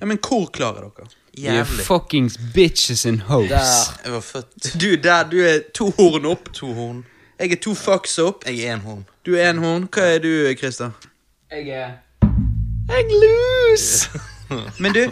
Ja, men hvor klar er dere? You Jævlig. fuckings bitches and hoes. Jeg var født Du der, du er to horn opp. to horn. Jeg er to fucks opp. Jeg er én horn. Du er en horn. Hva er du, Christer? Jeg er Jeg loose! Men du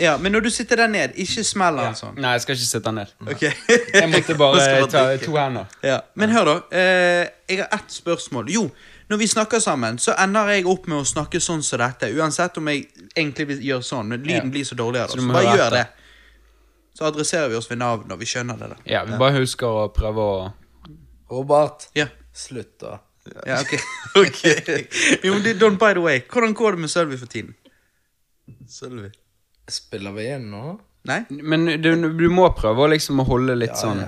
Ja, men når du sitter der ned, ikke smell den sånn. Nei, jeg skal ikke sitte ned. Ok Jeg måtte Nå bare skal man ta drikke. to hender. Ja, Men hør, da. Eh, jeg har ett spørsmål. Jo, når vi snakker sammen, så ender jeg opp med å snakke sånn som dette. Uansett om jeg egentlig vil gjøre sånn, men lyden Ja. blir så dårlig av Så det. Så bare gjør det. Så adresserer vi oss ved navn når vi skjønner det. da. Ja, vi bare husker å prøve å Robert, Ja, slutt, da. ja ok. ok. jo, don't by the way, hvordan går det med Sølvi for tiden? Sølvi. Spiller vi igjen nå? Nei? Men du, du må prøve å liksom holde litt sånn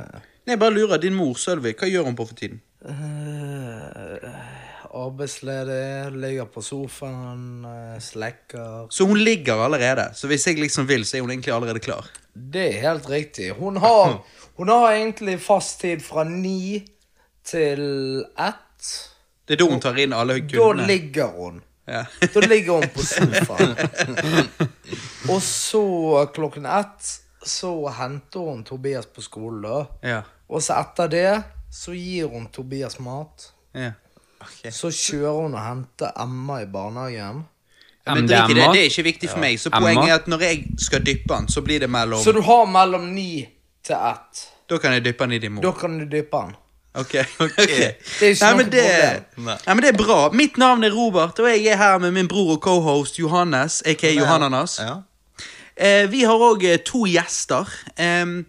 Nei, jeg bare lurer. Din mor, Sølvi, hva gjør hun på for tiden? Eh, arbeidsledig, ligger på sofaen, eh, slekker Så hun ligger allerede. Så hvis jeg liksom vil, så er hun egentlig allerede klar. Det er helt riktig. Hun har, hun har egentlig fast tid fra ni til ett. Det er da hun tar inn alle kundene? Da ligger hun. Ja. Da ligger hun på sofaen. Og så klokken ett så henter hun Tobias på skolen, da. ja. Og så etter det så gir hun Tobias mat. ja. Så kjører hun og henter Emma i barnehagen. Ja, men drit i det, det er ikke viktig for meg. Så Emma. poenget er at når jeg skal dyppe den, så blir det mellom Så du har mellom ni til ett. Da kan jeg dyppe den i din Da mor. kan du dyppe den. Ok, ok. Det er ikke Nei, noe men det, problem. Nei. Nei, men det er bra. Mitt navn er Robert, og jeg er her med min bror og cohost Johannes, aka Johananas. Ja. Eh, vi har òg to gjester. Em,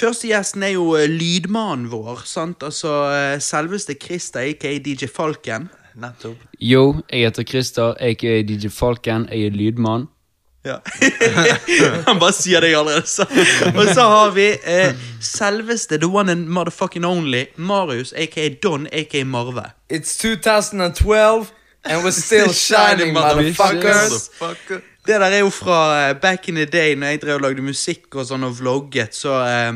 første gjesten er jo eh, lydmannen vår. sant? Altså eh, Selveste Christer, aka DJ Falken. Nettopp. Yo, jeg heter Christer, aka DJ Falken. Jeg er lydmann. Ja. Han bare sier det jeg allerede sa. Og så har vi eh, selveste the one and motherfucking only Marius, aka Don, aka Marve. It's 2012, and we're still shining, motherfuckers. Det der er jo fra eh, back in the day, når jeg drev og lagde musikk og sånn og vlogget, så eh,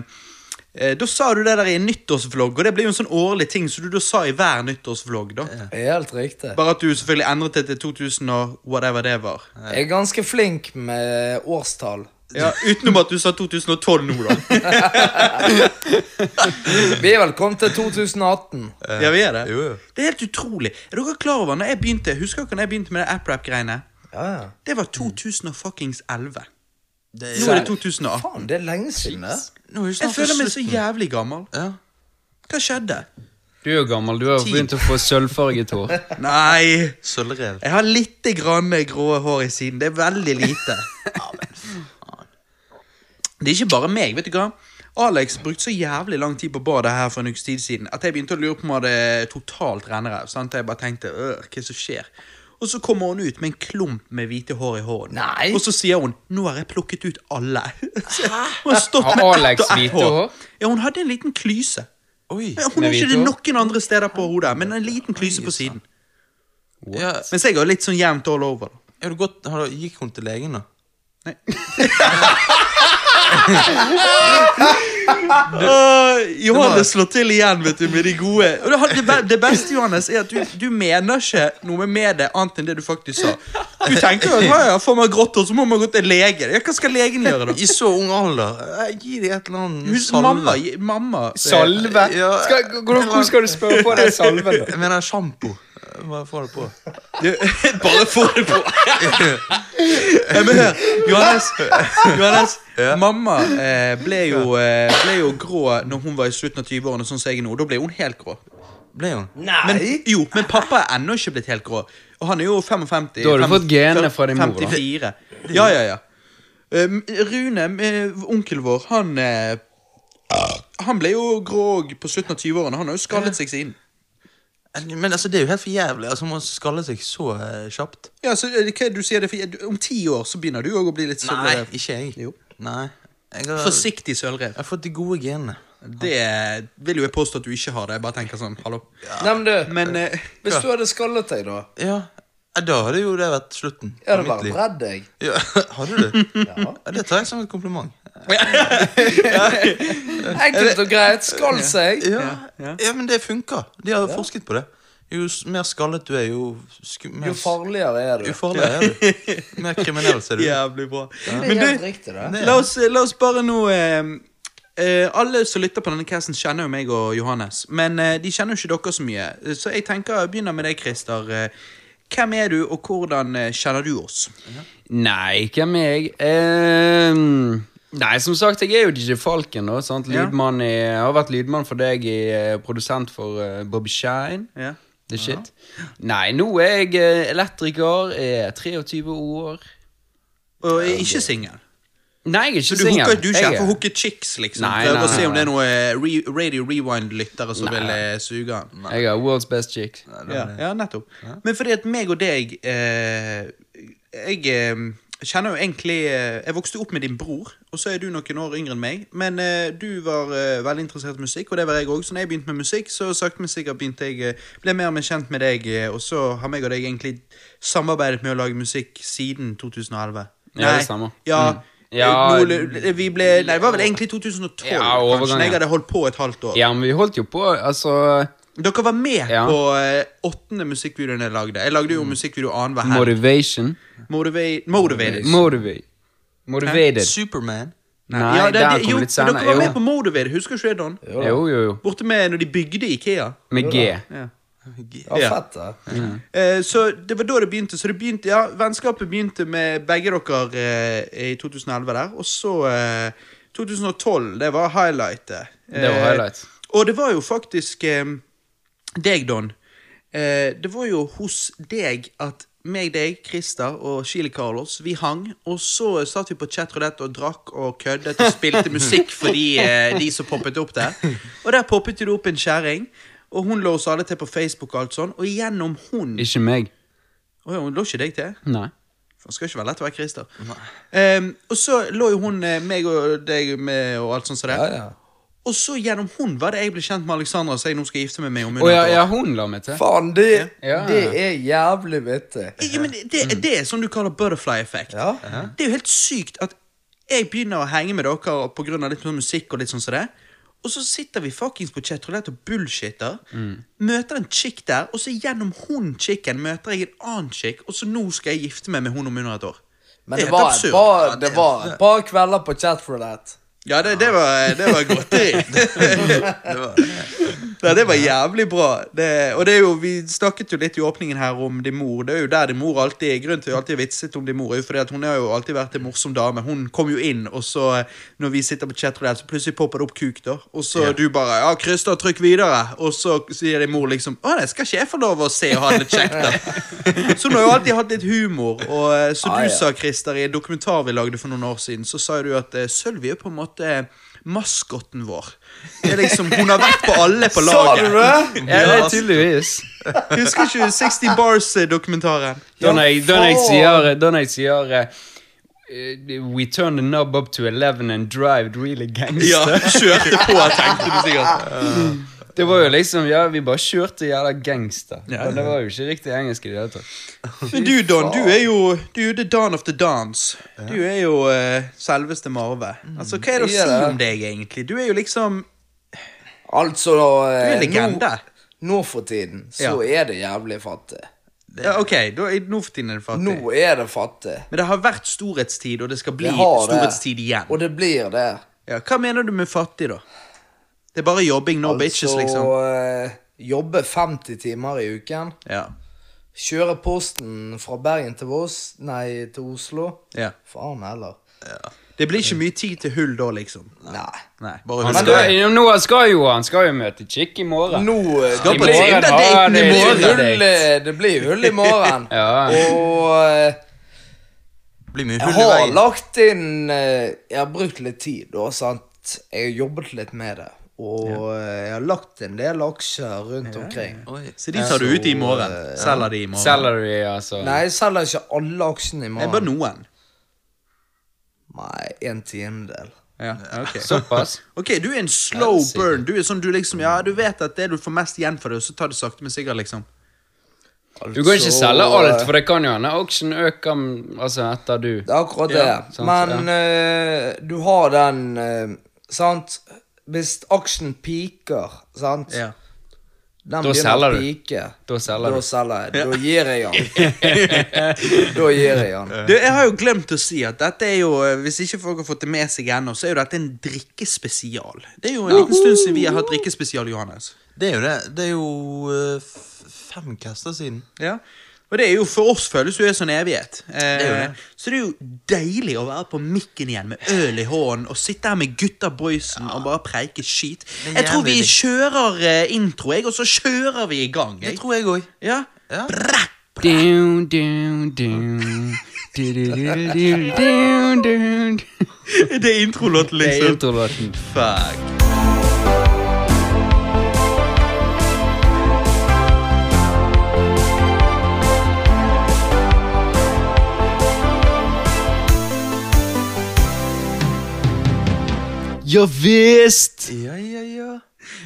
eh, Da sa du det der i en nyttårsvlogg, og det blir jo en sånn årlig ting som du da sa i hver nyttårsvlogg. da Helt riktig. Bare at du selvfølgelig endret det til 2000 og whatever det var. Jeg er ganske flink med årstall. Ja, Utenom at du sa 2012 nå, da. Vi er vel kommet til 2018. Ja, vi er det. Jo. Det er helt utrolig. Er dere klar over når jeg begynte Husker dere når jeg begynte med det app-rap-greiene? Ja, ja. Det var 2011. Det Nå er det 2018. Faen, det er lenge siden, det. Nå er Jeg føler meg så jævlig gammel. Ja. Hva skjedde? Du er jo gammel, du har begynt å få sølvfarget hår. Nei, Sølvrev. jeg har litt grann grå hår i siden. Det er veldig lite. Det er ikke bare meg, vet du hva. Alex brukte så jævlig lang tid på badet her for en ukes tid siden at jeg begynte å lure på om det hadde totalt rennerev. Sant? Jeg bare tenkte øh, hva er det som skjer? Og så kommer hun ut med en klump med hvite hår i hånden. Nei. Og så sier hun 'nå har jeg plukket ut alle'. hun har stått med ett Alex og ett hår. Ja, hun hadde en liten klyse. Oi. Ja, hun har ikke det noen andre steder på hodet, men en liten klyse på siden. What? Mens jeg har litt sånn jevnt all over. Ja, du gått, har du, gikk hun til legen, da? Nei. Uh, Johannes slår til igjen vet du, med de gode. Og det, det, det beste Johannes, er at du, du mener ikke noe med det annet enn det du faktisk sa. Du tenker jo at ja, ja, får man grått hår, så må man gå til lege. Ja, Hva skal legen gjøre, da? I så ung alder. Eh, Gi dem et eller annet Hus, mamma, mamma Salve? Ja. Skal, hvor skal du spørre på den salven? Jeg mener sjampo. Bare få det på. Bare få det på! ja, men hør, Johannes, Johannes Mamma eh, ble, jo, eh, ble jo grå når hun var i slutten av 20-årene, sånn som jeg er nå. Da ble hun helt grå. Ble hun? Nei! Men, jo, men pappa er ennå ikke blitt helt grå. Og han er jo 55. Da har du fått genene fra din mor, da. 54. Ja, ja, ja. Um, Rune, eh, onkelen vår, han eh, Han ble jo grå på slutten av 20-årene. Han har jo skallet seg siden. Men altså, det er jo helt for jævlig. Altså, Man skaller seg så uh, kjapt. Ja, så eh, hva er det du sier det for, Om ti år så begynner du òg å bli litt Nei, ikke jeg. Jo. Nei. Jeg har, Forsiktig sølvrev. jeg har fått de gode genene. Det vil jo jeg påstå at du ikke har det. Jeg bare tenker sånn, hallo. Nei, men du, Men eh, hvis du hadde skallet deg, da Ja, ja, Da hadde jo det vært slutten Ja, det var redd deg. Ja, hadde du? Ja. Ja, det tar jeg som et kompliment. Enkelt og greit. Skall seg. Ja, ja. ja men det funker. De har forsket på det. Jo mer skallet du er, jo sku, mer Jo farligere er du. Jo farligere er du. Mer kriminell ser du. Jævlig bra. Det er Men helt du, riktig, det. det- la oss, la oss bare nå eh, eh, Alle som lytter på denne casten, kjenner jo meg og Johannes. Men eh, de kjenner jo ikke dere så mye. Så jeg tenker jeg begynner med deg, Christer. Eh, hvem er du, og hvordan eh, kjenner du oss? Nei, hvem er jeg? Um, nei, som sagt, jeg er jo DJ Falken. da, sant? Ja. Lydmann i, jeg har vært lydmann for deg, i, eh, produsent for uh, Bobby Shine. Ja. The shit. Nei, nå er jeg elektriker, er 23 år. Og er ikke singel. Nei, jeg er Så ikke du singel. hooker du er ikke Jeg for er- hooke chicks, liksom? Nei, nei, nei, å se om det er noe eh, re Radio Rewind-lyttere som vil eh, suge den. Jeg er world's best chick. Ja, ja, nettopp. Men fordi at meg og deg eh, Jeg eh, kjenner jo egentlig eh, Jeg vokste opp med din bror, og så er du noen år yngre enn meg. Men eh, du var eh, veldig interessert i musikk, og det var jeg òg. Så når jeg begynte med musikk, så sakte, men sikkert begynte jeg ble mer og mer kjent med deg, og så har meg og deg egentlig samarbeidet med å lage musikk siden 2011. Nei, Ja, det stemmer. Ja, Mm. Ja, eh, noe- vi ble, nei, det var vel egentlig 2012, Ja, kanskje. Jeg hadde holdt på et halvt år. Ja, men vi holdt jo på, altså Dere var med Ja. på eh, åttende musikkvideoen jeg lagde. Jeg lagde jo musikkvideo annenhver helg. Motivation. Motiva- Motivated. Motivate. Motivated. Superman. Nei, ja, det, der kom jo, litt senere. Dere var med Jo. på Motivated, husker du ikke det, Don? Jo, jo, jo. Borte med når de bygde Ikea. Med G. Ja. Ja, Ja. fett, det. Eh, så det var da det begynte. Så det begynte, ja, Vennskapet begynte med begge dere eh, i 2011 der. Og så eh, 2012, det var highlightet. Det var Eh, highlight. Og det var jo faktisk eh, deg, Don. Eh, det var jo hos deg at meg, deg, Christer og Chili Carlos, vi hang. Og så satt vi på chatroulette og drakk og køddet og spilte musikk for de, eh, de som poppet opp der. Og der poppet det opp en kjerring. Og hun lå oss alle til på Facebook, og alt sånn, og gjennom hun Ikke meg. Å ja, hun lå ikke deg til? Nei. Det skal ikke være lett å være Christer. Um, og så lå jo hun eh, meg og deg med og alt sånt som det. Ja, ja. Og så gjennom hun var det jeg ble kjent med Alexandra, så jeg nå skal gifte meg med om Oh, ja, ja, hun la meg til. Faen, det, Ja. det er jævlig vittig. Ja, men det, det er sånn du kaller butterfly effect. Ja. Det er jo helt sykt at jeg begynner å henge med dere av litt sånn musikk og litt sånn som det. Og så sitter vi fuckings på chatroulette og bullshitter. Møter en chick der, og så gjennom hun chicken møter jeg en annen chick, og så nå skal jeg gifte meg med hun om under et år. Men Det det var, et par, det var et par kvelder på chat for that. Ja, det, det var, det var godteri. ja, det var jævlig bra. Det, og det er jo, Vi snakket jo litt i åpningen her om din mor. Det er jo der din mor alltid er grunnen til vi alltid vitset om din mor. fordi at Hun har jo alltid vært en morsom dame. Hun kom jo inn, og så når vi sitter på chatroulette, så plutselig popper det opp kuk. da Og så du bare 'Ja, Christer, trykk videre.' Og så sier din mor liksom 'Å det skal ikke jeg få lov å se og ha det litt kjekt', da? Så hun har jo alltid hatt litt humor. Og så som Ah, du ja. sa, Christer, i en dokumentar vi lagde for noen år siden, så sa du at eh, Sølvi er på en måte maskotten vår. Det er liksom, Hun har vært på alle på laget. Sa du det? Ja, det er tydeligvis. Husker ikke 60 Bars-dokumentaren? Da når jeg, jeg sier, da når jeg sier eh, eh, We turn the knob up to 11 and drive really gangster. Ja, kjørte på, tenkte du sikkert. Det var jo liksom, ja, vi bare kjørte jævla gangster. Ja, Men det var jo ikke riktig engelsk i det hele tatt. Men du, Don, du er jo du er jo the Don of the Dance. Du er jo uh, selveste Marve. Altså, Hva er det å si om deg, egentlig? Du er jo liksom Altså, Du er eh, legende. Nå, nå for tiden så er det jævlig fattig. Ja, ok, da, nå for tiden er det fattig. Nå er det fattig. Men det har vært storhetstid, og det skal bli det. storhetstid igjen. Og det blir det. Ja, hva mener du med fattig, da? Det er bare jobbing, no bitches, liksom. Altså jobbe 50 timer i uken. Ja. Kjøre posten fra Bergen til Voss, nei, til Oslo. ja. Faen heller. Det blir ikke mye tid til hull da, liksom. Nei. Nei, bare Han skal, jo, nå skal jo han skal jo møte chick i morgen. Nå eh, Skal det på blir- Tinder-daten det i er det morgen. blir hull, eh, det blir hull i morgen. Ja. Og eh, Blir mye jeg hull i har lagt inn eh, Jeg har brukt litt tid, da, sant. Jeg har jobbet litt med det. Og ja. jeg har lagt en del aksjer rundt omkring. Oi. Så de tar du ut i morgen. Eh, Selger de i morgen. Salary, altså. Nei, jeg selger ikke alle aksjene i Det er bare noen. Nei, en tiendedel. Ja, ok. Såpass. Ok, du er en slow Ja, det burn. Du er sånn, du liksom, ja, du vet at det du får mest igjen for det, og så tar du sakte, men sikkert, liksom. Du kan ikke Altså, selge alt, for det kan jo hende auction øker altså, etter du. Det er akkurat det. Ja, sant, Men uh, du har den uh, Sant? Hvis aksjen peaker, sant? Ja. den Da selger du. pike, Da selger da du. selger jeg. Da gir jeg han. da gir jeg han. Du, jeg har jo glemt å si at dette er jo Hvis ikke folk har fått det med seg ennå, så er jo dette en drikkespesial. Det er jo en liten stund siden vi har hatt drikkespesial, Johannes. Det er jo det. Det er jo eh, fem kaster siden. Ja. Og det er jo for oss føles jo det som en evighet. Eh, det det. Så det er jo deilig å være på mikken igjen med øl i hånden og sitte her med gutta boysen og bare preike skit. Jeg tror vi kjører eh, intro, jeg, og så kjører vi i gang. Det tror jeg òg. Ja. Ja. Down, down, down. Down. Det er introlåten, liksom. Det er introlåten. Fuck. Ja visst! Ja, ja, ja.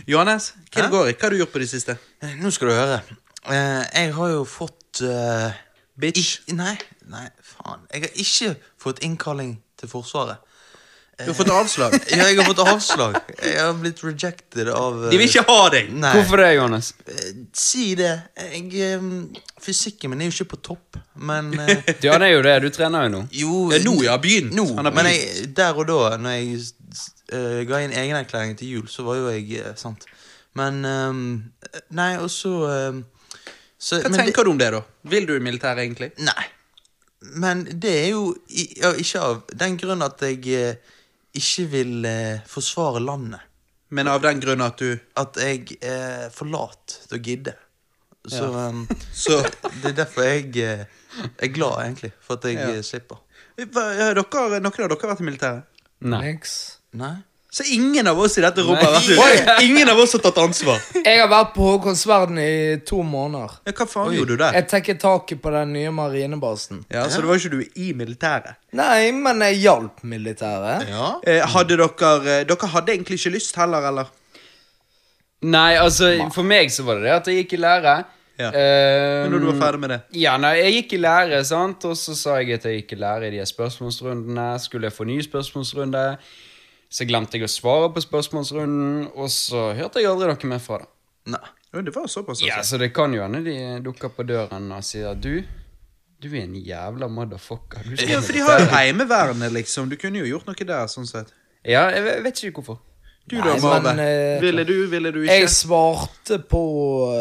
Johannes, hva går i? Hva har du gjort på det siste? Eh, Nå skal du høre. Eh, jeg har jo fått uh, Bitch. I, nei, nei, faen. Jeg har ikke fått innkalling til Forsvaret. Du har fått avslag. Ja, jeg har fått avslag. Jeg har blitt rejected av De vil ikke ha deg. Nei. Hvorfor det, Johannes? Eh, Si det. Jeg, fysikken min er jo ikke på topp, men Ja, det er jo det. Du trener jo nå. Jo Ja, nå ja. har begynt. Nå, men jeg, der og da, når jeg eh, ga inn egenerklæring til jul, så var jo jeg uh, sant. Men um, Nei, og så ehm, så, Hva men det- tenker du om det, da? Vil du i militæret, egentlig? Nei. Men det er jo i, ja, ikke av den grunn at jeg eh, ikke vil eh, forsvare landet. Men av den grunn at du At jeg er for lat til å gidde. Så ehm, Så det er derfor jeg eh, er glad, egentlig, for at jeg Ja. eh, slipper. Hva, har dere, Noen av dere vært i militæret? Nei. Niks. Nei? Så ingen av oss i dette rommet har vært ute? Ingen av oss har tatt ansvar? Jeg har vært på Håkonsverden i to måneder. Ja, hva faen Oi. gjorde du der? Jeg tekket taket på den nye marinebasen. Ja, Så det var ikke du i militæret? Nei, men jeg hjalp militæret. Ja? Eh, hadde dere eh, Dere hadde egentlig ikke lyst heller, eller? Nei, altså, for meg så var det det at jeg gikk i lære. Ja. Eh, Men når du var ferdig med det? Ja, nei, jeg gikk i lære, sant, og så sa jeg at jeg gikk i lære i de spørsmålsrundene. Skulle jeg få ny spørsmålsrunde? Så glemte jeg å svare på spørsmålsrunden, og så hørte jeg aldri noe mer fra det. Nei. Ja, det var såpass, Ja, altså. Så det kan jo hende de dukker på døren og sier du, du er en jævla motherfucker. Du Ja, for de har jo militæret." Heimevernet, liksom. Du kunne jo gjort noe der, sånn sett. Ja, jeg vet- ikke hvorfor. Du Nei, da, Marve? men, eh, ville du, ville du ikke? Jeg svarte på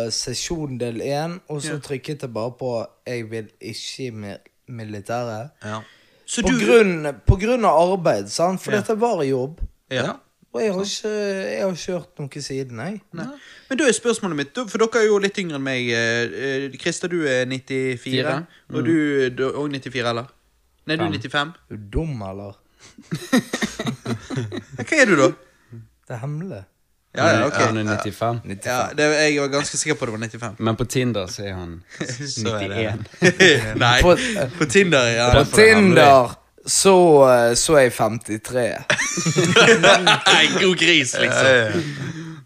eh, sesjon del én, og så trykket jeg bare på 'jeg vil ikke i militæret'. Ja. Så På, du grunn, på grunn av arbeid, sant? for Ja. dette var jobb. ja. Og jeg har ikke, jeg har ikke hørt noe siden, jeg. Nei. Men da er spørsmålet mitt, for dere er jo litt yngre enn meg. eh, eh, Christer, du er 94, Fire. og du er òg 94, eller? Nei, du er Fem. 95. Er du dum, eller? Hva er du, da? Det er hemmelig. Ja, ja, ok. Han er 95. 95. Ja, det, jeg var ganske sikker på det var 95. Men på Tinder så er han Så er det. 91. Nei, På- på Tinder, ja. På Tinder så, eh, så er jeg 53. Nei, god gris, liksom.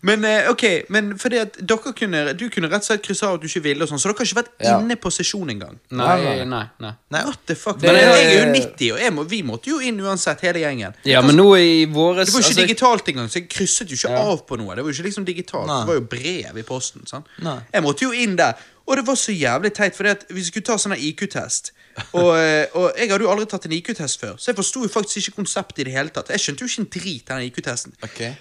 Men eh, ok, men fordi at dere kunne Du kunne rett og slett krysse av at du ikke ville, og sånn, så dere har ikke vært Ja. inne på sesjon engang. Nei, Nei, nei. nei, What the fuck? Det- Men jeg er jo 90, og jeg må, vi måtte jo inn uansett, hele gjengen. Ja, men nå i våres Det var jo ikke altså, digitalt engang, så jeg krysset jo ikke Ja. av på noe. Det var jo ikke liksom digitalt, Nei. det var jo brev i posten. sant? Nei. Jeg måtte jo inn der, og det var så jævlig teit, for vi skulle ta sånn IQ-test. Og, eh, og jeg hadde jo aldri tatt en IQ-test før, så jeg forsto jo faktisk ikke konseptet i det hele tatt. Jeg skjønte jo ikke en drit av den IQ-testen. Okay.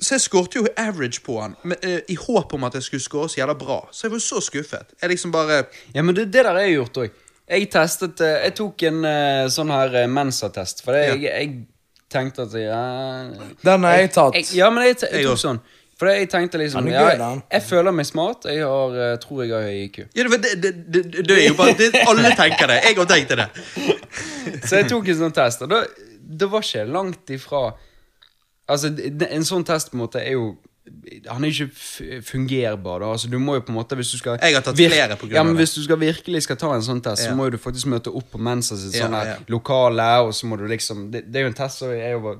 Så jeg skårte jo average på han, men, eh, i håp om at jeg skulle skåre så jævla bra. Så jeg var så skuffet. Jeg liksom bare Ja, men det, det der har jeg gjort òg. Jeg testet eh, Jeg tok en sånn her Mensa-test, for jeg, Ja. jeg, jeg tenkte at ja, Den har jeg tatt. Jeg, ja, men jeg, jeg Jeg tok sånn. For jeg tenkte liksom ja, jeg, jeg føler meg smart. Jeg har, eh, tror jeg har høy IQ. Ja, det, det, det, det, det er jo bare det, Alle tenker det. Jeg òg tenkte det. Så jeg tok en sånn test, og da, det var ikke langt ifra Altså, En sånn test på en måte er jo Han er ikke fungerbar. da Altså, du må jo på en måte Hvis du skal Jeg har tatt flere på grunn ja, men. Hvis du skal virkelig skal ta en sånn test, Ja. så må du faktisk møte opp på Mensa sitt Ja, ja. lokale, og så må du liksom Det, det er jo en test som er jo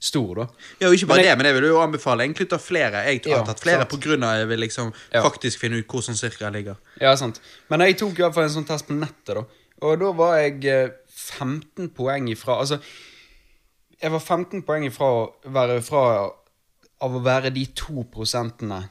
stor, da. Ja, og ikke bare Men jeg- det, men jeg vil jo anbefale egentlig ta flere. Jeg har tatt flere sant. på grunn av jeg vil liksom faktisk finne ut hvor sånn cirka ligger. Ja, sant. Men jeg tok i hvert fall en sånn test på nettet, da. Og da var jeg eh, 15 poeng ifra Altså, jeg var 15 poeng ifra å være fra Av å være de to prosentene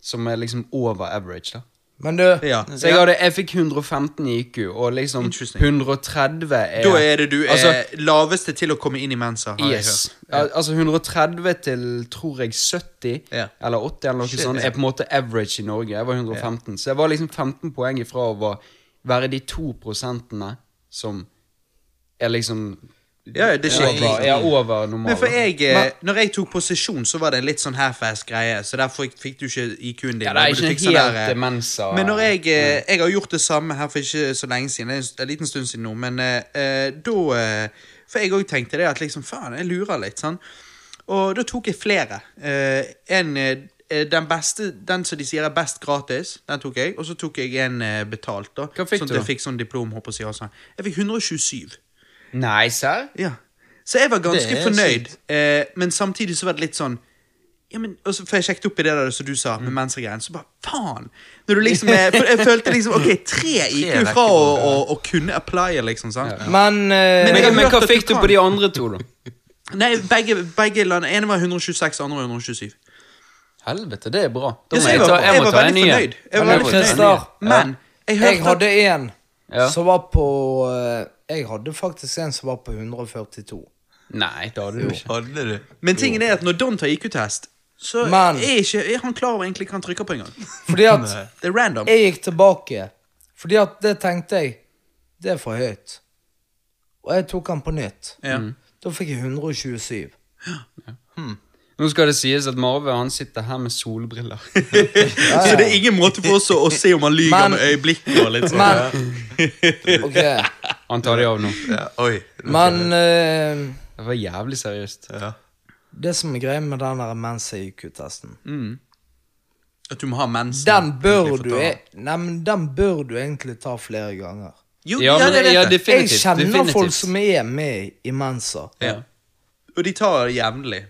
som er liksom over average, da. Men du, Ja. Så jeg, hadde, jeg fikk 115 i IQ, og liksom 130 er Da er det du er Altså, laveste til å komme inn i Mensa, har jeg Yes. hørt. Ja. Altså 130 til tror jeg 70 Ja. eller 80 eller noe Shit, sånt er på en måte average i Norge. Jeg var 115. Så jeg var liksom 15 poeng ifra å være de to prosentene som er liksom Ja, det skjer over, er over normalen. Men for jeg, men, når jeg tok posisjon, så var det en litt sånn half-ass greie, så derfor fikk, fikk du ikke IQ-en din. Ja, det er ikke sånn helt der, eh, demensa. Men når jeg, eh, jeg har gjort det samme her for ikke så lenge siden, det er en- en liten stund siden nå, men eh, eh, da eh, For jeg òg tenkte det at liksom, faen, jeg lurer litt, sånn. Og da tok jeg flere. Uh, en eh, den beste, den som de sier er best gratis, den tok jeg. Og så tok jeg en eh, betalt. da Hva fikk Sånn at jeg fikk sånn diplom. jeg, sånn. Jeg fikk 127. Nei, serr? Ja. Så jeg var ganske fornøyd, eh, men samtidig så var det litt sånn ja, men, også, For jeg sjekket opp i det der som du sa, med mensegreien, så bare faen! Når du liksom er, for Jeg følte liksom Ok, tre gikk jo fra å, å, å kunne applye, liksom. sant? men, eh, Men Men, men hva fikk du på de andre to, da? Nei, begge, begge land ene var 126, andre var 127. Helvete, det er bra. Da Ja, må jeg, jeg ta, var, jeg jeg må ta en ny. en fornøyd. Men jeg jeg hadde en Ja. som var på eh, Jeg hadde faktisk en som var på 142. Nei, det hadde du ikke. Hadde du? Men tingen er at når Don tar IQ-test, så Men- er ikke er han klar over egentlig hva han trykker på engang. Fordi at Det er random. jeg gikk tilbake. Fordi at det tenkte jeg Det er for høyt. Og jeg tok den på nytt. Ja. Da fikk jeg 127. Nå skal det sies at Marve han sitter her med solbriller. Så det er ingen måte for oss å, å se om han lyver Men- med øyeblikket. og litt sånn. Men Ok, Han tar de av nå. Ja, oi. men eh, Det var jævlig seriøst. Ja. det som er greia med den der Mensa-IQ-testen At du må ha mensen. Den bør egentlig, for du å ta- e Nei, men den bør du egentlig ta flere ganger. Jo, Ja, ja, men, det vet ja, jeg. Jeg definitivt. kjenner definitivt. folk som er med i Mensa. Ja. Og de tar det jevnlig.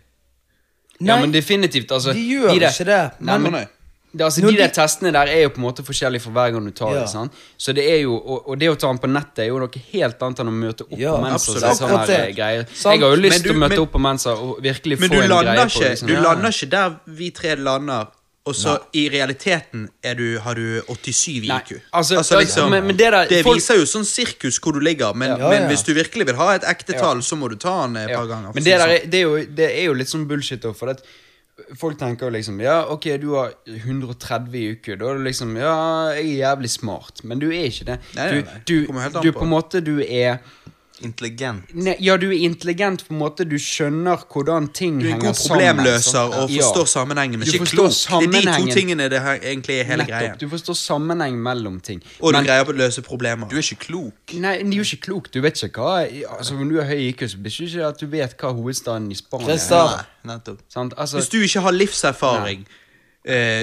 Ja, men definitivt. Altså, de gjør der- ikke det. Nei, Men men, det, altså, de, de der testene der er jo på en måte forskjellige for hver gang du tar Ja. det. sant? Så det er jo, og, og det å ta den på nettet er jo noe helt annet enn å møte opp Ja, på Mensa. her greier. Jeg har jo lyst til å møte men- opp på Mensa og virkelig Men få du en lander, ikke, på ikke, liksom. du Ja. lander ikke der vi tre lander, og så i realiteten du, har du 87 i IQ. altså, liksom, men- men det der- folk- viser jo sånn sirkus hvor du ligger, men, men hvis du virkelig vil ha et ekte tall, så må du ta den et par ganger. Men det, der sånn. det, er jo, det er jo litt sånn bullshit for at folk tenker liksom Ja, ok, du har 130 i uke, da er du liksom Ja, jeg er jævlig smart, men du er ikke det. Nei, nei, Du, nei. du, an du på. på en måte Du er Intelligent. ne, Ja, du er intelligent på en måte, du skjønner hvordan ting Du er en henger god sammen. problemløser sant? og Ja. forstår sammenhengen, men Du ikke klok. Det er de to tingene det her egentlig er hele Nettopp. greia. Du forstår sammenheng mellom ting. Og du Men- greier å løse problemer. Du er ikke klok. Nei, du er jo ikke klok. Du vet ikke hva Altså, Når du har høy IQ, så betyr ikke at du vet hva hovedstaden i Spania er. Nettopp. Sant? Altså, Hvis du ikke har livserfaring, eh,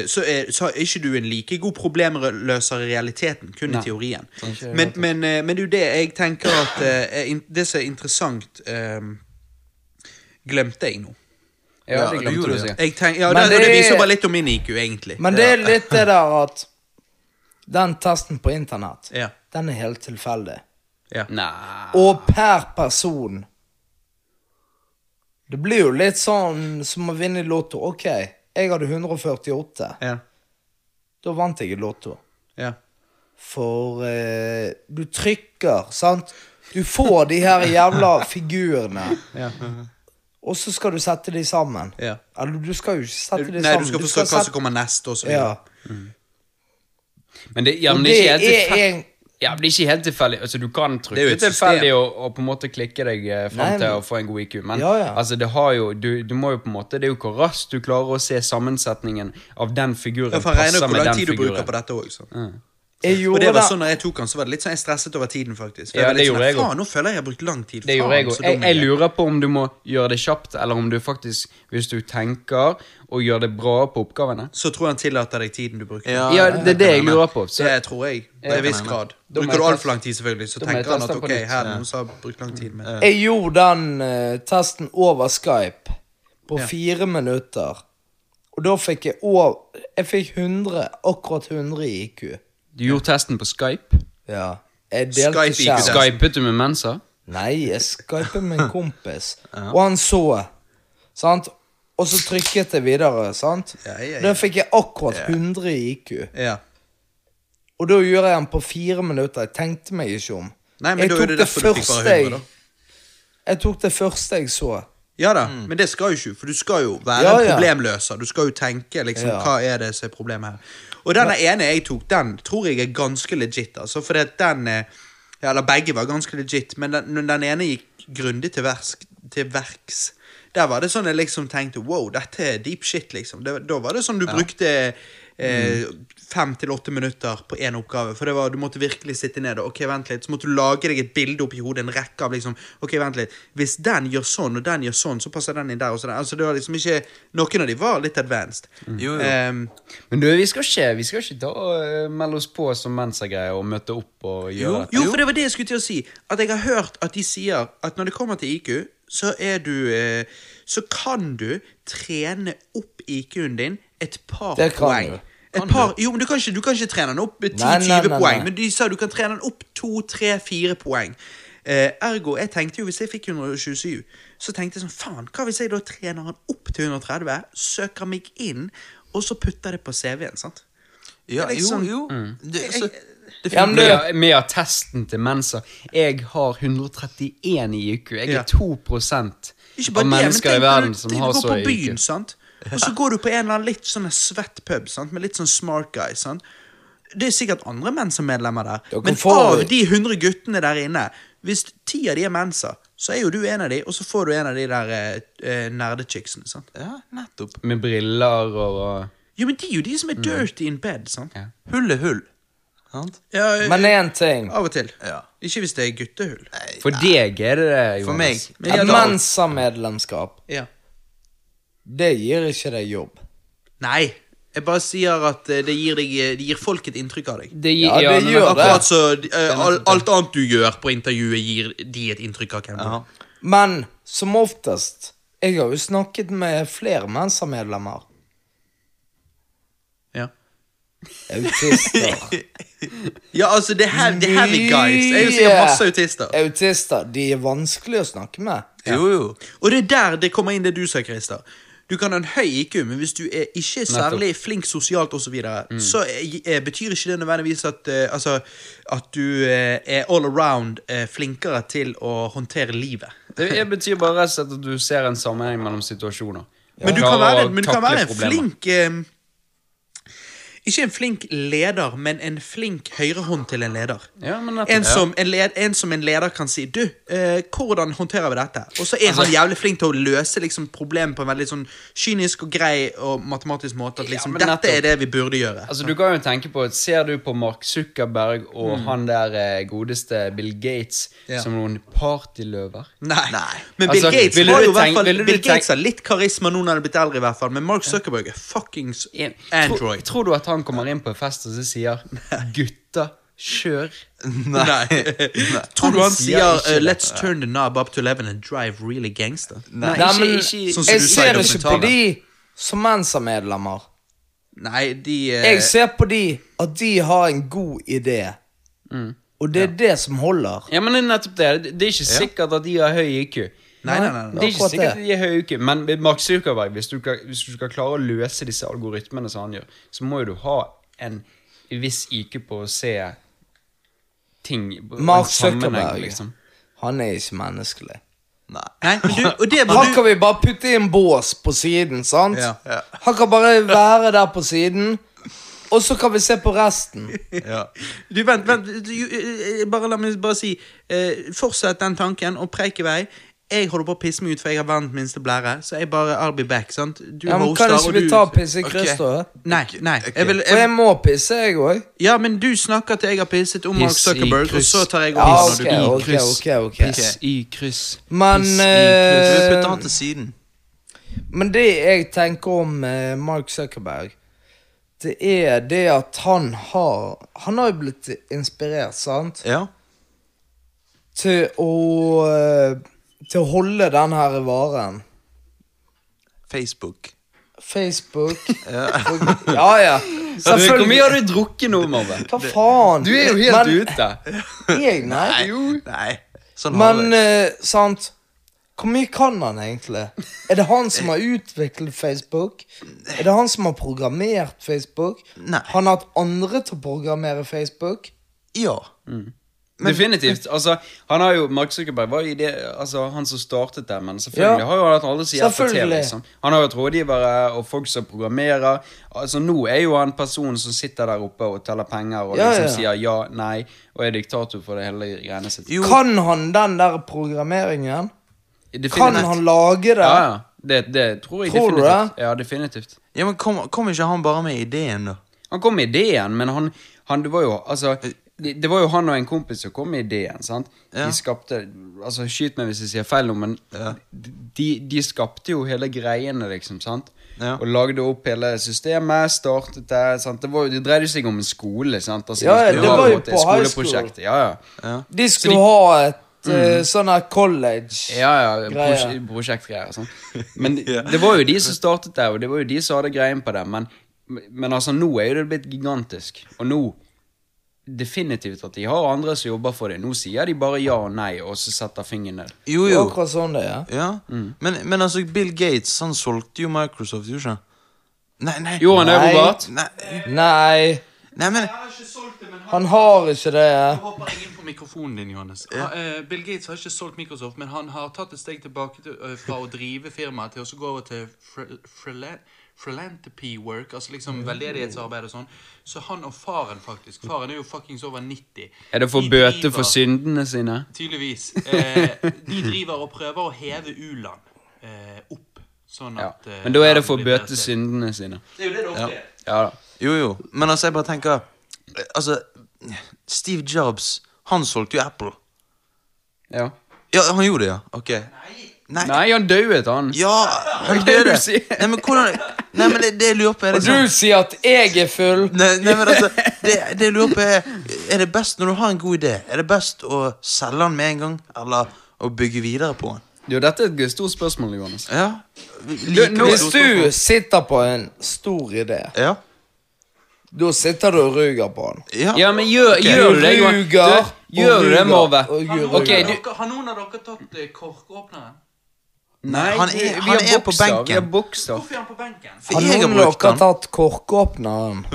så, er, så er ikke du en like god problemløser i realiteten, kun Nei. i teorien. Men, men, eh, men det er jo det jeg tenker at eh, er Det som er interessant um, Glemte jeg nå. ja, det glemte du tenk, ja, det, det det- viser bare litt om min IQ, egentlig. Men det er litt det der at Den testen på internett, Ja. den er helt tilfeldig. ja. Og per person Det blir jo litt sånn som å vinne i Lotto. Ok, jeg hadde 148. Ja. Da vant jeg i Lotto. ja. For eh, du trykker, sant? Du får de her jævla figurene, ja. og så skal du sette de sammen. ja. Eller du skal jo ikke sette de Nei, sammen. du skal forstå hva som kommer neste, og så Ja. Mm. Men det, ja, men det er det er tilfeldig. en Ja, det blir ikke helt tilfeldig. Altså, du kan trykke tilfeldig og, og på en måte klikke deg eh, fram Nei, til å få en god IQ, men Ja, ja. altså, det har jo du, du må jo på måte Det er jo hvor raskt du klarer å se sammensetningen av den figuren Ja, for jeg regner passer hvor lang tid du bruker på dette òg. Jeg Og det var sånn når jeg tok han, så var det litt sånn jeg stresset over tiden, faktisk. For Ja, det gjorde sånn, jeg. Faen, nå føler jeg jeg har brukt lang tid. Det gjorde jeg òg. så Jeg, jeg er. lurer på om du må gjøre det kjapt, eller om du faktisk, hvis du tenker og gjør det bra på oppgavene Så tror jeg han tillater deg tiden du bruker. Ja, Ja, det er det jeg lurer på. Så det tror jeg. det er en viss grad. Bruker du altfor lang tid, selvfølgelig, så tenker han at ok, her er noen som har brukt lang tid med Jeg gjorde den uh, testen over Skype på Ja. fire minutter. Og da fikk jeg over Jeg fikk 100, akkurat 100 i IQ. du gjorde testen på Skype. Ja. Jeg delte Skype skjerm. Skypet du med Mensa? Nei, jeg skypet med en kompis. Og han så. Sant? Og så trykket jeg videre, sant? Ja, ja, ja. Da fikk jeg akkurat 100 i IQ. Ja. Og da gjorde jeg den på fire minutter. Jeg tenkte meg ikke om. Nei, men jeg da er tok det det første 100, jeg da. Jeg tok det første jeg så. Ja da, men det skal jo ikke, for du skal jo være Ja, problemløser. Du skal jo tenke liksom, hva er det som er problemet her. Og den ene jeg tok, den tror jeg er ganske legit, altså. For den eh, Eller begge var ganske legit, men den, den ene gikk grundig til, verks, til verks. Der var det sånn jeg liksom tenkte wow, dette er deep shit, liksom. Det, da var det sånn du brukte eh, fem til åtte minutter på én oppgave. For det var, du måtte virkelig sitte ned og ok, vent litt, så måtte du lage deg et bilde oppi hodet, en rekke av liksom Ok, vent litt. Hvis den gjør sånn, og den gjør sånn, så passer den inn der. og sånn. Altså, det var liksom ikke Noen av de var litt advanced. Jo, jo. Um, Men du, vi skal ikke, vi skal ikke og eh, melde oss på som Mensa-greier og møte opp og gjøre dette. jo, for det var det jeg skulle til å si. At jeg har hørt at de sier at når det kommer til IQ, så er du eh, Så kan du trene opp IQ-en din et par Det kan poeng. du. Et par, jo, men du kan, ikke, du kan ikke trene den opp 10-20 Nei, nei, nei, poeng, men de sa du kan trene den opp 2-3-4 poeng. Eh, ergo, jeg tenkte jo hvis jeg fikk 127, så tenkte jeg sånn faen, hva hvis jeg da trener den opp til 130, søker meg inn, og så putter det på CV-en, sant? Ja, liksom, jo, jo, Mm. Det, så, det Ja, men Med, det, med attesten til Mensa. Jeg har 131 i IQ. Jeg Ja. er 2 Ikke bare det, men tenk når du, som tenk, har du går så på byen, sant? Og så går du på en eller annen litt sånn svett pub, sant? med litt sånn smart guy. sant? Det er sikkert andre Mensa-medlemmer der, Dere men av de 100 guttene der inne, hvis ti av de er menser, så er jo du en av de, og så får du en av de der eh, eh, nerdechicksene. sant? Ja, nettopp. Med briller og Jo, men de er jo de som er dirty in bed, sant? Ja. Hull er hull. Ja, eh, men én ting. Av og til. Ja. Ikke hvis det er guttehull. For deg er det det, Jonas. For meg. Men Et Mensa-medlemskap, Ja. det gir ikke deg jobb. Nei, jeg bare sier at eh, det gir, deg, det gir folk et inntrykk av deg. Det, gir- Ja, det men- gjør det. Akkurat så eh, al- alt annet du gjør på intervjuet, gir de et inntrykk av hvem du er. Men som oftest Jeg har jo snakket med flere Mensa-medlemmer. Ja. Autister. Ja, altså, det er heavy, det er guys. Jeg er jo sikkert masse autister. Autister. De er vanskelig å snakke med. Jo, jo. Og det er der det kommer inn det du sa, Christer. Du kan ha en høy IQ, men hvis du er ikke er særlig flink sosialt osv., så, videre, så er, er, betyr ikke det nødvendigvis at, uh, altså, at du uh, er all around uh, flinkere til å håndtere livet. Det betyr bare rett og slett at du ser en sammenheng mellom situasjoner. Men du kan være, men du kan være en flink Ikke en flink leder, men en flink høyrehånd til en leder. Ja. En som en, led, en som en leder kan si Du, eh, hvordan håndterer vi dette? Og så er Altså- han jævlig flink til å løse liksom, problemet på en veldig sånn kynisk og grei og matematisk måte. At liksom, ja, dette er det vi burde gjøre. Altså, du kan jo tenke på, Ser du på Mark Zuckerberg og han der eh, godeste Bill Gates Ja. som noen partyløver? Nei. Nei. Men Bill Altså, Gates har jo tenke, fall Bill Gates har litt karisma nå når han er blitt eldre, i hvert fall. Men Mark Zuckerberg er fuckings Android. Tror, tror du at han kommer inn på en fest og så sier 'gutta, kjør'? Nei. Tror du han sier sier ikke uh, 'let's turn the knob up to 11 and drive really gangster'? Nei, Nei, men ikke, Sånn jeg ser ikke på de som Mensa-medlemmer. Nei, de uh... Jeg ser på de at de har en god idé. Mm. Og det er det som holder. Ja, men det er nettopp det. Det er ikke sikkert at de har høy IQ. Nei, nei, nei, nei. Det er ikke Akkurat sikkert det. de er høye uker men Mark Zuckerberg, hvis du, hvis du skal klare å løse disse algoritmene som han gjør, så må jo du ha en viss IQ på å se ting Mark Zuckerberg, liksom. han er ikke menneskelig. Nei. Du, Han kan vi bare putte i en bås på siden, sant? Ja. Ja. Han kan bare være der på siden, og så kan vi se på resten. Ja. Du, vent, vent du, eh, Bare la meg bare si eh, Fortsett den tanken og preik i vei. Jeg holder på å pisse meg ut, for jeg har verdens minste blære. Så jeg bare I'll be back. sant? Du Ja, men hoster, kan og ikke vi du ta pisse i kryss, da? Nei, nei. okay. Jeg vil, For jeg jeg, må pisse, jeg òg. ja, men du snakker til jeg har pisset om Mark Piss Zuckerberg, og så tar jeg Ja, over Ja, okay, okay, ok, kryss. ok, ok. Piss i kryss. Men, Piss i eh, kryss. Han til siden. Men det jeg tenker om eh, Mark Zuckerberg, det er det at han har Han har jo blitt inspirert, sant? Ja. Til å eh, Til å holde den her varen. Facebook. Facebook Ja. Ja, Selvfølgelig. Hvor mye har du drukket nå, Marve? Hva faen? Du er jo helt Men- ute. Jeg, nei. Nei. Nei. Sånn Men eh, sant Hvor mye kan han egentlig? Er det han som har utviklet Facebook? Er det han som har programmert Facebook? Nei. Han har hatt andre til å programmere Facebook? Ja. Definitivt. altså, han har jo, Mark Zuckerberg var jo det, altså, han som startet det, men selvfølgelig Ja. har jo hatt alle hjelper til. Liksom. Han har jo hatt rådgivere og folk som programmerer. altså Nå er jo han personen som sitter der oppe og teller penger og Ja, liksom ja. sier ja, nei, og er diktator for det hele greiene sitt. Jo, Kan han den der programmeringen? Definitivt. Kan han lage det? Ja, ja. Det, det tror jeg Tror du definitivt. Ja, definitivt. ja, men kom, kom ikke han bare med ideen, da? Han kom med ideen, men han, han det var jo altså det, det var jo han og en kompis som kom med ideen. sant? Ja. De skapte altså Skyt meg hvis jeg sier feil men ja. de, de skapte jo hele greiene, liksom. sant? Ja. Og lagde opp hele systemet, startet det. sant? Det, var, det dreide seg om en skole. sant? Altså, Ja, de ja, det var jo på high school. Ja, ja. Ja. De skulle de- ha et mm. sånn her college Ja, ja, prosje prosjektgreier. Sånn. Men Ja. det var jo de som startet det, og det var jo de som hadde greien på det. Men, men altså, nå er jo det blitt gigantisk. Og nå Definitivt at de har andre som jobber for det. Nå sier de bare ja og nei, og så setter fingeren ned. Jo, Det jo. Akkurat sånn det er. Ja. Men, men altså, Bill Gates, han solgte jo Microsoft, gjorde ikke? Nei, nei. Jo, han er Nei. Robert? Nei, Nei, nei men har ikke solgt det, men han har ikke det. Jeg hopper jeg inn på mikrofonen din, Johannes. Ja. eh, Bill Gates har ikke solgt Microsoft, men han har tatt et steg tilbake til, eh, fra å drive firmaet til å så gå over til fri- frila- philanthropy work, altså liksom veldedighetsarbeid og sånn. Så han og faren, faktisk Faren er jo fuckings over 90. Er det for De bøte driver- for syndene sine? Tydeligvis. Eh, de driver og prøver å heve u-land eh, opp, sånn at ja. Men da er det for å bøte bedre syndene sine. Det er jo det det ofte er. Ja. Jo, jo. Men altså, jeg bare tenker eh, Altså, Steve Jobs, han solgte jo Apple. Ja. Ja, han gjorde det, ja? Ok. Nei. Nei, han dauet, han. Ja, han døde. Nei, men hvordan Nei, men det, det jeg lurer på, er Og sånn du sier at jeg er full. Nei, nei, men altså, det, det jeg lurer på er Er det best når du har en god idé, er det best å selge den med en gang, eller å bygge videre på den? Jo, dette er et stort spørsmål, Johannes. Ja. nå- Hvis du sitter på en stor idé, Ja. da sitter du og ruger på den. Ja. Ja, men gjør, okay. gjør du det, Ruger Du, gjør og du det, Har du Har noen av dere tatt eh, korkåpneren? Nei, han er- vi han har er på benken. Vi har bokser. Hvorfor er han på benken? For Har jeg har noen av brukt dere den. tatt korkåpneren?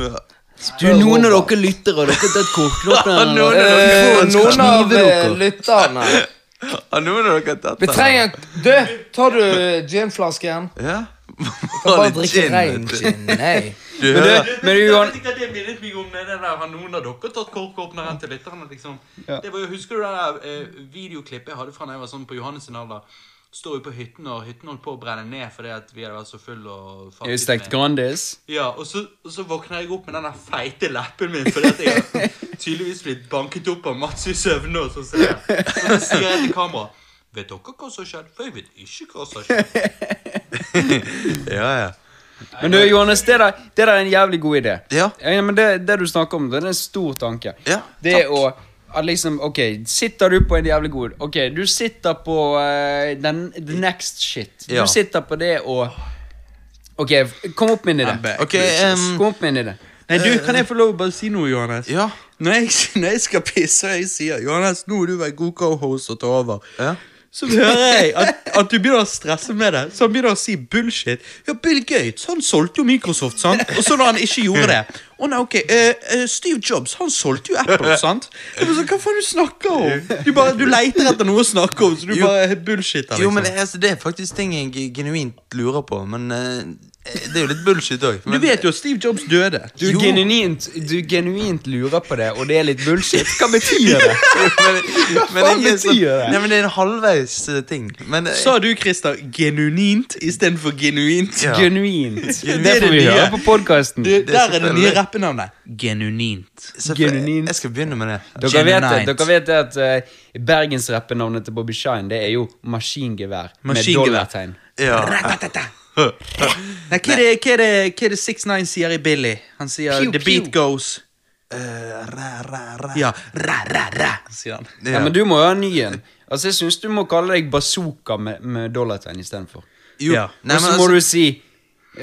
Du, noen av dere lyttere, dere har tatt korkåpneren. Noen av Eh, dere- noen av eh, lytterne. Har noen av dere tatt Vi den? trenger Du, tar du ginflasken? Ja. Kan bare drikke rein gin. Nei. Du Men hører du, men du, Johan, Jeg vet ikke hva det minnet meg om det der Har noen av dere tatt korkåpneren til lytterne? Liksom? Ja. Det var jo, Husker du det der eh, videoklippet jeg hadde fra da jeg var sånn på Johannes sin alder? Står jo på hytten, og hytten holdt på å brenne ned fordi at vi hadde vært så fulle. og jeg stekt Grandis. Ja, og så, og så våkner jeg opp med den der feite leppen min fordi at jeg har tydeligvis blitt banket opp av Mats i søvne. Og så sier jeg, så sier jeg til kamera Vet dere hva som har skjedd? For jeg vet ikke hva som har skjedd. Ja, ja. Men du, Johannes, det der, det der er en jævlig god idé. Ja. men det, det du snakker om, det er en stor tanke. Ja, det takk. å at liksom, ok, Sitter du på en jævlig god Ok, du sitter på uh, den, the next shit. Ja. Du sitter på det og Ok, kom opp med en idé. Okay, um, Kom opp med en idé. Nei, du, Kan jeg få lov å bare si noe, Johannes? Ja. Når jeg, når jeg skal pisse og jeg sier Johannes, nå må du være god co-host og ta over, Ja. Så hører jeg at, at du begynner å stresse med det. Så han begynner å si bullshit. Ja, Bill Gates han solgte jo Microsoft, sant? Og så når han ikke gjorde det Å nei, ok, uh, Steve Jobs han solgte jo Apple, sant? Så, Hva faen du snakker om? Du, bare, du leiter etter noe å snakke om, så du Jo. bare bullshitter. Liksom. Jo, men det, altså, det er faktisk ting jeg genuint lurer på, men eh, det er jo litt bullshit òg. Du vet jo at Steve Jobs døde. Du genuint, du genuint lurer på det, og det er litt bullshit. Hva betyr det? men, men, Hva betyr betyr det? Nei, men det er en halvveis eh, ting. Men eh, Sa du, Christer, genuint istedenfor genuint? Ja. Genuint. Det Det er får det vi nye. høre på podkasten. Der er det nye rappenavnet. Genuint. genuint. Jeg skal begynne med det. Dere vet, det, dere vet det at uh, bergensrappenavnet til Bobby Shine Det er jo maskingevær. Med Maskingevær. dollartegn. Ja. Nei, hva er det, hva er det, hva er det 6ix9ine sier i Billy? Han sier Pew, 'the beat pew." goes'. Eh, ra, ra, ra. Ja, sier han. Ja. men du må jo ha en ny en. Altså, jeg syns du må kalle deg bazooka med, med dollartegn istedenfor. Jo. Ja. Nei, Og men så må altså, du si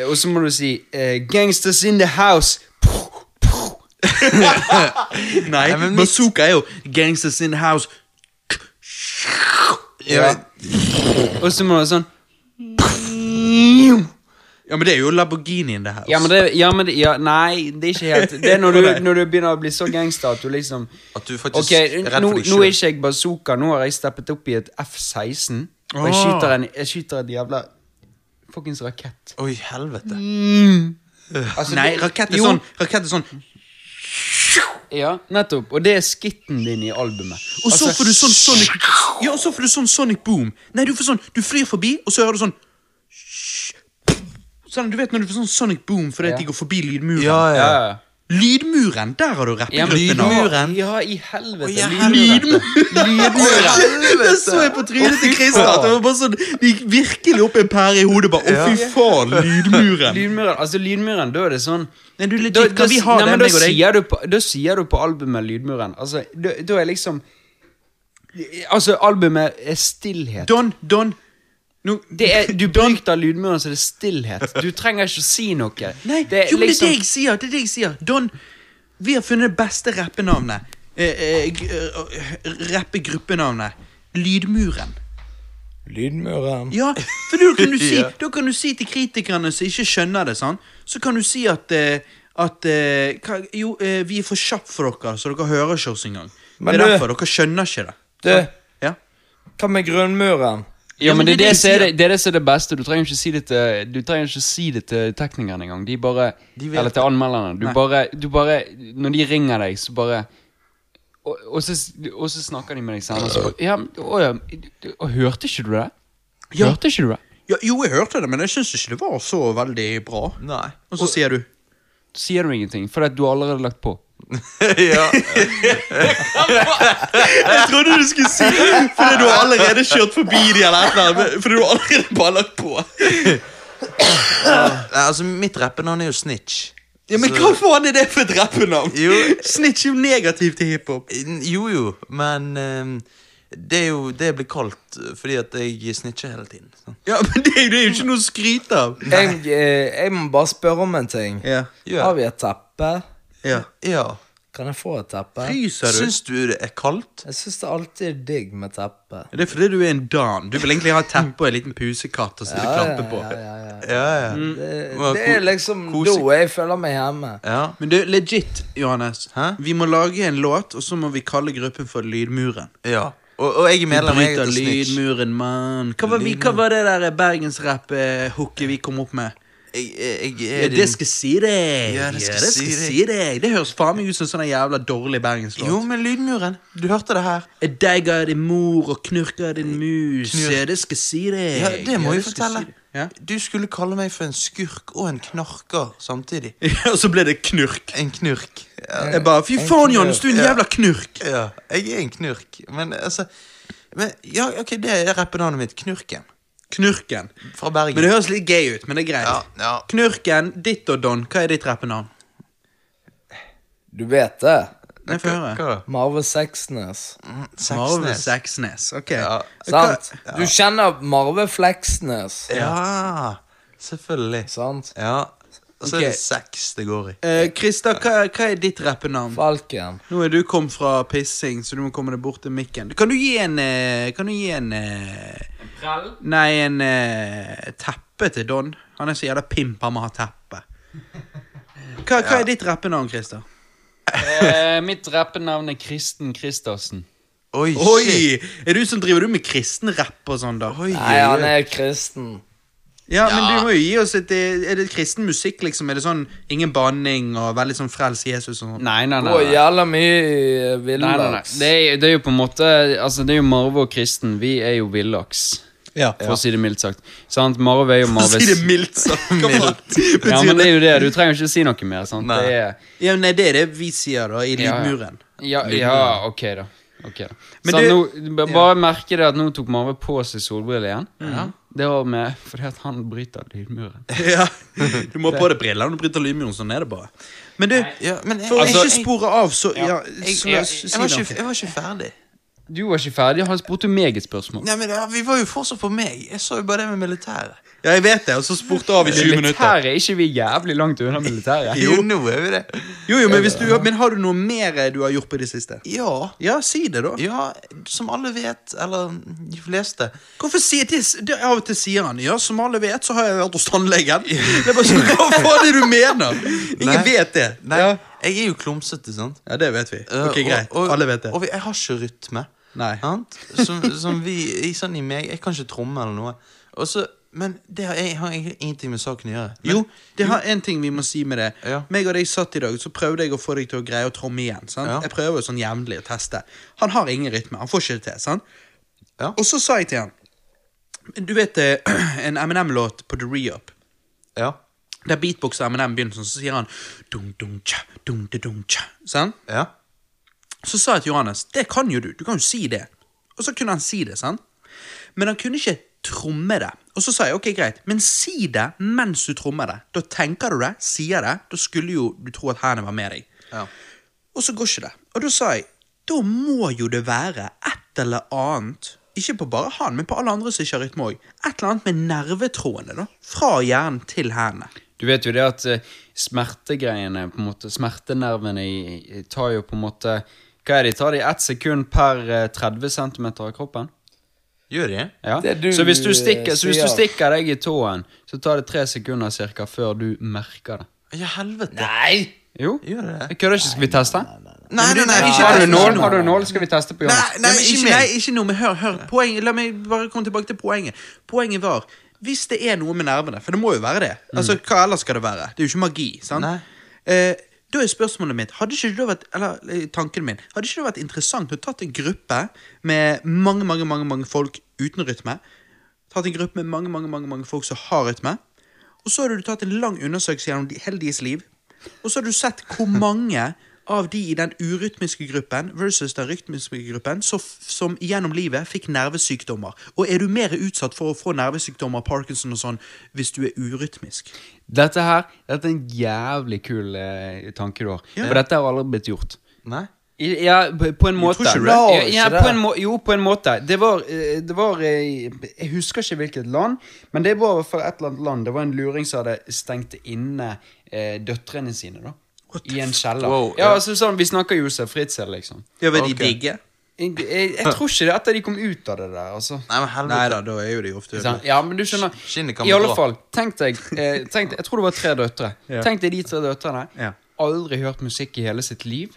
Og så må du si eh, 'Gangsters in the house'. Nei, Nei, men mitt- bazooka er jo 'gangsters in the house'. Ja, Og så må du ha sånn Ja, men det er jo Lamborghinien, det her. Ja, men det, ja, men det ja, Nei, det er ikke helt Det er når du, når du begynner å bli så gangster at du liksom At du faktisk Ok, er redd nå, for deg nå er ikke jeg bazooka, nå har jeg steppet opp i et F-16. Og jeg skyter en, jeg skyter en jævla fuckings rakett. Oi, helvete. Altså, Nei, det- rakett er jo, sånn Rakett er sånn Ja, nettopp. Og det er skitten din i albumet. Og så Altså, får du sånn Sonic Ja, og så får du sånn Sonic Boom. Nei, du får sånn Du flyr forbi, og så hører du sånn Sånn, Du vet når du får sånn Sonic Boom fordi Ja. de går forbi lydmuren? Ja, Ja. Lydmuren! Der har du rappegruppen. Lydmuren. Ja, i helvete. Oh, ja, Lydmuren. Lydmuren! Det så jeg på trynet til Christer. Det sånn De gikk virkelig opp en pære i hodet. Bare, Å, fy faen, lydmuren! Lydmuren, altså lydmuren, da er det sånn Nei, du, legit, da, da, vi ha nei, da sier, du på, da sier du på albumet Lydmuren Altså, da, da er liksom Altså, albumet er stillhet. Don, Don Det er, du bryter lydmuren, så det er stillhet. Du trenger ikke å si noe. Nei, det er jo, men det er liksom det jeg sier. Det er det jeg sier. Don, vi har funnet det beste rappenavnet. Eh, eh, eh, Rappegruppenavnet. Lydmuren. Lydmuren. Ja, for da kan du si, Ja. da kan du si til kritikerne som ikke skjønner det, sånn, så kan du si at eh, at eh, hva, Jo, eh, vi er for kjappe for dere, så dere hører ikke oss engang. Det Men er du- derfor dere skjønner ikke det. Du, Ja. hva med grunnmuren? Ja, men det er det, som er det, det er det som er det beste. Du trenger ikke si det til Du trenger ikke si det til teknikerne engang. De bare De Eller til anmelderne. Du bare, du bare Når de ringer deg, så bare og, og, så, og så snakker de med deg senere, så Ja, og, og Hørte ikke du det? Ja. Hørte ikke du det? Ja, jo, jeg hørte det, men jeg syns ikke det var så veldig bra. Nei. Og så sier du sier du ingenting, fordi at du har allerede lagt på. ja. Jeg trodde du skulle si fordi du har allerede kjørt forbi de eller et eller annet. Fordi du har allerede bare lagt på. Nei, altså, mitt rappenavn er jo Snitch. Ja, Men Så- hva faen er det for et rappenavn? Jo. Snitch er jo negativt til hiphop. Jo, jo, men um, det er jo det jeg blir kalt eh, fordi at jeg snitcher hele tiden. Så. Ja, men det, det er jo ikke noe å skryte av. Jeg, eh, jeg må bare spørre om en ting. Ja. Ja. Har vi et teppe? Ja. Ja. Kan jeg få et teppe? Fryser du? Syns du det er kaldt? Jeg syns det alltid er digg med teppe. Det er fordi du er en dan. Du vil egentlig ha et teppe og en liten pusekatt å sitte og klappe på. ja, ja, ja. Ja, ja. Det, det er liksom kose- da jeg føler meg hjemme. ja. Men du, legit, Johannes. Hæ? Vi må lage en låt, og så må vi kalle gruppen for Lydmuren. ja. Og, og jeg er medlem jeg heter lydmuren, mann. Hva hva var det der bergensrapp-hooket vi kom opp med? Jeg, jeg, jeg Ja, det skal si deg. Ja, det skal si deg. si deg. Det høres faen meg ut som sånn jævla dårlig bergenslåt. Jo, men Lydmuren. Du hørte det her. Jeg deiger din mor og knurker din mus. Knur. Ja, det skal si deg. Ja, det må Ja, jeg skal fortelle. si. Ja? Du skulle kalle meg for en skurk og en knarker samtidig. ja, og så ble det knurk. En knurk. Ja, Jeg bare, Fy faen. Johannes, du er en jævla knurk. ja jeg er en knurk. Men altså men, Ja, ok, det er rappenavnet mitt. Knurken. Knurken. Fra Bergen. Men det høres litt gay ut, men det er greit. ja, ja. Knurken, ditt og Don, hva er ditt rappenavn? Du vet det? Nei, få høre. Marve Seksnes. Marve sexnes Seksnes. Ok. Ja. Sant? Du kjenner Marve Fleksnes, Ja, selvfølgelig. sant? Ja. Og så er det seks det går i. Eh, Christer, hva, hva er ditt rappenavn? Falken. Nå er du kommet fra pissing, så du må komme deg bort til mikken. Kan du gi en eh, Kan du gi en eh, Nei, en eh, teppe til Don. Han er så jævla pimp, han må ha teppe. Hva, hva er ditt rappenavn, Krista? Eh, mitt rappenavn er Kristen Christersen. Oi, shit. Oi! Er du som driver du med kristen rapp og sånn, da? Oi, Nei, han er kristen. Ja, men du må jo gi oss et eh, Er det kristen musikk, liksom? Er det sånn ingen banning og veldig sånn frels Jesus og sånn? Nei, nei, nei. Nei. jævla mye i Nei, nei, nei. villaks. Det, er, det er jo på en måte Altså, det er jo Marve og Kristen. Vi er jo villaks, Ja. for å si det mildt sagt. Sant? Marve er jo Marves Si det mildt sagt. Hva faen Ja, men det er jo det. Du trenger jo ikke si noe mer. Sant? Nei. Det er Ja, nei, det er det vi sier, da, i Ja, ja. lydmuren. Ja, ja ok, da. Ok Men Så du- nå, bare Bare merke det at nå tok Marve på seg solbriller igjen. Det var med fordi at han bryter lydmuren. Ja, Du må ha på deg brillene når du bryter lydmuren. Sånn er det bare. Men du, Ja, men jeg, for Altså, ikke spore av, så ja, jeg- så, jeg- si jeg, var ikke, jeg var ikke ferdig. Du var ikke ferdig, han spurte meg et spørsmål. Nei, men ja, Vi var jo fortsatt på meg. Jeg sa jo bare det med militæret. Ja, jeg vet det, og så spurte av i 20 minutter. Militæret er ikke vi jævlig langt unna militæret. Jo, nå er vi det. Jo, jo, men, hvis du, men har du noe mer du har gjort på det siste? Ja. Ja, si det, da. Ja, som alle vet, eller de fleste Hvorfor sier det, det Av og til sier han ja, som alle vet, så har jeg vært hos tannlegen. Det er bare sånn, Hva faen er det du mener? Ingen Nei. vet det. Nei, Ja. jeg er jo klumsete, sant? ja, det vet vi. Eh, Ok, Greit. og- og- Alle vet det. Og jeg har ikke rytme. Nei. Sant? Som, som vi sånn i meg Jeg kan ikke tromme eller noe. Og så, men det har, jeg, har egentlig ingenting med saken å gjøre. Men, Jo, det har en ting vi må si med det. Ja. Meg og deg satt i dag, så prøvde jeg å få deg til å greie å tromme igjen. Sant? Ja. Jeg prøver jo sånn jevnlig å teste. Han har ingen rytme. Han får ikke det til. sant? Ja. Og så sa jeg til han Du vet eh, en MNM-låt på The Re-Up? Ja. Der beatboxer MNM begynner sånn, så sier han dum, dum, tja, dum, dum, tja. Sant? Ja. Så sa jeg til Johannes det kan jo du. Du kan jo si det. Og så kunne han si det. sant? Men han kunne ikke tromme det. Og så sa jeg ok, greit, men si det mens du trommer det. Da tenker du det, sier det. Da skulle jo du tro at hendene var med deg. Ja. Og så går ikke det. Og da sa jeg da må jo det være et eller annet ikke på bare han, men på alle andre som ikke har rytme òg. Et eller annet med nervetrådene. da, Fra hjernen til hendene. Du vet jo det at eh, smertegreiene, på en måte, smertenervene tar jo på en måte Hva er det, tar de ett sekund per eh, 30 cm av kroppen? Gjør de? Ja. Du, så, hvis du stikker, så hvis du stikker deg i tåen, så tar det tre sekunder cirka før du merker det. Ja, helvete. Nei! Jo. Gjør det det? Jeg kødder ikke. Skal vi teste? Nei, nei, nei, ikke Har du nål? Har du nål? Skal vi teste på Nei, nei, men ikke ikke, nei, ikke noe, med hør, hør. Poeng, la meg bare komme tilbake til poenget. Poenget var, hvis det er noe med nervene, for det må jo være det, altså hva ellers skal det være? Det er jo ikke magi, sant? Nei. Eh, da er spørsmålet mitt, hadde ikke det vært, eller eh, tanken min, hadde ikke det vært interessant å tatt en gruppe med mange, mange, mange, mange folk uten rytme, tatt en gruppe med mange, mange, mange, mange folk som har rytme, og så hadde du tatt en lang undersøkelse gjennom hele deres liv, og så hadde du sett hvor mange av de i den urytmiske gruppen versus den rytmiske gruppen så, som gjennom livet fikk nervesykdommer. Og er du mer utsatt for å få nervesykdommer, Parkinson og sånn, hvis du er urytmisk? Dette her dette er en jævlig kul eh, tanke du har. Ja. For dette har aldri blitt gjort. Nei? Ja, på på en måte. Ja, ja, på en må jo, på en måte. Det var, eh, det var eh, Jeg husker ikke hvilket land, men det var for et eller annet land. Det var en luring som hadde stengt inne eh, døtrene sine, da. I en kjeller. Wow, ja, ja. altså sånn, Vi snakker Josef Fritzel, liksom. Ja, vil de okay. digge? Jeg, jeg, jeg tror ikke det etter de kom ut av det der, altså. Nei, men helvete. Neida, da, er jo de ofte sånn. Ja, men du skjønner I alle fall, tenk deg, eh, tenk deg Jeg tror det var tre døtre. Ja. Tenk deg de tre døtrene. Ja. Aldri hørt musikk i hele sitt liv.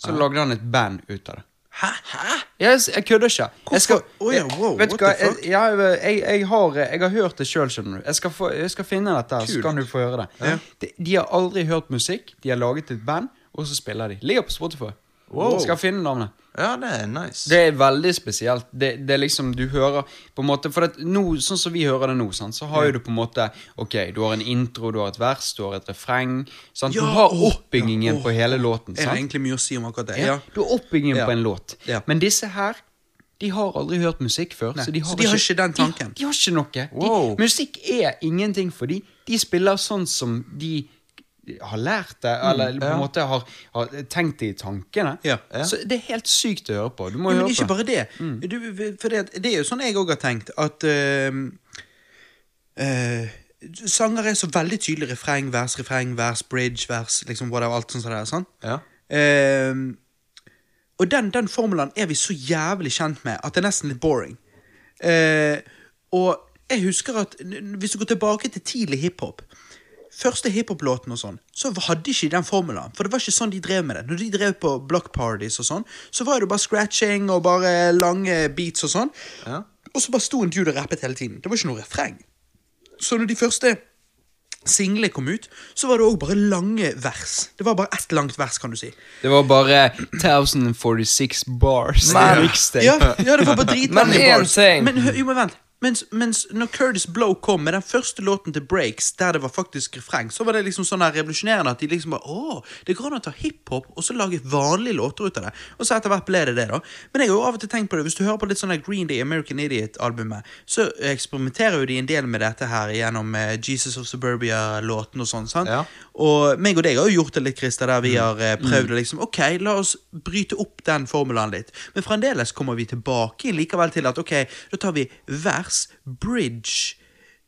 Så lagde han et band ut av det. Hæ? Hæ? Jeg, jeg kødder ikke. Jeg skal, oh, yeah, wow, vet hva? Jeg, jeg, jeg, har, jeg har hørt det sjøl, skjønner du. Jeg skal, få, skal finne dette, Kult. så kan du få høre det. Ja. de. De har aldri hørt musikk. De har laget et band, og så spiller de. Ligger på Spotify. Wow. Skal finne navnet. Ja, det er nice. Det er veldig spesielt. Det, det er liksom Du hører på en måte For nå, sånn som vi hører det nå, sant, så har jo du på en måte Ok, du har en intro, du har et vers, du har et refreng. Sant? Ja, du har oppbyggingen ja, på hele låten. Sant? Er det egentlig mye å si om akkurat det. Ja. Du har oppbyggingen på en låt. Men disse her de har aldri hørt musikk før. Nei, Så de har, så de har ikke den tanken. De, de har ikke noe. Wow. De, musikk er ingenting for de. De spiller sånn som de har lært det, eller på ja. en måte har, har tenkt det i tankene. Ja. Ja. Så det er helt sykt å høre på. Du må Ja, men ikke på. bare det. Du, for det, det er jo sånn jeg òg har tenkt, at uh, uh, Sanger er så veldig tydelig refreng, vers, refreng, vers, bridge, vers, liksom whatever, alt sånt der, er. Sånn. Ja. Eh, og den, den formelen er vi så jævlig kjent med at det er nesten litt boring. Eh, og jeg husker at hvis du går tilbake til tidlig hiphop Første hiphop-låten og sånn, så hadde ikke den formelen. For det var ikke sånn de drev med det. Når de drev på block parties og sånn, så var det bare scratching og bare lange beats og sånn. Ja. Og så bare sto en dude og rappet hele tiden. Det var ikke noe refreng. Så når de første singlene kom ut, så var det òg bare lange vers. Det var bare ett langt vers, kan du si. Det var bare 1046 bars. Men- Ja, ja det var bare Men én bars. ting. Men, jo, men vent. Mens, mens når Curtis Blow kom med den første låten til Breaks, der det var faktisk refreng, så var det liksom sånn revolusjonerende at de liksom bare Å, det går an å ta hiphop og så lage vanlige låter ut av det. Og så etter hvert ble det det, da. Men jeg har jo av og til tenkt på det, hvis du hører på litt sånn Green Day American Idiot-albumet, så eksperimenterer jo de en del med dette her gjennom eh, Jesus of Suburbia-låten og sånn. sant? Ja. Og meg og deg har jo gjort det litt, Christer, der vi har eh, Mm. prøvd å liksom Ok, la oss bryte opp den formelen litt. Men fremdeles kommer vi tilbake likevel til at ok, da tar vi vers, bridge,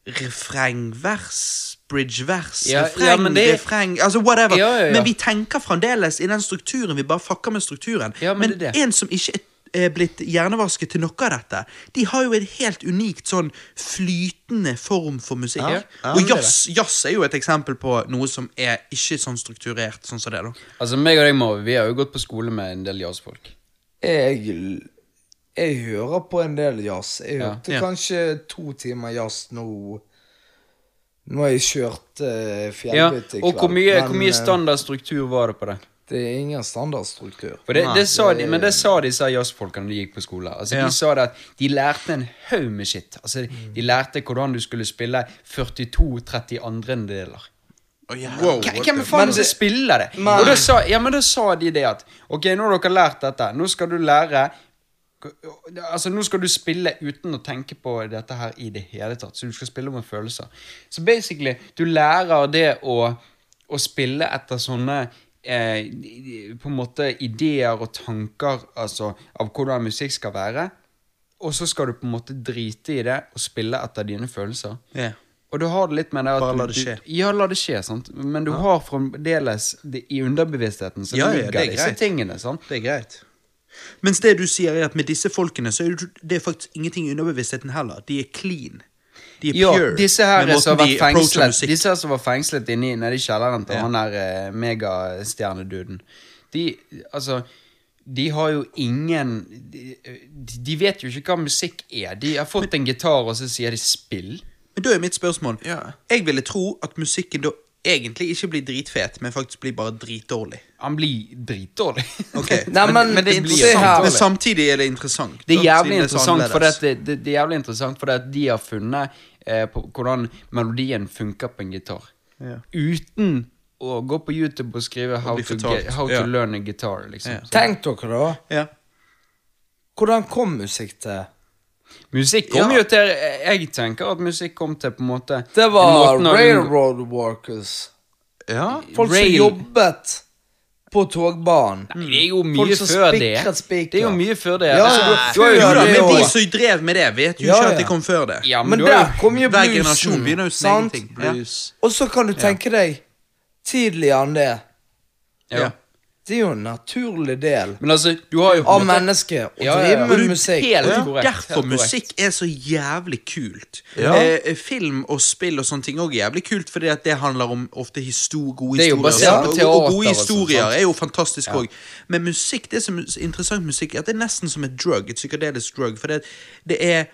refreng, vers, bridge, vers, Ja, refreng, ja, det- refreng Altså whatever. Ja, ja, ja. Men vi tenker fremdeles i den strukturen. Vi bare fucker med strukturen. Ja, men men det det. en som ikke er blitt hjernevasket til noe av dette, de har jo et helt unikt sånn flytende form for musikk. Ja, ja, og jazz, jazz er jo et eksempel på noe som er ikke sånn strukturert sånn som det, da. Altså, meg og deg, Marv, vi har jo gått på skole med en del jazzfolk. Jeg, jeg hører på en del jazz. Jeg hørte Ja. kanskje to timer jazz nå Nå har jeg kjørt uh, Ja, fjellbytte i kveld. og hvor mye, men, hvor mye eh, standardstruktur var det på det? Det er ingen standardstruktur. For det, det sa de, men det sa disse jazzfolkene da de gikk på skole. Altså, Ja. De sa det at de lærte en haug med shit. Altså, De lærte hvordan du skulle spille 42 32 deler. Oh, yeah. Wow. Hvem faen som spiller det? Men- Og da sa, ja, men da sa de det at Ok, nå har dere lært dette. Nå skal du lære Altså, nå skal du spille uten å tenke på dette her i det hele tatt. Så du skal spille med følelser. Så basically, du lærer det å, å spille etter sånne eh, på en måte ideer og tanker altså, av hvordan musikk skal være. Og så skal du på en måte drite i det og spille etter dine følelser. Yeah. Og du har det litt med det Bare la det skje. Du, ja, la det skje, sant. Men du har fremdeles det, i underbevisstheten så Ja, ja, ligger det er disse tingene. sant? Det er greit. Mens det du sier er at med disse folkene så er det, faktisk ingenting i underbevisstheten heller. De er clean. De er pure. disse her som har fengslet. Disse her som var fengslet inne nede i kjelleren til Ja. han der eh, megastjerneduden. De, altså de har jo ingen de, de vet jo ikke hva musikk er. De har fått en gitar, og så sier de 'spill'. Men da er mitt spørsmål Ja. Jeg ville tro at musikken da egentlig ikke blir dritfet, men faktisk blir bare dritdårlig. Han blir dritdårlig. okay. Nei, men, men det se blir sant. Men samtidig er det interessant. Det er jævlig interessant, for det, det, det er jævlig interessant fordi at de har funnet eh, på hvordan melodien funker på en gitar. Ja. Uten å gå på YouTube og skrive 'How, to, get, how to learn a guitar'. liksom. Ja. Tenk dere, da. Ja. Hvordan kom musikk til? Musikk kom Ja. jo til Jeg tenker at musikk kom til på en måte Det var railroad workers. Ja. Folk Rail. som jobbet på togbanen. Nei, Det er jo mye før det. spikret. Det er jo mye før det. Ja, altså, du før jo da, men de som drev med det, vet jo Ja, ikke ja. at de kom før det. ja, men, Men der kom jo Hver bluesen. generasjon begynner jo sin egen ting. Ja. Og så kan du tenke deg tidligere enn det. ja. Det er jo en naturlig del Men altså, du har jo på av en måte- mennesket å Ja, ja, ja. drive Og med du- musikk. helt korrekt, derfor helt korrekt. musikk er så jævlig kult. Ja. Eh, film og spill og sånne ting er også jævlig kult, fordi at det handler om ofte histo gode Det er jo historier. basert sant? på og, og gode og sånt, historier sant? er jo fantastisk òg. Men musikk, det som er så interessant med musikk, er at det er nesten som et drug. Et psykadelisk drug. For det, det er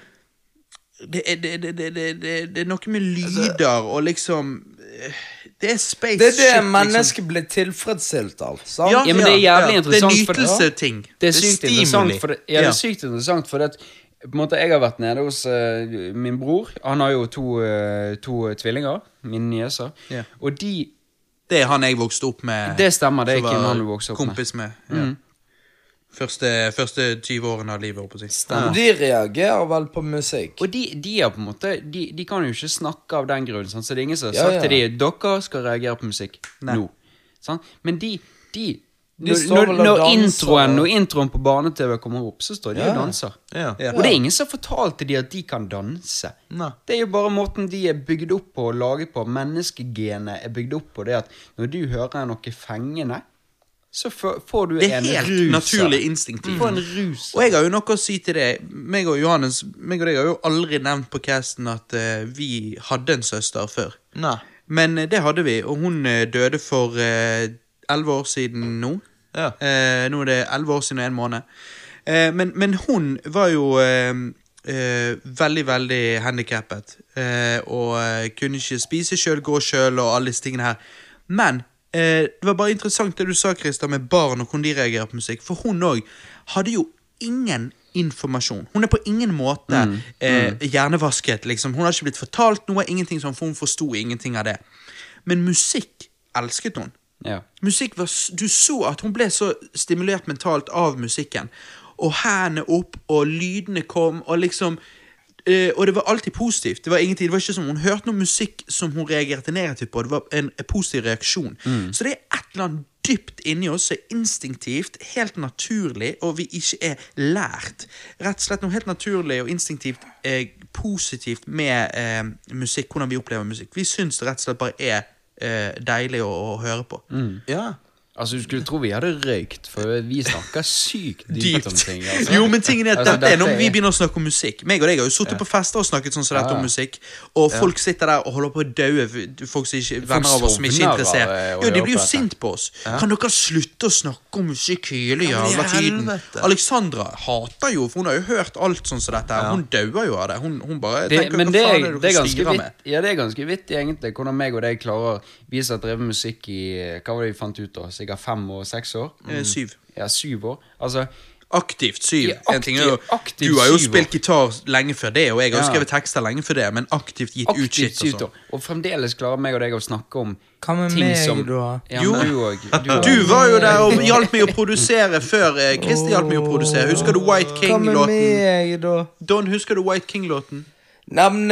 det er, det, det, det, det, det, det er noe med lyder og liksom eh, Det er space Det er det shit, liksom. mennesket blir tilfredsstilt av. Sant? Ja, men det er jævlig interessant, Det er nytelseting. Det er sykt stimuli. interessant, for det, ja, det er sykt interessant, for det, at, på en måte, jeg har vært nede hos eh, min bror. Han har jo to, eh, to tvillinger, mine nieser. Ja. Og de Det er han jeg vokste opp med. Det stemmer, det er som Kim var han du vokste opp med. kompis med. Ja. Første, første 20 årene av livet, si. Og De reagerer vel på musikk. Og de, de er på en måte de, de kan jo ikke snakke av den grunn. Sant? Så det er ingen som har Ja, sagt ja. til dem dere skal reagere på musikk Nei. nå. Sant? Men de, de De når, når, når, introen, og- når introen på barne-TV kommer opp, så står de Ja. og danser. Ja. Ja. Og det er ingen som har fortalt til de at de kan danse. Nei. Det er jo bare måten de er bygd opp på og laget på. Menneskegenet er bygd opp på det at når du hører noe fengende, så får du Det er en helt rus. naturlig instinktivt. En rus. Og jeg har jo noe å si til det. Meg og Johannes meg og deg har jo aldri nevnt på casten at uh, vi hadde en søster før. Nei. Men uh, det hadde vi, og hun uh, døde for elleve år siden nå. Ja. Nå er det elleve år siden og en måned. Men, men hun var jo veldig, veldig handikappet. Og kunne ikke spise sjøl, gå sjøl og alle disse tingene her. Men eh, det var bare interessant det du sa, Christa, med barn og hvordan de reagerer på musikk. For hun òg hadde jo ingen informasjon. Hun er på ingen måte Mm. eh, hjernevasket. liksom. Hun har ikke blitt fortalt noe, ingenting sånn, for hun forsto ingenting av det. Men musikk elsket hun. Ja. Musikk var, Du så at hun ble så stimulert mentalt av musikken. Og hendene opp, og lydene kom, og liksom eh, Og det var alltid positivt. Det var ingenting, det var ikke som Hun hørte noe musikk som hun reagerte negativt på. Det var en, en positiv reaksjon. Så det er et eller annet dypt inni oss som er instinktivt, helt naturlig, og vi ikke er lært. Rett og slett noe helt naturlig og instinktivt eh, positivt med eh, musikk, hvordan vi opplever musikk. Vi syns det rett og slett bare er eh, deilig å, å høre på. Ja. Altså, Du skulle tro vi hadde røykt, for vi snakker sykt dypt om ting. Altså. Jo, men tingen er at Altså, dette er når vi er- begynner å snakke om musikk. Meg og deg har jo sittet på fester og snakket sånn som dette Ja. om musikk, og folk sitter der og holder på å daue. Folk som ikke, venner av oss som ikke er interessert. Jo, de blir jo sinte sint på oss. Kan dere slutte å snakke om musikk hele jævla tiden? Alexandra hater jo, for hun har jo hørt alt sånn som dette. Hun dauer jo av det. Hun, hun bare det, tenker men hva det faen er, det det er ganske styrer vitt, med? ja, det er ganske vittig egentlig hvordan meg og deg klarer Vi som har drevet musikk i Hva var det vi fant ut da? Sikkert fem og seks år? Mm. Syv. Ja, syv år. Altså, Aktivt syv. Ja, en ting er jo, aktiv- aktiv du har jo spilt gitar lenge før det, og jeg har Ja. skrevet tekster lenge før det, men aktivt gitt ut shit og sånn. Og fremdeles klarer meg og deg å snakke om Hva med ting meg, som da? Ja, Jo. du og, Du, og. Du var jo der og hjalp meg å produsere før eh, Christer hjalp meg å produsere. Husker du White King-låten? Don, husker du White King-låten? Neimen,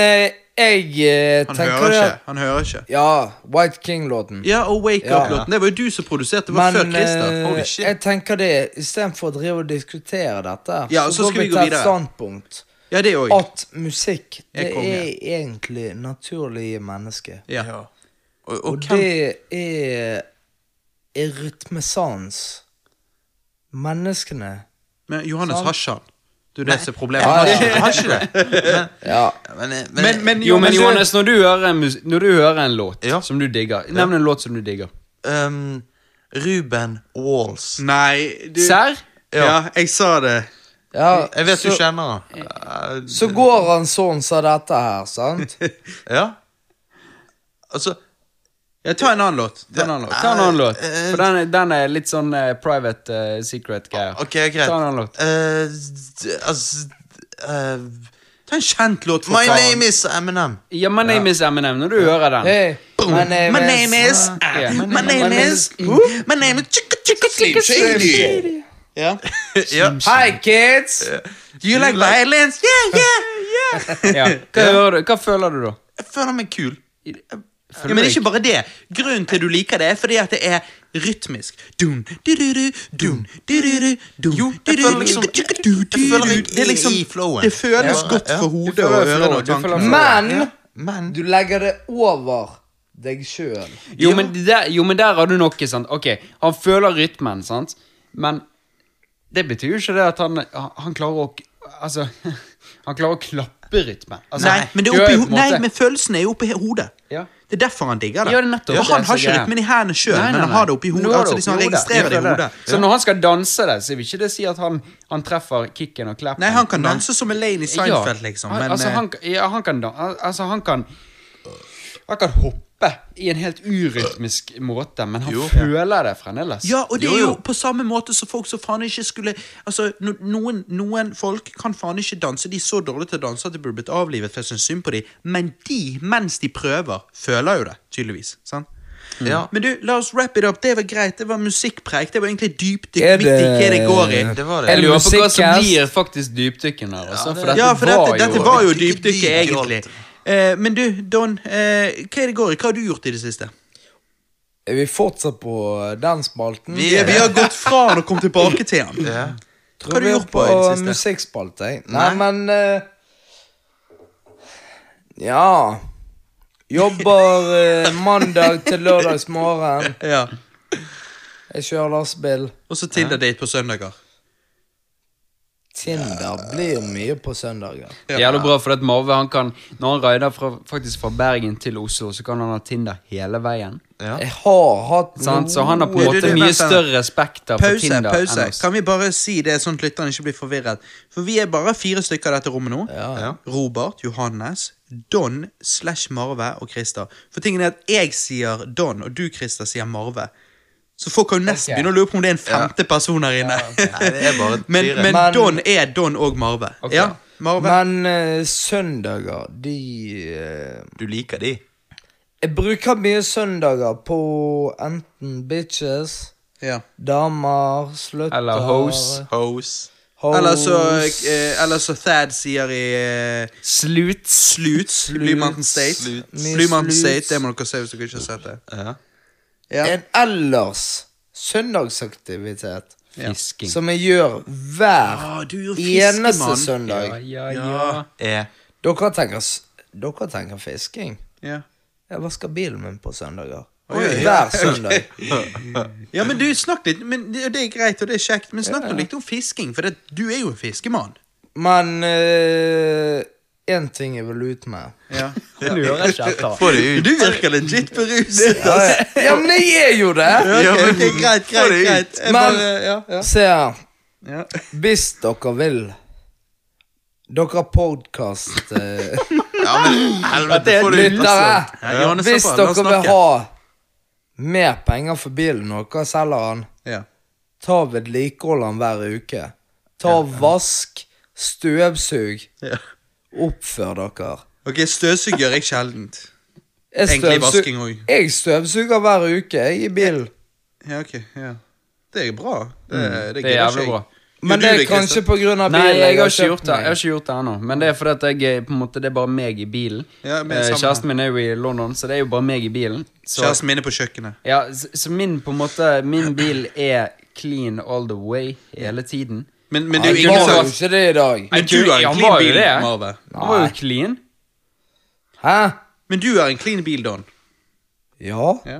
jeg eh, Han tenker hører ikke. Han hører ikke. Ja, White King-låten. Ja, og Wake Ja. Up-låten. Det var jo du som produserte. Det var Men før Christer. eh, jeg tenker det, istedenfor å drive og diskutere dette, Ja, så skal vi gå til et videre. standpunkt Ja, det også. at musikk det konge. er egentlig naturlig i mennesket. Ja. Og, og Og hvem det er, er rytmesans. Menneskene Men Johannes Sant. Har løser er er problemet. Han har ikke- det? Ja. Men, men, Men, men, Jo, men Johannes, når du hører en, når du hører en låt Ja. som du digger Nevn en låt som du digger. um, Ruben Walls. Nei, du Serr? Ja, jeg sa det. ja Jeg vet så, du kjenner han. Uh, Så går han sånn som dette her, sant? Ja. Altså Ja, ta en annen låt. Ta en annen låt. Ta en annen låt. Eh, For den den er litt sånn uh, private uh, secret-greier. Ok, greit. Ta en annen låt. Uh, altså eh, Ta en kjent låt, for My faen. name is Eminem. Ja, My name is Eminem, når du hører den. Hey, my name, My name is. My name is My name is Chicka Chicka Slim Shady. Yeah. Ja. Hi, kids! Do you like violence? Yeah, yeah, yeah. Ja. Hva? Hva føler du da? Jeg føler meg kul. Ja, men ikke bare det. Grunnen til du liker det, er fordi at det er rytmisk. Dun, du-du-du, dun, du-du-du, dun, Jo, jeg føler liksom- Det er liksom- i- i flowen. Det føles godt for hodet og ørene og tankene. Men Men du legger det over deg sjøl. Jo, jo, men der har du noe, sant. Ok, han føler rytmen, sant. Men det betyr jo ikke det at han, han klarer å Altså, han klarer å klappe rytmen. Altså, Nei, men det er oppi, nei, men følelsen er jo oppi hodet. Det er derfor han digger det. Ja, det nettopp For han har ikke rytmen i hendene sjøl, men han har det oppi hodet. Altså, liksom, han registrerer det i hodet. Så når han skal danse det, så vil ikke det si at han, han treffer kicken og klappen. Nei, han kan danse som Elaine i Seinfeld, liksom, men altså, eh, han, ja, han kan Altså, han kan Han kan hoppe i en helt urytmisk måte, men han Jo. føler det fremdeles. Ja, og det Jo, er jo jo. på samme måte som folk som faen ikke skulle Altså, no, noen, noen folk kan faen ikke danse. De er så dårlige til å danse at de burde blitt avlivet, for jeg syns synd på dem. Men de, mens de prøver, føler jo det, tydeligvis. sant? Ja. Men du, la oss wrap it up. Det var greit. Det var musikkpreik. Det var egentlig dypdykk midt i hva det går i. Det var det. Jeg Er det lurer på hva som blir faktisk dypdykken her. Altså, for dette Ja, for var dette, dette var jo Dyp- dyp- dypdykket, egentlig. Eh, men du, Don, eh, hva er det går i? Hva har du gjort i det siste? Er vi fortsatt på den spalten? Vi Vi, har gått fra den og kommet tilbake til den. Ja. Hva har du gjort på i det siste? musikkspalte, jeg. Nei, Nei. men uh, Ja. Jobber uh, mandag til lørdagsmorgen. Ja. Jeg kjører lastebil. Og så Tinder-date på søndager. Tinder blir mye på søndager. Det er Jævlig bra, for at Marve han kan Når han rider fra, faktisk fra Bergen til Oslo, så kan han ha Tinder hele veien. Ja. Jeg har hatt sånn, Så han har på en Du, du, måte du, mye større spekter på Pause, Tinder pause. enn oss. Kan vi bare si det, sånn at lytterne ikke blir forvirret? For vi er bare fire stykker i dette rommet nå. Ja. Robert, Johannes, Don slash Marve og Christer. For tingen er at jeg sier Don, og du, Christer, sier Marve. Så folk kan jo nesten Ok. begynne å lure på om det er en femte person her inne. Nei, det er bare men men Men- Don er Don og Marve. Okay. Ja, Marve. Men uh, søndager, de uh, Du liker de? Jeg bruker mye søndager på enten bitches, ja. damer, slutter Eller hose. Hose. Hose. Eller så, eh, eller så Thad sier i eh, Sluts. Sluts. Blue Mountain State. Sluts. Blue Mountain. State, Det må dere se hvis dere ikke har sett det. Ja. Ja. En ellers søndagsaktivitet Fisking. som jeg gjør hver Ja, du er jo eneste søndag. Ja, ja, Ja. ja. Er Dere tenker, s- dere tenker fisking. Ja. Jeg vasker bilen min på søndager. Oi. Hver søndag. ja, men du, snakk litt men det, det er greit, og det er kjekt, men snakk nå litt om fisking, for det, du er jo en fiskemann. Men én ting jeg vil ut med. Ja. Du hører ikke etter. Få det ut. Du virker legit beruset. Ja, ja. ja, men jeg er jo det! Ja, okay, okay, greit, greit, greit. Jeg Men- bare, ja, ja. Se her. Ja. Hvis dere vil Dere har podkast eh, Ja, men helvete, få det ut. Lyttere! Ja, Hvis dere vil ha mer penger for bilen når dere selger den, Ja. ta vedlikehold den hver uke. Ta vask, støvsug, Ja. Oppfør dere. Ok, støvsug gjør jeg sjeldent. Jeg, Egentlig vasking òg. jeg støvsuger hver uke jeg, i bilen. Ja, ok, ja. Det er bra. Det, det, Det er gidder jævlig ikke bra. Men det er kanskje Christer? av bilen Nei, jeg har ikke kjøpt gjort det Jeg har ikke gjort det ennå. Men det er fordi at jeg er på en måte Det er bare meg i bilen. Ja, men Eh, samme. Kjæresten min er jo i London, så det er jo bare meg i bilen. Så, Kjæresten min er på kjøkkenet. ja, så, så min på en måte Min bil er clean all the way hele tiden. Men, men det er jo ingen var jo som ikke det i dag. Men du har en han clean var jo bil, det. Marve. Han var jo clean. Hæ? Men du har en clean bil, Don. Ja. Ja.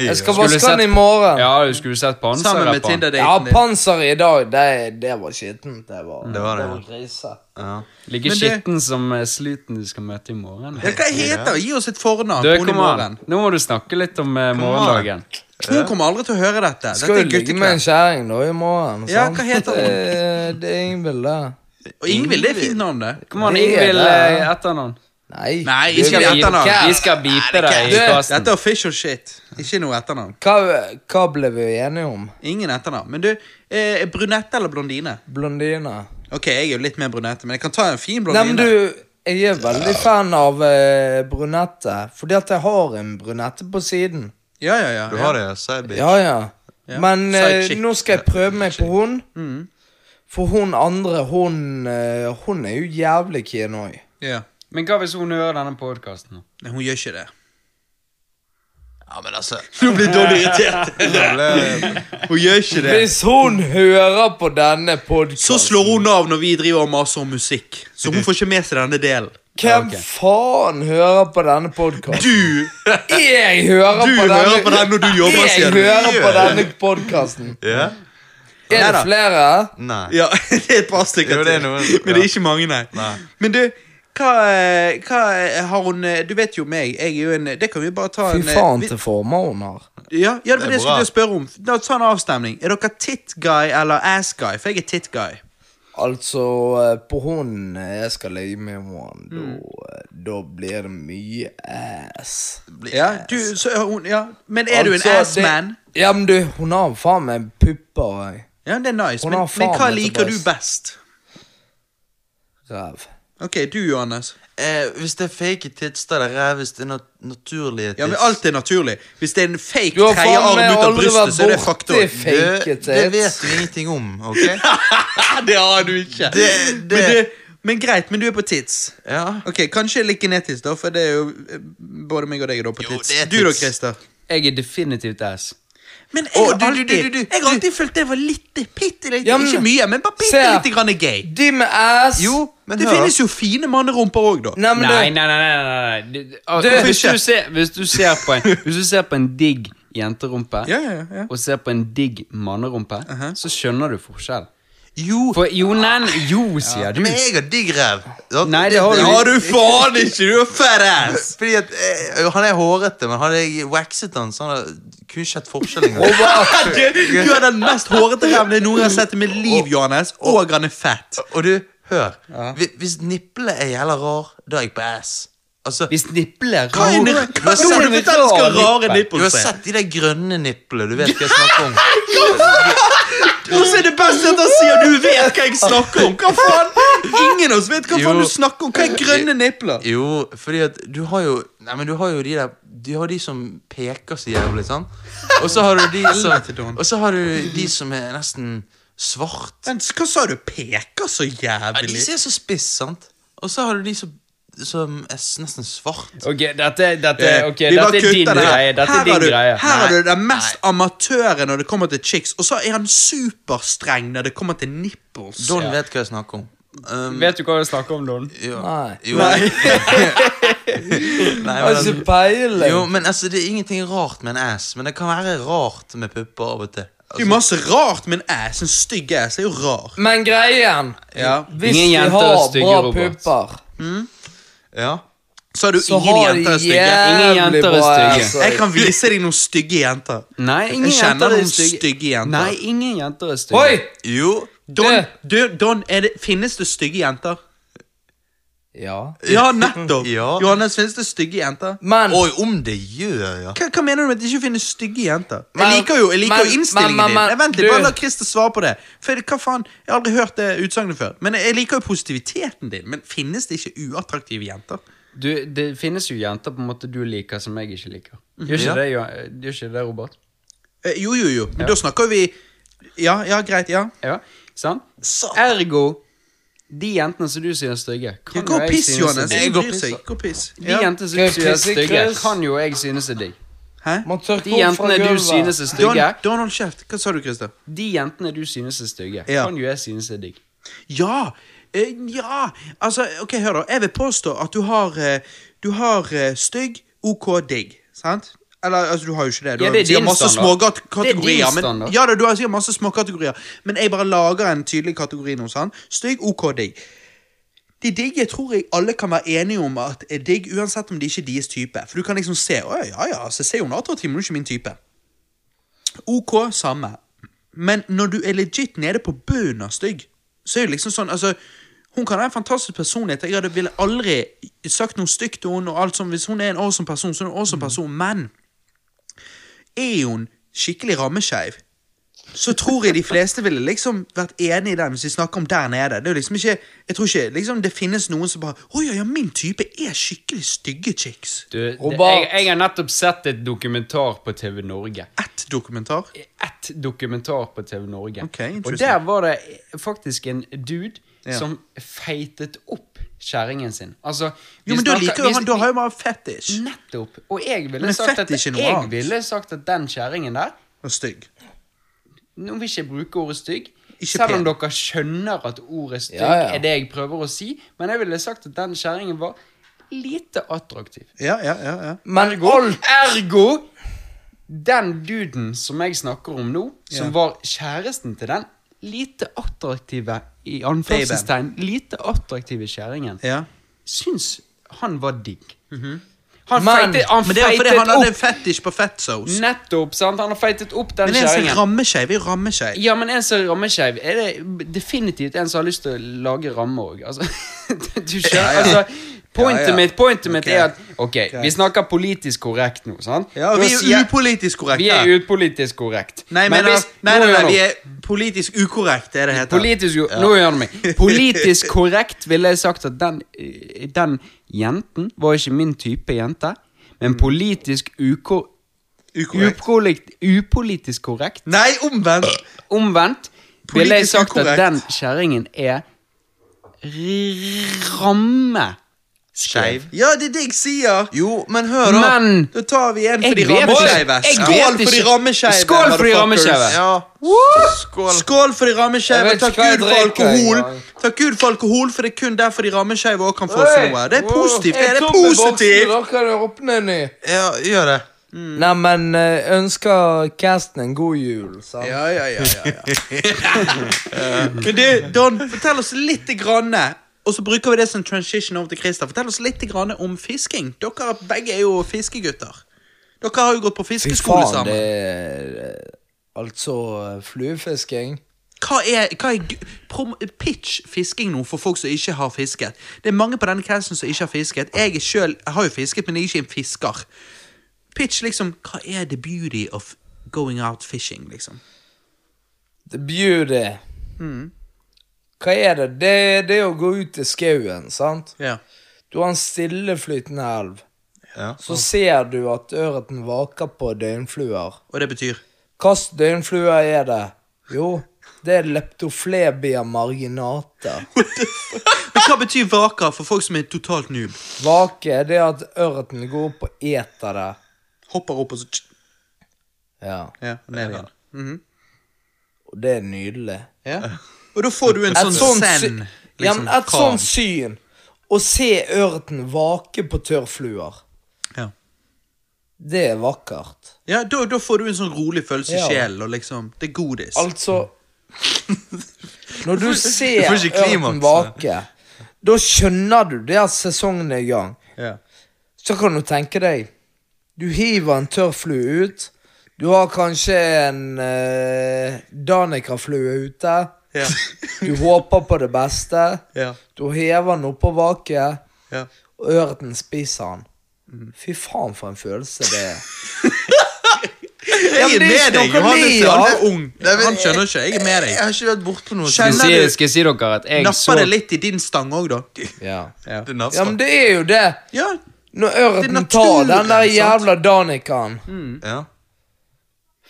Jeg skal Skulle vaske sett- den i morgen. Ja, du skulle sett Sammen med panseret på han. Ja, Tinder-daten din. panser i dag, det, det var skittent. Det var, Det var det, ja. grise. Ja. Like Men det- skitten som eh, sluten du skal møte i morgen. Ja, hva heter Gi oss et fornavn Du, på kom an. morgen. Nå må du snakke litt om eh, morgendagen. Hun kommer aldri til å høre dette. Skal Dette jo er ligge med en kjerring nå i morgen. Ja, sant? hva heter hun? Det, det er Ingvild, det. Og Ingvild, er fint navn, det. Kom an, Ingvild det. eh, etternavn. Nei. Nei, ikke vet etternavn. Vi skal beepe deg i kassen. Dette er official shit. Ikke noe etternavn. Hva, hva ble vi enige om? Ingen etternavn. Men du, eh, brunette eller blondine? Blondine. Ok, jeg er jo litt mer brunette, men jeg kan ta en fin Nei, blondine. men du, jeg er veldig fan av eh, brunette. Fordi at jeg har en brunette på siden. Ja, ja, ja. Du har det, ja. Side bitch. Ja, ja. Ja. Men eh, nå skal jeg prøve meg på hun. Mm. For hun andre, hun eh, Hun er jo jævlig keen òg. ja. Men hva hvis hun hører denne podkasten? Nei, hun gjør ikke det. Ja, men altså Nå blir dårlig irritert. Hun gjør ikke det. Hvis hun hører på denne podkasten Så slår hun av når vi driver og maser om musikk. Så hun får ikke med seg denne delen. Hvem okay. faen hører på denne podkasten? Du Jeg hører Du på denne hører på den når du jobber, sier Jeg hører på denne podkasten. Yeah. Er det flere? Nei. Ja, det er et par stykker er til. Men det er ikke mange, nei. Nei. Men du, hva, eh, hva eh, har hun eh, Du vet jo meg, jeg er jo en Det kan vi bare ta Fy en Fy faen til former hun har. Ja, ja, det var Det er det jeg skulle spørre om. Da Ta en avstemning. Er dere tit guy eller ass guy? For jeg er tit guy. Altså, eh, på hånden jeg skal ligge med henne, Mm. da, eh, da blir det mye ass. Ja, du, så, er hun, ja. Men er du en assman? ass-man? Ja, men du, hun har faen meg pupper. Ja, det er nice. Men, men hva liker du best? Ræv. Ok, du, Johannes. Eh, hvis det er fake tits, da er det ræv. Hvis det er nat naturlige tits Ja, men Alt er naturlig. Hvis det er en fake tredjearm ut av brystet, så er det faktor. det, det vet du ingenting om, OK? det har du ikke. Det, det, Men, du, men greit, men du er på tits. ja. Ok, Kanskje litt genetisk, da, for det er jo eh, både meg og deg er da på Jo, tits. det er Du da, tits. Christer? Jeg er definitivt ass. Men jeg har alltid, du, du, du, jeg har alltid følt det var litt bitte litt Ja, men- Ikke mye, men bare bitte lite grann gay. Dim ass Jo, men det hør. finnes jo fine mannerumper òg, da. Nei, men Nei, nei, nei. nei, nei, nei. Du- Du- hvis, du ser, hvis, du ser på en, hvis du ser på en digg jenterumpe Ja, ja, ja. og ser på en digg mannerumpe, så skjønner du forskjell. Jo, For jo, nen, jo, sier du. men jeg har digg ræv. Nei, det har du har du faen ikke! Du er fat ass! Fordi at eh, Han er hårete, men hadde jeg waxet han, så hadde kunne ikke hatt forskjell engang. Du, du har den mest hårete ræven jeg noen gang har sett i mitt liv, Johannes, og han er fett. Og du, hør. Ja. Hvis niplene er jævla rar, da er jeg på ass. Altså, Hvis nipler er rare- du har er? sett de der grønne niplene. du vet hva jeg snakker om. Og er det best at han sier du vet hva jeg snakker om! Hva faen? Ingen av oss vet hva faen du snakker om! Hva er grønne nipler? Jo, fordi at du har jo Nei, men du har jo de der Du har de som peker så jævlig, sant? Og så har du de som Og så har du de som er nesten svart. Men hva sa du? Peker så Ja, de ser så spiss, sant? Og så har du de som, som er nesten svart. Ok, dette, dette, okay, ok, dette er din det greie. Dette her er din har du, greie. Her er du den mest amatøren når det kommer til chicks, og så er han superstreng når det kommer til nipples. Don vet hva jeg snakker om. Um, Vet du hva jeg snakker om, Don? jo. Nei. Jo. Nei. men, Jeg har altså, ikke peiling. jo, men altså, det er ingenting rart med en ass, men det kan være rart med pupper av og til. Det er jo masse rart med en ass. En stygg ass er jo rar. Men greien Ja. Hvis Ingen er har bra pupper pupper, Ja. Så har du så ingen har jenter er stygge. Ingen jenter er stygge. Jeg kan vise deg noen stygge jenter. Nei, ingen Jeg kjenner jenter er noen stygge. stygge jenter. Nei, ingen jenter er stygge. Oi! Jo. Don, du, Don er det, finnes det stygge jenter? Ja. Ja, nettopp! Ja. Johannes, finnes det stygge jenter? Men Oi, om det gjør, ja. Hva, hva mener du med at det ikke finnes stygge jenter? Men- jeg liker jo, jeg liker men- jo innstillingen men- men- men- din. Jeg Vent litt, bare la Christer svare på det. For hva faen, Jeg har aldri hørt det utsagnet før. Men jeg liker jo positiviteten din. Men finnes det ikke uattraktive jenter? Du, det finnes jo jenter på en måte du liker som jeg ikke liker. Gjør ikke, Ja. det, Jo- gjør ikke det, Robert? Eh, jo, jo, jo. Men da snakker vi Ja, ja, greit. ja Ja, sant? Ergo, de jentene som du sier er stygge, kan Gå jo og jeg piss, synes er Johannes. digg. Jeg bryr seg. Gå piss. De jentene som du sier er stygge, kan jo jeg synes er digg. Hæ? De jentene du synes er stygge, Don, hold kjeft. Hva sa du, Christer? de jentene du synes er stygge, kan jo jeg synes er digg. Ja! eh, ja! Altså, ok, hør da. Jeg vil påstå at du har eh, Du har eh, stygg, OK, digg. Sant? Eller, altså, du har jo ikke det. Du Ja, har det er sikkert din masse standard. små Det er kategorier. din Men, ja, du har sikkert masse små kategorier. Men jeg bare lager en tydelig kategori nå. Sånn. Stygg, OK, digg. De digge tror jeg alle kan være enige om at er digg, uansett om de ikke er deres type. For du kan liksom se Å ja, ja, så ser hun attraktiv, men hun er ikke min type. OK, samme. Men når du er legit nede på bunnen av stygg, så er det liksom sånn altså, Hun kan ha en fantastisk personlighet. Jeg hadde ville aldri sagt noe stygt til henne. og alt sånt. Hvis hun er en awesome person, så er hun en awesome person. Men er hun skikkelig rammeskeiv, så tror jeg de fleste ville liksom vært enig i den hvis vi snakker om der nede. Det er jo liksom ikke Jeg tror ikke liksom det finnes noen som bare Å ja, ja, min type er skikkelig stygge chicks. Du, det, Robert. jeg, jeg har nettopp sett et dokumentar på TV Norge. Ett dokumentar. ett dokumentar på TV Norge. Okay, og der var det faktisk en dude Ja. som feitet opp kjerringen sin. Altså, Jo, men da liker vi- han Da har jo man fetisj. Nettopp. Og jeg ville, sagt at, jeg ville sagt at den kjerringen der Var stygg. Nå vil ikke jeg bruke ordet stygg. Ikke selv om pen. dere skjønner at ordet stygg Ja, ja. er det jeg prøver å si. Men jeg ville sagt at den kjerringen var lite attraktiv. Ja, ja, ja, ja. Men ergo, Ergo den duden som jeg snakker om nå, som Ja. var kjæresten til den lite attraktive i anførselstegn, lite attraktive kjerringen, ja. syns han var digg. Han Men- feitet, han Men det er fordi han hadde en fetisj på fettsaus. Nettopp, sant? Han har feitet opp den Men en som rammeskeiv, er jo rammeskeiv. Ja, men en som er rammeskeiv, er det definitivt en som har lyst til å lage ramme òg. Altså, du skjønner? Ja, ja. Altså, pointet Ja, ja. mitt, pointet mitt er at Ok, vi snakker politisk korrekt nå, sant? Ja, vi er upolitisk korrekte. Vi er upolitisk korrekt. Nei, Men men, hvis- nei, nå nei, nei, vi er politisk ukorrekt, er det heter. Politisk, jo, Nå gjør det meg. Politisk korrekt ville jeg sagt at den, eh, den jenten var ikke min type jente. Mm. Men politisk uko, Ukorrekt. upolitisk, upolitisk korrekt Nei, omvendt! Omvendt ville jeg sagt ukorrekt. at den kjerringen er ramme Skeiv. Ja, det er det jeg sier! Jo, men hør, da. Men Da tar vi en for de rammeskeive. Skål for de rammeskeive. Skål for de rammeskeive. Ja. Skål. Skål for de rammeskeive. Jeg vet Ta ikke hva jeg Gud for alkohol. Takk Gud for alkohol, for det er kun derfor de rammeskeive òg kan få seg noe. Det er positivt. Det er positivt! Ja, gjør det. Neimen, ønsker casten en god jul, sant? Ja, ja, ja, ja, ja. Men du, Don, fortell oss litt grann, og så bruker vi det som transition over til Christer. Fortell oss litt grann om fisking. Dere begge er jo fiskegutter. Dere har jo gått på fiskeskole faen, det er Altså, fluefisking Hva er, hva er Pitch fisking nå for folk som ikke har fisket. Det er mange på denne casten som ikke har fisket. Jeg selv, jeg har jo fisket, men jeg er ikke en fisker. Pitch liksom Hva er the beauty of going out fishing, liksom? The beauty. Hva er det? Det er å gå ut i skauen, sant? Ja. Du har en stilleflytende elv. Ja. Så ser du at ørreten vaker på døgnfluer. Og det betyr Hvilke døgnfluer er det? Jo, det er leptoflebia marginata. Men hva betyr vaker for folk som er totalt noob? Vake det er at ørreten går opp og eter det. Hopper opp og så Ja, Ja, ned igjen. Mhm. og det er nydelig. Ja. Og da får du en Et sånn sånt liksom, ja, et kram. sånt syn. Å se ørten vake på tørrfluer. Ja, Det er vakkert. ja da, da får du en sånn rolig følelse i Ja. sjelen, og liksom Det er godis. Altså Når du ser du ørten vake, da skjønner du det at sesongen er i gang. Ja. Så kan du tenke deg Du hiver en tørrflue ut. Du har kanskje en uh, Danica-flue ute. Ja. Du håper på det beste. Ja. Du hever den oppå vaket, Ja. og ørreten spiser den. Mhm. Fy faen, for en følelse det er. Jeg er med deg, Johannes. Han er ung. Han skjønner ikke. Jeg er med Jeg har ikke vært bortpå noe Skal jeg si, skal jeg si dere at jeg så Napper det litt i din stang òg, da? Ja. Ja. Det ja, men det er jo det. ja. Når Det ørreten tar den der jævla jævla Mm. Ja.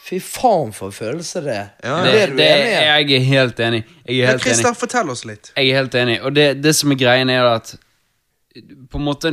Fy faen, for en følelse det er. Ja, det, det det, er? Jeg er helt enig. Jeg er helt enig. Fortell oss litt. Jeg er helt enig. Og det, det som er greien, er at på en måte,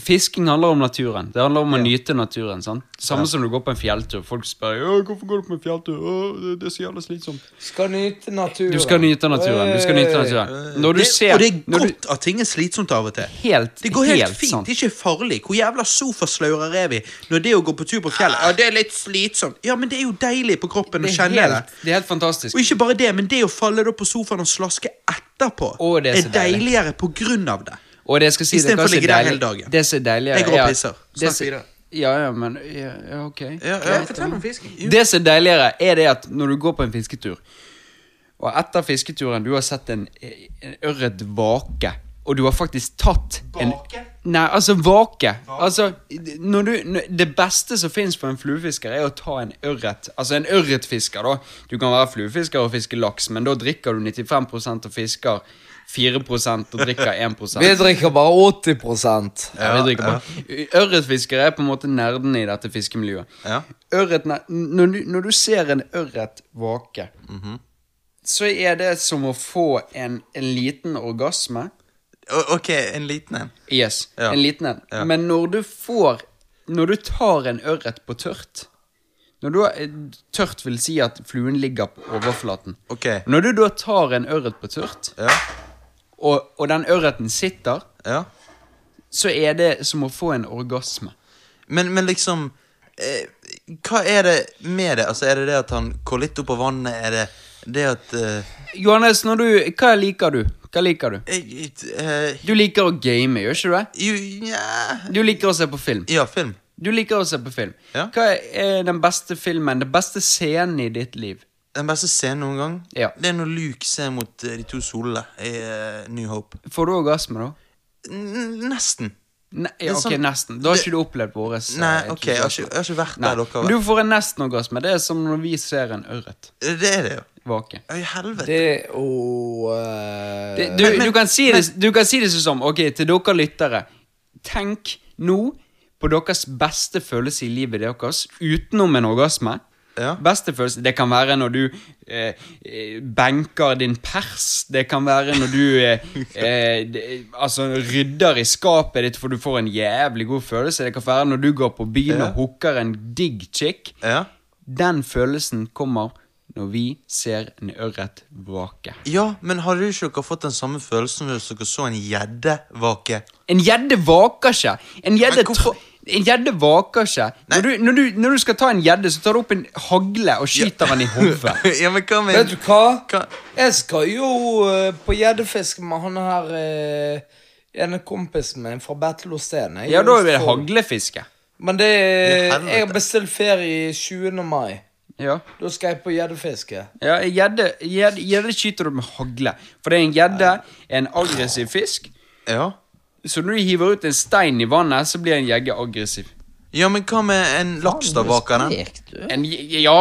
Fisking handler om naturen. Det handler om å nyte naturen. sant? Samme som du går på en fjelltur. Folk spør «Ja, hvorfor går du på en fjelltur. Å, det, det er så jævla slitsomt. Skal nyte naturen. Du skal nyte naturen. du skal nyte naturen. Når du Det, ser og det er godt du, at ting er slitsomt av og til. Helt, Det går helt, helt fint. sant. Det er ikke farlig. Hvor jævla sofaslaurer er vi når det å gå på tur på fjellet Ja, det er litt slitsomt. Ja, men det er jo deilig på kroppen å kjenne det. helt, det er helt fantastisk. Og ikke bare det, men det å falle da på sofaen og slaske etterpå Å, det er er, deiligere på grunn av det. Og det skal si, det, Istedenfor å ligge der hele dagen. Det som er deiligere Jeg går og er pisser. Snakk videre. Ja, ja, men Ja, ja ok. Ja, ja. Fortell om fisking. Det som er deiligere, er det at når du går på en fisketur, og etter fisketuren du har sett en, en ørret vake, og du har faktisk tatt en Vake? Nei, altså vake. Altså, når du, når, det beste som fins for en fluefisker, er å ta en ørret. Altså en ørretfisker, da. Du kan være fluefisker og fiske laks, men da drikker du 95% og fisker 4% og drikker 1% Vi drikker bare 80 ja, vi drikker bare. Ørretfiskere er på en måte nerdene i dette fiskemiljøet. Ja. Ørret, når, du, når du ser en ørret vake, Mhm. så er det som å få en, en liten orgasme. O- Ok, en liten en. Yes, Ja. en liten en. Ja. Men når du får Når du tar en ørret på tørt Når du har, Tørt vil si at fluen ligger på overflaten. Ok. Når du da tar en ørret på tørt, Ja. Og, og den ørreten sitter, Ja. så er det som å få en orgasme. Men, men liksom eh, Hva er det med det? Altså, Er det det at han går litt opp på vannet? Er det det at eh, Johannes, når du, hva liker du? Hva liker du? jeg, eh, Du liker å game, gjør ikke du det? Jo, ja Du liker å se på film. Ja, film. Du liker å se på film. Ja. Hva er den beste filmen, den beste scenen i ditt liv? Den beste scenen noen gang, Ja. det er når Luke ser mot eh, de to solene i eh, New Hope. Får du orgasme, da? N nesten. Ne ja, ok, sånn- nesten. Da har det- ikke du opplevd våre Nei, ok, jeg har ikke, jeg har ikke vært Nei. der dere har vært. du får en nesten-orgasme. Det er som når vi ser en ørret Det er det, jo. vake. Å, i helvete. Det å uh... Det, du, du, kan si det, du kan si det som, ok, til dere lyttere Tenk nå på deres beste følelse i livet deres utenom en orgasme. Ja. Beste følelse Det kan være når du eh, eh, benker din pers. Det kan være når du eh, eh, altså rydder i skapet ditt for du får en jævlig god følelse. Det kan være når du går på byen Ja. og hooker en digg chick. Ja. Den følelsen kommer når vi ser en ørret vake. ja, men hadde ikke dere fått den samme følelsen hvis dere så en gjedde vake? En gjedde vaker ikke. En gjedde en gjedde vaker ikke. Når du, når, du, når du skal ta en gjedde, så tar du opp en hagle og skyter den i hodet. ja, men hva med Vet du hva? Hva? Jeg skal jo uh, på gjeddefiske med han her uh, ene kompisen min fra Betleosten. Ja, da er det haglefiske. Men det er, Jeg har bestilt ferie 20. mai. Ja. Da skal jeg på gjeddefiske. Ja, gjedde skyter du med hagle. For det er en gjedde en aggressiv fisk. Ja. Så når du hiver ut en stein i vannet, så blir en jeger aggressiv. ja, men hva med en laks, da? Vaker. En, ja,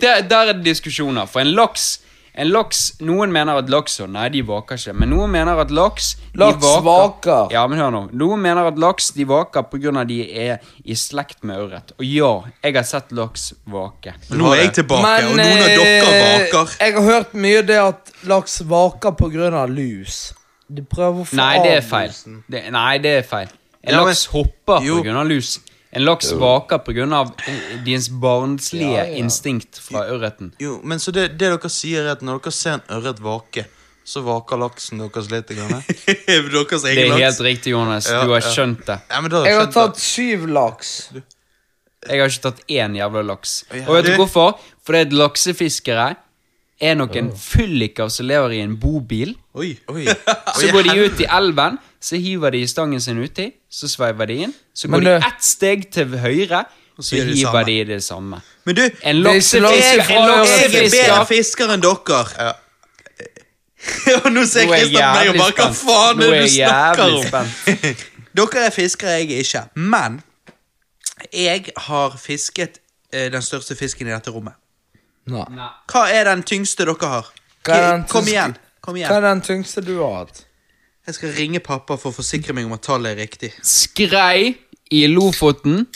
der, der er det diskusjoner. For en laks en laks, Noen mener at laks og Nei, de vaker ikke. Men noen mener at laks de Laks vaker. Ja, men hør nå. Noen mener at laks de vaker pga. de er i slekt med ørret. Og ja, jeg har sett laks vake. Nå er jeg tilbake, og noen av dere eh, vaker. jeg har hørt mye det at laks vaker av lus. De prøver å få Nei, det er av feil. lusen. Det, nei, det er feil. En Ja, men- laks hopper Jo. pga. lus. En laks vaker pga. deres barnslige Ja, ja. instinkt fra ørreten. Jo, men så det, det dere sier, er at når dere ser en ørret vake, så vaker laksen deres litt? Grann. Deres Det egen er helt riktig, Jonas. Ja, Du har ja. skjønt det. Ja, men da Jeg har skjønte tatt syv laks. Jeg har ikke tatt én jævla laks. Og vet du det- hvorfor? Fordi at laksefiskere er noen fylliker som lever i en bobil. Oi. Oi. Så går de ut i elven, så hiver de stangen sin uti, så sveiver de inn. Så går de ett steg til høyre, så så gjør de det hiver de det samme. Men du, En er gjøre jeg er bedre fisker enn dere. Ja. Og nå ser er Kristian på meg og bare Hva faen er det du snakker om? Dere er fiskere, jeg er ikke. Men jeg har fisket eh, den største fisken i dette rommet. Nei. Hva er den tyngste dere har? Hva er den Kom tyngste- igjen. Kom Hva igjen. er den tyngste du har hatt? Jeg skal ringe pappa for å forsikre meg om at tallet er riktig. Skrei i Lofoten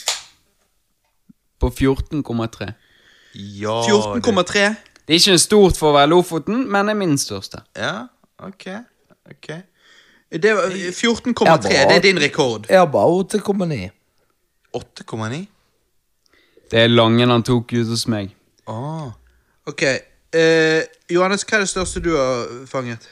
på 14,3. Ja, 14,3. Det er ikke en stort for å være Lofoten, men er min største. Ja, ok. ok. Det var 14,3. Det er din rekord. Jeg har bare 8,9. 8,9? Det er Langen han tok ut hos meg. Ah. Ok. eh, Johannes, hva er det største du har fanget?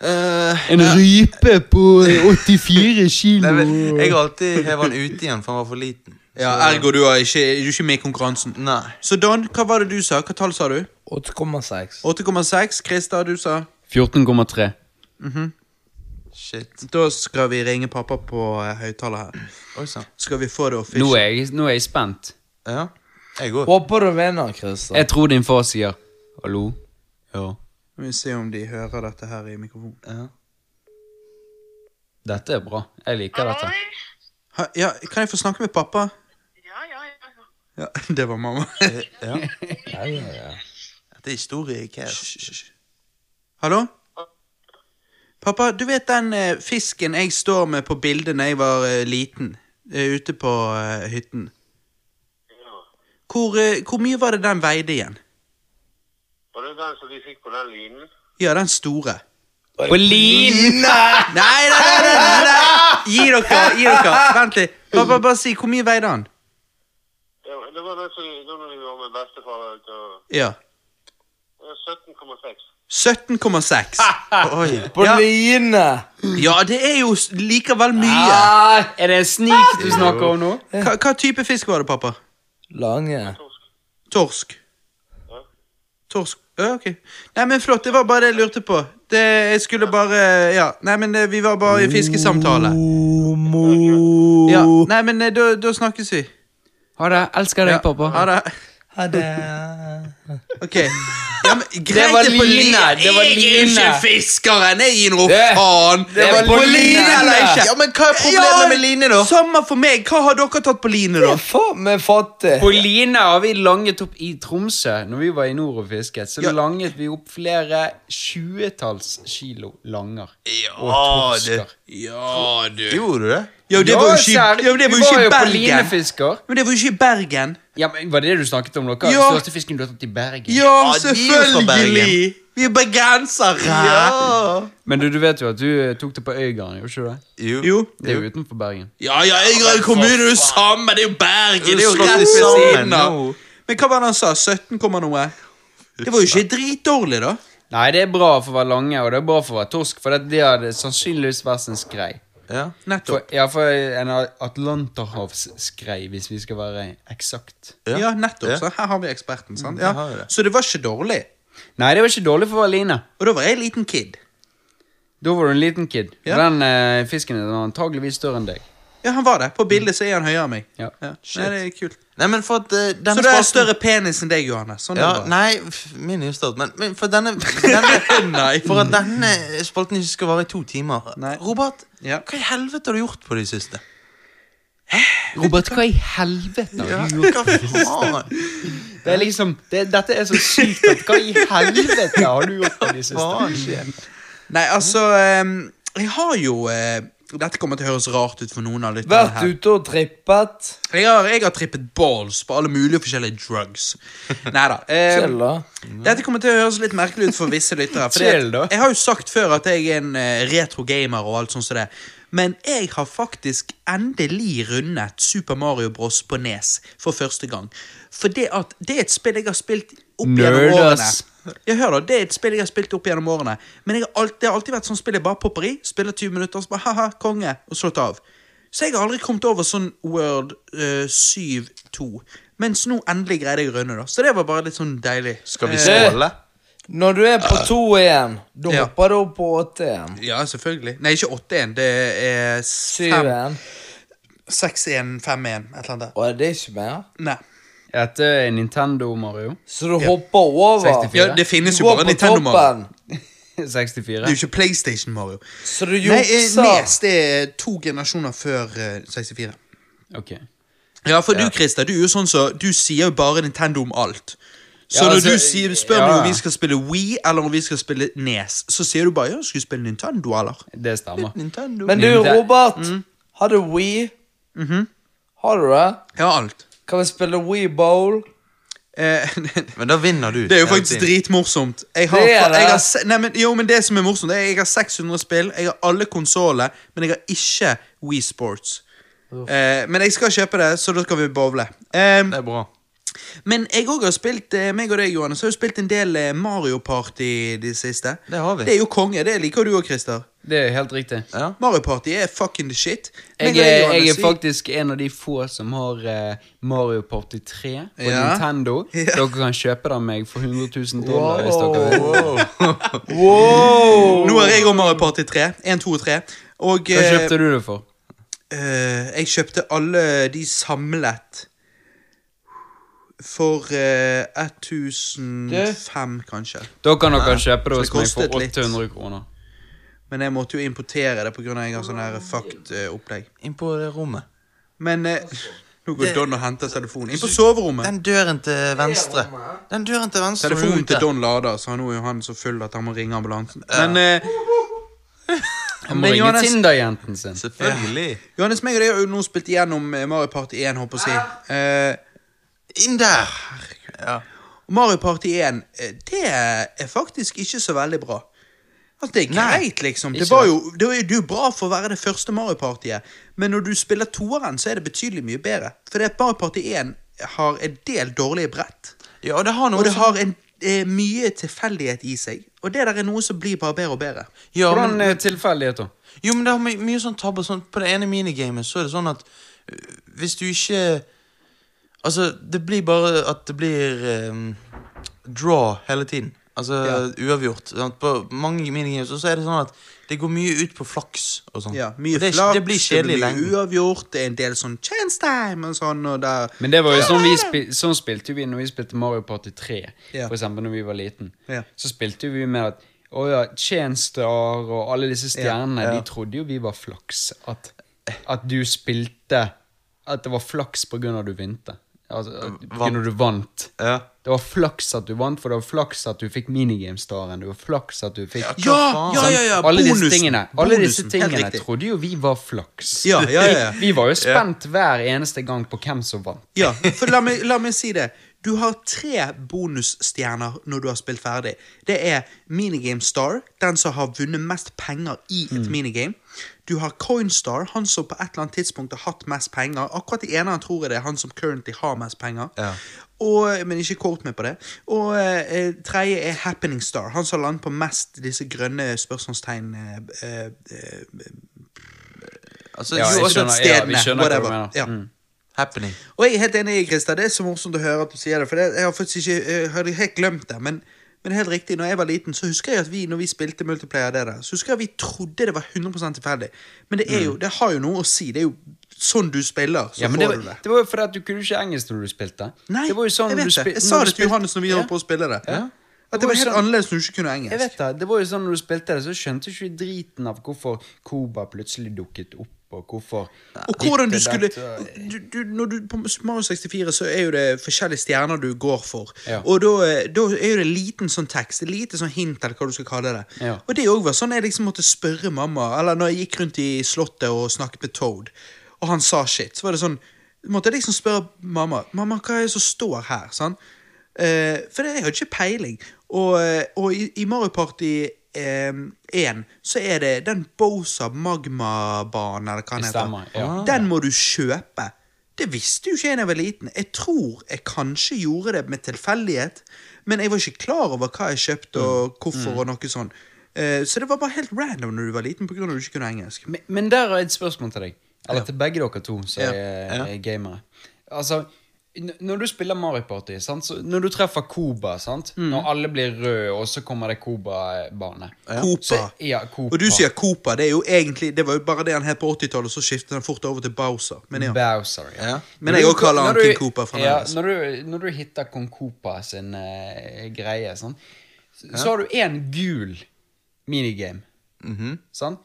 Eh, En rype på 84 kilo. nei, men jeg har alltid hevet den ut igjen, for han var for liten. Ja, Ergo du er ikke, du er ikke med i konkurransen. Nei. Så Don, hva var det du sa? Hva tall sa du? 8,6. 8,6. Christer, du sa? 14,3. Shit. Da skal vi ringe pappa på uh, høyttaler her. Oi sann. Skal vi få det Nå official. er jeg, nå er jeg spent. Ja. Jeg går. Håper du vinner, Christer. Jeg tror din far sier hallo. Ja. Skal vi se om de hører dette her i mikrofonen. Ja. Dette er bra. Jeg liker dette. Ha, ja, kan jeg få snakke med pappa? Ja, ja, ja. Ja, det var mamma. Eh, ja. Ja, ja, ja. Det er historie ikke hysj. Hallo? Pappa, du vet den eh, fisken jeg står med på bildet da jeg var eh, liten? eh, ute på eh, hytten. Hvor, eh, hvor mye var det den veide igjen? Var det den som vi fikk på den linen? Ja, den store. På linen! Nei, nei, nei, nei, nei, nei. Gi dere, gi dere. Vent litt. Bare, bare si, hvor mye veide han? Det var, det den som vi var med bestefar ut og Ja. 17,6. 17,6. Oi. På Ja. line! Ja, det er jo likevel mye. Ah, er det en snik du snakker om nå? Hva, hva type fisk var det, pappa? Lange. Torsk. Torsk. Ja. Torsk. Ja, ok. Nei, men flott. Det var bare det jeg lurte på. Det, jeg skulle bare Ja. Nei, men det, vi var bare i fiskesamtale. Mo. Ja. Nei, men eh, da, da snakkes vi. Ha det. Elsker deg, pappa. Ha det. Ha det. Ok. Ja, men, greit, var på line, li- det var Jeg er ikke fiskeren! Jeg gir noe Det- faen! det var på line. line eller ikke? Ja, men hva er problemet med line, da? Samme for meg. Hva har dere tatt på line, da? Faen meg fattig. På line har vi langet opp i Tromsø. Når vi var i nord og fisket, så Ja. langet vi opp flere tjuetalls kilo langer. Ja, Og torsker. Ja, du. Gjorde du det? Ja, det var jo ikke, ja, det var jo ikke i jo på Bergen. linefisker. Men det var jo ikke i Bergen. Ja, men Var det det du snakket om? dere? Er Ja. den største fisken du har tatt i Bergen? Ja, selvfølgelig! Vi er bergensere! Ja. Men du, du vet jo at du eh, tok det på Øygarden, gjorde ikke du det? Jo. Jo. Det er jo utenfor Bergen. Ja, ja, Øygarden kommune er jo samme! Det er jo Bergen! Det er jo rett ved siden av. Men hva var det han sa? 17, komma noe? Det var jo ikke dritdårlig, da. Nei, det er bra for å være lange, og det er bra for å være torsk, for det, det hadde sannsynligvis vært en skrei. Ja. For, Nettopp. ja, for en atlanterhavsskrei, hvis vi skal være eksakt. Ja. Ja, nettopp. Ja. Så her har vi eksperten. sant? Mm, Ja. har vi det. Så det var ikke dårlig. Nei, det var ikke dårlig for å. Og da var jeg liten kid. Da var du en liten kid. Ja. Den eh, fisken er antageligvis større enn deg. Ja, han var det. På bildet så er han høyere enn meg. Ja. Nei, det er kult. Nei, men for at uh, denne Så du har spalten- større penis enn deg, Johannes. Sånn Ja, er det bare. nei, f- min er jo stort, men, men for denne, denne Nei. For at denne spalten ikke skal vare i to timer Nei. Robert, Ja. hva i helvete har du gjort på det siste? Robert, hva i helvete har du gjort? hva faen? Det er liksom, det, dette er så sykt at hva i helvete har du gjort på de siste? Nei, altså ehm, Jeg har jo eh, Dette kommer til å høres rart ut for noen av lytterne Vært her. ute og trippet. Jeg har, jeg har trippet balls på alle mulige forskjellige drugs. Nei da. Chill, da. Dette kommer til å høres litt merkelig ut for visse lyttere. Jeg har jo sagt før at jeg er en eh, retro-gamer og alt sånt som det. Men jeg har faktisk endelig rundet Super Mario Bros. på Nes for første gang. For det at det er et spill jeg har spilt opp gjennom årene. Ja, hør da, Det er et spill jeg har spilt opp gjennom årene. Men jeg har alltid, det har alltid vært sånn spill jeg bare popper i, spiller 20 minutter, og så bare ha-ha, konge, og slått av. Så jeg har aldri kommet over sånn World uh, 7-2. Mens nå endelig greide jeg å runde, da. Så det var bare litt sånn deilig. Skal vi Eh, skåle? Når du er på 2-1, da Ja. hopper du opp på 8-1. Ja, selvfølgelig. Nei, ikke 8-1. Det er 7-1. 6-1, 5-1, et eller annet Og er det ikke mer? Nei. Dette er Nintendo Mario. Så du hopper over? 64. Ja, det finnes jo bare Nintendo Mario. 64. Det er jo ikke PlayStation Mario. Så du Nei, eh. Nes det er to generasjoner før eh, 64. Ok. Ja, for du, Christer, du er jo sånn så Du sier jo bare Nintendo om alt. Så Ja, når altså, du sier, spør ja. om vi skal spille Wii eller om vi skal spille Nes, så sier du bare ja, skal vi spille Nintendo, eller? Det stemmer. Nintendo. Men du, Robert. Mm. Har du Wii? Mhm. Har du det? Ja, alt. Kan vi spille Wii Bowl? Eh, Men da vinner du. det er jo faktisk dritmorsomt. Jeg har, Det er det. jeg har, nei, men, jo, men det som er morsomt, er jeg har 600 spill, jeg har alle konsoller, men jeg har ikke Wii Sports. Eh, men jeg skal kjøpe det, så da skal vi bowle. Eh, Det er bra. Men jeg òg har spilt eh, meg og deg, Johannes, har jo spilt en del eh, Mario Party de siste. Det har vi. Det er jo konge. Det liker du òg, Christer. Det er helt riktig. Ja. Mario Party er fucking the shit. Jeg jeg, er, jeg er faktisk en av de få som har eh, Mario Party 3 på Ja. Nintendo. Ja. Dere kan kjøpe det av meg for 100 000 dollar hvis dere vil. Wow! Nå har jeg òg Mario Party 3. 1, 2 og 3. Og Hva kjøpte du det for? Uh, jeg kjøpte alle de samlet for eh, 1005, kanskje. Da kan dere kjøpe det hos meg for for litt. 800 kroner. Men jeg måtte jo importere det pga. jeg har sånn her fucked eh, opplegg. Inn på det rommet. Men eh, nå går Don og henter telefonen. Inn på soverommet. Den døren til venstre. Den døren til venstre. Telefonen til. Don lader, så nå er jo han så full at han må ringe ambulansen. Men eh, Han må Men ringe Tinder-jenten sin. Selvfølgelig. Johannes, meg og deg har jo nå spilt igjennom eh, Mario Party 1, håper jeg å si. Eh, Inn der! Ja. Mario Party 1, eh, det er faktisk ikke så veldig bra. Altså, det er Nei, greit, liksom. Det var jo, det er jo bra for å være det første Mario Partyet, men når du spiller toeren, så er det betydelig mye bedre. For det Mario Party 1 har en del dårlige brett, ja, det har noe og det som- har en, eh, mye tilfeldighet i seg. Og det der er noe som blir bare bedre og bedre. ja, Hvordan men, eh, tilfeldighet, da? Jo, men det har my mye sånn tabber. Sånn, på det ene minigamet så er det sånn at øh, hvis du ikke Altså, det blir bare at det blir um, draw hele tiden. Altså uavgjort. Sant? På mange minigames så er det sånn at det går mye ut på flaks og sånn. Ja, mye Og det, er- flaks, det blir kjedelig lenge. uavgjort, det er en del sånn chance time og sånn, og da... Men det var jo sånn vi spil sånn spilte vi når vi spilte Mario Party 3, Ja. for eksempel når vi var liten. Ja. Så spilte vi med at å ja, Chainstar og alle disse stjernene, Ja. de trodde jo vi var flaks. At, at du spilte At det var flaks på grunn av at du vinte. Altså, av at du vant. Ja. Det var flaks at du vant, for det var flaks at du fikk minigame-staren. Det var flaks at du fikk Ja, Ja, ja, ja, ja, alle disse tingene, alle disse tingene trodde jo vi var flaks. Ja, ja, ja, ja. Vi var jo spent hver eneste gang på hvem som vant. Ja, for la meg, la meg si det. Du har tre bonusstjerner når du har spilt ferdig. Det er Minigame Star, den som har vunnet mest penger i et Mm. minigame. Du har Coinstar, han som på et eller annet tidspunkt har hatt mest penger. Akkurat i ene tror jeg det er han som currently har mest penger. Ja. Og, men ikke quote meg på det. Og eh, tredje er Happening Star, han som har landet på mest disse grønne spørsmålstegn eh, eh, eh, Altså, Ja, jo, også skjønner, ja, vi skjønner skjønner hva du mener. Ja. Mm. happening. Og jeg er helt enig, Christer. Det er så morsomt å høre at du sier det. For det, jeg har faktisk ikke jeg hadde helt glemt det. Men Men det helt riktig, når jeg var liten, så husker jeg at vi når vi spilte multiplayer, det der, så husker jeg at vi trodde det var 100% tilfeldig. Men det, er jo, det har jo noe å si. Det er jo sånn du spiller, så Ja, får det, du det. det var jo fordi at du kunne ikke engelsk når du spilte. Nei, det var jo sånn jeg vet det. Jeg sa det til Johannes når vi Ja. holdt på å spille det. Ja. At Det det var var helt sånn- annerledes når du ikke kunne engelsk. Jeg vet det, det var jo sånn når du spilte det, så skjønte du ikke driten av hvorfor Koba plutselig dukket opp, og hvorfor Og hvordan du skulle du, du, Når du På Mario 64 så er jo det forskjellige stjerner du går for. Ja. Og da, eh, da er jo det liten sånn tekst, et lite sånn hint, eller hva du skal kalle det. Ja. Og det òg var sånn jeg liksom måtte spørre mamma, eller når jeg gikk rundt i Slottet og snakket med Toad, og han sa shit, så var det sånn Måtte jeg liksom spørre mamma Mamma, hva er det som står her? Sånn? Eh, for det, jeg hadde ikke peiling. Og, eh, og i, i Mario Party eh, så er det den Bosa Magma-banen, eller hva den heter. stemmer, ja. Den må du kjøpe. Det visste jo ikke jeg da jeg var liten. Jeg tror jeg kanskje gjorde det med tilfeldighet, men jeg var ikke klar over hva jeg kjøpte, og hvorfor, og noe sånn. Eh, så det var bare helt random når du var liten, pga. at du ikke kunne engelsk. Men, men der er et spørsmål til deg. Eller til begge dere to som Ja. er, er gamere. Altså, når du spiller Mario Party, når du treffer Koba, sant? Mm. når alle blir røde, og så kommer det Koba-bane Ja. Så- Ja, Koba. Og du sier Koba. Det egentlig Det var jo bare det han het på 80-tallet, så skiftet han fort over til Bowser. Men ja. Bowser, ja. Ja. Men jeg òg kaller han King Koopa fremdeles. Ja, når du, når du hitter Kong Koopa sin uh, greie, sånn, så, så har du én gul minigame. Mhm. Sant?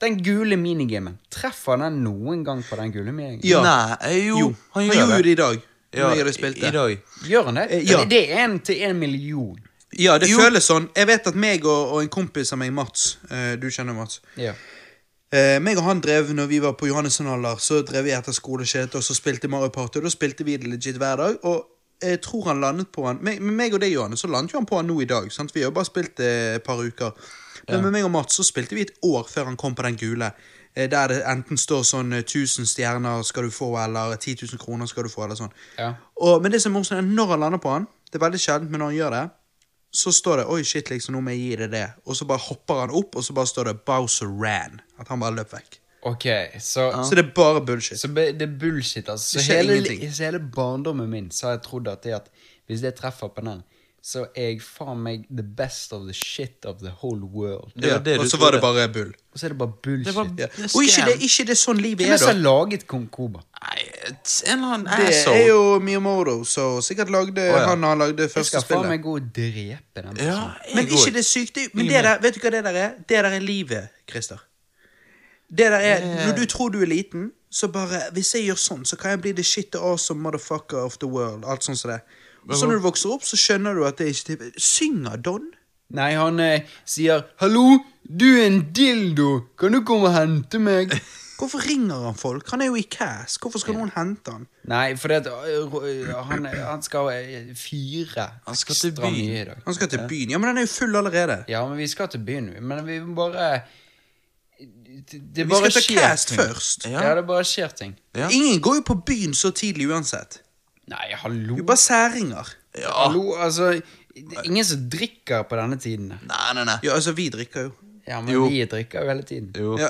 Den gule minigamen, treffer den noen gang på den gule minigamen? Ja. Nei, jo, Jo, han han gjør det. det i dag. Ja, når jeg spilte. spilt i, i dag. Gjør han det? Eh, ja. Det er én til en million. Ja, det Jo. føles sånn. Jeg vet at meg og, og en kompis av meg, Mats uh, Du kjenner Mats. Ja. Uh, meg og han drev, når vi var på Johannessen alder, så drev vi etter skoleskjed og så spilte Mario Party. Og da spilte vi det legit hver dag. Og jeg tror han landet på han Med, med meg og deg, Johannes, så landet jo han på han nå i dag. Sant? Vi har jo bare spilt det et par uker. Men med meg og Mats så spilte vi et år før han kom på den gule. Eh, der det enten står sånn eh, 1000 stjerner skal du få, eller 10 000 kroner skal du få, eller sånn. Ja. Og, men det som er morsomt, er når han lander på han, det er veldig sjeldent, men når han gjør det, så står det 'oi, shit, liksom, nå må jeg gi deg det'. Og så bare hopper han opp, og så bare står det 'Bowser ran'. At han bare løp vekk. Ok, så, Så det er bare bullshit. så be- det er bullshit, altså. Det Så hele, så hele barndommen min så har jeg trodd at det at hvis jeg treffer på den, så er jeg faen meg the best of the shit of the whole world. Ja, og så var det bare bull. Og så er det bare bullshit. Det var det Og ikke det, ikke det sånn livet er da. Hvem som har laget Kong Koba? Nei, en eller annen Det asshole. er jo Miyamoto, så sikkert lagde ja. han har lagd det Jeg skal faen meg gå og drepe den Ja. Men går. ikke det sykt Men det der, vet du hva det der er? Det der er livet, Christer. Det der er, Når du tror du er liten, så bare Hvis jeg gjør sånn, så kan jeg bli the shit awesome motherfucker of the world. Alt sånt som det. Så når du vokser opp, så skjønner du at det er ikke Synger Don? Nei, han eh, sier 'Hallo, du er en dildo. Kan du komme og hente meg?' Hvorfor ringer han folk? Han er jo i Cass. Hvorfor skal noen hente han? Nei, fordi at øh, han, han skal fyre Han skal til ekstra byen. mye i dag. Han skal til byen. Ja, men den er jo full allerede. Ja, men vi skal til byen, men vi må bare Det, det Vi bare skal til skjer ting. først. Ja. Ja. det bare skjer ting. Ja. Ingen går jo på byen så tidlig uansett. Nei, hallo. Er jo bare særinger. Ja. Hallo, altså det er Ingen som drikker på denne tiden. Nei, nei, nei. Ja, altså, vi drikker jo. Ja, men Jo. vi drikker jo hele tiden. Jo. Ja.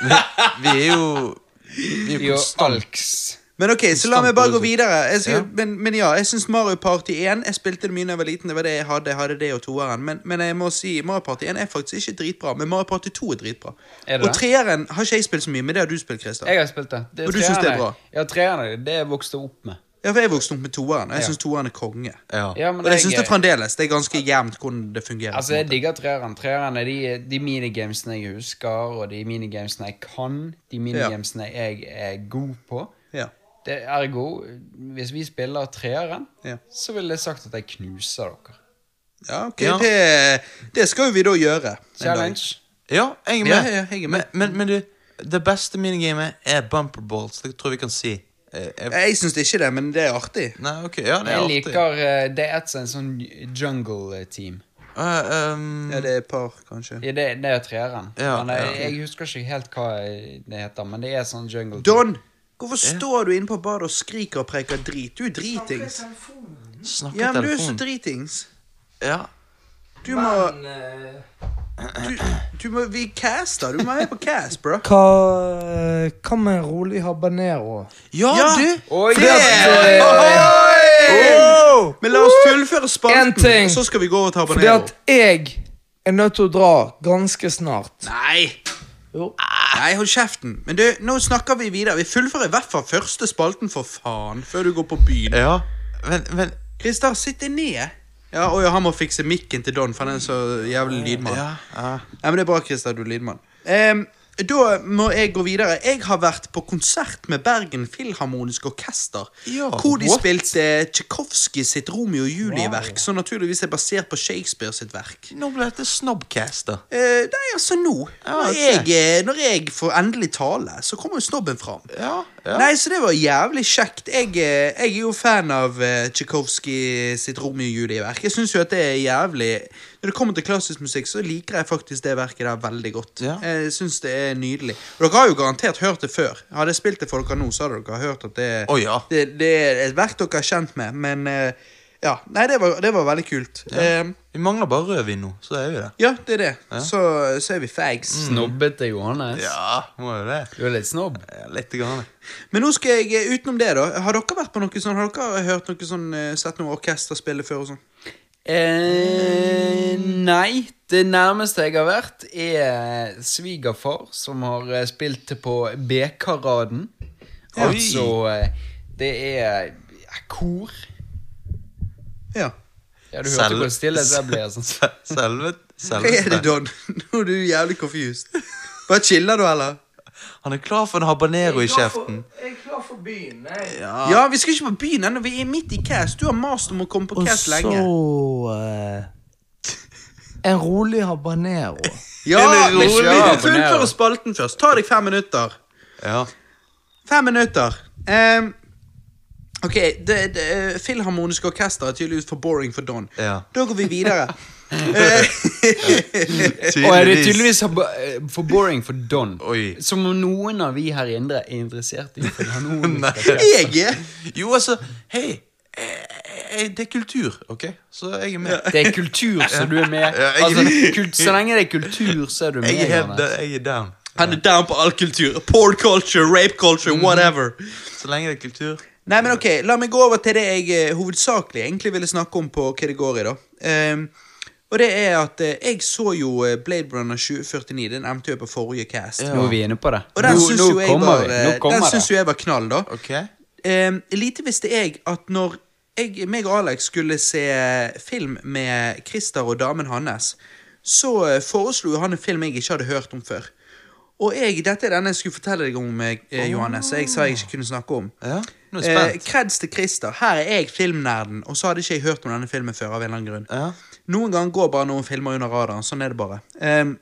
Vi er jo Vi er jo er konstant. alks. Men ok, så la meg bare gå videre. Jeg skal, Ja. men, men ja, jeg syns Mario Party 1 Jeg spilte det mye da jeg var liten. Det var det jeg hadde. Jeg hadde det og toeren. Men, men jeg må si Mario Party 1 er faktisk ikke dritbra. Men Mario Party 2 er dritbra. Er det og det? treeren har ikke jeg spilt så mye, men det har du spilt, Christer. Jeg har spilt det. det Og du synes det er treerne- bra? Ja, treerne. Det jeg vokste opp med. Ja, for jeg vokste opp med toeren, og jeg Ja. syns toeren er konge. Ja. Ja, men Og jeg syns det fremdeles. Det er ganske jevnt hvordan det fungerer. Altså, jeg digger treeren. Treeren er de, de minigamesene jeg husker, og de minigamesene jeg kan. De minigamesene jeg er god på. ja. Det Ergo, hvis vi spiller treeren, Ja. så ville jeg sagt at jeg knuser dere. ja, ok. Ja. Det, det skal jo vi da gjøre. Challenge. Ja, jeg er med. Ja, ja, jeg er med. Men, men, men det, det beste minigamet er bumper balls. Det tror jeg vi kan si. Eh, jeg, Jeg syns ikke det, men det er artig. nei, ok, ja, det er Jeg artig. liker uh, Det er et sånn sånn jungle-team. Eh, um, Ja, det er et par, kanskje. Ja, det, det er treeren. Ja, men jeg, ja. jeg husker ikke helt hva det heter, men det er sånn jungle-team. Don! Hvorfor står du inne på badet og skriker og preker drit? Du er dritings. Snakker Ja, men du er så dritings. Ja. Du må du, du må Vi caster. Du må være på cast, bro. Hva, hva med en rolig habanero? Ja, Ja. du! Oi, Det- det- Oh. Men la oss fullføre spalten, så skal vi gå og ta Fordi at jeg er nødt til å dra ganske snart. Nei! Jo. Nei, hold kjeften. Men du, nå snakker vi videre. Vi fullfører i hvert fall første spalten, for faen, før du går på byen. Ja, men, men Christer, sitt deg ned. Ja, og han må fikse mikken til Don, for han er så jævlig lydmann. Ja, ja. Ja, men det er bra, Christer, du er lydmann. Um, da må jeg gå videre. Jeg har vært på konsert med Bergen Filharmoniske Orkester. Ja, hvor de what? spilte Tsjajkovskij sitt Romeo og Julie-verk, som naturligvis er basert på Shakespeare sitt verk. Nå ble dette Snobcast, da. Eh, nei, altså nå. Ja, Når, jeg, eh, når jeg får endelig tale, så kommer jo snobben fram. Ja, ja. Nei, så det var jævlig kjekt. Jeg, eh, jeg er jo fan av uh, Tsjajkovskij sitt Romeo og Julie-verk. Jeg syns jo at det er jævlig Når det kommer til klassisk musikk, så liker jeg faktisk det verket der veldig godt. Ja. Jeg syns det er nydelig. Og dere har jo garantert hørt det før. Hadde jeg spilt det for dere nå, så hadde dere hørt at det, oh, ja. det, det er et verk dere er kjent med, men eh, ja. Nei, det var, det var veldig kult. Ja, Vi mangler bare rødvin nå, så er vi det. ja det er det. Så, så er vi fags. Snobbete Johannes. Ja, må jo det. Du er litt snobb. Ja, Litt grann. Men nå skal jeg, eh, utenom det, da Har dere vært på noe sånn Har dere hørt noe sånn eh, sett noe orkester spille før og sånn? Eh, nei, det nærmeste jeg har vært, er svigerfar, som har eh, spilt på B-karaden. Altså Det er ja, kor. Ja. Ja, du hørte hvor stille det ble. Sånn. Selve, Selve, Hva er det, Don? Nå er du jævlig confused. Bare chiller du, eller? Han er klar for en habanero i kjeften. Jeg er klar for byen. Nei. Ja, vi skal ikke på byen ennå. Vi er midt i cast. Du har mast om å komme på Og cast så lenge. eh, En rolig habanero. Ja, En men rolig vi må abonnere. spalten først. Ta deg fem minutter. Ja. Fem minutter. Ehm, ok, det, det, Filharmoniske orkester er tydeligvis for boring for Don. Ja. Da går vi videre. Og er det tydeligvis eh, for boring for Don? Oi. Som om noen av vi her indre er interessert i filharmonisk orkester. er Jo, altså, hei. eh, eh, Det er kultur, OK? Så jeg er med. Det er kultur, så du er med. Altså, kult, så lenge det er kultur, så er du med. Jeg er, helt, jeg er down. Han er down på all kultur. Porn culture, rape culture, whatever. Så lenge det er kultur. Nei, men ok, La meg gå over til det jeg eh, hovedsakelig egentlig ville snakke om på hva det går i. da. Um, og det er at eh, jeg så jo eh, Blade Runner 2049. Den nevnte jeg på forrige cast. Ja. Nå er vi inne på det. Og den syns jo jeg var, eh, den syns jo jeg var knall, da. OK? Um, lite visste jeg at når jeg, meg og Alex skulle se film med Christer og damen hans, så eh, foreslo han en film jeg ikke hadde hørt om før. Og jeg, dette er den jeg skulle fortelle deg om, eh, Johannes, jeg sa jeg ikke kunne snakke om. Ja, nå er jeg Eh, spent. Kreds til Christer. Her er jeg filmnerden, og så hadde ikke jeg hørt om denne filmen før. av en eller annen grunn. Ja. Noen ganger går bare noen filmer under radaren. Sånn er det bare. Um,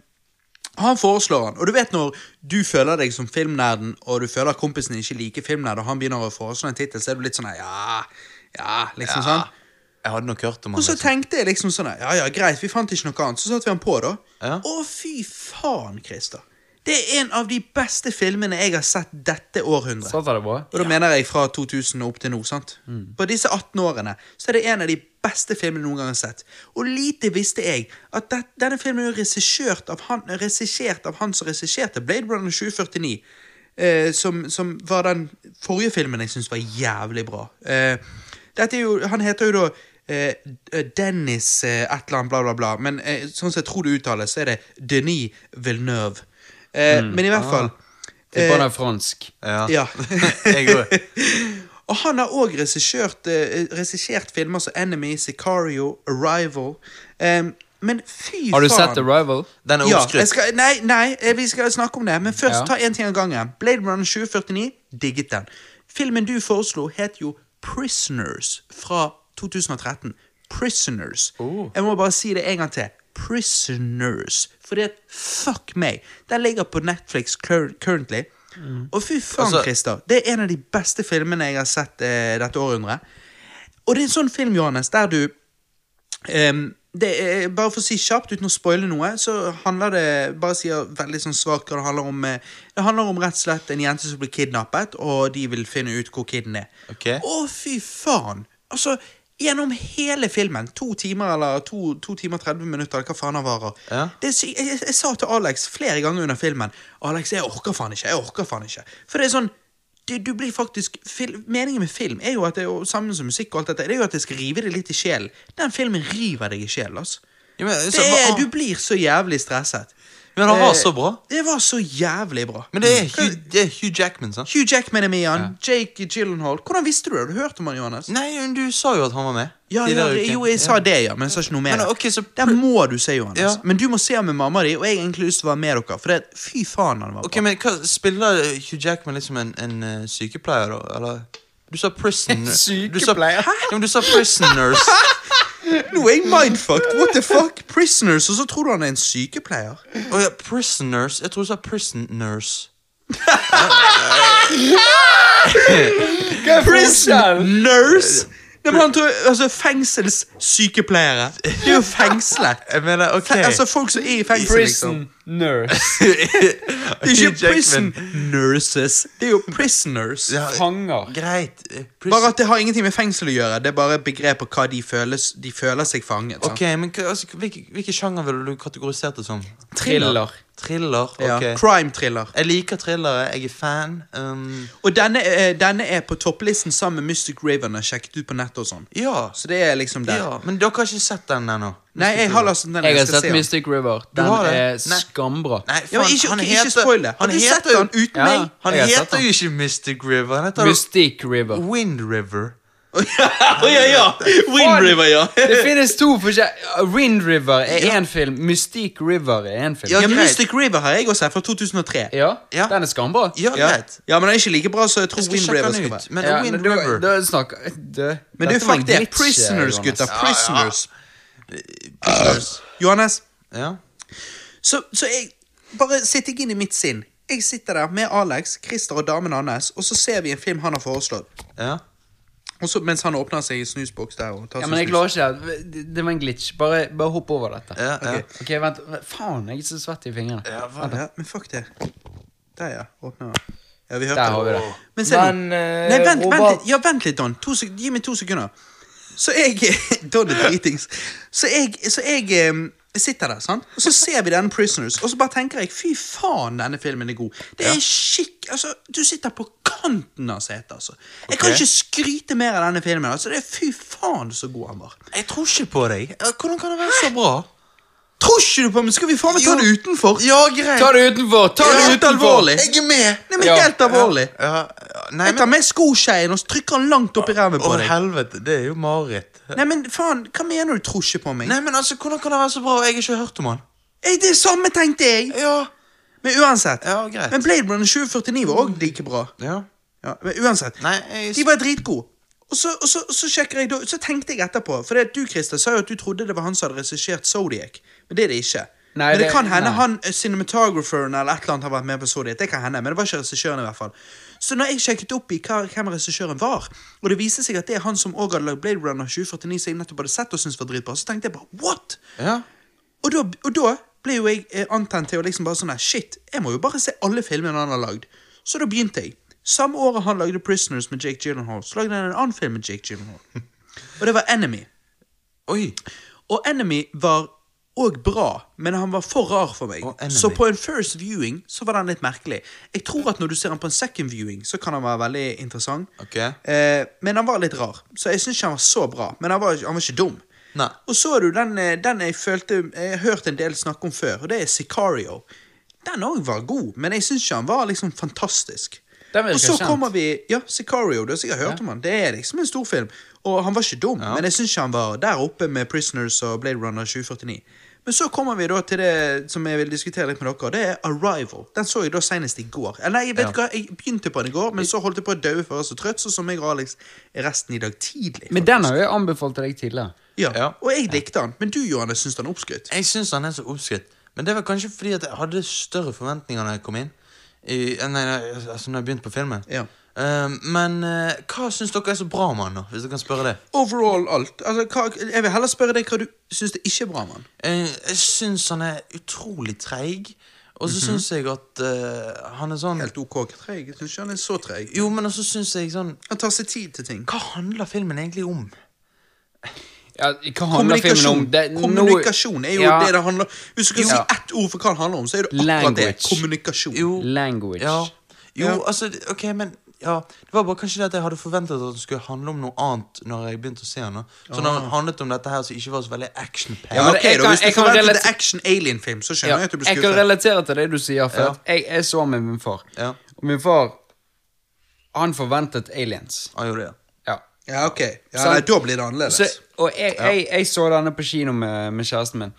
han foreslår han, og du vet når du føler deg som filmnerden, og du føler at kompisen din ikke liker filmnerd, og han begynner å foreslå en tittel, så er du litt sånn ja, ja, liksom sånn. Jeg hadde nok hørt om han. Og så liksom. tenkte jeg liksom sånn ja, ja, greit, vi fant ikke noe annet. Så satte vi han på, da. Ja. Å, fy faen, Christer. Det er en av de beste filmene jeg har sett dette århundret. Sånn det bra? Og da mener jeg fra 2000 og opp til nå. sant? På disse 18 årene så er det en av de beste filmene noen gang har sett. Og lite visste jeg at det, denne filmen er regissert av han, av han som regisserte Blade Runner 2049. Eh, som, som var den forrige filmen jeg syns var jævlig bra. Eh, dette er jo, Han heter jo da eh, Dennis eh, et eller annet, bla, bla, bla. Men eh, sånn som jeg tror det uttales, så er det Denis Villeneuve. Eh, Men i hvert fall Tipper han eh, er fransk. Ja. ja. jeg òg. Og han har òg regissert, eh, regissert filmer som Enemy, Sicario, Arrival. Um, men fy Har du faen. sett Arrival? Den er Ja, oppskrytt. nei, nei, eh, vi skal snakke om det. Men først Ja. ta én ting av gangen. Blade Runner 2049, digget den. Filmen du foreslo, het jo Prisoners fra 2013. Prisoners. Oh. Jeg må bare si det en gang til. Prisoners. Fordi at fuck meg. Den ligger på Netflix currently. currently. Og fy faen, Altså- Christer. Det er en av de beste filmene jeg har sett eh, dette århundret. Og det er en sånn film, Johannes, der du um, det er, bare for å si kjapt, uten å spoile noe, så handler det bare sier veldig sånn svakt hva det handler om. eh, Det handler om rett og slett en jente som blir kidnappet, og de vil finne ut hvor kiden er. Okay. Å, fy faen! Altså, gjennom hele filmen, to timer eller to, to timer 30 minutter, hva faen han varer Ja. det jeg, jeg, jeg sa til Alex flere ganger under filmen Alex, jeg orker faen ikke, jeg orker faen ikke. For det er sånn du, du blir faktisk fil, Meningen med film er jo at det er jo samme som musikk og alt dette, det er jo at det skal rive deg litt i sjelen. Den filmen river deg i sjelen, altså. Ja, men, så, er, du blir så jævlig stresset. Men han var Eh, så bra. Det var så jævlig bra. Men det er Hugh, det er Hugh Jackman, sant? Hugh Jackman er med igjen. Ja. Jake Gyllenhaal. Hvordan visste du det? Har du hørt om han, Johannes? Nei, men du sa jo at han var med. Ja, ja, jo, jeg sa det, ja, men jeg sa ikke noe mer. Men, okay, så Der må du se, Johannes. Ja. Men du må se han med mamma di, og jeg har egentlig lyst til å være med dere. For det, fy faen, han var Ok, bra. men hva, Spiller Hugh Jackman liksom en, en uh, sykepleier, da? Eller? Du sa prison... En Du sa, sykepleier? Ja, men du sa prison nurse. Nå er jeg mindfucked. What the fuck? Prisoners, og så tror du han er en sykepleier? Oh, ja, prisoners. Jeg tror du sa prison nurse. Hva er forskjellen? Nurse? Nei, men han tror, altså Fengselssykepleiere. Det er jo fengslet. Jeg mener, ok. Fe- Altså Folk som er i fengsel, liksom. Nurse. Det er ikke prison nurses. Det er jo prisoners. Ja, Fanger. Greit. eh, prison- Bare at det har ingenting med fengsel å gjøre. Det er bare et begrep på hva de, føles, de føler seg fanget. sant? Ok, men altså, hvilke, hvilke sjanger ville du kategorisert det som? Thriller. Thriller? Ja. ok. Crime-thriller. Jeg liker thrillere, jeg er fan. Um, Og denne, eh, denne er på topplisten sammen med Mystic Raven. Jeg sjekket ut på nettet og sånn. ja, Så det er liksom der. ja. Men dere har ikke sett den ennå? Nei, jeg har lest den. Jeg har sett se den. Mystic River. Den er Nei. skambra. Nei, Ja, ikke, han ikke heter- spoil det. Han, han heter jo- uten Ja. meg? Han Jeg heter jo ikke Mystic River. Han heter Mystic River. Wind River. Ja, ja! Wind River, ja. Det finnes to forskjellige Wind River er én film. Mystic River er én film. Ja, Ja. Mystic River har jeg også her, fra 2003. Ja, Ja. den er skambra. Ja, Ja. ja, men den er ikke like bra som jeg tror Jeg Wind River skal være. Men Ja, Wind men du, River du snakker det, Men du, fuck det. Prisoners, gutta. gutter. Prisoners. Prisoners. Johannes, Ja. så, så jeg Bare sitter jeg inn i mitt sinn. Jeg sitter der med Alex, Christer og damen hans, og så ser vi en film han har foreslått. ja. Og så, mens han åpner seg i snusboks der og tar Ja, men jeg snus. klarer ikke det. Det- Det var en glitch. Bare, bare hopp over dette. Ja, ja. Ok, Ok, vent. Faen, jeg er så svett i fingrene. Ja, hva- Ja, men fuck det. Der, ja. Åpner. Ja, vi hørte Der har vi det. Men se nå. Men, eh, Nei, vent, vent Robert- litt. Ja, vent litt, Don. To sek gi meg to sekunder. Så jeg Don er dritings. Så jeg, så jeg eh, sitter der, sant? og så ser vi denne Prisoners, og så bare tenker jeg fy faen, denne filmen er god. Det er skikk... Altså, du sitter på kanten av setet, altså. Jeg kan ikke skryte mer av denne filmen. altså. Det er fy faen så god han var. Jeg tror ikke på deg. Hvordan kan det være så bra? Tror ikke du på meg? Skal vi faen meg ta det utenfor? Ja, greit. Ta det utenfor! Ta det Helt utenfor! alvorlig. Jeg er med. Nei, men Ja. helt alvorlig. Ja, ja, nei, Jeg tar men med skoskeien og så trykker han langt opp i ræven på Å, deg. helvete. Det er jo mareritt. Nei, men faen, hva mener du tror ikke på meg? Nei, men altså, Hvordan kan det være så bra? Jeg har ikke hørt om han. Ei, det samme tenkte jeg! Ja. Men uansett. Ja, greit. Men Blade Runner 2049 var òg like bra. Ja. Ja, men uansett. Nei, jeg... De var dritgode. Og så, og så, så sjekker jeg da, så tenkte jeg etterpå For det at du Christer, sa jo at du trodde det var han som hadde regissert Zodiac. Men det er det ikke. Nei, men det, det- kan hende nei. han eh, cinematographeren eller et eller annet har vært med på så Det kan hende, men det var ikke regissøren i hvert fall. Så når jeg sjekket opp i hva, hvem regissøren var, og det viste seg at det er han som også hadde lagd Blade Runner 2049, som jeg nettopp hadde sett og syntes var dritbra, så tenkte jeg bare what? Ja. Og da, og da ble jo jeg eh, antent til å liksom bare sånn her, Shit, jeg må jo bare se alle filmene han har lagd. Så da begynte jeg. Samme året han lagde Prisoners med Jake Gyllenhaal, så lagde han en annen film med Jake Gyllenhaal. Og det var Enemy. Oi. Og Enemy var òg bra, men han var for rar for meg. Så på en first viewing så var den litt merkelig. Jeg tror at når du ser han på en second viewing, så kan han være veldig interessant. Okay. Eh, men han var litt rar, så jeg syns ikke han var så bra. Men han var, han var ikke dum. Nei. Og så er du den, eh, den jeg følte Jeg har hørt en del snakke om før, og det er Sicario. Den òg var god, men jeg syns ikke han var liksom fantastisk. Og så kommer vi Ja, Sicario. Du har sikkert hørt om han. Det er liksom en storfilm. Og han var ikke dum, men jeg syns ikke han var der oppe med Prisoners og Blade Runner 2049. Men så kommer vi da til det som jeg vil diskutere litt med dere, det er Arrival. Den så jeg da senest i går. Eller nei, jeg vet ikke hva, jeg begynte på den i går, men så holdt jeg på å daue for jeg var så trøtt, så som jeg og Alex er resten i dag tidlig. Men den har jo jeg anbefalt til deg tidligere. Ja, Ja. og jeg likte den. Men du, Johannes, syns den er oppskrytt? Jeg syns den er så oppskrytt. Men det var kanskje fordi at jeg hadde større forventninger når jeg kom inn. I, nei, nei, altså når jeg begynte på filmen. Ja. Eh, men eh, hva syns dere er så bra med han? Hvis dere kan spørre det. Overall alt. Altså, hva, jeg vil heller spørre deg hva du syns det ikke er bra med han. Eh, jeg syns han er utrolig treig. Og så syns jeg at uh, han er sånn Helt ok treig. Jeg syns ikke han er så treig. Jo, men også syns jeg sånn Han tar seg tid til ting. Hva handler filmen egentlig om? Ja, hva handler filmen om? Kommunikasjon. Det, Kommunikasjon er jo Ja. det det handler om. Hvis du skal si ett ord for hva det handler om, så er det akkurat Language. det. Kommunikasjon. Jo, Language. Ja. Jo, Ja. altså, ok, men Ja, det var bare kanskje det at jeg hadde forventet at den skulle handle om noe annet når jeg begynte å se den. Så når den handlet om dette her som ikke var så veldig action-packed Ja, men ok, jeg da, Hvis du kan relate- en action-alien-film, så skjønner Ja, jeg at du blir jeg kan relatere til det du sier, for Ja. jeg, jeg så med min far. Ja. Og min far, han forventet aliens. Han gjorde det. Ja. Ja, ok. Ja, Så- nei, da blir det annerledes. Så, og jeg, jeg, jeg så denne på kino med, med kjæresten min.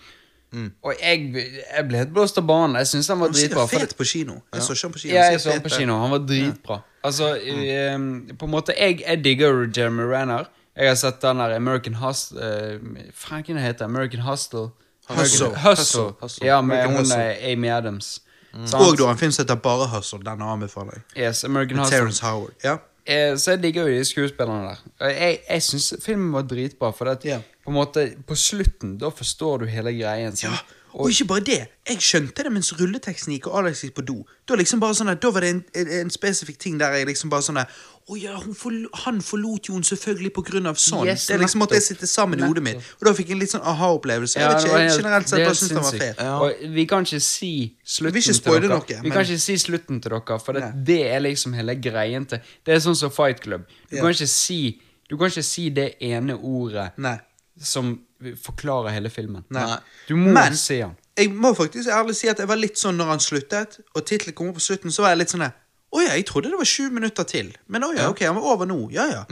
Mm. Og jeg, jeg ble helt blåst av banen. Jeg syns han var Han dritbra. sier for- fet på kino. Jeg så ikke han på kino. Ja, jeg så han på kino. Han var dritbra. Altså, eh, på en måte Jeg, jeg digger Jeremy Renner. Jeg har sett den der American Hustle uh, Faen, hva heter det? American Hustle? Hustle. Hustle. Hustle. Hustle. Ja, med American hun Hustle. eh, Amy Adams. Mm. Og du har en film som heter Bare Hustle. Den anbefaler jeg. Yes, American Med Hustle. Terrence Howard. Ja. Eh, så jeg digger jo de skuespillerne der. Jeg, jeg syns filmen var dritbra, for at yeah. på en måte På slutten, da forstår du hele greien. Ja, sant? og ikke bare det. Jeg skjønte det mens rulleteksten gikk, og Alex gikk på do. Da, liksom bare sånn da var det en, en, en spesifikk ting der jeg liksom bare sånn at, Å ja, hun forlo- han forlot jo hun selvfølgelig på grunn av sånn. Yes, det er liksom måtte jeg nettopp. sitte sammen i hodet mitt. Og da fikk jeg en litt sånn aha-opplevelse. Ja, jeg vet ikke, jeg generelt sett det bare syns den var fet. Ja. vi kan ikke si slutten Vi ikke til dere. noe, vi kan ikke si slutten til dere, for det, det er liksom hele greien til Det er sånn som Fight Club. Du Ja. kan ikke si Du kan ikke si det ene ordet Nei. som forklarer hele filmen. Nei. Du må Men- se den. Jeg må faktisk ærlig si at jeg var litt sånn når han sluttet, og tittelen kom på slutten, så var jeg litt sånn Å ja, jeg trodde det var sju minutter til. Men å ja, ok, han var over nå. Ja ja.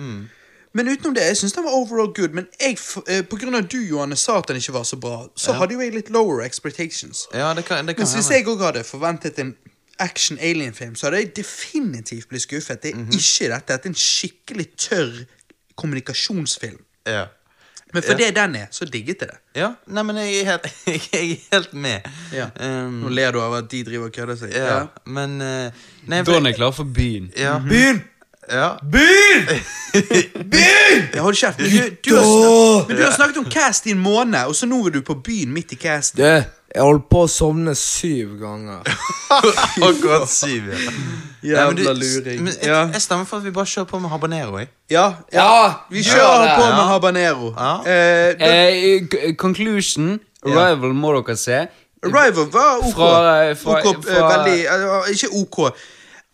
Men utenom det, jeg syns den var overall good. Men jeg, eh, på grunn av at du, Johanne, sa at den ikke var så bra, så hadde jo jeg litt lower expectations. Ja, det kan, det kan Men hvis jeg òg hadde forventet en action alien-film, så hadde jeg definitivt blitt skuffet. Det er ikke dette. Dette er en skikkelig tørr kommunikasjonsfilm. Ja. Men for Ja. det den er, så digget jeg det. Ja, nei, men jeg er helt, jeg er helt med. Um, Nå ler du av at de driver og kødder seg. ja, men uh, nei, Da er klar for byen. Ja. Byen! Ja. Jeg holder kjeft. Men du, du, har snakket, men du har snakket om cast i en måned, og så nå er du på byen midt i casten. Du, jeg holdt på å sovne syv ganger. Akkurat syv, ja. Jævla luring. Men jeg, jeg stemmer for at vi bare kjører på med habanero, jeg. Ja, ja. Ja, Vi kjører det. på Ja. med habanero. Ja. Eh, da, Eh, conclusion Arrival må dere se. Arrival var OK. Fra- fra- OK eh, fra- veldig eh, Ikke OK.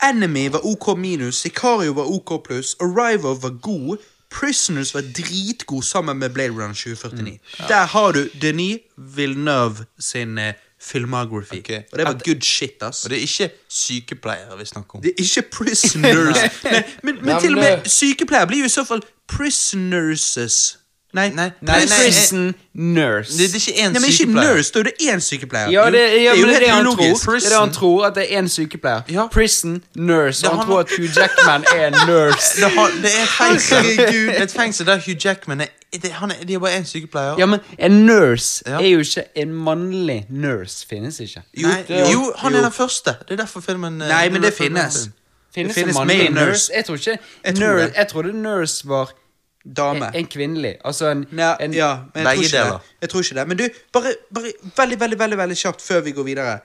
Enemy var OK minus. Sicario var OK pluss. Arrival var god. Prisoners var dritgod sammen med Blade Runner 2049. Der har du Denis Villeneuve sin eh, filmography. Okay. Og det var good shit, ass. Og det er ikke sykepleiere vi snakker om. Det er ikke prisoners. men, men, men men, til og med sykepleiere blir jo i så fall prisoners. Nei, Nei, Nei, prison nurse. Det, det er ikke én Nei, men ikke sykepleier. nurse, da er det én sykepleier. Ja, det, ja, jo det er det han tror. Det er det han tror, at det er én sykepleier. Ja. Prison nurse. Han han- tror at Hugh Jackman er en nurse. Det, har, det er et fengsel. Gud, Det et fengsel der Hugh Jackman er det, han er, det er bare én sykepleier. Ja, men en nurse Ja. er jo ikke En mannlig nurse finnes ikke. Jo, Nei, jo, jo, han er den første. Det er derfor filmen eh, Nei, men det finnes. Filmen. finnes. det Finnes, en mannlig nurse? nurse. Jeg tror ikke Jeg tror nurse, det. Jeg trodde nurse var Dame. en, en kvinnelig. Altså en, Nei, en ja, men jeg tror, ikke det. jeg tror ikke det. Men du, bare, bare veldig, veldig veldig, veldig kjapt før vi går videre.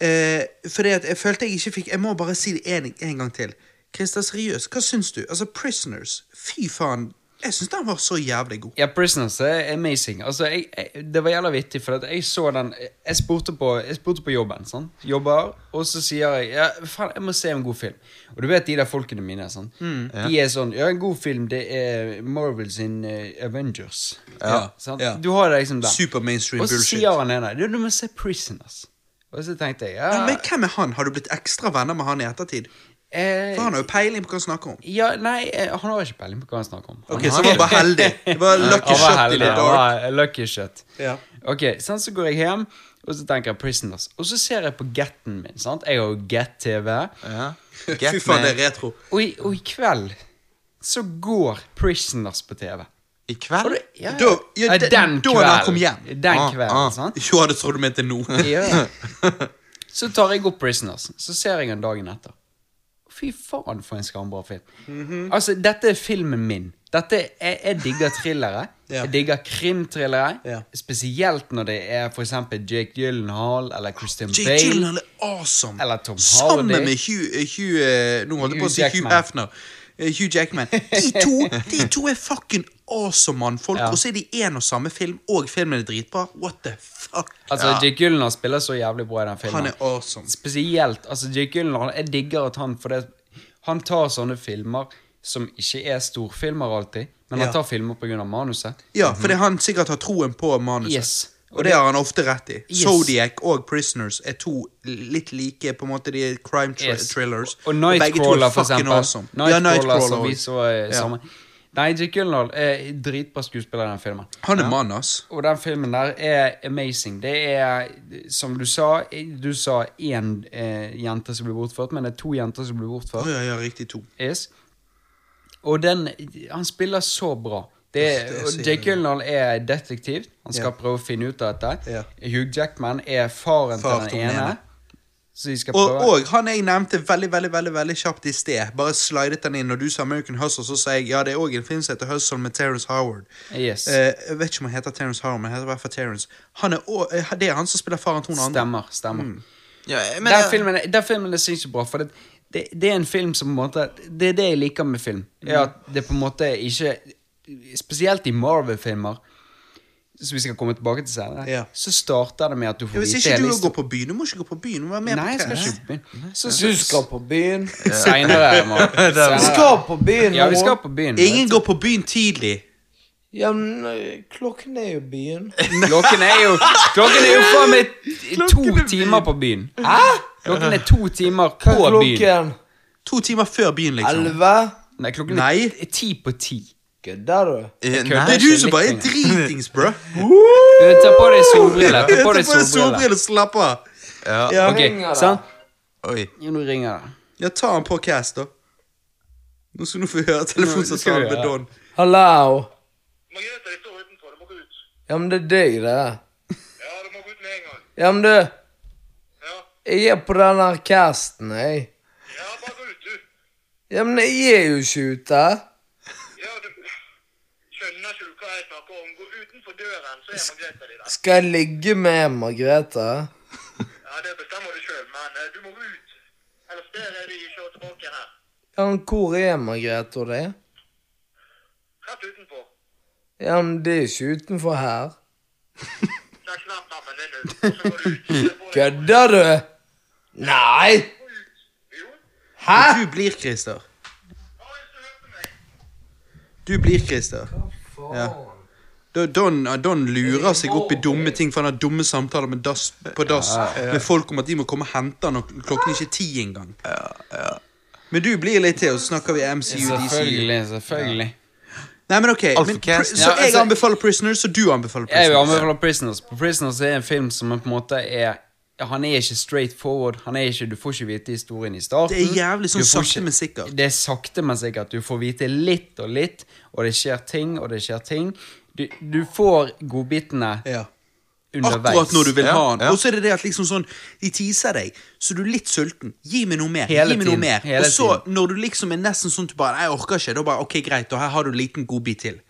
Eh, fordi at jeg følte jeg ikke fikk Jeg må bare si det en, en gang til. Christer, seriøst, hva syns du? Altså, Prisoners. Fy faen. Jeg syns den var så jævlig god. Ja, Prisoners er amazing. Altså, jeg, jeg, det var jævla vittig, for at jeg så den Jeg spurte på, jeg spurte på jobben. sant? Jobber, og så sier jeg ja, faen, jeg må se en god film. Og du vet de der folkene mine. sant? De er sånn Ja, en god film, det er Marvel sin uh, Avengers. Ja, ja. Du har det liksom der. Super mainstream og så bullshit. sier han ene du, du må se Prisoners. Og så tenkte jeg ja, Ja, men hvem er han? Har du blitt ekstra venner med han i ettertid? Eh, For han har jo peiling på hva han snakker om. ja, Nei, eh, han har ikke peiling på hva han snakker om. Ok, Så han var bare heldig. Det var lucky Han shot i heldig, the dark. var Lucky shot. Ja. Ok, sånn så går jeg hjem, og så tenker jeg Prisoners. Og så ser jeg på Getten min. sant? Jeg har jo Get-TV. Ja. Fy Get faen, det er retro. Og, i- og i kveld så går Prisoners på TV. I kveld? det, ja, Da- ja, ja, den- kvelden. da han kom hjem. Den Ah, kvelden, ah. sant? Jo, det tror du mente nå. Ja. Så tar jeg opp Prisoners, så ser jeg den dagen etter. Fy faen, for en skambra film. Mhm. Altså, dette er filmen min. Dette er, Jeg digger thrillere. Ja. Jeg digger krimthrillere. Ja. Spesielt når det er for eksempel Jake Gyllenhaal eller Christian Jake Bale. Gyllenhaal er awesome. Eller Tom Sammen Hardy. med Hugh, eh, Hugh eh, Nå holdt jeg på å si Hugh Hefner. Eh, Hugh Jackman. De to, de to er fucking awesome mannfolk, Ja. og så er de én og samme film, og filmen er dritbra. What the fuck? Altså, Jake Gyllenhaal spiller så jævlig bra i den filmen. Han er awesome. Spesielt altså Jake Gyllenhaal Jeg digger at han For det, Han tar sånne filmer som ikke er storfilmer alltid, men Ja. han tar filmer pga. manuset. Ja, fordi han sikkert har troen på manuset. Yes. Og det har han ofte rett i. Yes. Zodiac og Prisoners er to litt like på en måte de er crime thr Yes. thrillers. Og er Nightcrawler, for eksempel. Awesome. Ja, Nightcrawler, Nightcrawler som vi så eh, Ja. sammen. Nei, Jake Gyllenhaal er dritbra skuespiller i den filmen. Han er mann, ass. Og den filmen der er amazing. Det er, som du sa Du sa én eh, jente som blir bortført, men det er to jenter som blir bortført. Oh, ja, ja, riktig to. Yes. Og den Han spiller så bra. Jake. Gyllenhaal er detektiv. Han skal Ja. prøve å finne ut av dette. Ja. Hugh Jackman er faren Far til den ene. ene. Så skal Og, prøve og han jeg nevnte veldig veldig, veldig, veldig kjapt i sted. Bare slidet den inn. Når du sa American Hustle, så sa jeg ja, det er òg en film som heter Hustle med Terence Howard. Yes. Eh, jeg vet ikke om han heter Terence Howard, men han heter i hvert fall Terence. Er, også, eh, det er han som spiller faren til hun andre. Stemmer. stemmer. Ja, men, den, filmen, den filmen er sinnssykt bra, for det, det, det er en film som på en måte Det er det jeg liker med film. Er at det på en måte ikke Spesielt i Marvel-filmer, som vi skal komme tilbake til senere, Ja. så starter det med at du får Ja, hvis vite ikke du hele går på byen, du må ikke gå på byen. Du må være med Nei, på jeg skal ikke på byen. Så, Du skal på byen. Seinere. Vi skal på byen Ja, vi skal på byen. Ingen går på byen tidlig. Ja, men øh, klokken er jo byen. Klokken er jo Klokken er jo faen meg to timer på byen. Hæ? Klokken er to timer er på byen. To timer før byen, liksom. Elleve? Nei, klokken er ti på ti. Kødder du? Eh. Det er du som bare er dritings, bro. Du, Ta på deg solbriller. Ta på deg solbriller. slapp av. ja. Ja, okay. ringer det. Oi. Jo, nå ringer det. Ja, ta han på cast, da. Nå skal du få høre telefonsamtalen med. Don. Hallo? Ja, men det er deg, det. Ja, du må gå ut med en gang. Ja, men du, Ja, jeg er på den her casten, jeg. ja bare gå ut, du. Ja, men jeg er jo ikke ute. Ja, du skjønner ikke du hva jeg snakker om. Døren, så er Margrethe di der. Skal jeg ligge med Margrethe? Ja, det bestemmer du sjøl, men eh, du må ut. Ellers der er de ikke tilbake igjen her. Ja, men hvor er Margrethe og det? Rett utenfor. Ja, men det er ikke utenfor her. Kødder du? Nei! Hæ? Du blir Christer. Du blir meg. Du blir Christer. Ja. Don, Don lurer seg opp i dumme ting, for han har dumme samtaler med das, på dass med folk om at de må komme og hente han når klokken ikke er ti engang. Men du blir litt til, og så snakker vi MCU, DCU. Selvfølgelig. selvfølgelig Nei, men ok, men. Så jeg altså- anbefaler Prisoners, og du anbefaler Jeg anbefaler Prisoners. Prisoners. På Prisoners er en film som på en måte er Han er ikke straight forward. Han er ikke, Du får ikke vite historien i starten. Det er jævlig sånn sakte, men sikkert. Det er sakte, men sikkert. Du får vite litt og litt, og det skjer ting, og det skjer ting. Du, du får godbitene Ja. underveis. Akkurat når du vil ha den. ja. Og så er det det at liksom sånn De teaser deg, så du er litt sulten. Gi meg noe mer. Hele gi meg noe tiden, mer. hele Og så, tiden. når du liksom er nesten sånn at du bare jeg orker ikke. Da bare Ok, greit, og her har du en liten godbit til.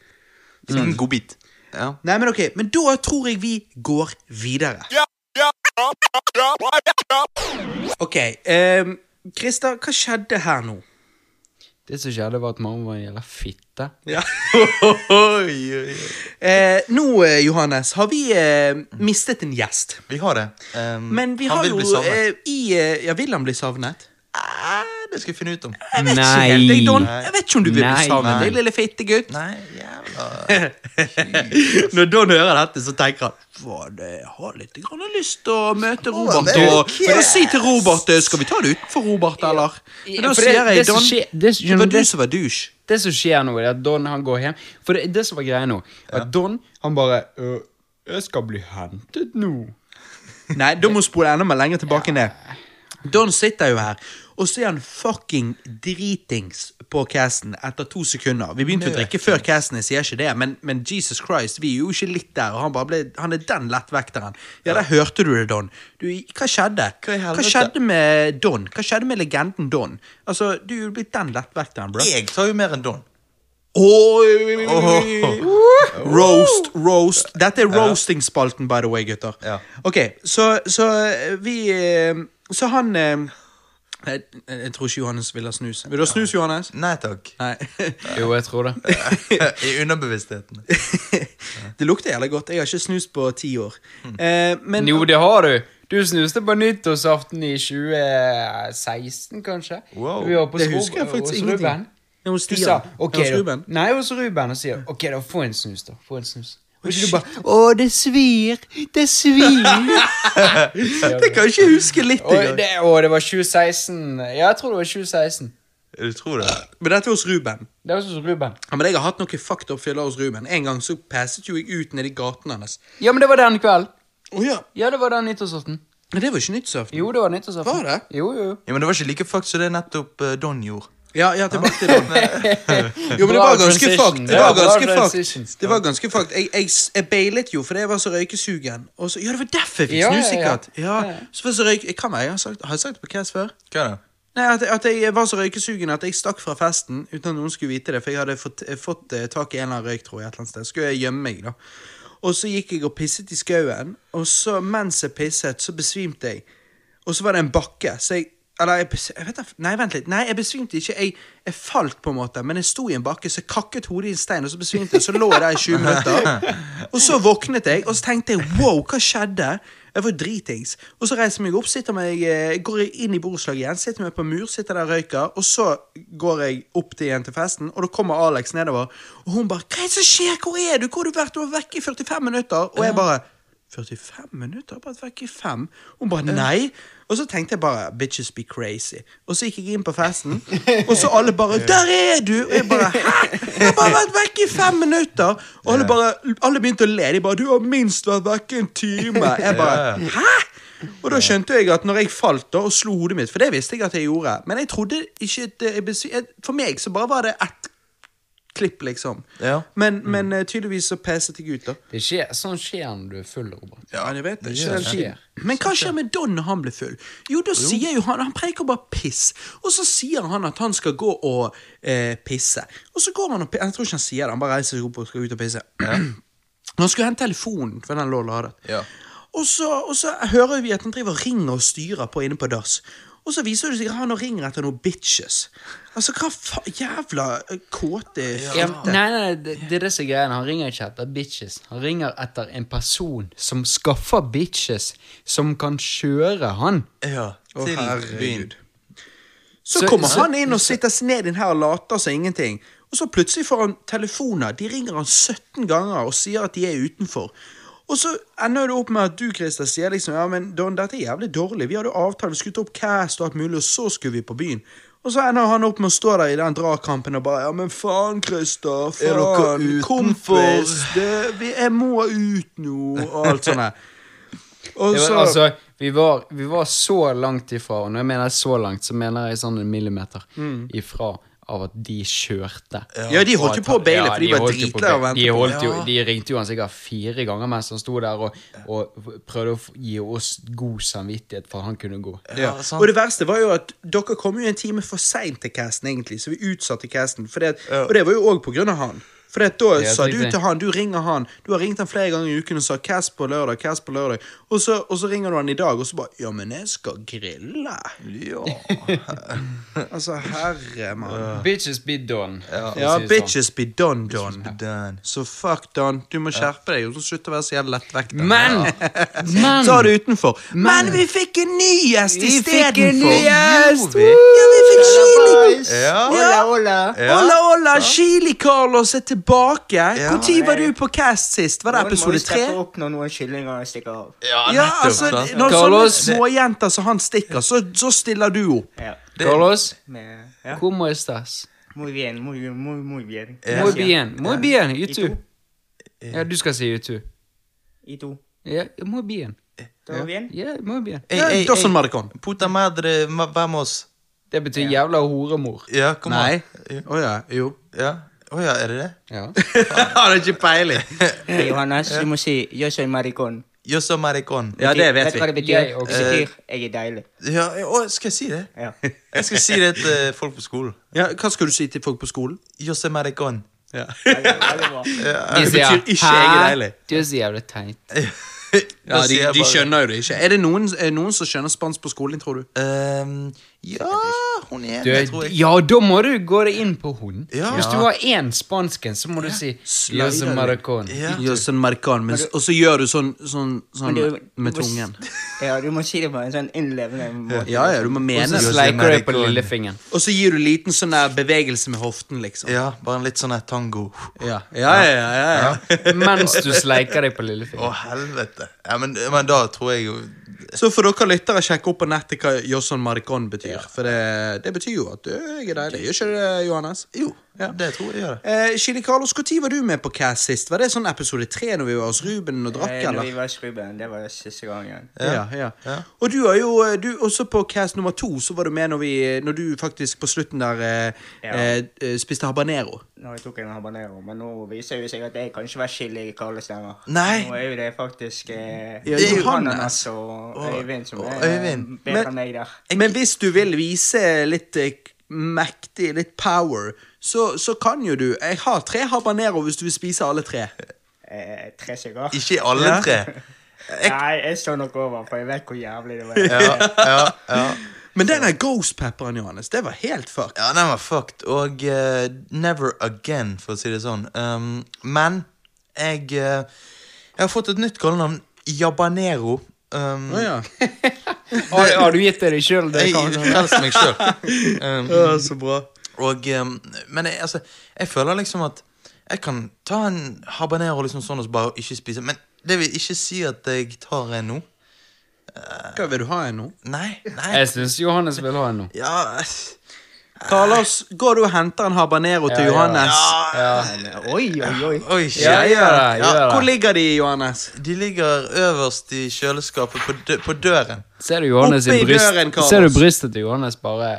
En liten mm. godbit. Ja. Nei, men ok, men da tror jeg vi går videre. Ok, ehm, Christer, hva skjedde her nå? Det som skjedde, var at mamma var en jævla fitte. Ja. oi, oi, oi. Eh, nå, eh, Johannes, har vi eh, mistet en gjest. Vi har det. Um, Men vi han har vil jo bli savnet. eh, i eh, Ja, vil han bli savnet? Eh, det skal vi finne ut om. Jeg vet Nei. ikke Don. Jeg vet ikke om du vil bli sammen, det lille fittegutt. Nei, jævla Når Don hører dette, så tenker han Faen, jeg har litt grann lyst til å møte Robert. er Og, og si til Robert eh, Skal vi ta det utenfor Robert, eller? Men da sier jeg, Don, det var du som var douche. Det som skjer nå, er at Don han går hjem. For det, det som var greia nå, at Don han bare «Øh, Jeg skal bli hentet nå. Nei, da må du spole enda mer lenger tilbake ned. Don sitter jo her, og så er han fucking dritings på casten etter to sekunder. Vi begynte å drikke før casten, jeg sier ikke det, men, men Jesus Christ, vi er jo ikke litt der, og han bare ble, han er den lettvekteren. Ja, der hørte du det, Don. Du, hva skjedde? Hva Hva skjedde med Don? Hva skjedde med legenden Don? Altså, du er jo blitt den lettvekteren, bro. Jeg tar jo mer enn Don. Oi! Roast, roast. Dette er roasting-spalten, by the way, gutter. Ja. Ok, så, så eh, vi eh, Så han eh, jeg, jeg tror ikke Johannes vil ha snus. Vil du ha snus, Johannes? Nei takk. Nei. Jo, jeg tror det. I underbevisstheten. det lukter jævlig godt. Jeg har ikke snust på ti år. Eh, men Jo, det har du. Du snuste på nyttårsaften i 2016, kanskje? Wow. Vi var på Det skog- husker jeg faktisk ingenting. Ruben. Hos Du Stian. sa ok, hos. Ruben. Nei, hos Ruben. Og sier ok, da, få en snus, da. Få en snus. Og ikke du bare Å, det svir! Det svir! Det kan jeg ikke huske litt engang. det, å, det var 2016. Ja, jeg tror det var 2016. Du tror det? Men dette var hos Ruben. Det var hos Ruben. Ja, men jeg har hatt noen fucked up fyller hos Ruben. En gang så passet jo jeg ut nedi gaten hans. Ja, men det var den kvelden. Oh, ja. Ja, det var den nyttårsaften. Men det var ikke nyttårsaften. Jo, det var nyttårsaften. Var det? Jo, jo, jo. Ja, Men det var ikke like fucked som det nettopp uh, Don gjorde. Ja, ja, tilbake til den. Jo, men det var ganske fucked. Det var ganske fucked. Det var ganske fucked. Jeg, jeg, jeg bailet jo fordi jeg var så røykesugen. Og så, ja, det var derfor jeg fikk snus, sikkert. Ja, så var så røyk... Kan jeg, jeg har, sagt, har jeg sagt det på Cass før? Hva da? Nei, at, at jeg var så røykesugen at jeg stakk fra festen uten at noen skulle vite det. For jeg hadde fått, eh, fått eh, tak i en eller annen røyktråd tror et eller annet sted. Skulle jeg gjemme meg, da. Og så gikk jeg og pisset i skauen, og så mens jeg pisset, så besvimte jeg. Og så var det en bakke, så jeg Eller jeg, jeg vet Nei, vent litt. Nei, jeg besvimte ikke. Jeg, jeg falt, på en måte, men jeg sto i en bakke, så jeg kakket hodet i en stein, og så besvimte jeg. Så lå jeg der i 20 minutter. Og så våknet jeg, og så tenkte jeg wow, hva skjedde? Jeg var dritings. Og så reiser jeg meg opp, sitter meg, eh, går jeg inn i borettslaget igjen, sitter meg på mur, sitter der og røyker, og så går jeg opp til igjen til festen, og da kommer Alex nedover, og hun bare 'Hva er det som skjer? Hvor er du? Hvor har du vært? Du var vekke i 45 minutter.' Og jeg bare 45 minutter? Vært vekke i fem. Hun bare nei. Og så tenkte jeg bare bitches be crazy. Og så gikk jeg inn på festen, og så alle bare 'Der er du!' Og jeg bare 'Hæ? Jeg har bare vært vekk i fem minutter!' Og alle bare Alle begynte å le. De bare 'Du har minst vært vekk en time'. Jeg bare 'Hæ?' Og da skjønte jeg at når jeg falt da og slo hodet mitt, for det visste jeg at jeg gjorde Men jeg trodde ikke at For meg så bare var det ett klipp, liksom. Ja. Men, men eh, tydeligvis så peset jeg ut, da. Det skjer, sånn skjer når du er full, Robert. Ja, det vet jeg Det ikke. skjer. Men hva skjer med Don når han blir full? Jo, da sier jo han Han preker bare piss. Og så sier han at han skal gå og eh, pisse. Og så går han og pisser. Jeg tror ikke han sier det, han bare reiser seg opp og skal ut og pisse. Han skulle hente telefonen, for den lå ladet. Ja. Og så, og så hører vi at han driver og ringer og styrer på inne på dass. Og så viser det seg at han ringer etter noen bitches. Altså, hva fa... Jævla eh, kåte Ja, nei, nei, det, det er disse er. Han ringer ikke etter bitches. Han ringer etter en person som skaffer bitches, som kan kjøre han. Ja, til byen. Så, Så- kommer så- han inn og sitter ned inn her og later som ingenting. Og så plutselig får han telefoner. De ringer han 17 ganger og sier at de er utenfor. Og så ender det opp med at du Christer, sier liksom Ja, men Don, dette er jævlig dårlig. Vi hadde jo avtale, vi skulle ta opp cast og alt mulig, og så skulle vi på byen. Og så ender han opp med å stå der i den dragkampen og bare Ja, men faen, Christer. Er Faen. Kompis. Det, vi, jeg må ut nå. Og alt sånt der. Og så altså, vi var, vi var så langt ifra, og når jeg mener så langt, så mener jeg sånn en millimeter ifra av at de kjørte. Ja, de holdt jo på å baile, for de var dritlei av å vente på- det. Ja. de ringte jo han sikkert fire ganger mens han sto der og, og prøvde å gi oss god samvittighet for at han kunne gå. Ja. sant. Og det verste var jo at dere kom jo en time for seint til casten, egentlig, så vi utsatte casten. For det, Og det var jo òg på grunn av han. For det, da sa du til han, du ringer han, du har ringt han flere ganger i uken og sa 'Cass på lørdag', 'Cass på lørdag', og så, og så ringer du han i dag, og så bare 'ja, men jeg skal grille'. Ja. Altså, herre mann. Bitches be done. Ja, Ja, sånn. bitches be done, Don. Done. Så fuck Don, du må skjerpe deg, og så slutt å være så jævla lettvekta. Men! Men! Ta det utenfor. Men vi fikk en ny gjest Vi fikk en istedenfor! Ja, vi fikk Chili. Ja. Ja. hola. Ja. Hola, hola, Chili Carlos er tilbake. Ja. Når var du på cast sist? Var det episode tre? opp når noen kyllinger stikker av. Ja, Ja, altså, når sånne småjenter som han stikker, så, så stiller du opp. Ja. Carlos, ja. ¿cómo estás? Muy bien, muy, muy, muy bien. Muy bien, muy bien, ¿Y YouTube. Ja, du skal si YouTube. ¿Y tú? Ja, muy bien. ¿Todo bien? Ja, muy bien. Ey, Ja, ey, Dawson ey. Maricon. Puta madre, vamos. Det betyr jævla horemor. Ja, kom Nei. an. Å ja, jo. Ja. Å ja, er det det? Ja. Har ikke peiling. Hey, Johannes, du må si 'yo soy maricón'. Yo soy maricón. Ja, det vet Vet vi. hva det betyr? Jeg betyr 'jeg er deilig'. Ja, å, skal jeg si det? Ja. Jeg skal si det til folk på skolen. Ja, hva skal du si til folk på skolen? Yo soy maricón. Ja. Veldig, veldig bra. De Det betyr ikke jeg er deilig». Du er så jævlig teit. Ja, de, de bare- skjønner jo det ikke. Er det noen, er noen som skjønner spansk på skolen, tror du? Um, ja, hun er det, tror jeg. ja, da må du gå deg inn på hun. Ja. Hvis du har én spansken, så må du si Jose maracón. Maracon. Ja. maracón og så gjør du sånn, sånn, sånn du- med tungen. Ja, du må si det på en sånn innlevende måte. Ja, ja, du må Og mene så sleiker du på lillefingeren. Og så gir du liten sånn der bevegelse med hoften, liksom. Ja, bare en litt sånn tango. Ja, ja, ja. ja, ja, ja. Mens du sleiker deg på lillefingeren. Å, helvete. Ja, men, men da tror jeg jo Så får dere lyttere sjekke opp på nettet hva Josson Maricon betyr. For det, det betyr jo at du jeg er deilig. Gjør ikke det, Johannes? Jo, Ja. det tror jeg gjør det. Eh, Chili Carlos, Når var du med på Cast sist? Var det sånn episode tre når vi var hos Ruben og drakk, eller? Når vi var hos Ruben, det var det siste gangen. Ja, ja. Ja. Og du har jo eh, du, Også på Cast nummer to så var du med når, vi, når du faktisk på slutten der eh, Ja. eh, eh, spiste habanero. Når jeg tok en habanero, men nå viser det seg at jeg kan ikke være chili Carlos lenger. Nei. Nå er jo det faktisk eh, er Johannes. og Og- Øyvind som og er Øyvind. bedre Men- enn meg der. Men hvis du vil vise litt eh, mektig, litt power, så, så kan jo du Jeg har tre habanero hvis du vil spise alle tre. Eh, tre stykker. Ikke alle Ja. tre. Nei, jeg står nok over, for jeg vet hvor jævlig det var. Ja, ja, ja. Men den der ghost pepperen, Johannes, det var helt fucked. Ja, den var fucked. Og uh, never again, for å si det sånn. Um, men jeg uh, Jeg har fått et nytt kallenavn. Jabanero. Um, oh, ja. Har, har du gitt det deg sjøl? jeg jeg meg sjøl. Um, ja, så bra. Og um, Men jeg, altså, jeg føler liksom at jeg kan ta en habanero liksom sånn og så bare ikke spise. Men det vil ikke si at jeg tar en nå. Hva vil du ha en nå? Nei. nei Jeg syns Johannes vil ha en nå. Ja Carlos, går du og henter en habanero til Ja, ja. Johannes? ja. Oi, oi, oi. Oi, Ja, gjør det. Gjør Hvor ligger de, Johannes? De ligger øverst i kjøleskapet på, dø på døren. Ser du Johannes i bryst? døren, Carlos. Ser du brystet til Johannes bare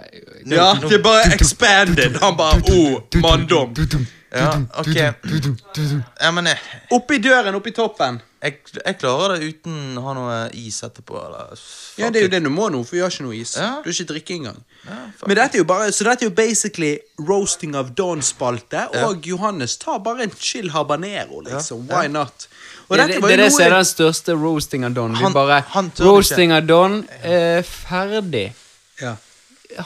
Ja, det er bare expanded. Han bare oh, manndom. Ja, ok. Ja, men jeg, Oppi døren, oppi toppen. Jeg, jeg klarer det uten å ha noe is etterpå. Eller, Ja, det er jo det du må nå, for vi har ikke noe is. Ja. Du har ikke drikke engang. Ja, Men dette er jo bare, Så dette er jo basically roasting of Dawn-spalte, Ja. og Johannes tar bare en chill habanero, liksom. Ja. Why not? Og Det, det, det det som er den største roasting av Dawn. Vi Han- bare han tør Roasting av Dawn er ferdig. ja.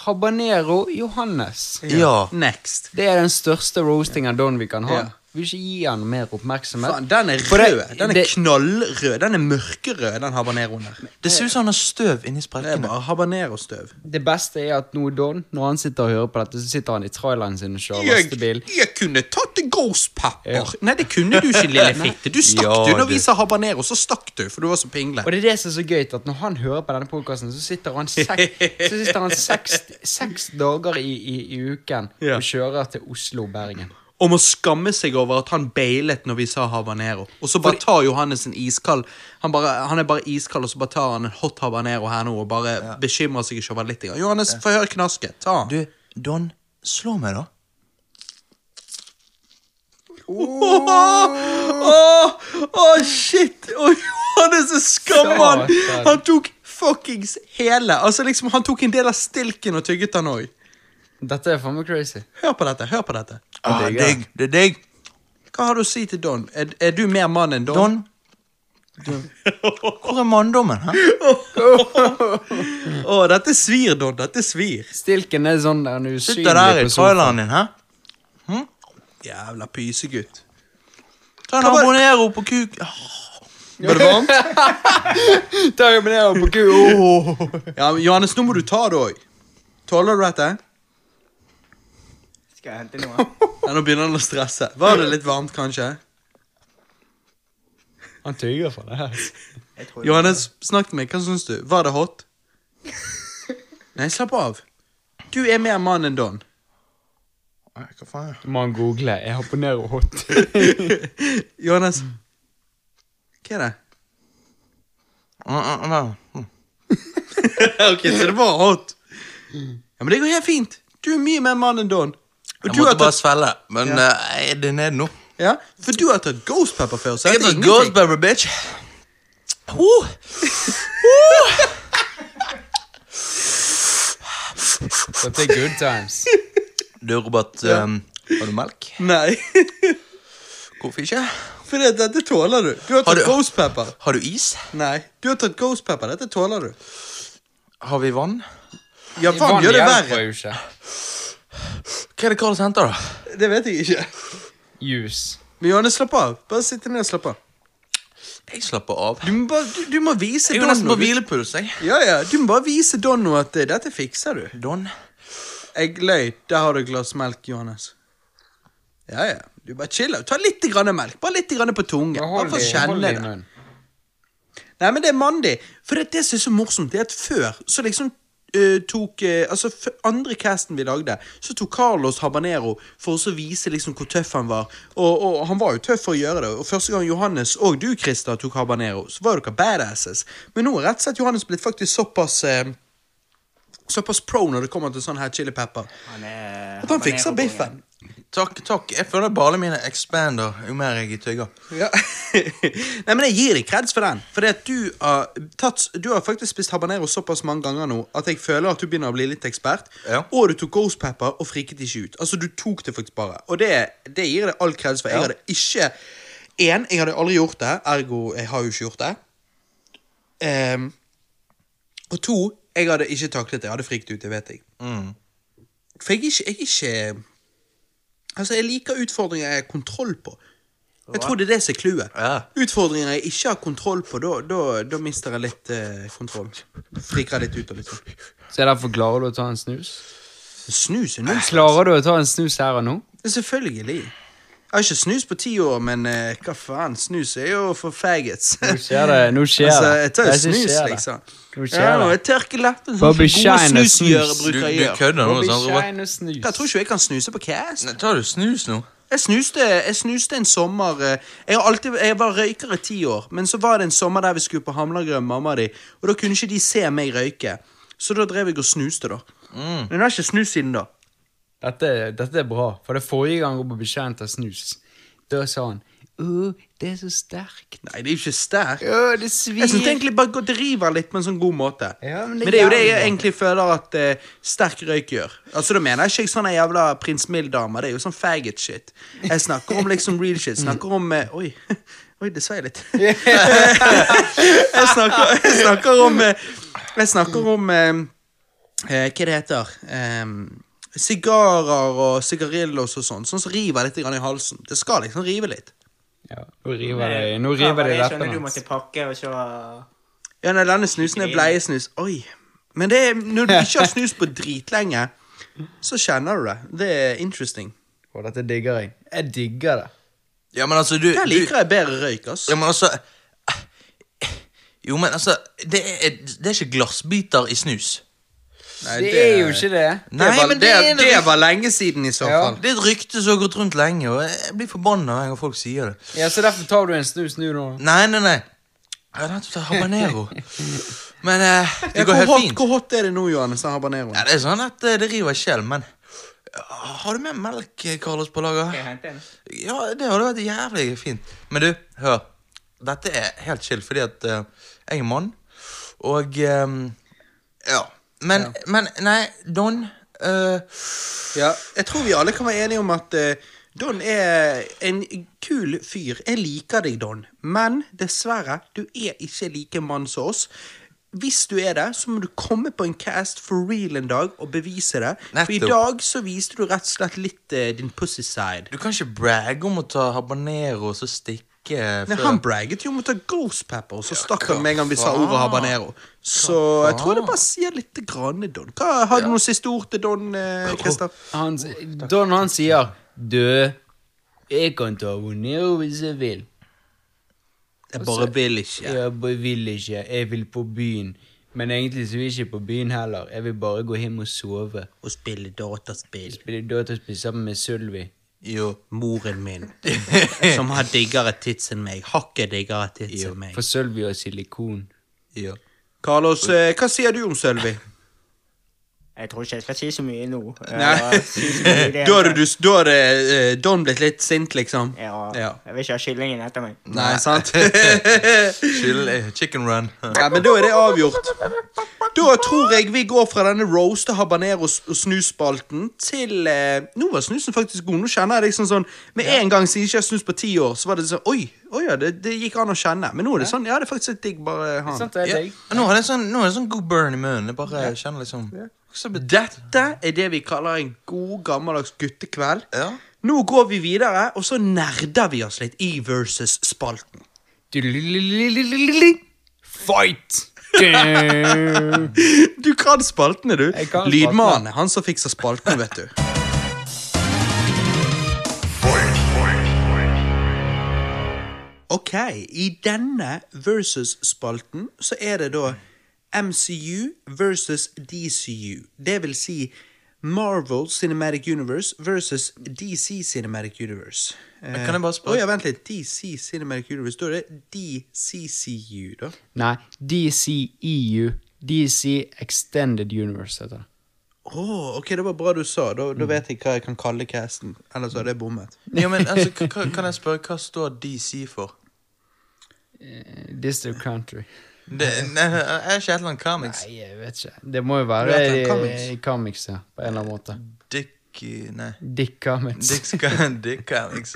Habanero Johannes. Ja. Next. Det er den største roasting av Don vi kan ha. Vi vil ikke gi han mer oppmerksomhet. Faen, den er det- rød. Den er det- knallrød. Den er mørkerød, den habaneroen der. Det ser ut som han har støv inni Det er sprekkene. bare habanero-støv. Det beste er at nå Don, når han sitter og hører på dette, så sitter han i traileren sin og kjører Jeg, lastebil. jeg kunne tatt en ghost pepper. Ja. Nei, det kunne du ikke, lille fitte. Du stakk Ja, du. Når vi sa habanero, så stakk du, for du var så pingle. Og det er det som er så gøy, at når han hører på denne podkasten, så sitter han seks, så sitter han seks, seks dager i, i, i uken Ja. og kjører til Oslo og Bergen. Og å skamme seg over at han bailet når vi sa habanero. Og så bare tar Johannes en iskald han, han er bare iskald, og så bare tar han en hot habanero her nå og bare bekymrer seg ikke over litt. Johannes, få høre knasket. Ta. Du, Don, slå meg, da. Åh, oh, shit! Åh, Johannes er skammann! Han tok fuckings hele. Altså liksom, Han tok en del av stilken og tygget den òg. Dette er faen meg crazy. Hør på dette. hør på dette Ah, digger digg. Det er digg. Hva har du å si til Don? Er, er du mer mann enn Don? Don. Hvor er manndommen? Hæ? Åh, dette svir, Don. Dette svir. Stilken er sånn der er usynlig Sitter der i traileren din, hæ? Jævla pysegutt. Ta en abonnero på kuk... Var det varmt? Ta en det på ku. Ja, Johannes, nå må du ta det òg. Tåler du dette? Skal jeg hente noe? Ja, nå begynner han å stresse. Var det litt varmt, kanskje? Han tygger for det her. Jeg tror Johannes, snakk til meg. Hva syns du? Var det hot? Nei, slapp av. Du er mer mann enn Don. Nei, Hva faen? Du må han google. Jeg og hot. Johannes, hva er det? Ah, ah, ah. ok, så det var hot. Ja, Men det går helt fint. Du er mye mer mann enn Don. Jeg måtte tatt... bare svelge, svelle, men eh, det er nede nå. ja, for du har tatt Ghost Pepper før. Så Jeg har tatt Ghost. Pepper, bitch. Uh. Dette er good times. Du, Robert, um, har du melk? Nei. Hvorfor ikke? For dette tåler du. Du har Har du- ghost pepper. Har du is? Nei, du har tatt ghost pepper. Dette tåler du. Har vi vann? Ja, vann gjør det verre. Hva er det Carlos henter, da? Det vet jeg ikke. Juice. Men Johannes, slapp av. Bare sitt ned og slapp av. Jeg slapper av. Du må, bare, du, du må vise Jeg er jo nesten på nå. hvilepuls, jeg. Ja, ja, du må bare vise Don nå at eh, dette fikser du. Don. Jeg løy. Der har du et glass melk, Johannes. Ja, ja. Du bare chill out. Ta litt grann melk. Bare litt grann på tungen. Bare for å kjenne det. Nei, men det er mandig. For det, det som er så morsomt, det er at før så liksom eh, tok uh, Altså, andre casten vi lagde, så tok Carlos habanero for å vise liksom hvor tøff han var. Og, og han var jo tøff for å gjøre det. Og første gang Johannes og du, Christer, tok habanero, så var dere badasses. Men nå er rett og slett Johannes blitt faktisk såpass uh, Såpass pro når det kommer til sånn her chili pepper. Han er At han fikser biffen. Takk, takk. Jeg føler ballene mine expander jo mer jeg tygger. Ja. Nei, men jeg gir deg kreds for den. For at du har tatt Du har faktisk spist habanero såpass mange ganger nå at jeg føler at du begynner å bli litt ekspert. Ja. Og du tok ghost pepper og friket ikke ut. Altså, du tok det faktisk bare. Og det, det gir deg all kreds for. Jeg hadde ikke Én, jeg hadde aldri gjort det, ergo jeg har jo ikke gjort det. Um, og to, jeg hadde ikke taklet det. Jeg hadde friket ut, det vet jeg. Mm. For jeg er ikke, jeg er ikke Altså, jeg liker utfordringer jeg har kontroll på. Jeg tror det er det som er clouet. Ja. Utfordringer jeg ikke har kontroll på, da, da, da mister jeg litt eh, kontroll. Friker jeg litt ut og litt sånn. Så derfor klarer du å ta en snus? Snus er null. Klarer du å ta en snus her og nå? Selvfølgelig. Jeg har ikke snus på ti år, men eh, hva faen? Snus er jo for faggots. Nå skjer det. Nå skjer altså, jeg tar jo Det er snus, skjer det. liksom. Nå Ja, skjer det. jeg tørker leppen, sånn Bobby gode Shine og snus. Du, bruker å du gjøre. kødder nå, sant? Robert? Shine og snus. Jeg tror ikke jeg kan snuse på cast. Nei, Tar du snus nå? Jeg snuste, jeg snuste en sommer eh, Jeg har alltid, jeg var røyker i ti år, men så var det en sommer der vi skulle på Hamlagrønn med mamma og de, og da kunne ikke de se meg røyke. Så da drev jeg og snuste, da. Men jeg har ikke snust siden da. Dette, dette er bra, for det forrige gang Bobby kjent av snus, da sa han Å, det er så sterkt. Nei, det er jo ikke sterkt. Åh, det svir. Jeg syns egentlig bare det litt på en sånn god måte. Ja, men men, det det er jo det jeg egentlig føler at eh, sterk røyk gjør. Altså Da mener jeg ikke sånne jævla prins Mild-damer. Det er jo sånn faggot shit. Jeg snakker om liksom real shit. Snakker om eh, Oi, oi, det svei litt. jeg, snakker, jeg snakker om eh, Jeg snakker om eh, eh, Hva det heter um, Sigarer og sigarillos og sånn. Sånn som river litt i halsen. Det skal liksom rive litt. Ja, nå river det, nå river det du leppene. måtte pakke, og så Ja, nei, denne snusen er bleiesnus. Oi. Men det er, når du ikke har snus på dritlenge, så kjenner du det. Det er interesting. Og dette digger jeg. Jeg digger det. Ja, men altså, du, Der liker jeg bedre røyk, ass. Ja, men altså Jo, men altså Det er, det er ikke glassbiter i snus. Nei, Det er jo ikke det. Det, var, men det, det er det var lenge siden, i så Ja. fall. Det er et rykte som har gått rundt lenge, og jeg blir forbanna når folk sier det. Ja, Så derfor tar du en snus nå, da? Nei, nei, nei. Jeg har nettopp tatt habanero. Men eh, det Ja, går helt hot, fint. hvor hot er det nå, Johannes, den habaneroen? Ja, det er sånn at eh, det river i sjel, men Har du med melk, eh, Carlos, på lager? Ja, det hadde vært jævlig fint. Men du, hør. Dette er helt chill, fordi at uh, jeg er mann, og um, Ja. Men, men nei, Don eh, Ja, jeg tror vi alle kan være enige om at eh, Don er en kul fyr. Jeg liker deg, Don, men dessverre, du er ikke like mann som oss. Hvis du er det, så må du komme på en cast for real en dag og bevise det. For i dag så viste du rett og slett litt eh, din pussy side. Du kan ikke bragge om å ta habanero og så stikke Nei, før- Han bragget jo om å ta Ghost Pepper, og så stakk han med en gang vi sa ordet habanero. Så jeg tror det bare sier litt grann, Don. Hva, har du noen siste ord til Don, eh, Christer? Han, Don han sier Du, jeg kan ta habanero hvis jeg vil. Jeg bare vil ikke. Jeg bare vil ikke. Jeg vil på byen. Men egentlig så vil jeg ikke på byen heller. Jeg vil bare gå hjem og sove. Og spille dataspill. Spille dataspill sammen med Sølvi. Jo. Moren min, som har diggere tits enn meg. Hakket diggere tits enn meg. For Sølvi har silikon. Jo. Carlos, eh, hva sier du om Sølvi? Jeg tror ikke jeg skal si så mye nå. Nei. Si så mye. Da har du- eh, Don blitt litt sint, liksom. Ja, Ja. jeg vil ikke ha kyllingen etter meg. Nei, sant? Eh, chicken run. ja, men da er det avgjort. Da tror jeg vi går fra denne roast og habanero og snusspalten til uh, Nå var snusen faktisk god. Nå kjenner jeg liksom sånn Med en gang siden jeg ikke har snus på ti år, så var det sånn Oi, oi ja, det, det gikk an å kjenne. Men nå er det sånn Ja, det er faktisk litt digg bare han. Sant, det er Ja. digg. Nå er det sånn, nå er det sånn god burn i munnen. Jeg bare kjenner liksom Dette er det vi kaller en god, gammeldags guttekveld. Ja. Nå går vi videre, og så nerder vi oss litt i versus-spalten. Fight! Du kan spaltene, du. Kan Lydmannen er han som fikser spaltene, vet du. Ok, i denne versus-spalten så er det da MCU versus DCU. Det vil si Marvel Cinematic Universe versus DC Cinematic Universe. Eh, kan jeg bare spørre- Oh, ja, vent litt. DC Cinematic Universe. Da er det DCCU, da. Nei, DCEU. DC Extended Universe heter det. Oh, ok, det var bra du sa. Da, da vet jeg hva jeg kan kalle casten. Ellers hadde jeg bommet. Ja, men altså, Kan jeg spørre hva står DC for? District Country. Det, nei, er ikke et eller annet comics? Nei, jeg vet ikke. Det må jo være Det er i, comics. i comics, ja. På en eller annen måte. Dick Nei. Dick Comics. Dick, Dick comics.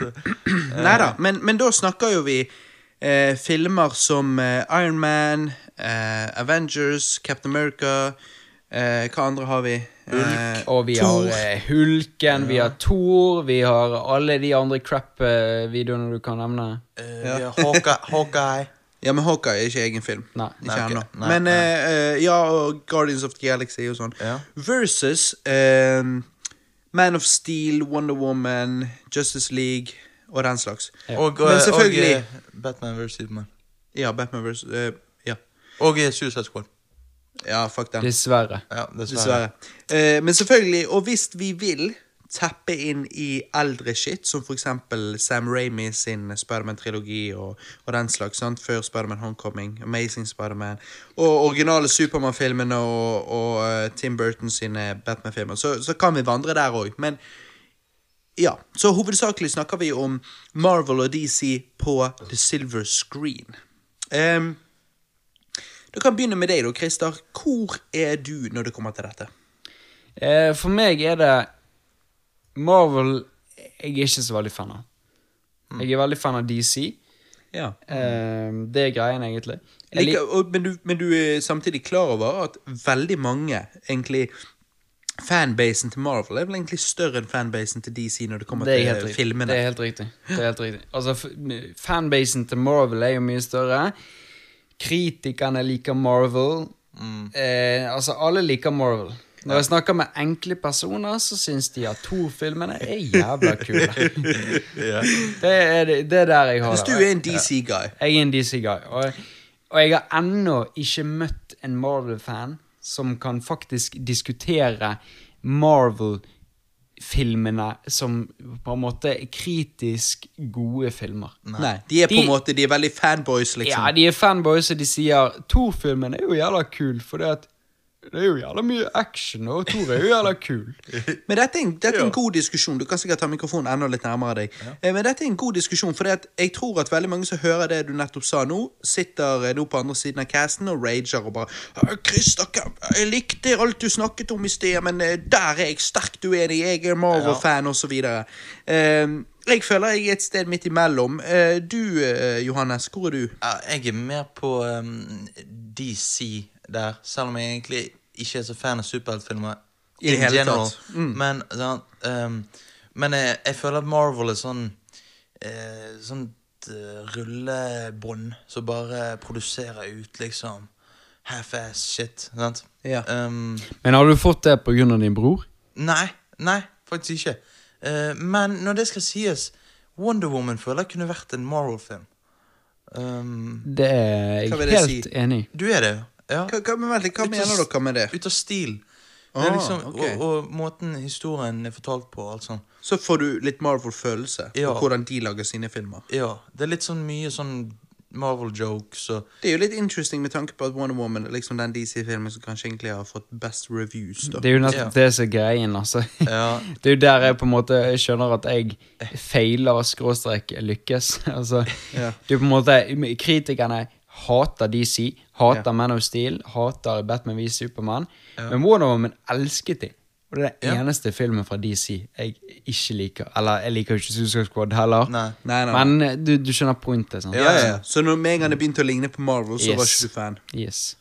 Nei da, men, men da snakker jo vi eh, filmer som eh, Iron Man, eh, Avengers, Captain America eh, Hva andre har vi? Eh, Og vi Thor. har eh, Hulken, vi har Thor, vi har alle de andre crap-videoene du kan nevne. Eh, vi har Hawkeye, Hawkeye. Ja, men Hawkeye er ikke egen film. Nei. Ikke Nei, ok. ennå. Nei, Men nei. eh, eh, ja, og Guardians of the Galaxy og sånn. Ja. Versus eh, Man of Steel, Wonder Woman, Justice League og den slags. Ja. Og, Men selvfølgelig- og eh, Batman vs. Superman. Ja, Batman versus Uh, Ja, Og eh, Suicide Squad. ja fuck den. Dessverre. Ja, dessverre. Dessverre. Eh, men selvfølgelig, og hvis vi vil tappe inn i eldre shit, som eksempel Sam Raimi sin Spiderman-trilogi og, og den slags, sant? før Spiderman Homecoming, Amazing Spiderman, og originale Supermann-filmene og, og eh, Tim Burton sine Batman-filmer, så, så kan vi vandre der òg. Men ja, så hovedsakelig snakker vi om Marvel og DC på the silver screen. Um, du kan begynne med deg, da, Christer. Hvor er du når det kommer til dette? Eh, for meg er det Marvel jeg er ikke så veldig fan av. Jeg er veldig fan av DC. Ja. Uh, det er greien, egentlig. Jeg Like, og, men, du, men du er samtidig klar over at veldig mange, egentlig Fanbasen til Marvel er vel egentlig større enn fanbasen til DC når det kommer det til riktig. filmene. Det er helt riktig. Det er helt riktig. Altså, fanbasen til Marvel er jo mye større. Kritikerne liker Marvel. Eh, altså, alle liker Marvel. Når jeg snakker med enkle personer, så syns de at Thor-filmene er jævla kule. det, er, det det er der jeg har Hvis du er en DC-guy Jeg er en DC-guy. Og, og jeg har ennå ikke møtt en Marvel-fan som kan faktisk diskutere Marvel-filmene som på en måte kritisk gode filmer. Nei, de er på en måte De er veldig fanboys, liksom. Ja, de er fanboys, og de sier Thor-filmen er jo jævla kul, for det at det er jo jævla mye action, og Tor er jo jævla kul. Men dette er, en, dette er en god diskusjon. Du kan sikkert ta mikrofonen enda litt nærmere deg. Ja. Men dette er en god diskusjon, for jeg tror at veldig mange som hører det du nettopp sa nå, sitter eh, nå på andre siden av casten og rager og bare «Ah, Christer, jeg likte alt du snakket om i sted, men eh, der er jeg sterkt uenig. Jeg er Marvel-fan. Eh, Jeg føler jeg er et sted midt imellom. Eh, Du, eh, Johannes, hvor er du? Jeg er mer på um, DC der, selv om jeg egentlig ikke er så fan av superheltfilmer. I det hele general. tatt. Mm. Men, sånn, um, men jeg, jeg føler at Marvel er sånn eh, Sånt uh, rullebånd som bare produserer ut liksom half-ass shit. Sant? Ja. Um, Men har du fått det av din bror? Nei, nei, faktisk ikke. Uh, men når det skal sies, Wonder Woman føler jeg kunne vært en Marvel-film. Um, Det er jeg helt si? enig i. du er det, ja? Hva, hva, men hva mener dere med det? Ut av stil. Det Ah, er liksom, okay. og, og måten historien er fortalt på. alt sånt. Så får du litt Marvel-følelse Ja. på hvordan de lager sine filmer. Ja, Det er litt sånn mye sånn Marvel-jokes og Det er jo litt interesting med tanke på at Wonder Woman er liksom den DC-filmen som kanskje egentlig har fått best reviews. da. Det er jo nettopp Ja. det som er greien, altså. Ja. Det er jo der jeg på en måte skjønner at jeg feiler skråstrek lykkes. altså, Ja. det er på en måte Kritikerne hater DC, hater Man of Steel, hater Batman v Supermann. Men Wonder Woman elsket de. Og det er den Ja. eneste filmen fra DC jeg ikke liker. Eller jeg liker ikke Suicide Squad heller. Nei. Nei, nei. Men eh, du, du skjønner pointet. Ja, ja, ja. Så når med en gang det begynte å ligne på Marvel, så var ikke du fan. Yes.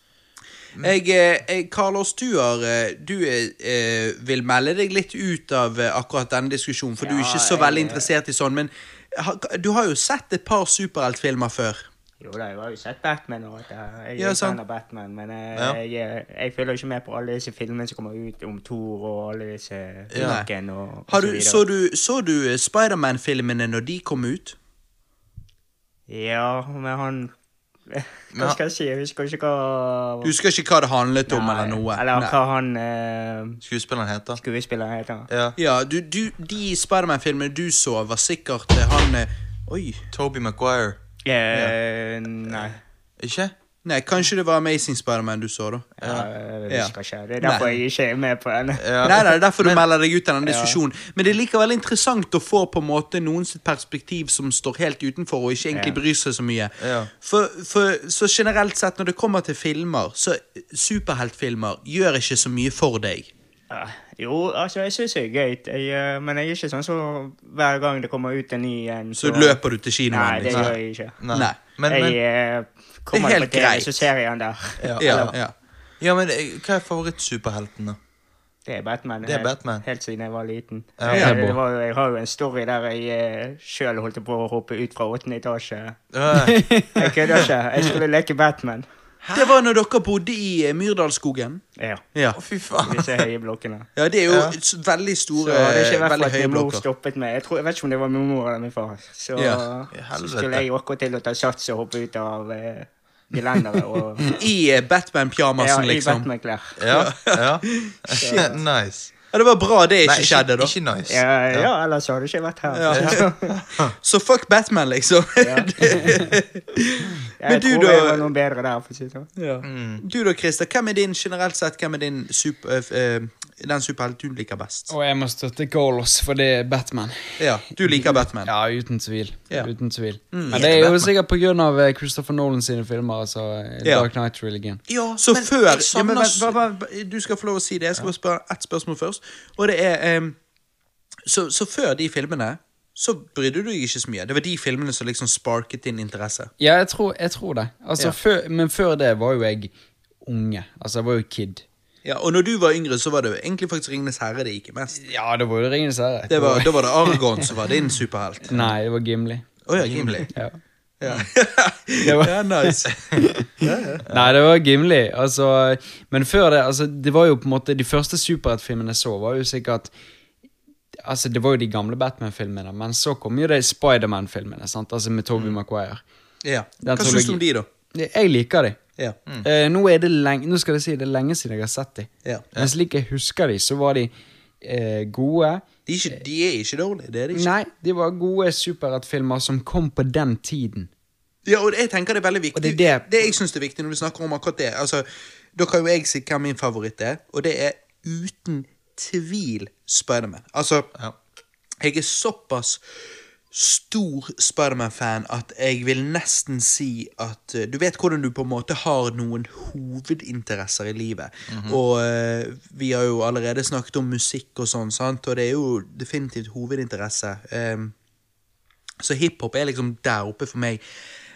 Jeg, eh, jeg, Carlos, du, har, eh, du eh, vil melde deg litt ut av akkurat denne diskusjonen, for du er ikke så veldig interessert i sånn, men du har jo sett et par superheltfilmer før. Jo da, jeg har jo sett Batman og at. Jeg er Ja, jo fan av Batman, men jeg, Ja. jeg, eh, jeg følger ikke med på alle disse filmene som kommer ut om Thor og alle disse Ja. Og, og Har så du, videre. så du, så du eh, Spiderman-filmene når de kom ut? Ja, men han Hva skal jeg si? Jeg husker ikke hva Du husker ikke hva det handlet om, Nei, eller noe? Eller Nei. hva han uh... Skuespilleren heter. skuespilleren heter. Ja. Ja, du, du, de Spiderman-filmene du så, var sikkert eh, han eh, Oi. Toby Maguire. Eh, nei. Ikke? Nei, kanskje det var Amazing Spiderman du så, da? Ja, jeg Ja. Det er derfor Nei. jeg ikke er med på den. Ja. Nei, nei, det er derfor du Men- melder deg ut av denne diskusjonen. Men det er likevel interessant å få på en måte noen sitt perspektiv som står helt utenfor og ikke egentlig Ja. bryr seg så mye. Ja. For, for så generelt sett, når det kommer til filmer, så superheltfilmer gjør ikke så mye for deg. Jo, altså, jeg syns det er gøy, jeg, eh, men jeg er ikke sånn så hver gang det kommer ut en ny en Så løper du til kinoen. Nei, det liksom. gjør jeg ikke. Nei. Nei. Men, men, jeg eh, kommer til er på helt TV, greit. så ser jeg den der. ja. Ja, ja. ja, men eh, hva er favorittsuperhelten, da? Det er Batman. Det er Batman. Helt siden jeg var liten. Ja. Jeg, det var, jeg har jo en story der jeg eh, sjøl holdt på å hoppe ut fra åttende etasje. Ja. Jeg kødder ikke. Jeg skulle leke Batman. Det var når dere bodde i eh, Myrdalsskogen. Ja. Ja. Å, fy faen. Disse høye blokkene. ja, det er jo Ja. veldig veldig Så store, det er ikke veldig høye blokker. stoppet meg. Jeg, tror, jeg vet ikke om det var min mor eller min far. Så, Ja. Så skulle jeg akkurat til å ta sats og hoppe ut av eh, gelenderet. Og, I eh, ja, Batman ja, I liksom. Batman-klær. Ja, ja. nice. Ja, det var bra det ikke Nei, skjedde, da. Ikke nice. Ja, ja, ellers hadde jeg ikke vært her. Ja. Så fuck Batman, liksom. Jeg Men du tror da- jeg var noe bedre der. for å si det sånn. Ja. Mm. Du da, Christer, hvem er din generelt sett, hvem er din super, uh, eh, den superhelten du liker best? Og jeg må støtte Golos, for det er Batman. Ja, du liker Batman. Ja, uten tvil. Ja. Uten tvil. Mm. Men det er jo sikkert på grunn av eh, Christopher Nolan sine filmer, altså eh, Ja. Dark Knight Religion. Ja, Så men før jeg ja, men, men, hva- Du skal få lov å si det. Jeg skal bare spørre ett spørsmål først. Og det er um, så, så før de filmene så brydde du deg ikke så mye. Det var de filmene som liksom sparket din interesse. Ja, jeg tror, jeg tror det. Altså, Ja. før, men før det var jo jeg unge. Altså, jeg var jo kid. Ja, Og når du var yngre, så var det egentlig faktisk Ringenes herre det gikk i mest. Ja, det var jo Ringenes herre. Det var, da var det Argon som var din superhelt. Nei, det var Gimli. ja, Gimli. Ja. Ja. var- ja, nice. Nei, det var Gimli. Altså, men før det altså, Det var jo på en måte De første superheltfilmene jeg så, var jo sikkert Altså, Det var jo de gamle Batman-filmene, men så kom jo de Spiderman-filmene. Altså Med Toby Maguire. Ja. Hva syns du om de, da? Jeg liker de. Ja. Uh, nå er det lenge Nå skal jeg si det er lenge siden jeg har sett de. Ja. Men slik jeg husker de, så var de uh, gode. De, er ikke, de er ikke dårlige, det er de ikke. Nei, de var gode superheltfilmer som kom på den tiden. Ja, og jeg tenker det er veldig viktig. Og det er det- jeg synes er viktig når vi snakker om akkurat det. Altså, da kan jo jeg si hva min favoritt er, og det er uten tvil Spiderman. Altså, Ja. jeg er såpass stor Spiderman-fan at jeg vil nesten si at eh, Du vet hvordan du på en måte har noen hovedinteresser i livet. Og uh, vi har jo allerede snakket om musikk og sånn, sant? og det er jo definitivt hovedinteresse. Um, så hiphop er liksom der oppe for meg.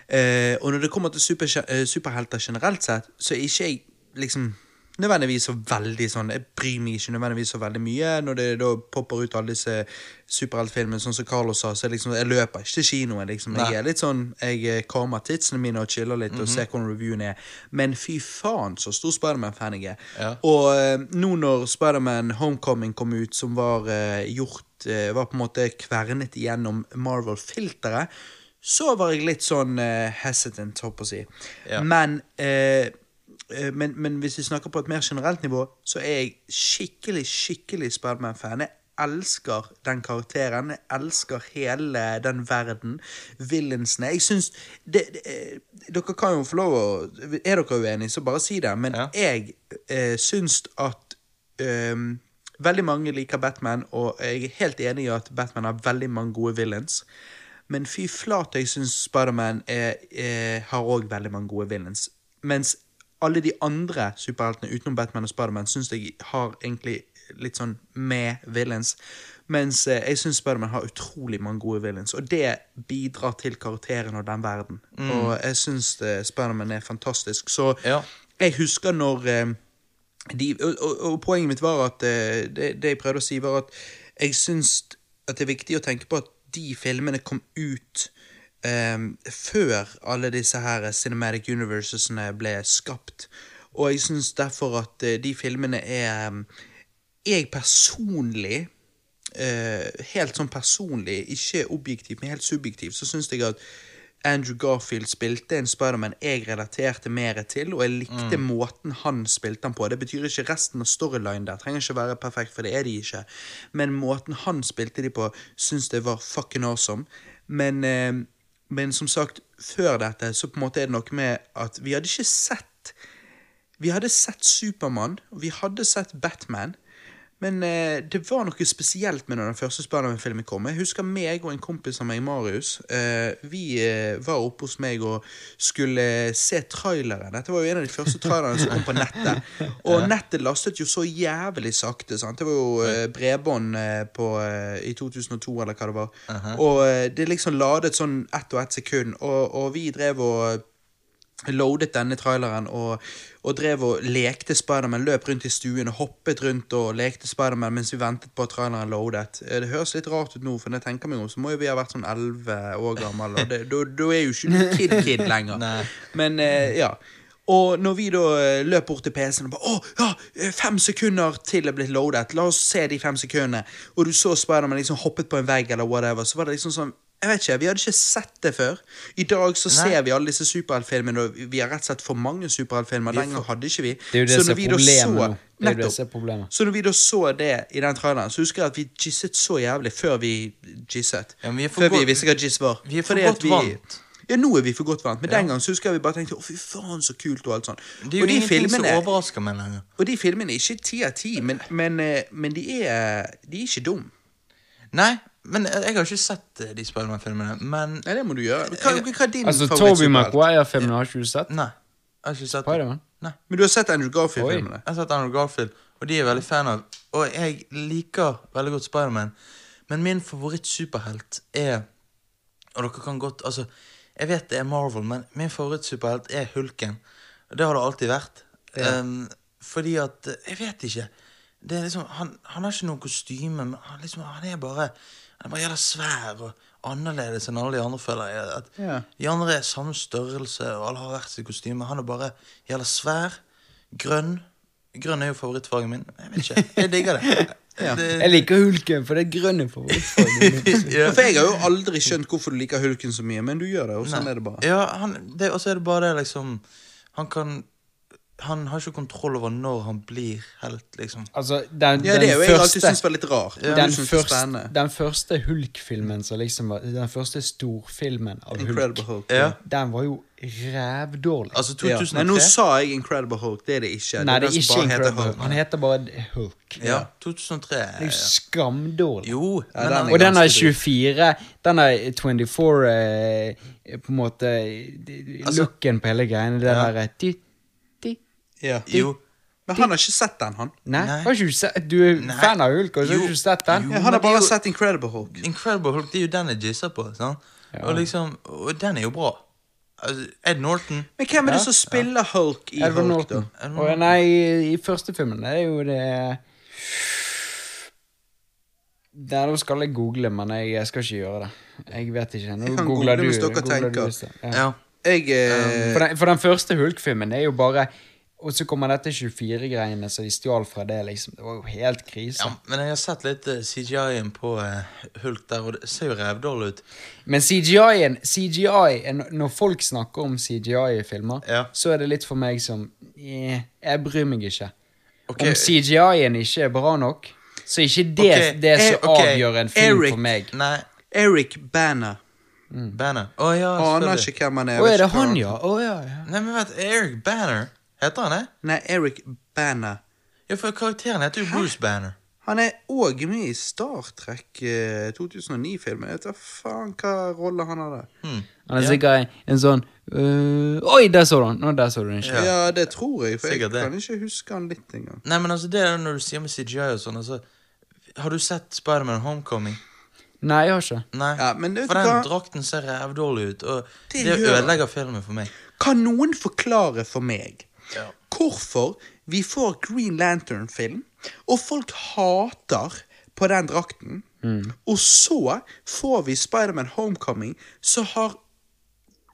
Uh, og når det kommer til super, uh, superhelter generelt sett, så er ikke jeg liksom nødvendigvis så veldig sånn Jeg bryr meg ikke nødvendigvis så veldig mye når det da popper ut alle disse superheltfilmene, sånn som Carlos sa. Så jeg liksom, jeg løper ikke til kinoen. liksom Jeg Nei. er litt sånn Jeg eh, kammer titsene mine og chiller litt og ser hvordan reviewen er. Men fy faen så stor Spiderman-fan jeg er. Ja. Og eh, nå når Spiderman Homecoming kom ut, som var eh, gjort eh, Var på en måte kvernet igjennom Marvel-filteret, så var jeg litt sånn eh, hesitant, håper på å si. Ja. Men, men Men hvis vi snakker på et mer generelt nivå, så er jeg skikkelig, skikkelig Spiderman-fan. Jeg elsker den karakteren. Jeg elsker hele den verden. Villainsene. Jeg syns det, det, eh, Dere kan jo få lov å Er dere uenige, så bare si det. Men Ja. jeg eh, syns at um, Veldig mange liker Batman, og jeg er helt enig i at Batman har veldig mange gode villains. Men fy flate, jeg syns Spiderman er- er- har òg veldig mange gode villains. Mens alle de andre superheltene utenom Batman og Spiderman syns jeg har egentlig litt sånn med villains. Mens eh, jeg syns Spiderman har utrolig mange gode villains, og det bidrar til karakteren og den verden. Og jeg syns eh, Spiderman er fantastisk. Så Ja. jeg husker når eh, de, og, og, og poenget mitt var at det, det jeg prøvde å si, var at jeg syns at det er viktig å tenke på at de filmene kom ut eh, før alle disse her cinematic universesene ble skapt. Og jeg syns derfor at eh, de filmene er eh, Jeg personlig uh, helt sånn personlig, ikke objektivt, men helt subjektivt, så syns jeg at Andrew Garfield spilte en Spiderman jeg relaterte mer til, og jeg likte måten han spilte han på. Det betyr ikke resten av storylinen der. Trenger ikke være perfekt, for det er de ikke. Men måten han spilte de på, syns jeg var fucking awesome. Men, eh, men som sagt, før dette, så på en måte er det noe med at vi hadde ikke sett Vi hadde sett Supermann, og vi hadde sett Batman. Men eh, det var noe spesielt med når den første Spiderman-filmen kom. Jeg husker meg og en kompis av meg, Marius. Eh, vi eh, var oppe hos meg og skulle se traileren. Dette var jo en av de første trailerne som kom på nettet. Og nettet lastet jo så jævlig sakte. sant? Det var jo eh, bredbånd eh, på, eh, i 2002, eller hva det var. Og eh, det liksom ladet sånn ett og ett sekund, og, og vi drev og loadet denne traileren og, og drev og lekte Spiderman, løp rundt i stuen og hoppet rundt og lekte Spiderman mens vi ventet på at traileren loadet. Eh, Det høres litt rart ut nå, for når jeg tenker meg om, så må jo vi ha vært sånn 11 år gammel, og da er jo ikke kid-kid lenger. Men eh, ja. Og når vi da eh, løp bort til PC-en og bare Å, ja, eh, fem sekunder til er blitt loadet. La oss se de fem sekundene. Og du så Spiderman liksom hoppet på en vegg eller whatever, så var det liksom sånn jeg vet ikke, Vi hadde ikke sett det før. I dag så ser vi alle disse superheltfilmene, og vi har rett og slett for mange superheltfilmer. Den gang hadde ikke vi. Det er jo det Så som når er vi da problemet så- Det er jo det som er problemet. Så når vi da så det i den traileren, så husker jeg at vi gisset så jævlig før vi gisset. Ja, vi før vi visste hva giss var. vi er for Fordi godt vi- vant. Ja, nå er vi for godt vant, men den gang så husker jeg vi bare tenkte å fy faen så kult og alt sånt. Det er jo og, de ingenting som overrasker meg lenger. og de filmene er ikke ti av ti, men, men, eh, men de, er, de er ikke dum. Nei, men jeg har ikke sett eh, de Spiderman-filmene, men Nei, det må du gjøre. Hva, hva er din Altså, Toby? Maguire-filmen har ikke du sett? Nei. Jeg har ikke sett Spiderman? Nei. Men du har sett Andrew Garfield-filmene? Jeg har sett Andrew Garfield, og de er veldig fan av. Og jeg liker veldig godt Spiderman, men min favorittsuperhelt er Og dere kan godt Altså, jeg vet det er Marvel, men min favorittsuperhelt er Hulken. Og det har det alltid vært. Um, fordi at Jeg vet ikke. Det er liksom, han, han har ikke noe kostyme, men han, liksom, han er bare Han var jævla svær og annerledes enn alle de andre, føler jeg. At Ja. De andre er samme størrelse, og alle har hvert sitt kostyme. Han er bare jævla svær, grønn. Grønn er jo favorittfargen min. Jeg vet ikke. Jeg digger det. det Jeg liker Hulken, for det er grønne favorittfargen min. ja. For jeg har jo aldri skjønt hvorfor du liker Hulken så mye, men du gjør det, og sånn er det bare. Ja, han, det, er det bare det, liksom Han kan Han har ikke kontroll over når han blir helt, liksom. Altså, den, Ja, det er jo jeg alltid første syntes var litt rart. den, det er første, den første Hulk-filmen som liksom var Den første storfilmen av Incredible Hulk. Ja. den var jo rævdårlig. Altså Ja. 2003. Nei, nå sa jeg Incredible Hulk, det er det ikke. Nei, det den er ikke Incredible Hulk. Hulk. Han heter bare Hulk. Ja, 2003. Det er jo skamdårlig. Jo, Ja, den er Og den er ganske dritt. 24 Den er 24 eh, På en måte Altså- Looken på hele greiene. Den Ja. der ti. Ja. Jo. Men han har ikke sett den, han. Nei, Nei. har ikke du sett Du er Nei. fan av Hulk, og så har Jo. du ikke sett den? Jo. Ja, han har bare jo- sett Incredible Hulk. Incredible Hulk, det er jo den jeg gisser på. Sant? Ja. Og liksom, og den er jo bra. Altså, Ed Norton Men hvem er det Ja. som spiller Hulk i Edward Hulk, Norton. da? Edward Og nei, i, i første filmen det er jo det Nei, nå skal jeg google, men jeg, jeg skal ikke gjøre det. Jeg vet ikke. Nå googler google du. hvis dere googler du tenker. ja. Ja. Jeg eh, For, den, for den første Hulk-filmen er jo bare Og så kommer dette 24-greiene som de stjal fra det, liksom. Det var jo helt krise. ja. Men jeg har sett litt eh, CGI-en på eh, Hulk der, og det ser jo rævdårlig ut. Men CGI-en CGI, Når folk snakker om CGI i filmer, Ja. så er det litt for meg som eh, Jeg bryr meg ikke. Okay. Om CGI-en ikke er bra nok, så er ikke det okay. det som okay. avgjør en film Eric. for meg. Nei, Eric Banner. Banner. Å ja, Aner ikke hvem han er. Å, er det han, ja? Å, ja, ja. Nei, men vet Eric Banner. Heter han det? Nei, Eric Banner. Ja, for karakteren heter jo Bruce Banner. Han er òg med i Star Trek eh, 2009-filmen. Jeg vet da faen hva rolle han hadde. Han er sikkert en sånn øh, Oi, der så du han! Nå, der så du den ikke. Ja. det tror jeg, for jeg kan det. ikke huske han litt engang. Nei, men altså, det er når du sier med CGI og sånn, altså Har du sett Spiderman Homecoming? Nei, jeg har ikke. Nei. Ja, for den hva? drakten ser rævdårlig ut, og Det det, ødelegger filmen for meg. Kan noen forklare for meg Ja. hvorfor vi får Green Lantern-film, og folk hater på den drakten, og så får vi Spiderman Homecoming, som har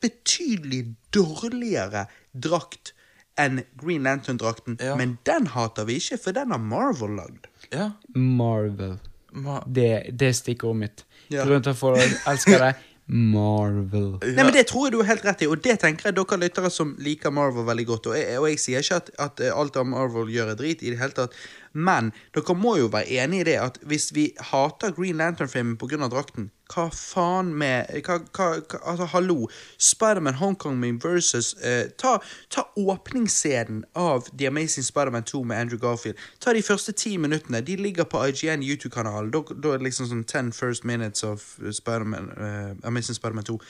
betydelig dårligere drakt enn Green Lantern-drakten, Ja. men den hater vi ikke, for den har Marvel lagd. Ja. Marvel. Ma Det, det er stikkordet mitt. Ja. Grunnen til at folk elsker det Marvel. Nei, men Det tror jeg du har helt rett i, og det tenker jeg dere lyttere som liker Marvel veldig godt. Og jeg, og jeg sier ikke at, at alt av Marvel gjør er drit, i det hele tatt, men dere må jo være enig i det at hvis vi hater Green Lantern-filmen pga. drakten, hva faen med hva, hva, hva, Altså, hallo. Spiderman Homecoming versus eh, ta, ta åpningsscenen av The Amazing Spiderman 2 med Andrew Garfield. Ta de første ti minuttene. De ligger på IGN YouTube-kanalen. Da, da er det liksom sånn 10 first minutes of Spider-Man, eh, Amazing Spiderman 2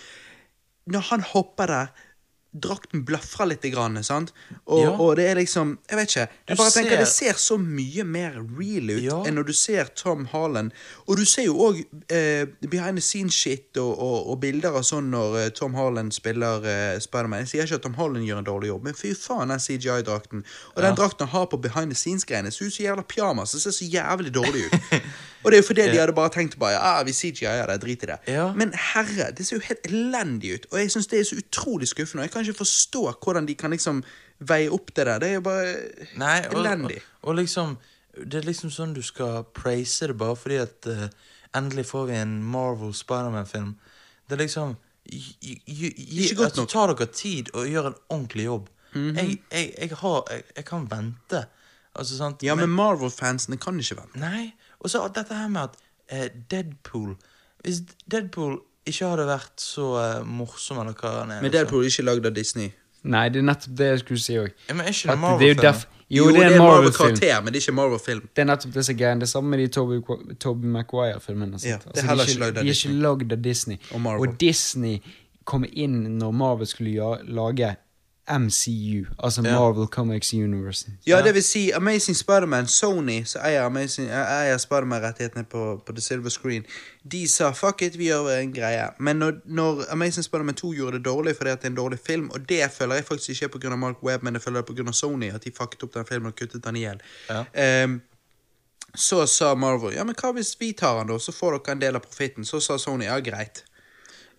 når han hopper der Drakten blafrer litt, grann, sant? Og, Ja. og det er liksom Jeg vet ikke. Jeg bare tenker Det ser- ser så mye mer real ut Ja. enn når du ser Tom Harland. Og du ser jo òg eh, behind the scenes shit og, og, og bilder av sånn når eh, Tom Harland spiller eh, Spiderman. Jeg sier ikke at Tom Harland gjør en dårlig jobb, men fy faen, den CGI-drakten. Og den drakten han har på behind the scenes-greiene, ser ut som jævla pyjamas. Det ser så jævlig dårlig ut. og det er jo fordi de hadde bare tenkt bare Ja, vi CGI-er det, drit i det. Ja. Men herre, det ser jo helt elendig ut, og jeg syns det er så utrolig skuffende. Jeg kan ikke forstå hvordan de kan liksom veie opp det der. Det er jo bare Nei, og, og, elendig. og liksom Det er liksom sånn du skal praise det bare fordi at uh, endelig får vi en Marvel Spiderman-film. Det er liksom gi- altså. Ta dere tid og gjør en ordentlig jobb. jeg, jeg, jeg har jeg, kan vente. Altså, sant? Ja, men Marvel-fansene kan ikke vente. Nei. Og så dette her med at uh, Deadpool Hvis Deadpool ikke hadde vært så eh, morsom, eller hva han er Men Deadpool er ikke lagd av Disney. Nei, det er nettopp det jeg skulle si òg. Men er ikke det Det er jo det er en. Marvel-karakter, men det er ikke Marvel-film. Det er nettopp det som er greia. Det samme med de Toby, Toby Maguire-filmene. Ja, er Altså, heller de ikke De er ikke lagd av Disney. Og Og Disney kom inn når Marvel skulle lage MCU, altså Ja. Marvel Comics Universe. Ja, det vil si Amazing Spiderman, Sony, som eier, Amazing- eh, eier Spiderman-rettighetene på, på The Silver Screen, de sa fuck it, vi gjør en greie. Men når, når Amazing Spiderman 2 gjorde det dårlig fordi at det er en dårlig film, og det føler jeg faktisk ikke er pga. Mark Webb, men det føler jeg pga. Sony, at de fucket opp den filmen og kuttet den i hjel. Ja. Um, så sa Marvel ja, men hva hvis vi tar den, da, så får dere en del av profitten. Så sa Sony ja, greit.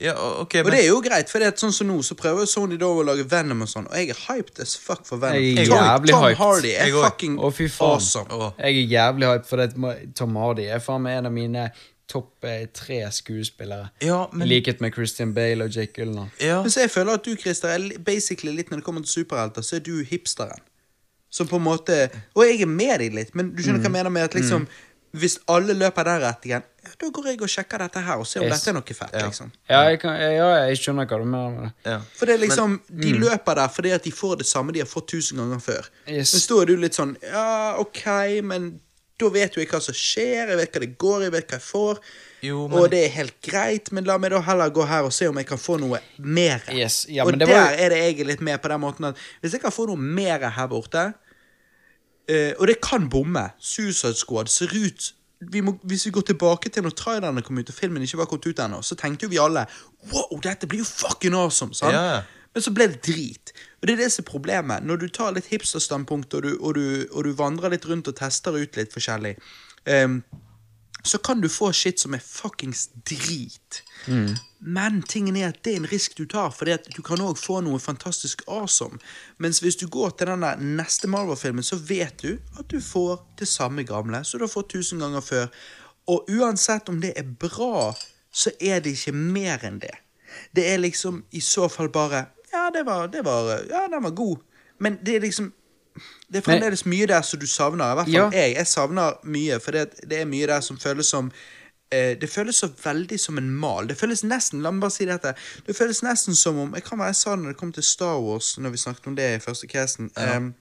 Ja, okay, men... Og det er jo greit, for det er et sånn som nå, så prøver Sony da å lage Venom og sånn, og jeg er hyped as fuck for Venom. Jeg er Tom, jævlig Tom Tom Hardy er Jeg fucking Å, fy faen. awesome. Jeg er jævlig hyped, for det. Tom Hardy er faen meg en av mine topp eh, tre skuespillere. Ja, men- I likhet med Christian Bale og Jake Gyllenhaal. ja. Men så jeg føler at du, Christer, er basically litt når det kommer til superhelter, så er du hipsteren. Som på en måte Og jeg er med deg litt, men du skjønner hva jeg mener med at liksom Hvis alle løper den retningen, ja, da går jeg og sjekker dette her og ser om jeg, dette er noe fett. Ja. liksom Ja, jeg, kan, ja, jeg skjønner hva du mener med det. ja. For det er liksom, De løper der fordi at de får det samme de har fått tusen ganger før. Yes. Men så er du litt sånn Ja, ok, men da vet jo jeg hva som skjer, jeg vet hva det går, jeg vet hva jeg får. Jo, men- Og det er helt greit, men la meg da heller gå her og se om jeg kan få noe mer. Yes, ja, og det der var er det jeg er litt med på den måten at hvis jeg kan få noe mer her borte uh, Og det kan bomme. Suicide Squad ser ut vi må, Hvis vi går tilbake til når trailerne kom ut og filmen ikke var kommet ut ennå, så tenkte jo vi alle Wow, dette blir jo fucking awesome! ja. Men så ble det drit. Og det er det som er problemet. Når du tar litt hipsterstandpunkt, og og, du, og du vandrer litt rundt og tester ut litt forskjellig, ehm, så kan du få shit som er fuckings drit. Men tingen er at det er en risk du tar, for du kan òg få noe fantastisk awesome. Mens hvis du går til den der neste Marvel-filmen, så vet du at du får det samme gamle som du har fått tusen ganger før. Og uansett om det er bra, så er det ikke mer enn det. Det er liksom i så fall bare Ja, det var, det var Ja, den var god. Men det er liksom det er fremdeles mye der som du savner. I hvert fall Ja. jeg. Jeg savner mye, for det, det er mye der som føles som eh, Det føles så veldig som en mal. Det føles nesten la meg bare si dette, det føles nesten som om Jeg kan være jeg sa det når det kom til Star Wars, når vi snakket om det i første casten. Um,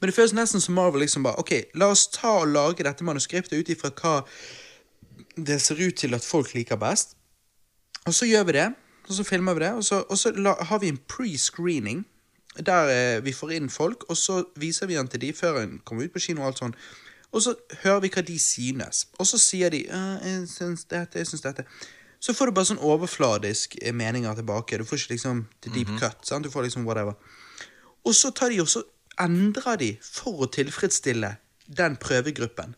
Men det føles nesten som Marvel liksom bare Ok, la oss ta og lage dette manuskriptet ut ifra hva det ser ut til at folk liker best. Og så gjør vi det, og så filmer vi det, og så, og så la, har vi en pre-screening der eh, vi får inn folk, og så viser vi den til de før den kommer ut på kino og alt sånn. Og så hører vi hva de synes. Og så sier de 'Jeg syns dette, jeg syns dette'. Så får du bare sånn overfladisk eh, meninger tilbake. Du får ikke liksom the deep cut. sant? Du får liksom whatever. Og så tar de også, endrer de for å tilfredsstille den prøvegruppen.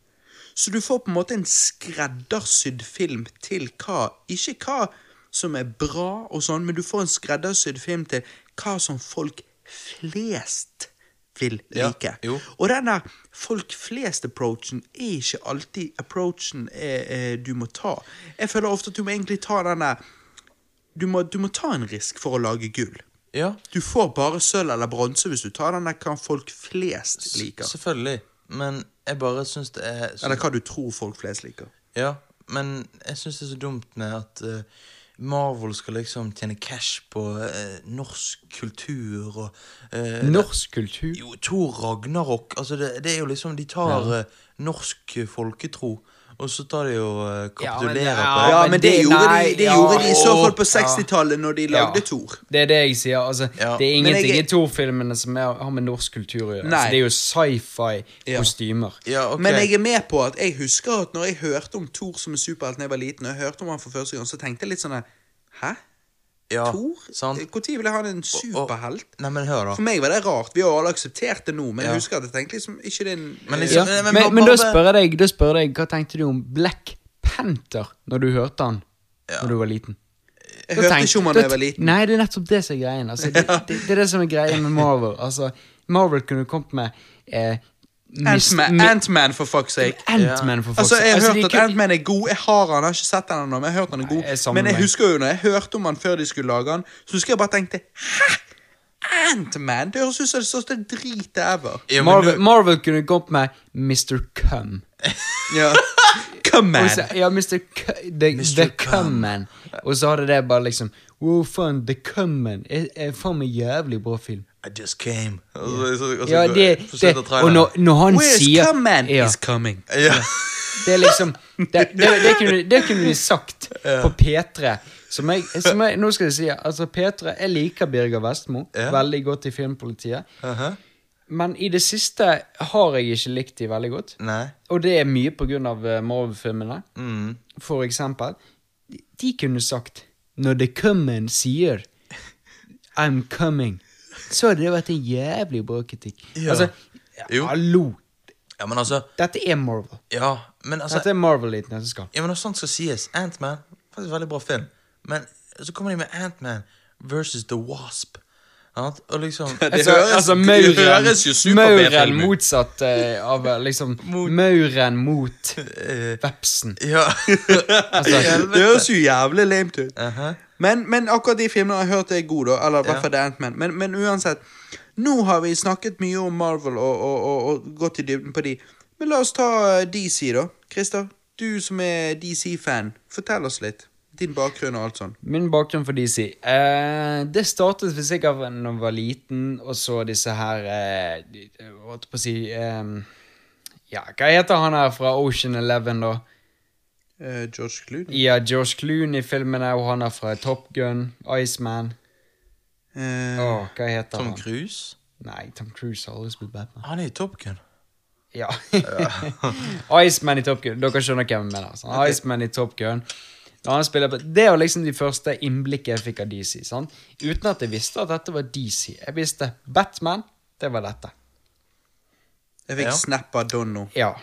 Så du får på en måte en skreddersydd film til hva Ikke hva som er bra og sånn, men du får en skreddersydd film til hva som folk flest vil Ja, like. jo. Og denne folk flest-approachen er ikke alltid approachen eh, eh, du må ta. Jeg føler ofte at du må egentlig ta denne du må, du må ta en risk for å lage gull. Ja, Du får bare sølv eller bronse hvis du tar den der hva folk flest liker. selvfølgelig. Men jeg bare syns det er så, Eller hva du tror folk flest liker. Ja, men jeg syns det er så dumt med at eh, Marvel skal liksom tjene cash på eh, norsk kultur og eh, Norsk kultur. Jo, Thor Ragnarok. Altså, det, det er jo liksom De tar eh, norsk folketro, og så tar de og eh, kapitulerer Ja, på det. Ja, men men det, det- gjorde, nei, de, det ja, gjorde de i så fall på 60-tallet, når de lagde Ja. Thor. Det er det jeg sier. Altså, Ja. Det er ingenting jeg- i Thor-filmene som er, har med norsk kultur å gjøre. Altså, det er jo sci-fi-kostymer. Ja, ok. Men jeg er med på at jeg husker at når jeg hørte om Thor som en superhelt da jeg var liten, og jeg hørte om han for første gang, så tenkte jeg litt sånn Hæ? Ja, Thor? sant? Når ville han en superhelt? Nei, men hør, da. For meg var det rart. Vi har alle akseptert det nå, men Ja. jeg husker at jeg tenkte liksom ikke det Men eh, liksom- Ja. men- Men, men men, da spør jeg deg, da spør jeg, hva tenkte du om Black Panther når du hørte han når du var liten? Jeg Da hørte tenkte, ikke om han da jeg var liten. Nei, det er nettopp det som er greien. Altså, det, det, det er det som er greien med Marvel. Altså, Marvel kunne kommet med eh, Ant-Man, Ant-Man, for fuck's sake. Ant-Man, for fuck's sake. Altså, jeg har. Altså, hørt at kunne- Ant-Man er god. Jeg har han, jeg har ikke sett han ennå, men jeg har hørt han er god. Nei, jeg men jeg meg. husker jo når jeg hørte om han før de skulle lage han, så husker jeg bare tenkte Hæ? Ant-Man? Det høres ut som det største dritet ever. Ja, men Marvel, du- Marvel kunne gått med Mr. Cum. Ja. Come Man Ja, Mr. Cu- the, Mr. the Cum. Cum Man. Og så hadde det bare liksom Wow, faen, The Cum er, er faen meg jævlig bra film. I just came. Så, Ja, det, det. Og når, når han Where's sier come man ja, He's coming. ja. Det er liksom Det, det, det, kunne, det kunne de sagt på P3. Som jeg, som jeg, nå skal jeg si Altså P3 Jeg liker Birger Vestmo Ja. veldig godt i Filmpolitiet. Aha. Men i det siste har jeg ikke likt de veldig godt. Nei. Og det er mye på grunn av eh, Marvel-filmene. Mm. For eksempel. De, de kunne sagt Når The Common sier I'm coming, så hadde det vært en jævlig bra kritikk. Ja. Altså, Jo. hallo. Ja, men altså Dette er Marvel. Ja, men altså Dette er Marvel i et nøtteskall. Ja, men når sånt skal sies Ant-Man, faktisk veldig bra film. Men så kommer de med Ant-Man versus The Wasp. Og liksom Det altså, høres- altså det høres jo super-B-film Mauren motsatt eh, av eh, liksom Mauren mot vepsen. Ja. Altså, Det høres jo jævlig lamet ut. Aha. Men, men akkurat de filmene jeg har hørt er gode, da. Eller i hvert fall The Ant-Man. Men, men uansett, nå har vi snakket mye om Marvel og, og, og, og gått i dybden på de. Men la oss ta eh, DC, da. Christer, du som er DC-fan, fortell oss litt. Din bakgrunn og alt sånn. Min bakgrunn for DC eh, Det startet hvis jeg av når jeg var liten, og så disse her eh, holdt på å si eh, Ja, hva heter han her fra Ocean Eleven, da? Eh, George Clooney. Ja, George Clooney-filmene, og han er fra Top Gun, Iceman. Eh, oh, hva heter Tom han? Cruise? Nei, Tom Cruise har aldri spilt Batman. Han er i Top Gun. Ja. Iceman i Top Gun. Dere skjønner hvem jeg mener. Altså. Iceman i Top Gun. Når han spiller på, det var liksom de første innblikket jeg fikk av DC. Sant? Uten at jeg visste at dette var DC. Jeg visste Batman, det var dette. jeg fikk Ja. snap av Donno. Ja.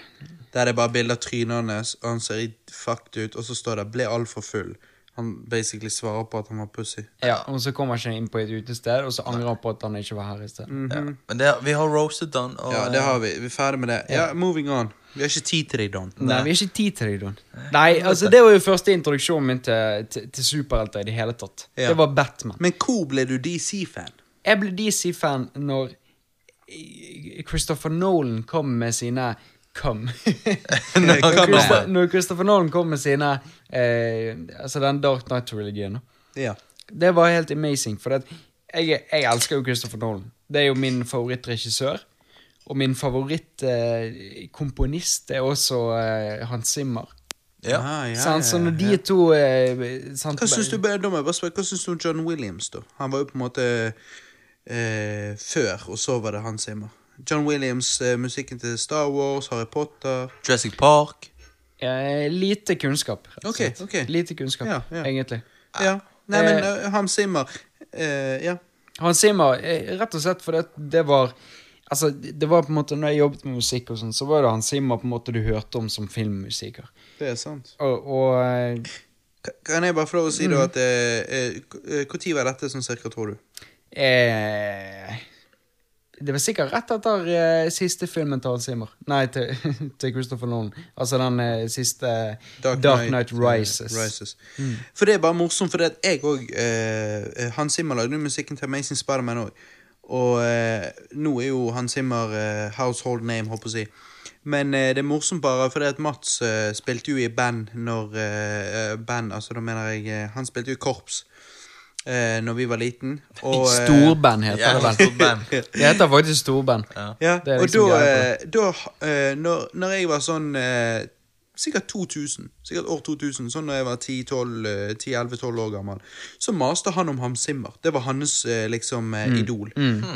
Der det er bare bilder av trynet hans, og han ser fucked ut, og så står det 'ble altfor full'. Han basically svarer på at han var pussy. ja. Og så kommer han ikke inn på et utested, og så angrer han på at han ikke var her i sted. ja. Men det, vi har roasted Don. Og, Ja, det har vi. Vi er ferdig med det. Ja, moving on. Vi har ikke tid til deg, Don. Nei, vi har ikke tid til deg, Don. Nei, altså Det var jo første introduksjonen min til, til, til superhelter i det hele tatt. Ja. Det var Batman. Men hvor ble du DC-fan? Jeg ble DC-fan når Christopher Nolan kom med sine Come. når, Come Christo- når Christopher Nolan kom med sine eh, Altså den Dark Knight-trilogien. Ja. Det var helt amazing. For at jeg, jeg elsker jo Christopher Nolan. Det er jo min favorittregissør. Og min favorittkomponist er også eh, Hans Zimmer. Ja. Ah, ja? Så ja, når de ja. to eh, sant, syns du, hva syns du om John Williams, da? Han var jo på en måte eh, før, og så var det Hans Zimmer. John Williams, eh, musikken til Star Wars, Harry Potter Jurassic Park. Eh, lite kunnskap. rett og Ok, ok. Lite kunnskap, Ja, ja. egentlig. Ja. Nei, men uh, eh, Hans Zimmer uh, Ja. Hans Zimmer, rett og slett fordi det var Altså, det var på en måte Når jeg jobbet med musikk og sånn, så var det Hans Zimmer på en måte du hørte om som filmmusiker. Det er sant. Og, og uh, Kan jeg bare få lov å si Mm. da at Når var dette sånn cirka, tror du? eh, Det var sikkert rett etter uh, siste filmen til Hans Zimmer. Nei, til, til Christopher Nolan. Altså den uh, siste Dark, Knight, Night, Rises. Rises. For det er bare morsomt, for det at jeg òg uh, Hans Zimmer lagde musikken til Amazing Spiderman òg. Og eh, nå er jo Hans Zimmer eh, household name, håper jeg å si. Men eh, det er morsomt bare fordi at Mats eh, spilte jo i band når eh, Band, altså da mener jeg eh, Han spilte jo i korps eh, når vi var liten. Og, eh, Storband heter Ja, det vel. Storband. Det heter faktisk storband. Ja, Det er og liksom da, greia eh, da eh, når, når jeg var sånn eh, Sikkert 2000, sikkert år 2000, sånn da jeg var 10-12, eh, 10-11-12 år gammel, så maste han om Ham Simmer. Det var hans eh, liksom mm. idol.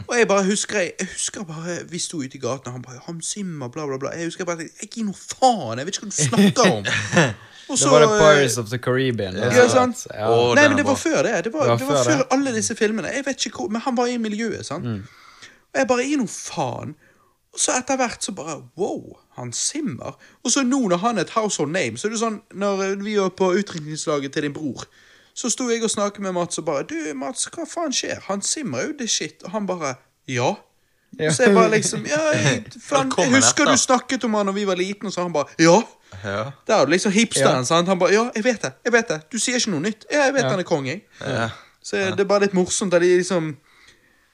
Og jeg bare husker jeg, jeg husker bare Vi sto ute i gaten, og han bare Ham Simmer, bla, bla, bla. Jeg husker bare Jeg gir noe faen! Jeg vet ikke hva du snakker om. Også, Det var det eh, Pirates of the Caribbean. Ja, sant. Ja. Oh, Nei, men det var før det. Det var, Det var det var før før det. alle disse filmene. Jeg vet ikke hvor, Men han var i miljøet, sant. Og jeg bare gir noe faen. Og så etter hvert så bare Wow, Hans Zimmer. Og så nå når han er et household name, så er det sånn Når vi var på utdrikningslaget til din bror, så sto jeg og snakket med Mats og bare Du, Mats, hva faen skjer? Hans Zimmer er jo det shit. Og han bare Ja. Ja. Så jeg bare liksom Ja, jeg, faen, jeg husker du snakket om han da vi var liten, og så han bare Ja. Ja. Det er jo liksom hipsteren, sant? Han bare Ja, jeg vet det. Jeg vet det. Du sier ikke noe nytt. Ja, jeg vet Ja. han er konge, jeg. Så det er bare litt morsomt at de liksom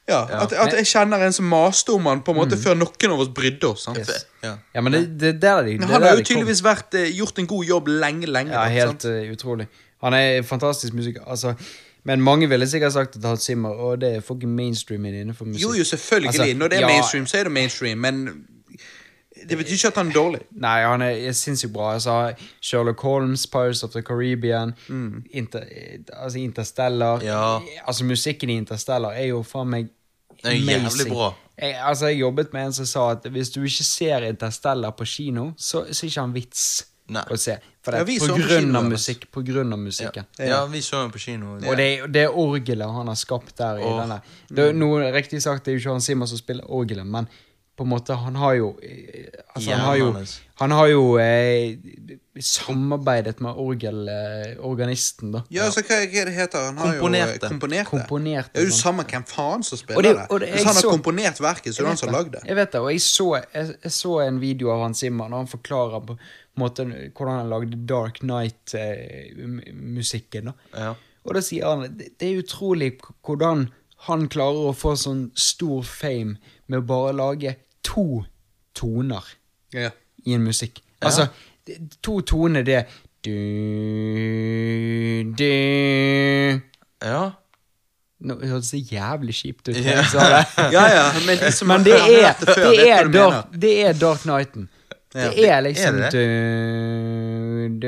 Ja, At, at jeg kjenner en som maste om han på en måte før noen av oss brydde oss. sant? Yes. Ja. Ja, men det, det der er de. Det han har jo tydeligvis vært, eh, gjort en god jobb lenge, lenge. Ja, helt sant? eh, utrolig. Han er fantastisk musiker. Altså, men mange ville sikkert sagt at Hans Zimmer Og det er fucking mainstream innenfor musikk. Jo, jo, selvfølgelig. Altså, Når det er ja, mainstream, så er det mainstream, men det betyr ikke at han er dårlig. Nei, han er, sinnssykt bra. Altså, Sherlock Holmes, Pirates of the Caribbean, Inter, eh, altså Interstellar Ja. Altså Musikken i Interstellar er jo faen meg Det er jævlig amazing. bra. Jeg, altså, jeg jobbet med en som sa at hvis du ikke ser Interstellar på kino, så, så er ikke han vits Nei. å se. For det er på grunn kino, av musikk. På grunn av musikken. ja, vi så den på kino. Og det, det orgelet han har skapt der. i denne. Det noe Riktig sagt, det er jo ikke han Simon som spiller orgelet, men på en måte, han har jo eh, altså, han, har jo, han har jo eh, samarbeidet med orgelorganisten, da. Ja, så hva, hva det heter han? har Komponerte. Jo, komponerte. komponert det. Er jo sånn. samme hvem faen som spiller det- det. og det- Hvis jeg han har så- komponert verket, så er det han som har lagd det. Jeg vet det, og jeg så, jeg, jeg så en video av Hans Zimmer når han forklarer på måten hvordan han lagde Dark Night-musikken. da. Ja. Og da sier han det, det er utrolig hvordan han klarer å få sånn stor fame med å bare lage to toner Ja. i en musikk. Altså, to toner, det er du, du. Ja. Nå hørtes det jævlig kjipt ut. når Ja. ja, ja, men liksom, Men det er, det før, det er, dark, det er Dark Knighten. Ja. Det er liksom Er det du, du.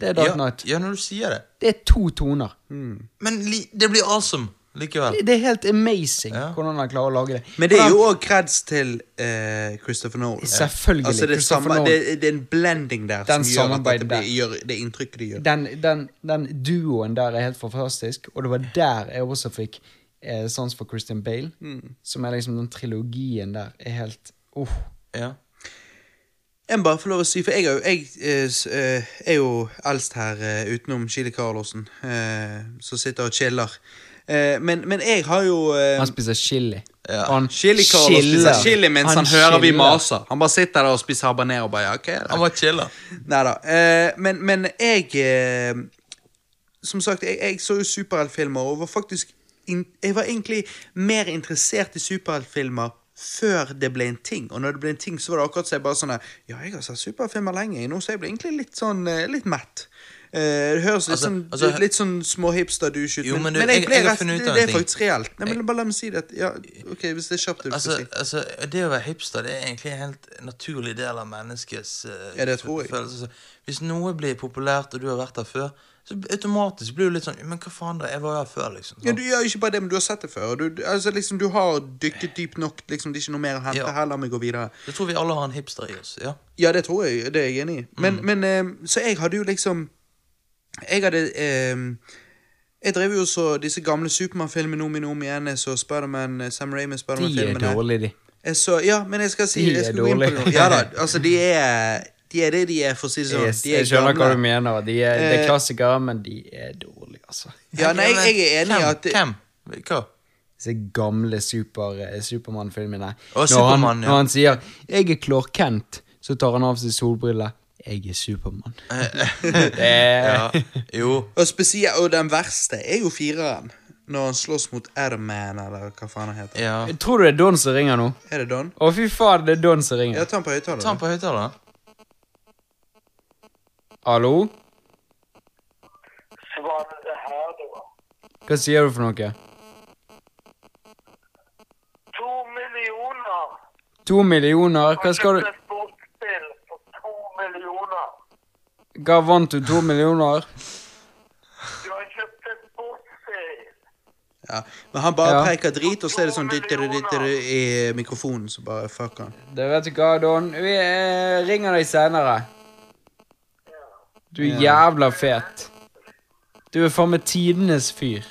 Det er Dark ja. Knight. Ja, når du sier det. Det er to toner. Men li det blir awesome likevel. Det, det er helt amazing Ja. hvordan han klarer å lage det. Men det er jo òg creds til eh, Christopher Nolan. Selvfølgelig, Altså, det, er Christopher samme, Nolan. det, det er en blending der Den som gjør at samarbeidet det, blir, der. gjør det inntrykket det gjør. den, den, den duoen der er helt fantastisk, og det var der jeg også fikk eh, sans for Christian Bale. Mm. Som er liksom den trilogien der er helt uh. Ja. Jeg må bare få lov å si, for jeg er jo, jeg, eh, s- eh, er jo eldst her eh, utenom Chili Carlosen, eh, som sitter og chiller. Eh, men, men jeg har jo eh, Han spiser chili. Ja. Han Chili spiser chili mens han, hører vi maser. Han bare sitter der og spiser habanero. Bare, ja, okay? Han bare chiller. Neida. Eh, men, men jeg eh, Som sagt, jeg, jeg så jo superheltfilmer og var faktisk in, Jeg var egentlig mer interessert i superheltfilmer før det ble en ting. Og når det ble en ting, så var det akkurat så jeg bare sånn Ja, jeg har sett superheltfilmer lenge, nå så jeg ble egentlig litt sånn litt mett. Eh, det høres litt Altså- sånn, altså- litt sånn småhipster-douche ut, Jo, men, men du, jeg, jeg- jeg rett, ut det, det er faktisk reelt. Nei, men bare La meg si det. Ja, ok, Hvis det er kjapt, du Altså, si. altså, det å være hipster det er egentlig en helt naturlig del av menneskets uh, Ja, det tror jeg. følelse. Hvis noe blir populært, og du har vært der før, så automatisk blir du litt sånn Men hva faen, da? Jeg var her før, liksom. Ja, du gjør ikke bare det, men du har sett det før. Du, altså, liksom, du har dykket dypt nok. Liksom, det er ikke noe mer å hente Ja. her. La meg gå videre. Jeg tror vi alle har en hipster i oss. ja Ja, det tror jeg. Det er jeg enig i. Men, men eh, Så jeg hadde jo liksom Jeg hadde eh, Jeg drev jo så disse gamle Supermann-filmene om om igjen. Jeg så Spiderman, eh, Sam Raimi De er dårlige, de. Jeg så, ja, men jeg skal si De jeg er skal dårlige. Ja da, altså de er De er det de er, for å si det sånn. Yes, De er jeg skjønner hva du mener. De er, det er Eh, klassikere, men de er dårlige, altså. Ja, nei, jeg, jeg er enig i at Hvem? Hva? Disse gamle super, eh, Supermann-filmene. Når, Superman, ja. når han sier 'Jeg er Clark Kent', så tar han av seg solbriller. 'Jeg er Supermann'. er Ja. Jo. og, spesielt, og den verste er jo fireren. Når han slåss mot Airman, eller hva faen han heter. Ja. Tror du det er Don som ringer nå? Er det Don? Å, fy faen, det er Don som Ja, ringer. ta den på høyttaler. Ta den på høyttaler. Hallo? Svar det her, da. Hva sier du for noe? To millioner. To millioner? Hva skal du Kjøpte et sportsspill for to millioner. Hva vant du to millioner? Du har kjøpt et sportsspill. Ja, men han bare Ja. preker drit, og så er det sånn dytter i mikrofonen, så bare fuck han. Det vet du hva, Don. Vi eh, ringer deg senere. Du er jævla fet. Du er faen meg tidenes fyr.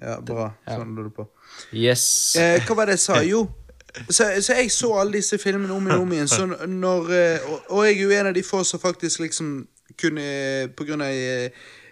Ja, bra. Sånn lå det på. Yes. Eh, hva var det jeg sa? Jo, så, så jeg så alle disse filmene om igjen om igjen, så når eh, og, og jeg er jo en av de få som faktisk liksom kunne eh, På grunn av eh,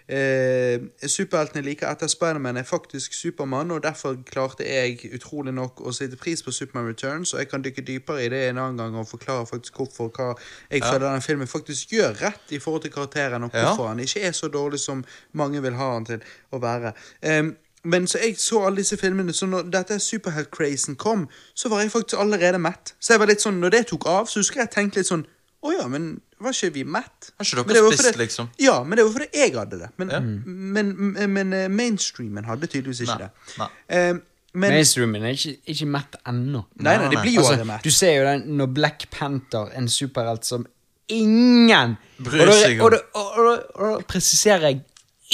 eh, superheltene like etter Spiderman er faktisk Supermann, og derfor klarte jeg utrolig nok å sette pris på Superman Returns, og jeg kan dykke dypere i det en annen gang og forklare faktisk hvorfor hva jeg føler denne filmen faktisk gjør rett i forhold til karakteren, og Ja. hvorfor han ikke er så dårlig som mange vil ha han til å være. Em, men så jeg så alle disse filmene, så når dette superhelt-crazen kom, så var jeg faktisk allerede mett. Så jeg var litt sånn, når det tok av, så husker jeg tenkte litt sånn Å ja, men var ikke vi mett? Har ikke dere spist, det liksom? Ja, men det var fordi jeg hadde det. Men, Ja. men, men, men eh, mainstreamen hadde tydeligvis ikke Nei, det. nei. Em, men Mainstreamen er ikke, ikke mett ennå. Nei, nei, det blir jo Altså, mett. du ser jo den når Black Panther, en superhelt som ingen Bryr seg om. Og da presiserer jeg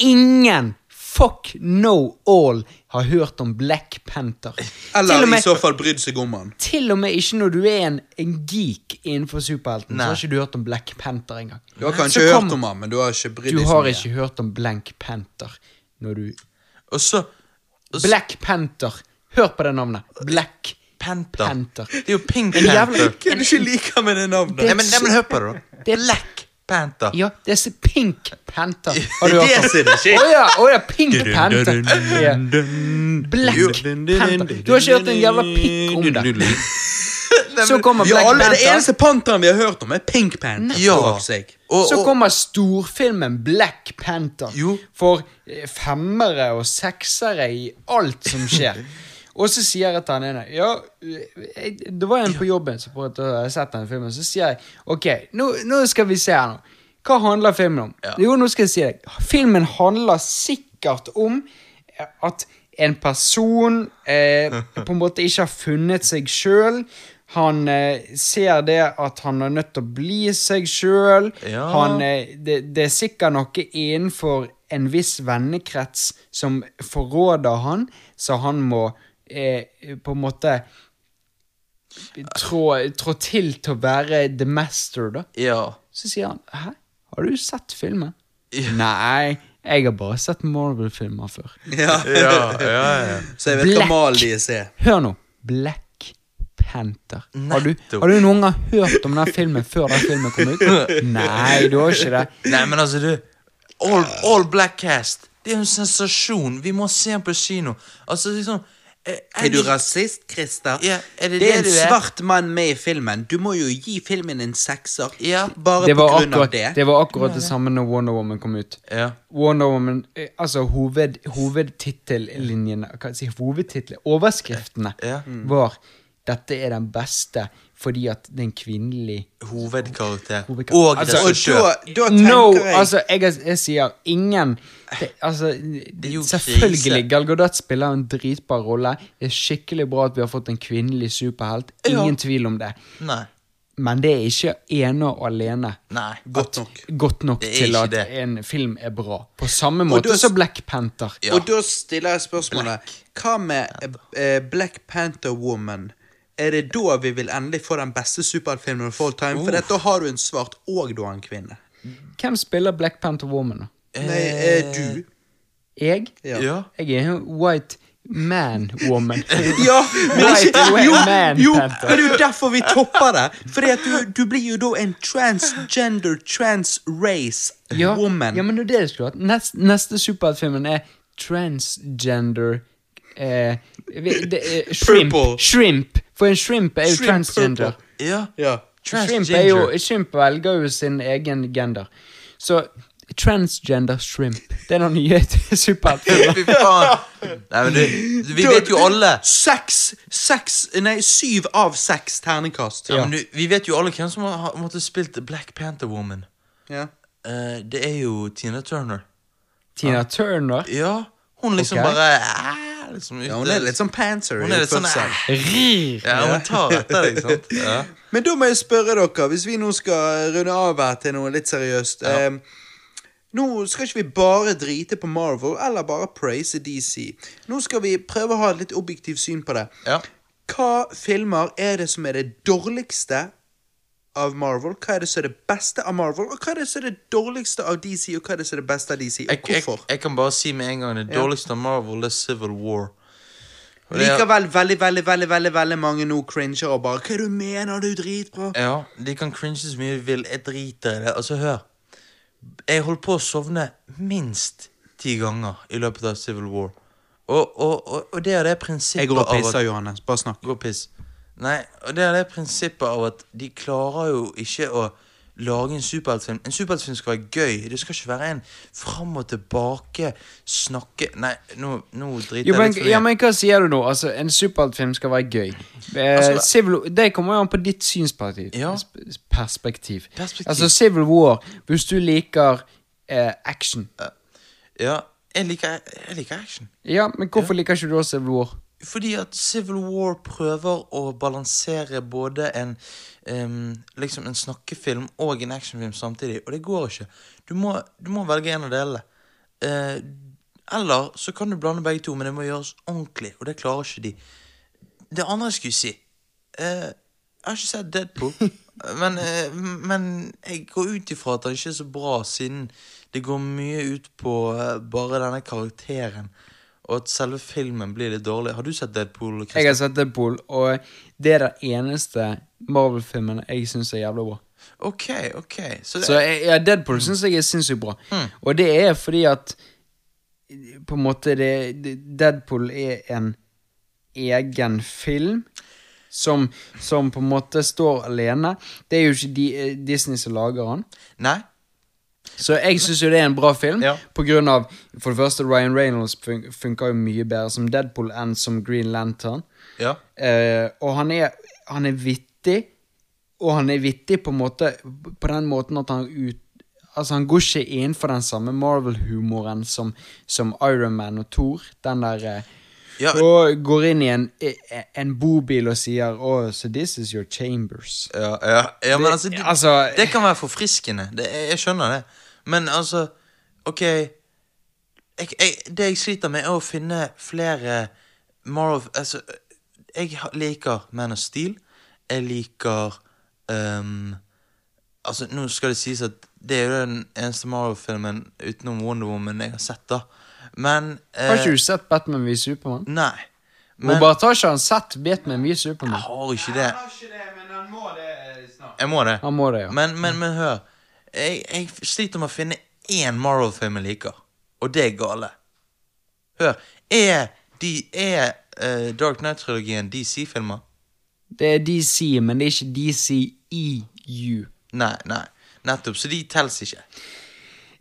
ingen fuck no all har hørt om Black Panther. Eller med- i så fall brydd seg om han. Til og med ikke når du er en, en geek innenfor superhelten, så har ikke du hørt om Black Panther engang. Du har kanskje kom, hørt om han, men du har ikke brydd Du deg så har ikke hørt om Blank Panther når du Og så og så- Black Panther. Hør på det navnet. Black Panther. Panther. Det er jo Pink jævla- Panther. Hva er det du ikke liker med det navnet? Nei, men, nei, men hør på det, da. Det er Black Panther. Ja, det er så Pink Panther. Har du Det hørt om? Å ja, oh, ja, Pink Panther. Ja. Black Panther. Du har ikke hørt en jævla pikk om det. Så kommer Black ja, Black Panther. det eneste panteren vi har hørt om, er Pink Panther. Ja. Og, Så kommer storfilmen Black Panther. Jo. For femmere og seksere i alt som skjer. Og så sier jeg til han ene Ja, jeg, det var en på jobben som prøvde å ha sett denne filmen. Så sier jeg OK, nå, nå skal vi se her nå. Hva handler filmen om? Ja. Jo, nå skal jeg si deg. Filmen handler sikkert om at en person eh, på en måte ikke har funnet seg sjøl. Han eh, ser det at han er nødt til å bli seg sjøl. Ja. Eh, det, det er sikkert noe innenfor en viss vennekrets som forråder han, så han må eh, på en måte trå, trå til til å være the master, da. ja. Så sier han Hæ, har du sett filmen? Nei, jeg har bare sett Marvel-filmer før. Ja. Ja, ja, ja. Så jeg vet hva mal de ser. Hør nå. Black Panther. Har du, har du noen gang hørt om den filmen før den filmen kom ut? Nei, du har ikke det. Nei, men altså, du All, all Black Cast. Det er en sensasjon. Vi må se den på kino. Altså, liksom Er du rasist, Christer? Ja, er det det er en du er? svart mann med i filmen. Du må jo gi filmen en sekser. Ja. Bare Det på var, grunn av det. det var akkurat det samme når Wonder Woman kom ut. Ja. Wonder Woman, eh, altså hoved, hovedtittellinjene hva skal jeg si, Hovedtitlene, overskriftene, Ja. var 'Dette er den beste fordi at det er en kvinnelig Hovedkarakter. Hovedkarakter. Og Altså, regissør. da, da tenker No! jeg Altså, jeg, jeg sier ingen det, Altså, er jo selvfølgelig, krise. Gal Gadot spiller en dritbar rolle. Det er skikkelig bra at vi har fått en kvinnelig superhelt. Ja. Ingen tvil om det. Nei. Men det er ikke ene og alene Nei. Godt nok. godt nok til at det. en film er bra. På samme måte da- som Black Panther. Ja. Og da stiller jeg spørsmålet Hva med eh, Black Panther Woman? Er det da vi vil endelig få den beste superheltfilmen of all time? For da har du en svart, og du har en kvinne. Hvem spiller Black Panther Woman? Nei, er du? Jeg? Ja. Jeg er en white man woman. Ja, men White ikke, jo, man jo, Panther. men det er jo derfor vi topper det. Fordi at du, du blir jo da en transgender, trans-race Ja, woman. ja, men det er det jeg skulle hatt. Nest, neste superheltfilmen er transgender eh, det eh, shrimp. Purple. Shrimp. For en shrimp er jo Shrimp transgender. Ja. Ja. Shrimp, er jo, shrimp velger jo sin egen gender. Så transgender shrimp. Det er noen nye superheltfilmen. Fy faen. Nei, men du, vi vet jo alle Seks, seks, nei, syv av seks terningkast. ja. men du, Vi vet jo alle hvem som har har måttet spilt Black Panther Woman. Ja. Uh, det er jo Tina Turner. Tina Turner. Ja, hun liksom okay. bare liksom ute. ja, hun er litt sånn Panther. Hun er litt sånn ah. Rir. Ja, hun tar etter deg, sant? Ja. Men da må jeg spørre dere, hvis vi nå skal runde av her til noe litt seriøst Ja. eh, Nå skal ikke vi bare drite på Marvel, eller bare praise DC. Nå skal vi prøve å ha et litt objektivt syn på det. ja. Hva filmer er det som er det dårligste av Marvel? Hva er det som er det beste av Marvel? Og hva er det som er det dårligste av DC, og hva er det som er det beste av DC? Og Jeg, jeg, hvorfor? jeg kan bare si med en gang det Ja. dårligste av Marvel er Civil War. Og Likevel veldig, veldig, veldig veldig, veldig mange nå cringer og bare Hva du mener, du dritbra? Ja, de kan cringe så mye de vil. Jeg driter i det. Altså, hør. Jeg holdt på å sovne minst ti ganger i løpet av Civil War. Og, og, og, og det er det prinsippet Jeg går og pisser, Johannes. Bare snakk. Gå og piss. Nei, og det er det prinsippet av at de klarer jo ikke å lage en superheltfilm. En superheltfilm skal være gøy. Det skal ikke være en fram og tilbake, snakke Nei, nå, nå driter Jo, jeg men, litt for ja, men hva sier du nå? Altså, En superheltfilm skal være gøy. Eh, Altså- Civil, det kommer jo an på ditt synsperspektiv. Ja. Perspektiv. Perspektiv. Altså, Civil War, hvis du liker eh, action Ja, jeg liker, jeg liker action. Ja, men hvorfor liker ikke du også Civil War? Fordi at Civil War prøver å balansere både en um, liksom en snakkefilm og en actionfilm samtidig, og det går ikke. Du må, du må velge en av delene. Uh, eller så kan du blande begge to, men det må gjøres ordentlig, og det klarer ikke de. Det andre jeg skulle si uh, Jeg har ikke sett Deadpool, men, uh, men jeg går ut ifra at han ikke er så bra, siden det går mye ut på bare denne karakteren. Og at selve filmen blir litt dårlig. Har du sett Deadpool? Christian? Jeg har sett Deadpool, og det er den eneste Marvel-filmen jeg syns er jævlig bra. Ok, ok. Så det, Så jeg, ja, Deadpool syns jeg er sinnssykt bra. Og det er fordi at på en måte det, Deadpool er en egen film som, som på en måte står alene. Det er jo ikke eh, Disney som lager den. Nei? Så jeg syns jo det er en bra film. Ja. På grunn av For det første, Ryan Reynolds fun funker jo mye bedre som Deadpool enn som Green Lantern. Ja. Eh, og han er, han er vittig, og han er vittig på, måte, på den måten at han ut Altså Han går ikke innenfor den samme Marvel-humoren som, som Iron Man og Thor. Den der eh, Ja. Og går inn i en, en bobil og sier oh, so this is your chambers. Ja, ja, ja men Det- altså, det, altså- det kan være forfriskende. Det, jeg skjønner det. Men altså, ok jeg, jeg, Det jeg sliter med, er å finne flere Marvel Altså, jeg liker Man of Steel. Jeg liker um, Altså, nå skal det sies at det er jo den eneste Marvel-filmen utenom Wonder Woman jeg har sett, da. Men eh, Har ikke du sett Batman v Supermann? Nei. Men, bare tar ikke han sett Batman v jeg har ikke det. ikke det, men han må det snart. Jeg må det. Han må det, ja. Men, men, men hør. Jeg, jeg sliter med å finne én Marvel-film jeg liker, og det er gale. Hør. Er, de, er uh, Dark Knight-trilogien DC-filmer? Det er DC, men det er ikke DCEU. Nei, nei. Nettopp. Så de telles ikke.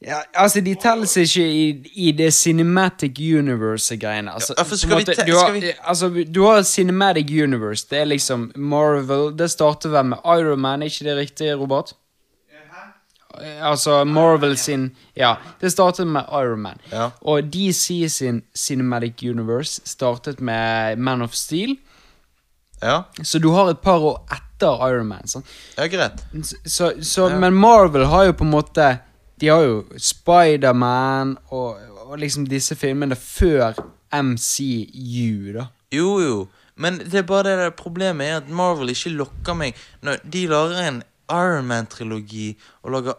Ja, altså, de telles ikke i, i det cinematic universe-greiene. Altså, Ja, vi måte, du, har, altså, du har cinematic universe. Det er liksom Marvel Det starter vel med Iron Man, er ikke det riktig, Robert? Eh, Altså Marvel sin Ja, det startet med Iron Man. Ja. Og DC sin Cinematic Universe startet med Man of Steel. Ja, Så du har et par år etter Iron Man. Sant? ja greit. Så, så, så, Men Marvel har jo på en måte De har jo Spiderman og, og liksom disse filmene før MCU, da. Jo, jo. Men det er bare det der problemet er at Marvel ikke lokker meg. Når de lager en Iron Man-trilogi og lager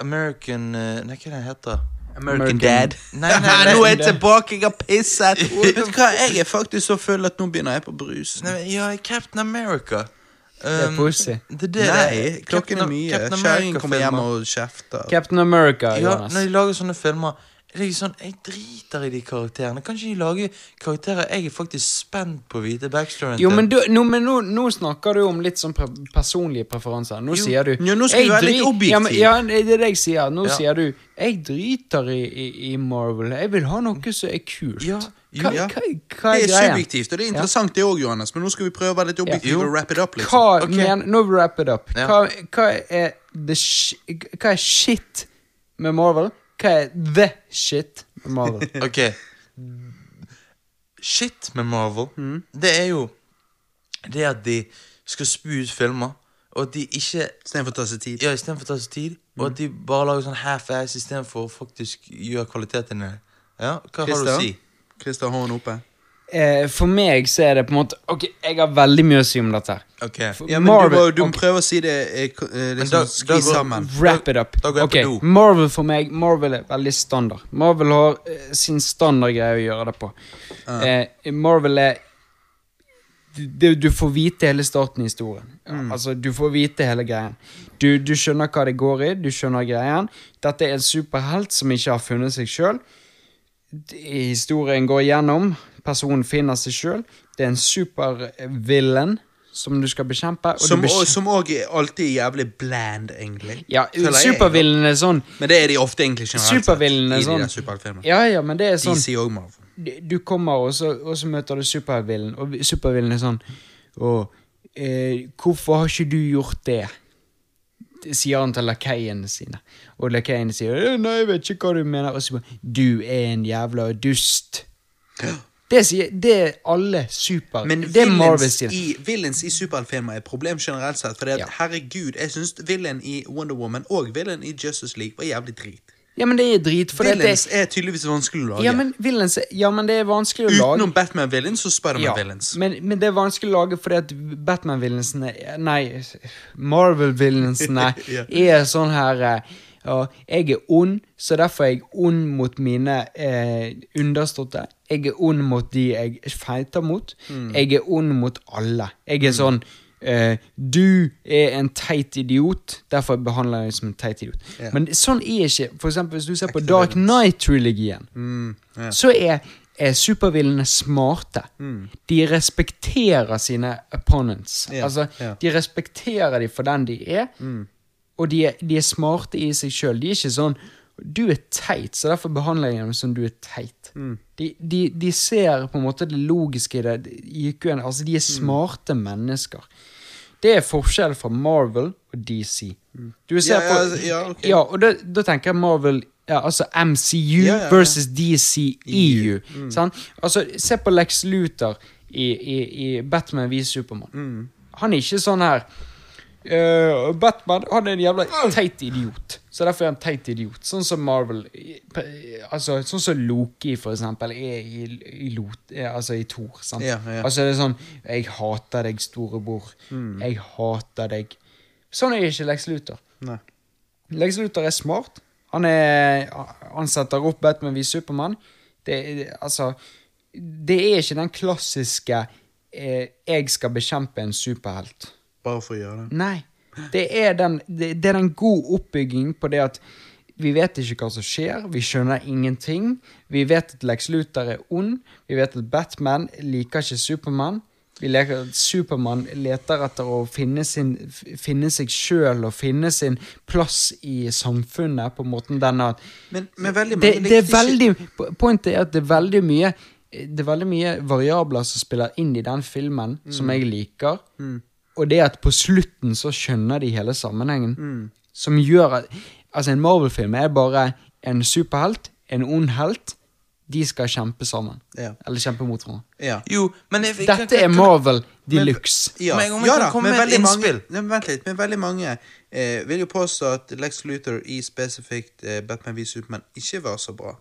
American eh, Nei, hva er det den heter American American- Dad. Nei, nei, nei. nå er jeg tilbake, jeg har pisset. Vet du hva, jeg er faktisk så full at nå begynner jeg på brus. Nei, ja, Captain America. Det er Um, det er det Nei, det- klokken er Captain- mye. Captain kommer hjem og kjefter. Captain America, Ja, når de lager sånne filmer det er sånn, Jeg driter i de karakterene. Kan ikke de lage karakterer jeg er faktisk spent på å vite backstoryen Jo, men, du, nå, men nå, nå snakker du om litt sånn pre personlige preferanser. Nå Jo. sier du jo, nå skal du være litt objektiv. Ja, men, ja, det er det jeg sier. Nå Ja. sier du 'Jeg driter i, i, i Marvel'. Jeg vil ha noe som er kult. Ja, jo, hva, ja. hva, hva Det er er subjektivt, og det er interessant det òg, Johannes. Men nå skal vi prøve å være litt objektive og wrap it up. liksom. Hva okay. men, Nå wrap it up. Ja. Hva, hva, er the sh hva er shit med Marvel? Hva er the shit med Marvel? Ok Shit med Marvel Mm. Det er jo Det at de skal spy ut filmer Og at de ikke Istedenfor å ta seg tid. Ja, istedenfor å ta seg tid Og Mm. at de bare lager sånn half-ass Istedenfor å faktisk gjøre kvaliteten ned Ja, hva har du Christer? å si? Christer, hånden oppe. Eh, for meg så er det på en måte Ok, jeg har veldig mye å si om dette. her Ok Ja, men Marvel- du må, du må prøve å si det eh, ko- eh, Men liksom, da- skli da går- sammen. Wrap it up. da går jeg på Ok, do. Marvel for meg Marvel er veldig standard. Marvel har eh, sin standardgreie å gjøre det på. Eh, Marvel er du, du får vite hele starten i historien. Altså, Du får vite hele greien. Du, du skjønner hva det går i, du skjønner greien. Dette er en superhelt som ikke har funnet seg sjøl. Historien går igjennom. Personen finner seg sjøl. Det er en supervillain som du skal bekjempe. Og Som du alltid og- Som òg er jævlig bland, egentlig. ja, Føler supervillain er sånn Men det er de ofte egentlig Supervillain er de sånn superheltfilmene. Ja, ja, men det er sånn DC og Marvel. du- kommer, og så, og så møter du supervillain, og supervillain er sånn Og eh, hvorfor har ikke du gjort det? Sier han til lakeiene sine. Og lakeiene sier «Eh, Nei, jeg vet ikke hva du mener. Og så bare Du er en jævla dust. Det sier Det er alle super... Men det er Marvel villains i, villains i superheltfilmer er et problem generelt sett. For Ja. herregud, jeg syns villain i Wonder Woman og villain i Justice League var jævlig drit. Ja, men det er drit, Villains det er tydeligvis vanskelig å lage. ja, men villains, ja, men det er vanskelig å lage. Utenom Batman-villains og Spiderman-villains. men, men det er vanskelig å lage fordi at Batman-villainsene Nei, Marvel-villainsene Ja. er sånn her uh, Jeg er ond, så derfor er jeg ond mot mine uh, underståtte. Jeg er ond mot de jeg feiter mot. Mm. Jeg er ond mot alle. Jeg er sånn eh, Du er en teit idiot, derfor behandler jeg deg som en teit idiot. Yeah. Men sånn er ikke For eksempel hvis du ser på Dark villains. Knight-trilogien Mm, yeah. så er, er supervillene smarte. De respekterer sine opponents. Yeah. Altså. De respekterer dem for den de er, og de er, de er smarte i seg sjøl. De er ikke sånn Du er teit, så derfor behandler jeg dem som du er teit. De, de, de ser på en måte det logiske i det. IQ-en, altså De er smarte mennesker. Det er forskjell fra Marvel og DC. Du ser Ja, på ja, ja, ok. ja, og da, da tenker jeg Marvel ja, Altså MCU Ja, ja, ja. versus DCEU. sant? Altså, se på Lex Luthor i, i, i Batman v Supermann. Han er ikke sånn her uh, Batman han er en jævla teit idiot. Så derfor er han teit idiot. Sånn som Marvel Altså, sånn som Loki, for eksempel, er i, i, Lot, er, altså i Thor. Sant? Ja, ja. Altså, det er sånn 'Jeg hater deg, storebror. Jeg hater deg'. Sånn er ikke Lex Luthor. Nei. Lex Luthor er smart. Han, er, han setter opp Batman v Supermann. Det, er- altså, det er ikke den klassiske eh, 'jeg skal bekjempe en superhelt'. Bare for å gjøre det. Nei. Det er, den, det, det er den god oppbygging på det at vi vet ikke hva som skjer, vi skjønner ingenting. Vi vet at Lex Luthor er ond, vi vet at Batman liker ikke Supermann. Vi leker at Supermann leter etter å finne, sin, finne seg sjøl og finne sin plass i samfunnet på måten den at Men, men veldig det, det er veldig Pointet er at det er veldig mye Det er veldig mye variabler som spiller inn i den filmen, som jeg liker. Og det at på slutten så skjønner de hele sammenhengen. Som gjør at Altså, en Marvel-film er bare en superhelt, en ond helt. De skal kjempe sammen. Ja. Eller kjempe mot hverandre. Ja. Jo, men jeg, Dette er Marvel de luxe. Ja, Men om jeg kan da, komme med et veldig mange, innspill. Men vent litt, men veldig mange eh, vil jo påstå at Lex Luthor i spesifikt eh, Batman v Superman ikke var så bra.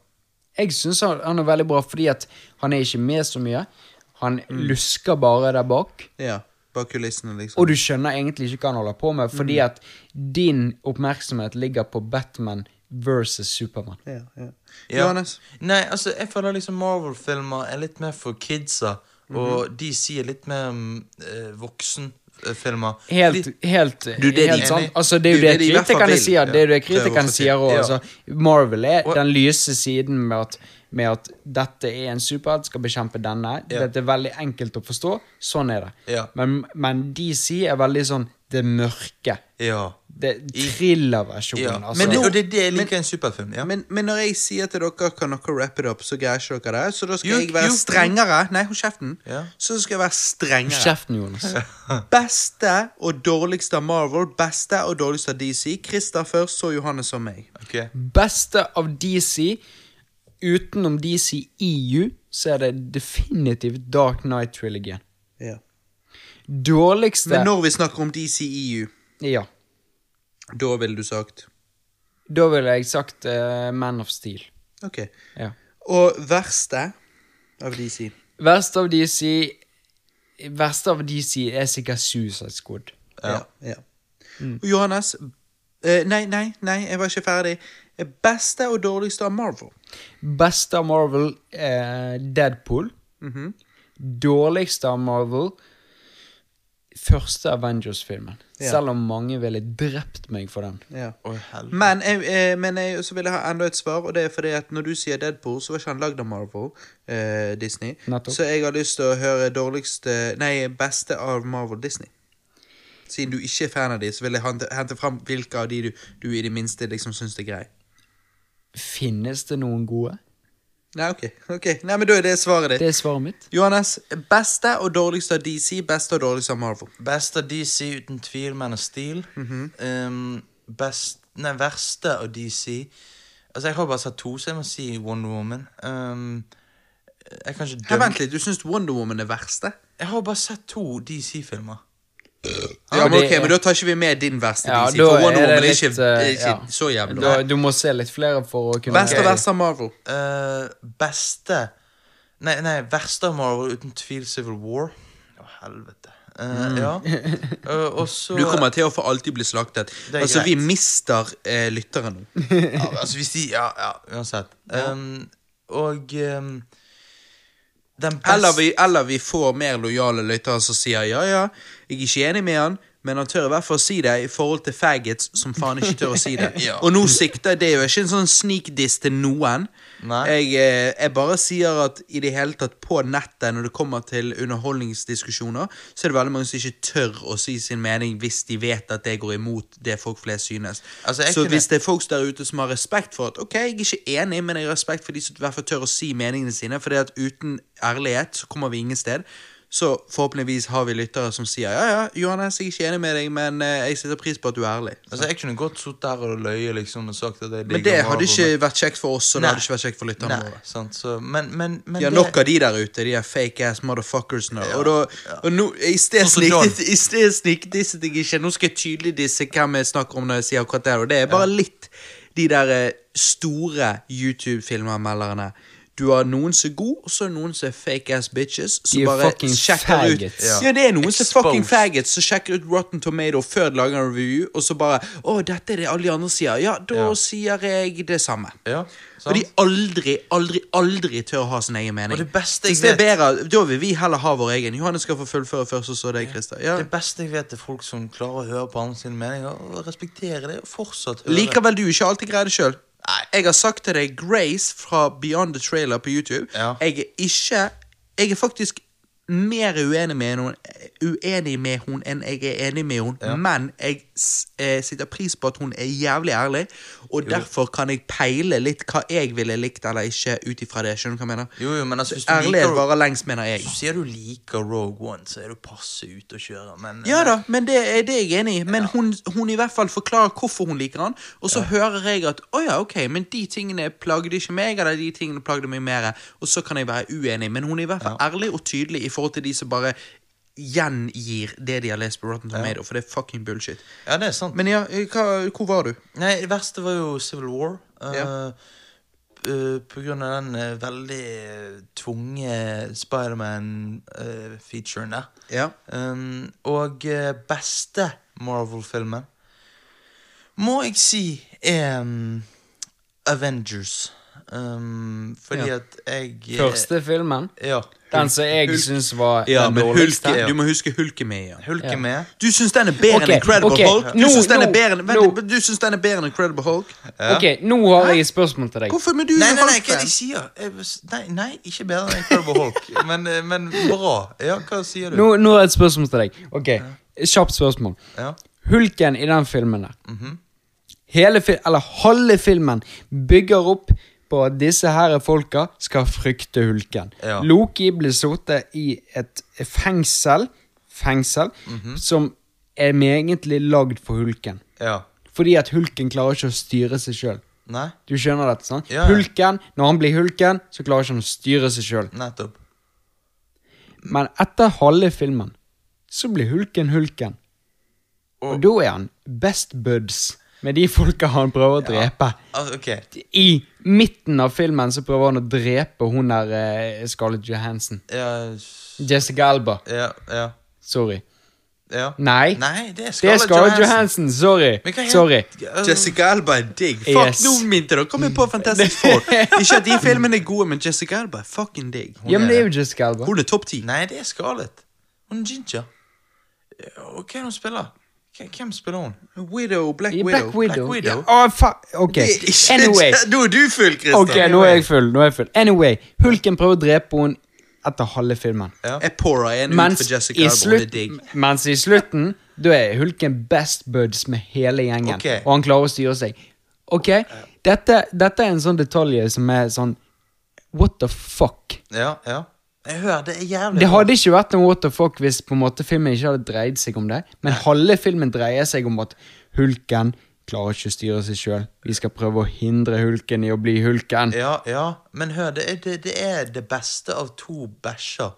Jeg syns han, han er veldig bra fordi at han er ikke med så mye. Han lusker bare der bak. Ja, bak kulissene, liksom. Og du skjønner egentlig ikke hva han holder på med, fordi at din oppmerksomhet ligger på Batman versus Superman. ja, ja. Ja. Johannes? Nei, altså, jeg føler liksom Marvel-filmer er litt mer for kidsa, og de sier litt mer um, eh, voksenfilmer. Helt, helt, Du, det helt de- sant. Altså, det er jo det er kritikerne sier. Det er jo det kritikerne sier òg. Ja. Altså, Marvel er Og- den lyse siden med at, med at dette er en superhelt, skal bekjempe denne. Ja. Dette er veldig enkelt å forstå. Sånn er det. Ja. Men, men DC er veldig sånn det mørke. Ja. Det Thriller-versjonen. ja. altså. Men det, og det er det jeg liker i en superfilm. Ja. Men, men når jeg sier til dere kan dere wrap it up, så greier ikke dere det. Så da skal Jo, jeg være jo. strengere. Nei, hold kjeften. Ja. Så skal jeg være strengere. Kjeften, Jonas. Beste og dårligste av Marvel, beste og dårligste av DC. Christer først, så Johannes og meg. Okay. Beste av DC, utenom DC EU, så er det definitivt Dark Knight-trilogien. Ja. Dårligste Men når vi snakker om DCEU, Ja. da ville du sagt Da ville jeg sagt eh, Man of Steel. Ok. Ja. Og verste av DC? Verste av DC Verste av DC er sikkert Suicide Squad. Ja. ja. Og Johannes eh, Nei, nei, nei, jeg var ikke ferdig. Beste og dårligste av Marvel? Beste av Marvel er Deadpool. Mhm. Dårligste av Marvel Første Avengers-filmen. Ja. Selv om mange ville drept meg for den. Ja. Men, jeg, eh, men jeg, så vil jeg ha enda et svar, og det er fordi at når du sier Deadpool, så var ikke han lagd av Marvel, eh, Disney. Nettopp. Så jeg har lyst til å høre dårligste Nei, beste av Marvel Disney. Siden du ikke er fan av de, så vil jeg hente, hente fram hvilke av de du, du i det minste liksom syns er grei. Finnes det noen gode? Nei, ok. okay. Nei, men Da er det svaret ditt. Det er svaret mitt. Johannes, beste og dårligste av DC, beste og dårligste av Marvel. Best av DC, uten tvil, Man of Steel. um, best Nei, verste av DC Altså, jeg har bare sett to, så jeg må si Wonder Woman. Um, jeg kan ikke dømme Vent litt, du syns Wonder Woman er verste? Jeg har bare sett to DC-filmer. Ja, men ok, men Da tar ikke vi med din verste Ja, DC, for Wonder er det Woman er ikke, eh, ikke ja. så jævlig Da, du må se litt flere for å kunne Beste og verste av Marvel. Uh, beste Nei, nei, verste av Marvel, uten tvil Civil War. Å, helvete. Eh, Ja. Uh, og så Du kommer til å for alltid bli slaktet. Altså, greit. Vi mister uh, lyttere nå. ja, altså hvis de Ja, ja uansett. Um, og um, Eller vi, eller vi får mer lojale lyttere som sier ja, ja, jeg er ikke enig med han, men han tør i hvert fall å si det i forhold til faggots som faen ikke tør å si det. Ja. Og nå sikter Det jo ikke en sånn sneak diss til noen. Jeg, eh, jeg bare sier at i det hele tatt på nettet, når det kommer til underholdningsdiskusjoner, så er det veldig mange som ikke tør å si sin mening hvis de vet at det går imot det folk flest synes. Altså, så hvis det er folk der ute som har respekt for at Ok, jeg er ikke enig, men jeg har respekt for de som i hvert fall tør å si meningene sine, for at uten ærlighet så kommer vi ingen sted. Så forhåpentligvis har vi lyttere som sier ja, ja, Johannes, jeg er ikke enig med deg, men eh, jeg setter pris på at du er ærlig. Altså, Jeg kunne godt sittet der og løyet liksom, og sagt at jeg Men det hadde ikke ikke vært kjekt for oss, og det hadde ikke vært kjekt for lytterne våre. sant, så, men, men, men ja, det- nok av de der ute, de er fake ass motherfuckers nå. Og, da, og nå, i sted snikdisset jeg ikke. Nå skal jeg tydelig disse hvem jeg snakker om når jeg sier akkurat det. Og det er bare litt de der eh, store YouTube-filmanmelderne. Du har noen som er gode, og så er det noen som er fake ass bitches. Som bare fucking sjekker faggots. ut Ja. det er noen som er fucking faggots som sjekker ut Rotten Tomato før de lager en review, og så bare Å, dette er det alle de andre sier. Ja, da Ja. sier jeg det samme. Ja, Og de aldri, aldri, aldri tør å ha sin egen mening. Og det beste jeg det er vet- bedre, Da vil vi heller ha vår egen. Johannes skal få fullføre først, og så deg, Christer. Ja. Det beste jeg vet, er folk som klarer å høre på andre sine meninger og respektere det, og fortsatt høre Likevel du ikke alltid greier det sjøl. Jeg har sagt til deg Grace fra Beyond the Trailer på YouTube. Ja. Jeg er ikke Jeg er faktisk mer uenig med henne uenig med hun enn jeg er enig med henne, men jeg eh, setter pris på at hun er jævlig ærlig, og derfor kan jeg peile litt hva jeg ville likt eller ikke ut ifra det. Skjønner du hva jeg mener? Jo, jo, men altså, Ærlighet varer lengst, mener jeg. Så sier du liker Rogue One, så er du passe ute å kjøre, men Ja da, men det er det jeg er enig i. Men hun, hun i hvert fall forklarer hvorfor hun liker han, og så hører jeg at å ja, ok, men de tingene plagde ikke meg, eller de tingene plagde meg mer, og så kan jeg være uenig. Men hun er i hvert fall ærlig og tydelig i forhold til de som bare gjengir det de har lest på Rotten Tomato, for det er fucking bullshit. Ja, det er sant. Men ja, hva, hvor var du? Nei, det verste var jo Civil War. eh, Ja. Uh, på grunn av den uh, veldig tvunge Spiderman-featuren der. Ja. Um, og beste Marvel-filmen må jeg si er um, Avengers. Um, fordi Ja. at jeg Første filmen. Ja. Den som jeg syns var Ja, den dårligste. Hulke, du må huske Hulk er med, ja. Hulk Ja. er med. Du syns den er bedre okay, enn Incredible okay. Hulk? Du no, syns den syns den er bedre enn Incredible Hulk? Ok, nå har jeg et spørsmål til deg. Hvorfor? må du Nei, nei, nei, hva er det jeg sier? Jeg, nei, nei, ikke bedre enn Incredible Hulk, men, eh, men bra. Ja, hva sier du? Nå, nå har jeg et spørsmål til deg. Ok, Kjapt spørsmål. Ja. Hulken i den filmen der. Mhm. Hele fil eller halve filmen bygger opp på at disse her folka skal frykte hulken. Ja. Loki blir sittet i et fengsel, fengsel Mhm. som er egentlig lagd for hulken. ja. Fordi at hulken klarer ikke å styre seg sjøl. Du skjønner dette, sant? Ja. Hulken, når han blir hulken, så klarer ikke han å styre seg sjøl. Men etter halve filmen så blir hulken hulken. Og, da er han best buds med de folka han prøver å drepe. Ja, okay. I midten av filmen så prøver han å drepe hun der uh, Scarlett Johansson. Ja, Jessica Alba. ja, ja. Sorry. ja. Nei, Nei, det er Scarlett Johansen. Johansson. Johansson. Sorry. Sorry. Jessica Alba er digg. Fuck, Yes. nå minte dere. Kom på Fantastic Four. Ikke at de filmene er gode, men Jessica Alba er fucking digg. Ja, men det er jo Jessica Alba. Hun er topp ti. Nei, det er Scarlett. Hun er ginger. Hva er det hun spiller? Hvem- spiller hun? Widow, Black Widow. Black Widow. Black Widow. Ja, Oh, fa- ok. Anyway. Nå er du full, Christer. Ok, nå er jeg full. nå er jeg full Anyway, Hulken prøver å drepe henne etter halve filmen. Jeg pourer en ut Mens for Jessica i, Alba. Mens i slutten Da er Hulken best buds med hele gjengen, okay. og han klarer å styre seg. Ok, dette, dette er en sånn detalj som er sånn What the fuck? Ja, ja. Jeg hører, det er jævlig Det hadde ikke vært noe what the fuck hvis på en måte filmen ikke hadde dreid seg om det, men halve filmen dreier seg om at Hulken klarer ikke å styre seg sjøl. Vi skal prøve å hindre Hulken i å bli Hulken. Ja, ja, men hør, det er det, det, er det beste av to bæsjer.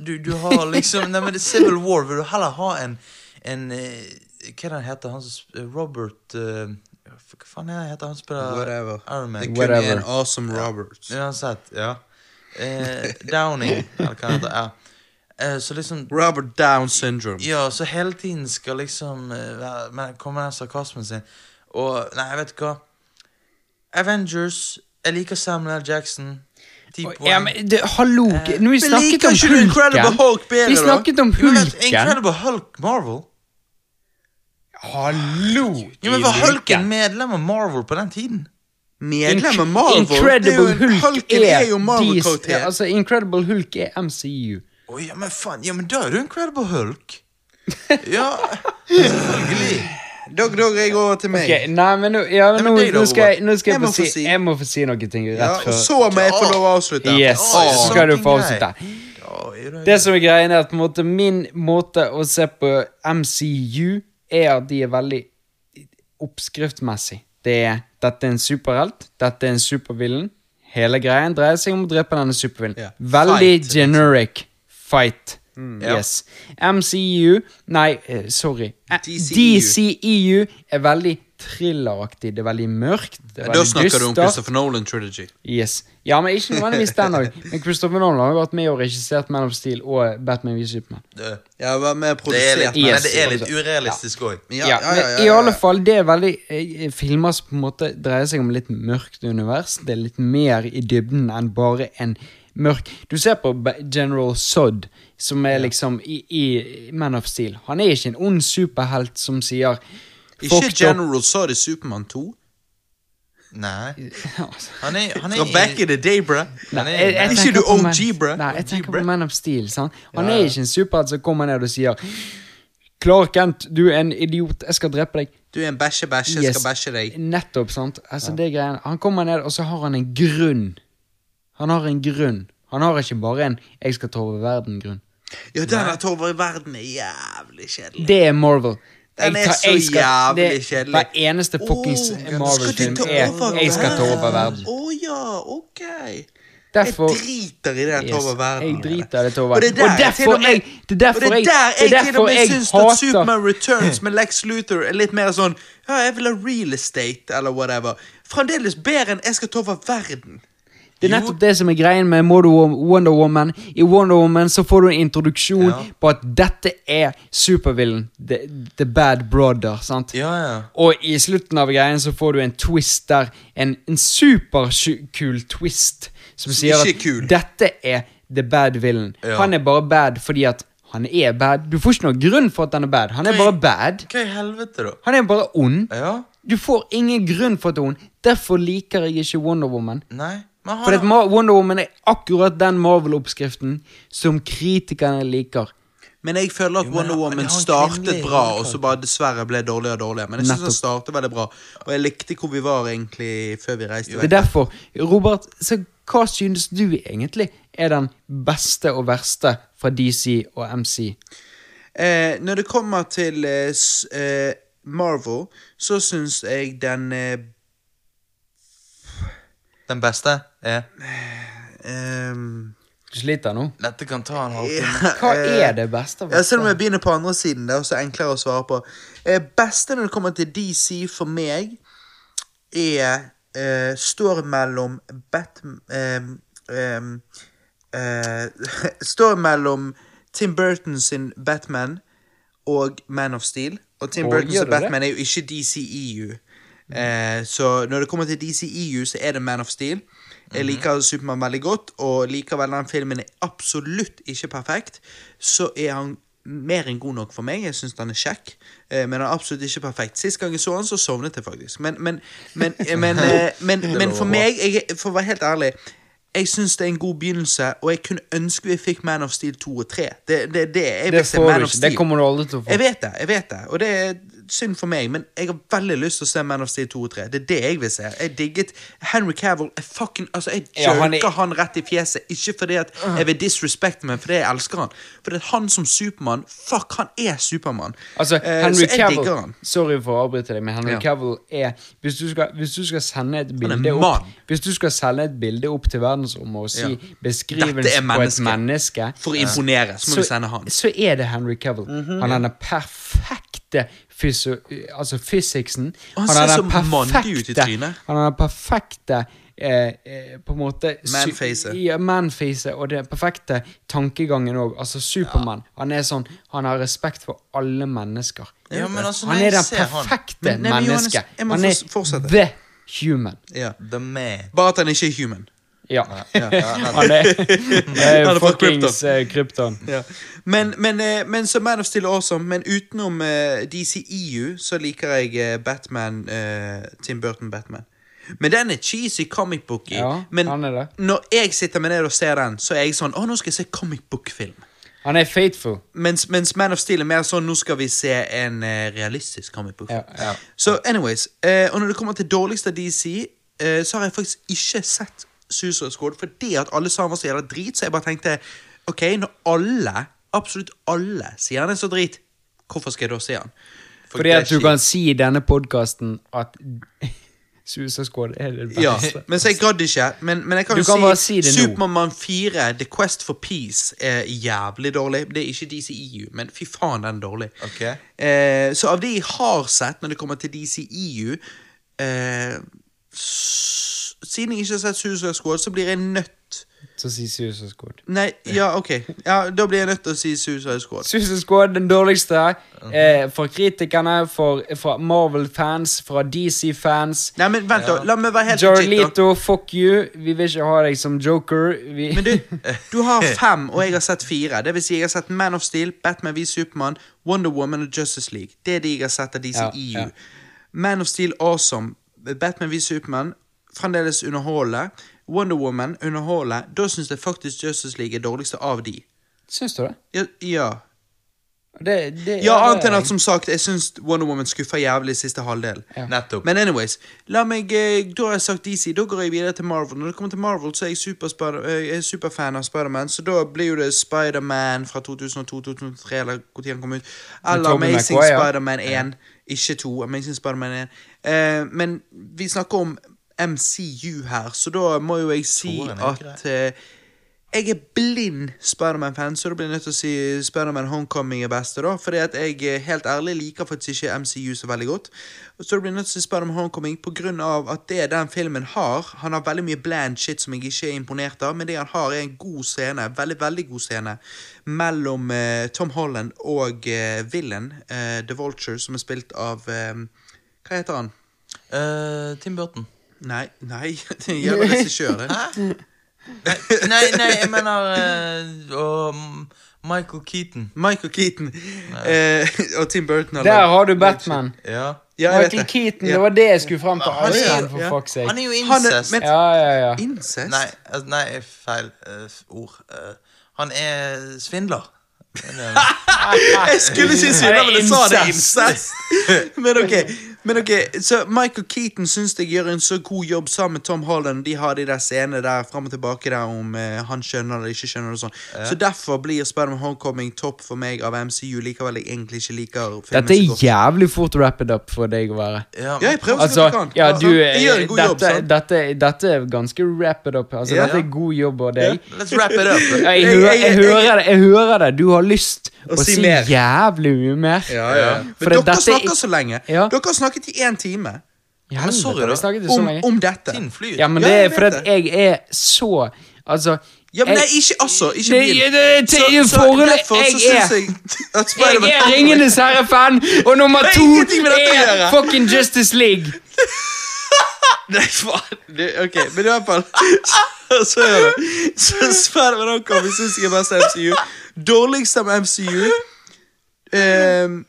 Du, du har liksom Nei, men det er Civil War vil du heller ha en, en eh, Hva er det han heter han som sp- Robert uh, Hva faen er det han heter han som spiller Whatever. Iron Man? Det kunne Whatever. en awesome Roberts. Uansett, ja. Eh, Downing, eller hva det heter. Eh, så liksom Robert Down syndrome. Ja, så hele tiden skal liksom eh, være- komme den sarkasmen sin. Og Nei, vet du hva? Avengers Jeg liker Samuel L. Jackson. Ja, men det, hallo, eh, Når vi snakket om ikke Incredible Hulk bedre, Vi snakket om Hulken. Vet, Incredible Hulk Marvel. Hallo! Ja, men Var Hulken medlem av Marvel på den tiden? Medlem av Marvel. det er jo Incredible Hulk er, er jo Marvel-karakter. Altså, Incredible Hulk er MCU. Å ja, men faen. Ja, men da er du Incredible Hulk. Ja, selvfølgelig. Dog, dog, jeg går til meg. Okay, nei, men nå, ja, Nei, men nå, nå skal jeg, nå skal Jeg jeg, må si, si. jeg må få si noen ting rett Ja, før så må jeg få lov å avslutte. Yes, Åh, så skal du få avslutte. Det- som er greien er at måte, min måte å se på MCU er at de er veldig oppskriftmessig. Det er dette er en superhelt, dette er en supervillen. Hele greien dreier seg om å drepe denne supervillen. Yeah. Veldig Fight, liksom. generic fight. Ja. Yes. MCU Nei, eh, sorry. Eh, DCEU. DCEU er veldig thrilleraktig. Det er veldig mørkt. Det er Da snakker snakker du om. Christopher Nolan Trilogy. Yes. Ja, men ikke nødvendigvis den òg. Men Christopher Nolan har jo vært med og regissert Man of Steel og Batman v Superman. Ja, med det er litt, men Yes. det er litt urealistisk òg. Ja, Ja, ja, ja, men ja, i alle fall, det er veldig eh, filmer som på en måte dreier seg om litt mørkt univers. Det er litt mer i dybden enn bare en mørk Du ser på General Sod, som er liksom i, i Man of Steel. Han er ikke en ond superhelt som sier Ikke general up." General Sod i Supermann 2. Nei. Han er, han er Fra back in the day, bruh. Nei, er- jeg, jeg Ikke du OG, Man- bruh. Nei, jeg tenker på Man of Steel. Sant? Han er ikke en superhelt som kommer ned og sier Clark Kent, du er en idiot, jeg skal drepe deg. Du er en bæsje-bæsje, jeg skal bæsje deg. Nettopp, sant. Altså, det er greien. Han kommer ned, og så har han en grunn. Han har en grunn. Han har ikke bare en 'jeg skal ta over verden'-grunn. Ja, den at over i verden er jævlig kjedelig. Det er Marvel. Den er så jævlig kjedelig. Hver eneste fuckings Marvel-film er 'jeg skal ta over verden'. Å ja, ok. Derfor jeg driter i det at Yes, over verden. jeg driter i det over Og det er derfor og jeg- det er derfor er jeg- jeg til og med syns at Superman Returns med Lex Luthor er litt mer sånn Ja, jeg vil ha real estate, eller whatever. Fremdeles bedre enn jeg skal ta over verden. Det er nettopp det som er greien med Wonder Woman. I Wonder Woman så får du en introduksjon Ja. på at dette er supervillen. The, the bad brother. sant? Ja, ja. Og i slutten av greien så får du en twist der. En, en superkul twist som, sier er at kul. dette er the bad villain. Han er bare bad fordi at han er bad. Du får ikke noen grunn for at han er bad. Han er bare bad. Hva i helvete, da? Han er bare ond. Ja? Du får ingen grunn for at hun Derfor liker jeg ikke Wonder Woman. Nei? For at Wonder Woman er akkurat den Marvel-oppskriften som kritikerne liker. Men jeg føler at Jo, Wonder han- Woman han startet bra, og så bare dessverre ble dårligere og dårligere. Men jeg synes han startet veldig bra, og jeg likte hvor vi var egentlig før vi reiste Det er derfor, Robert, så hva synes du egentlig er den beste og verste fra DC og MC? Eh, når det kommer til eh, eh, Marvel, så syns jeg den eh, Den beste er um, Du sliter nå? Dette kan ta en halvtime. Hva eh, er det beste beste? Ja, selv om jeg begynner på andre siden, det er også enklere å svare på. Eh, beste når det kommer til DC for meg, er eh, Står mellom Bat... ehm, ehm, eh, står mellom Tim Burton sin Batman og Man of Steel. Og Tim Burton sin det? Batman er jo ikke DCEU. Eh, så når det kommer til DCEU, så er det Man of Steel. Jeg liker Supermann veldig godt, og likevel den filmen er absolutt ikke perfekt, så er han mer enn god nok for meg. Jeg syns den er kjekk, eh, men han er absolutt ikke perfekt. Sist gang jeg så han, så sovnet jeg faktisk. Men, men, men, eh, men, for meg, jeg, for å være helt ærlig jeg syns det er en god begynnelse, og jeg kunne ønske vi fikk Man of Steel 2 og 3. Det, det, det, Det får du ikke. Det kommer du aldri til å få. Jeg vet det, jeg vet det, og det synd for meg, men jeg har veldig lyst til å se Man of Steel 2 og 3. Det er det jeg vil se. Jeg digget Henry Cavill. Jeg fucking, altså, jeg Ja, han er- han, rett i fjeset. Ikke fordi at jeg vil disrespecte ham, fordi jeg elsker han. Fordi er han som Supermann, fuck, han er Supermann. Altså, Eh, Henry digger Cavill. Sorry for å avbryte deg, men Henry Ja. Cavill er hvis du, skal, hvis du skal sende et bilde opp. Hvis du skal sende et bilde opp til verdensrommet og si Ja. beskrivelse på et menneske. For å imponere, så må du sende han. Så er det Henry Cavill. Han er den perfekte fysi altså fysiksen. Han, han ser så mandig ut i trynet. Han har den perfekte eh, eh, på en måte Man-facet. Ja, man-facet, og den perfekte tankegangen òg. Altså Supermann. Han er sånn Han har respekt for alle mennesker. Ja, men altså, han er den perfekte mennesket. Han er the human. Ja. The Man. Bare at han ikke er human. Ja. Ja. Han er, Han er er fuckings eh, krypton. Ja. Men, men, eh, men så Man of Steel awesome. Men utenom uh, DCEU så liker jeg eh, Batman uh, Tim Burton Batman. Men den er cheesy comic book i. Ja, men han er det. når jeg sitter meg ned og ser den, så er jeg sånn Å, nå skal jeg se comic book-film. Han er faithful. Mens, mens Man of Steel er mer sånn Nå skal vi se en uh, realistisk comic book-film. Ja, ja. Så anyways, uh, og når det kommer til dårligste DC, uh, så har jeg faktisk ikke sett Suicide Squad fordi at alle sa han var så jævla drit, så jeg bare tenkte OK, når alle, absolutt alle, sier han er så drit, hvorfor skal jeg da se han? For Fordi at du kan si i denne podkasten at Suicide Squad er det beste. Ja, men så jeg gadd ikke. Men, men jeg kan Du jo kan si, si. Supermann 4, The Quest for Peace, er jævlig dårlig. Det er ikke DCEU, men fy faen, den er dårlig. Ok. Eh, så av det jeg har sett når det kommer til DCEU eh, Siden jeg ikke har sett Suicide Squad, så blir jeg nødt Så si Suicide Squad. Nei, ja, ok. Ja, Da blir jeg nødt til å si Suicide Squad. Suicide Squad, den dårligste. Eh, for kritikerne, for, fra Marvel-fans, fra DC-fans. Nei, men vent, da. La meg være helt Jarlito legit, da. Leto, fuck you. Vi vil ikke ha deg som joker. Vi... Men du, du har fem, og jeg har sett fire. Det vil si, jeg har sett Man of Steel, Batman v Supermann, Wonder Woman og Justice League. Det er de jeg har sett av DCEU. Ja, ja. Man of Steel, awesome. Batman v Superman fremdeles underholder. Wonder Woman underholder. Da syns jeg faktisk Justice League er dårligste av de. Syns du det? Ja, ja. det, det ja annet enn at som sagt, jeg syns Wonder Woman skuffa jævlig siste halvdel. Nettopp. Men anyways, la meg, eh, da har jeg sagt DC, da går jeg videre til Marvel. Når det kommer til Marvel, så er jeg, super eh, jeg er superfan av Spiderman, så da blir jo det Spiderman fra 2002-2003, eller når han kom ut. Eller Amazing. Spiderman 1. Ikke to. Amazing Spiderman 1. Eh, men vi snakker om MCU her, så da må jo jeg si at eh, jeg er blind Spiderman-fan, så da blir jeg nødt til å si Spiderman Homecoming er beste. da Fordi at jeg eh, helt ærlig liker faktisk ikke MCU så veldig godt. Så da blir jeg nødt til å si Spiderman Homecoming av at det den filmen har Han har veldig mye bland shit som jeg ikke er imponert av, men det han har, er en god scene. Veldig, veldig god scene mellom uh, Tom Holland og uh, Villain, uh, The Vulture, som er spilt av eh, Hva heter han? Eh, Tim Burton. Nei, nei, det gjelder regissør, det. Nei, nei, jeg mener uh, og Michael Keaton. Michael Keaton eh, og Tim Burton. Der har du Batman. Ja. Ja, Michael det. Keaton, Ja. det var det jeg skulle frem til. Han er- for ja. fuck's sake. Han er jo Han er- incest. men- Ja, ja, ja. Incest? Nei, altså, nei, feil uh, ord. Uh, han er svindler. Jeg skulle si svindler, men jeg sa det incest. Men ok, men ok, så Michael Keaton syns jeg gjør en så god jobb sammen med Tom Holland. De har de der scenene der fram og tilbake der om eh, han skjønner det, ikke skjønner det sånn. Så derfor blir Spiderman Homecoming topp for meg av MCU, likevel jeg egentlig ikke liker filmen Dette er jævlig fort wrapped up for deg å være. Ja, Ja, jeg prøver så Altså, godt jeg kan. ja, Ja, du, jeg gjør en god dette, jobb, sant? dette, dette er ganske wrapped up. Altså, Ja. Dette er god jobb av deg. Let's wrap it up. Jeg, Jeg- hører, jeg- jeg, jeg- hører det, jeg hører det. Du har lyst Å si si mer. jævlig mye mer. Ja, ja. Men dere dette- snakker så lenge. Ja. Dere har snakket i én time Ja, men sorry, da. vi snakket i så om, om dette. Ja, men Ja, det er fordi at jeg er så Altså Ja, men jeg- nei, ikke altså. Ikke Det- det- det- Så- så derfor så syns jeg at Jeg er Ringenes herre-fan, og nummer er to er fucking Justice League. Nei, faen. Ok, men i hvert fall Så er det Så Spiderman Homecoming syns jeg er best MCU. Dårligst av MCU Ehm,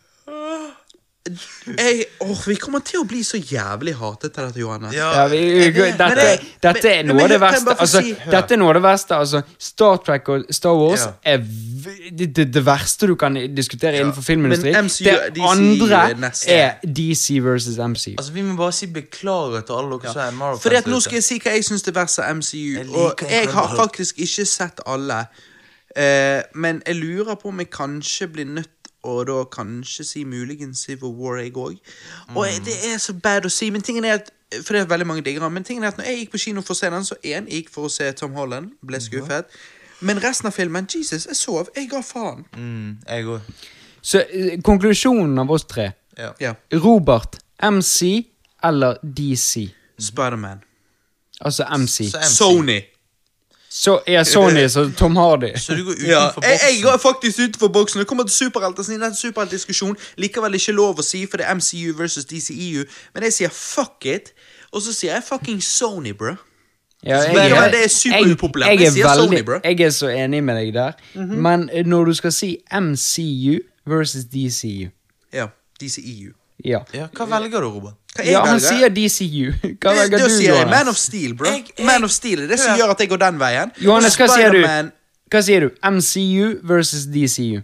jeg, oh, Vi kommer til å bli så jævlig hatet av dette, Johannes. Ja, Ja, vi, dette, det- dette er noe av det verste. Altså, si- dette er noe av det verste. Altså, Star Trek og Star Wars Ja. er v- det, det, det verste du kan diskutere innenfor filmindustrien. Det andre er er DC versus MCU. Altså, Vi må bare si beklager til alle dere som er Marvel-fans. Fordi at Nå skal jeg si hva jeg syns er verst av MCU. Jeg og jeg har faktisk ikke sett alle. Uh, men jeg lurer på om jeg kanskje blir nødt og da kanskje si muligens Civil War, jeg òg. Og mm. det er så bad å si, men tingen er at For det er veldig mange digger men tingen er at når jeg gikk på kino for å se den, så én gikk for å se Tom Holland, ble skuffet. Men resten av filmen, Jesus, jeg sov. Jeg ga faen. Mm, jeg òg. Så eh, konklusjonen av oss tre Ja. Ja. Robert, MC eller DC? Spiderman. Altså MC. MC. Sony. Så er Sony så Tom Hardy. Så du går Ja, utenfor jeg, jeg går faktisk utenfor boksen. Det kommer til superhelter, er en superheltdiskusjon, likevel ikke lov å si, for det er MCU versus DCEU, men jeg sier fuck it, og så sier jeg fucking Sony, bro. Ja, Vet du hva, det er superupopulært. Jeg, Jeg jeg, er veldig. Jeg er så enig med deg der. Men eh, når du skal si MCU versus DCU Ja, DCEU. Ja, Ja, Hva velger du, Robert? Hva jeg ja han sier DCU. Hva det, velger da du, sier jeg Man of Steel, bro. Jeg- jeg- Man of Steel er det som gjør at jeg går den veien. Johannes, hva sier du? Hva sier du? MCU versus DCU.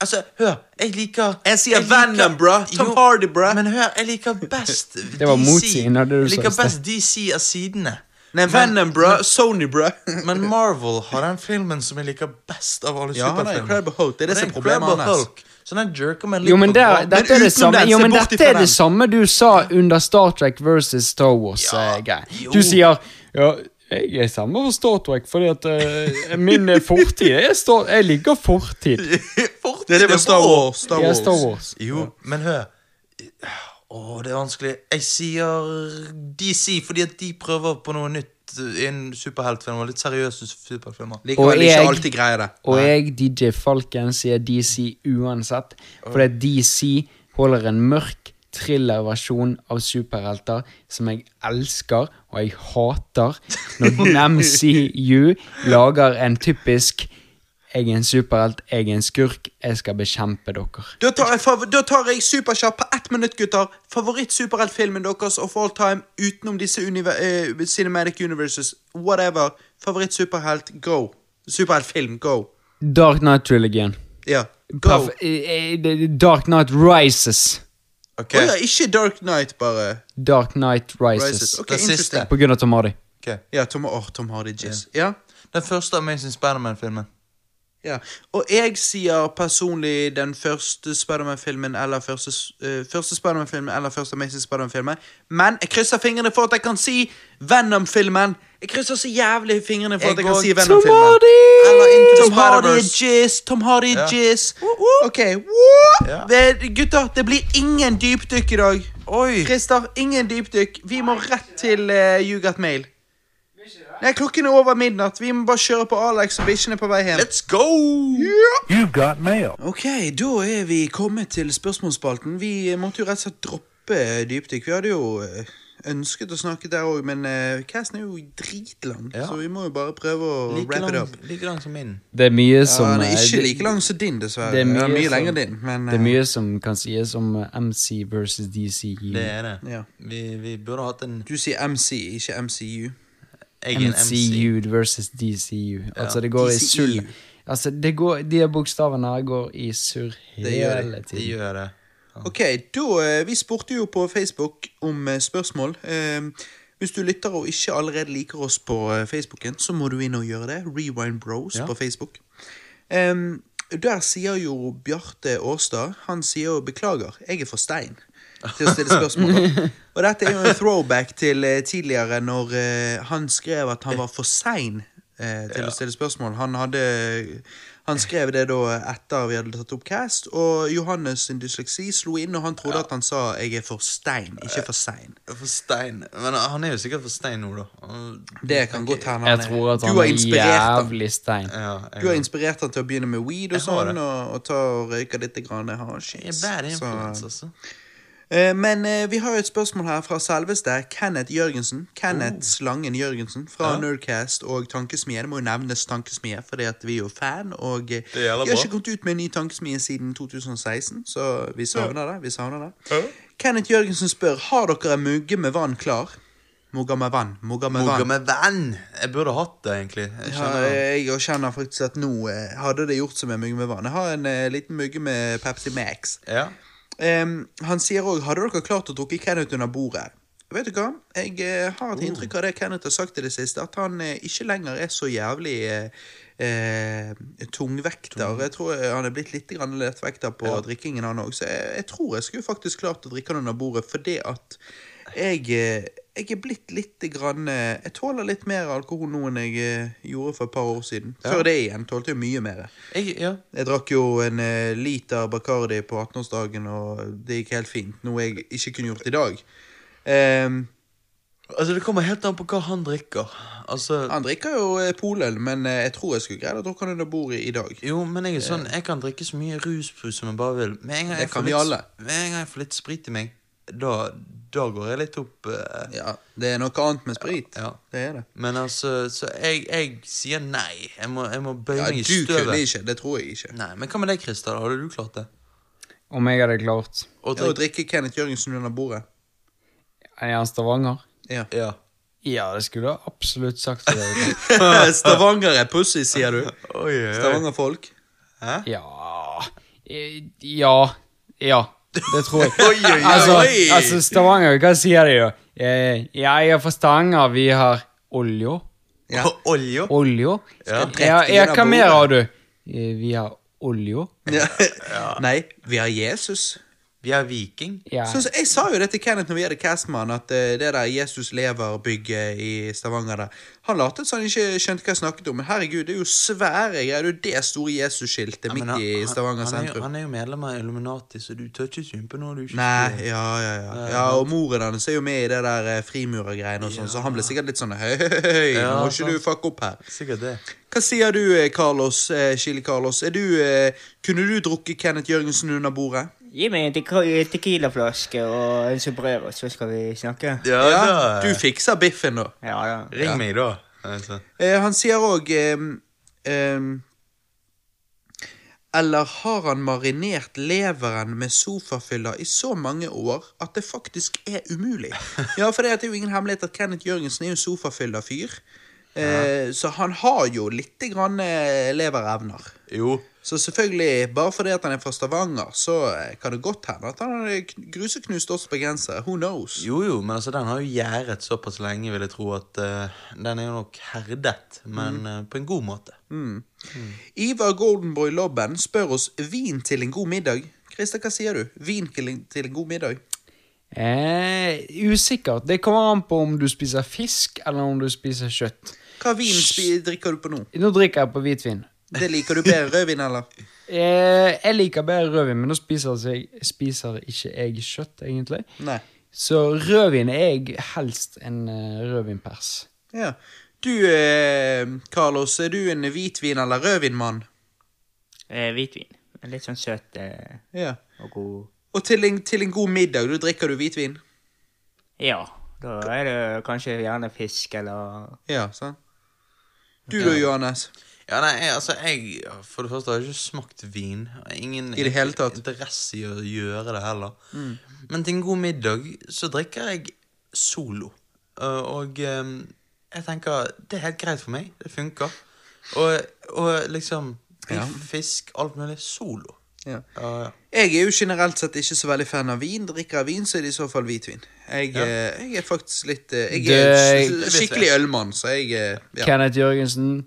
Altså, hør, jeg liker Jeg sier liker- Venom, bro. Tom Jo, Hardy, bro. Men hør, jeg liker best DC. Det var motsiden av det du Jeg sa i liker best DC av sidene. Nei, Venom, bro. Sony, bro. Men Marvel har den filmen som jeg liker best av alle Ja, han er superfilmer. Incredible Hulk. Det er det som er problemet hans. Hulk. en jerk om en litt Jo, men, der, dette er det samme den, Jo, men dette er det samme du sa under Star Trek versus Star Ja, Wars-greie. jo. du sier ja, jeg er samme for Star Trek, fordi at uh, min eh, fortid er Star, Jeg liker fortid. Fortid Det, det med er Star. Wars. Star Ja, Star Wars. Jo, men hør. Å, det er vanskelig. Jeg sier DC fordi at de prøver på noe nytt i en superheltfilm. og Litt seriøse superheltfilmer. Likevel Og ikke alltid greier det. Og jeg, DJ Falken, sier DC uansett. Fordi DC holder en mørk thrillerversjon av superhelter som jeg elsker, og jeg hater når MCU lager en typisk jeg er en superhelt, jeg er en skurk, jeg skal bekjempe dere. Da tar jeg, da tar jeg superkjapt på ett minutt, gutter. Favoritt-superheltfilmen deres of all time utenom disse eh, Cinematic Universes. Whatever. Favoritt-superhelt, go. Superheltfilm, go. Dark Knight-trilogien. Ja, go. Eh, eh, det- Dark Knight Rises. Okay. Oh, ja, ikke Dark Knight, bare. Dark Knight Rises. Rises. Okay, Den siste. På grunn av Tom Hardy. Okay. Ja, Tom, oh, Tom Hardy Jizz. Ja. Den første Amazing Spiderman-filmen. Ja, og jeg sier personlig den første Spiderman-filmen eller første, uh, første Spiderman-filmen eller første Amazing Spiderman-filmen. Men jeg krysser fingrene for at jeg kan si Venom-filmen. Jeg krysser så jævlig fingrene for Jeg at jeg kan si Venom-filmen. Tom Hardy er jizz, Tom Hardy er Ja. jizz. Ok! Ja. Det- Gutter, det blir ingen dypdykk i dag. Oi! Christer, ingen dypdykk. Vi må rett til uh, You Got Mail. Nei, klokken er over midnatt. Vi må bare kjøre på Alex og bikkjene på vei hjem. Let's go! You've got mail. Ok, da er vi kommet til spørsmålsspalten. Vi måtte jo rett og slett droppe dypdykk. Vi hadde jo eh, ønsket å snakke der òg, men uh, casten er jo dritlang, Ja. så vi må jo bare prøve å Like wrap it up. like lang som min. Det er mye Ja, som den er eh, ikke like lang som din, dessverre. det er mye mye som- lenger din, men Det er eh, mye som kan sies om eh, MC versus DCU. Det er det. Ja. Vi, vi burde hatt en Du sier MC, ikke MCU. Egen MC. MCU versus DCU. Altså, det går i DCU. sull. Altså, det går, de bokstavene går i surr Det gjør det. hele Det tiden. gjør det. Ok, da, eh, Vi spurte jo på Facebook om eh, spørsmål. Eh, hvis du lytter og ikke allerede liker oss på eh, Facebooken, så må du inn og gjøre det. Rewind Bros Ja. på Facebook. Em, der sier jo Bjarte Årstad Han sier jo 'beklager, jeg er for stein' til å stille spørsmål. og dette er jo en throwback til eh, tidligere, når eh, han skrev at han var for sein eh, til å stille spørsmål. Han hadde han skrev det da etter vi hadde tatt opp cast, og Johannes sin dysleksi slo inn, og han trodde at han sa 'jeg er for stein', ikke for sein. For stein. Men han er jo sikkert for stein nå, da. Han- Det kan godt hende. Jeg han er- tror at Du han har er jævlig stein. Ja, Du har inspirert han til å begynne med weed og sånn, og, og ta og røyke litt grann hasj. Jeg er bad influence, altså. Eh, Men eh, vi har jo et spørsmål her fra selveste Kenneth Jørgensen. Kenneth Slangen Jørgensen fra Oh. Ja. Nerdcast og Tankesmie. Det må jo nevnes Tankesmie, fordi at vi er jo fan. Og eh, vi har ikke kommet ut med en ny Tankesmie siden 2016, så vi savner det. vi savner det. Ja. Kenneth Jørgensen spør har dere en mugge med vann klar. Mugga med vann. Mugga med Mugga vann. med vann! Jeg burde hatt det, egentlig. Jeg Ja, jeg kjenner faktisk at nå hadde det gjort som en mugge med vann. Jeg har en liten mugge med Pepsi Max. Ja. Em, han sier òg Hadde dere klart å drukke Kenneth under bordet? Vet du hva? Jeg uh, har et inntrykk av det Kenneth har sagt i det siste, at han uh, ikke lenger er så jævlig uh, tungvekter. Jeg tror han er blitt litt grann lettvekter på drikkingen, han òg. Så jeg, jeg tror jeg skulle faktisk klart å drikke han under bordet, fordi at jeg, eh, jeg er blitt litt grann eh, Jeg tåler litt mer alkohol nå enn jeg eh, gjorde for et par år siden. Før det igjen tålte jeg mye mer. Jeg, ja. Jeg drakk jo en liter Bacardi på 18-årsdagen, og det gikk helt fint. Noe jeg ikke kunne gjort i dag. Um, Altså, det kommer helt an på hva han drikker. Altså han drikker jo poløl, men jeg tror jeg skulle greid å drikke han under bordet i dag. Jo, men jeg er sånn Jeg kan drikke så mye ruspus som jeg bare vil. Med en gang jeg får litt. En gang jeg får litt sprit i meg, da, da går jeg litt opp eh, Ja, Det er noe annet med sprit. Ja. Det er det. Men altså, så jeg, jeg sier nei. Jeg må, jeg må bøye Ja, meg i du kunne støvet. ikke. Det tror jeg ikke. Nei, Men hva med deg, Christer? Hadde du klart det? Om jeg hadde klart Å Ja, Å drikke drikke Kenneth Jørgensen under bordet. Er han Stavanger? Ja. Ja. Ja, det skulle jeg absolutt sagt. at jeg hadde klart. Stavanger er pussy, sier du. Oi, oi, oi. Stavanger-folk. Hæ? Ja eh, Ja. Ja. Det tror jeg. Oi, oi, oi. Altså, altså Stavanger, hva sier de jo? Eh, jeg er fra Stavanger, vi har olje. Ja. Olje? Olje? Ja. Ja, hva mer har du? Eh, vi har olje. Ja. Nei, vi har Jesus. Vi er viking. Ja. Så, så jeg sa jo det til Kenneth når vi hadde Castman, at uh, det der Jesus lever-bygget i Stavanger der Han latet som han ikke skjønte hva jeg snakket om, men herregud, det er jo svære greier. Det er jo det store Jesus-skiltet Ja, midt han- i Stavanger han, han, er jo, han er jo medlem av Illuminati, så du tør ikke synes på noe du ikke Nei, ja, ja, ja. ja og moren hans er jo med i det der uh, frimurergreiene og sånn, så han ble sikkert litt sånn høy, høy, høy, Ja, nå må ikke sant. du fucke opp her. Sikkert det. Hva sier du, eh, Carlos, uh, Chili Carlos? Er du, eh, kunne du drukket Kenneth Jørgensen under bordet? Gi meg en tequi- tequilaflaske og en sombrero, så skal vi snakke. Ja, Ja, da. du fikser biffen, da. Ja, ja. Ring meg, da. Altså. Eh, han sier òg Eller har han marinert leveren med sofafyller i så mange år at det faktisk er umulig? Ja, for det er jo ingen hemmelighet at Kenneth Jørgensen er jo sofafyller-fyr. Eh, så han har jo litt grann eh, leverevner. Jo. Så selvfølgelig, bare fordi at han er fra Stavanger, så eh, kan det godt hende at han har gruseknust gruseknust oss grenser. Who knows? Jo, jo, men altså, den har jo gjerdet såpass lenge, vil jeg tro, at uh, den er jo nok herdet, men Mm. uh, på en god måte. Ivar Goldenboy Lobben spør oss vin til en god middag. Christer, hva sier du? Vin til en, til en god middag? Eh, usikkert. Det kommer an på om du spiser fisk, eller om du spiser kjøtt. Hva vin drikker du på nå? Nå drikker jeg på hvitvin. Det liker du bedre rødvin, eller? Eh, jeg liker bedre rødvin, men nå spiser, jeg, spiser ikke jeg kjøtt, egentlig. Nei. Så rødvin er jeg helst en eh, rødvinpers. Ja. Du, eh, Carlos, er du en hvitvin- eller rødvinmann? Eh, hvitvin. Litt sånn søt eh, Ja. og god. Og til en, til en god middag, da drikker du hvitvin? Ja, da er det kanskje gjerne fisk eller Ja, sant? Du da, Johannes? Ja, nei, jeg, altså, jeg For det første har jeg ikke smakt vin. Jeg har Ingen I det hele tatt? interesse i å gjøre det heller. Mm. Men til en god middag så drikker jeg solo. Uh, og um, jeg tenker det er helt greit for meg. Det funker. Og, og liksom biff, fisk, alt mulig solo. Ja. Ja, ja. Jeg er jo generelt sett ikke så veldig fan av vin. Drikker jeg vin, så er det i så fall hvitvin. Jeg, eh, jeg er faktisk litt eh, Jeg er Det- skikkelig ølmann, så jeg eh, ja. Kenneth Jørgensen,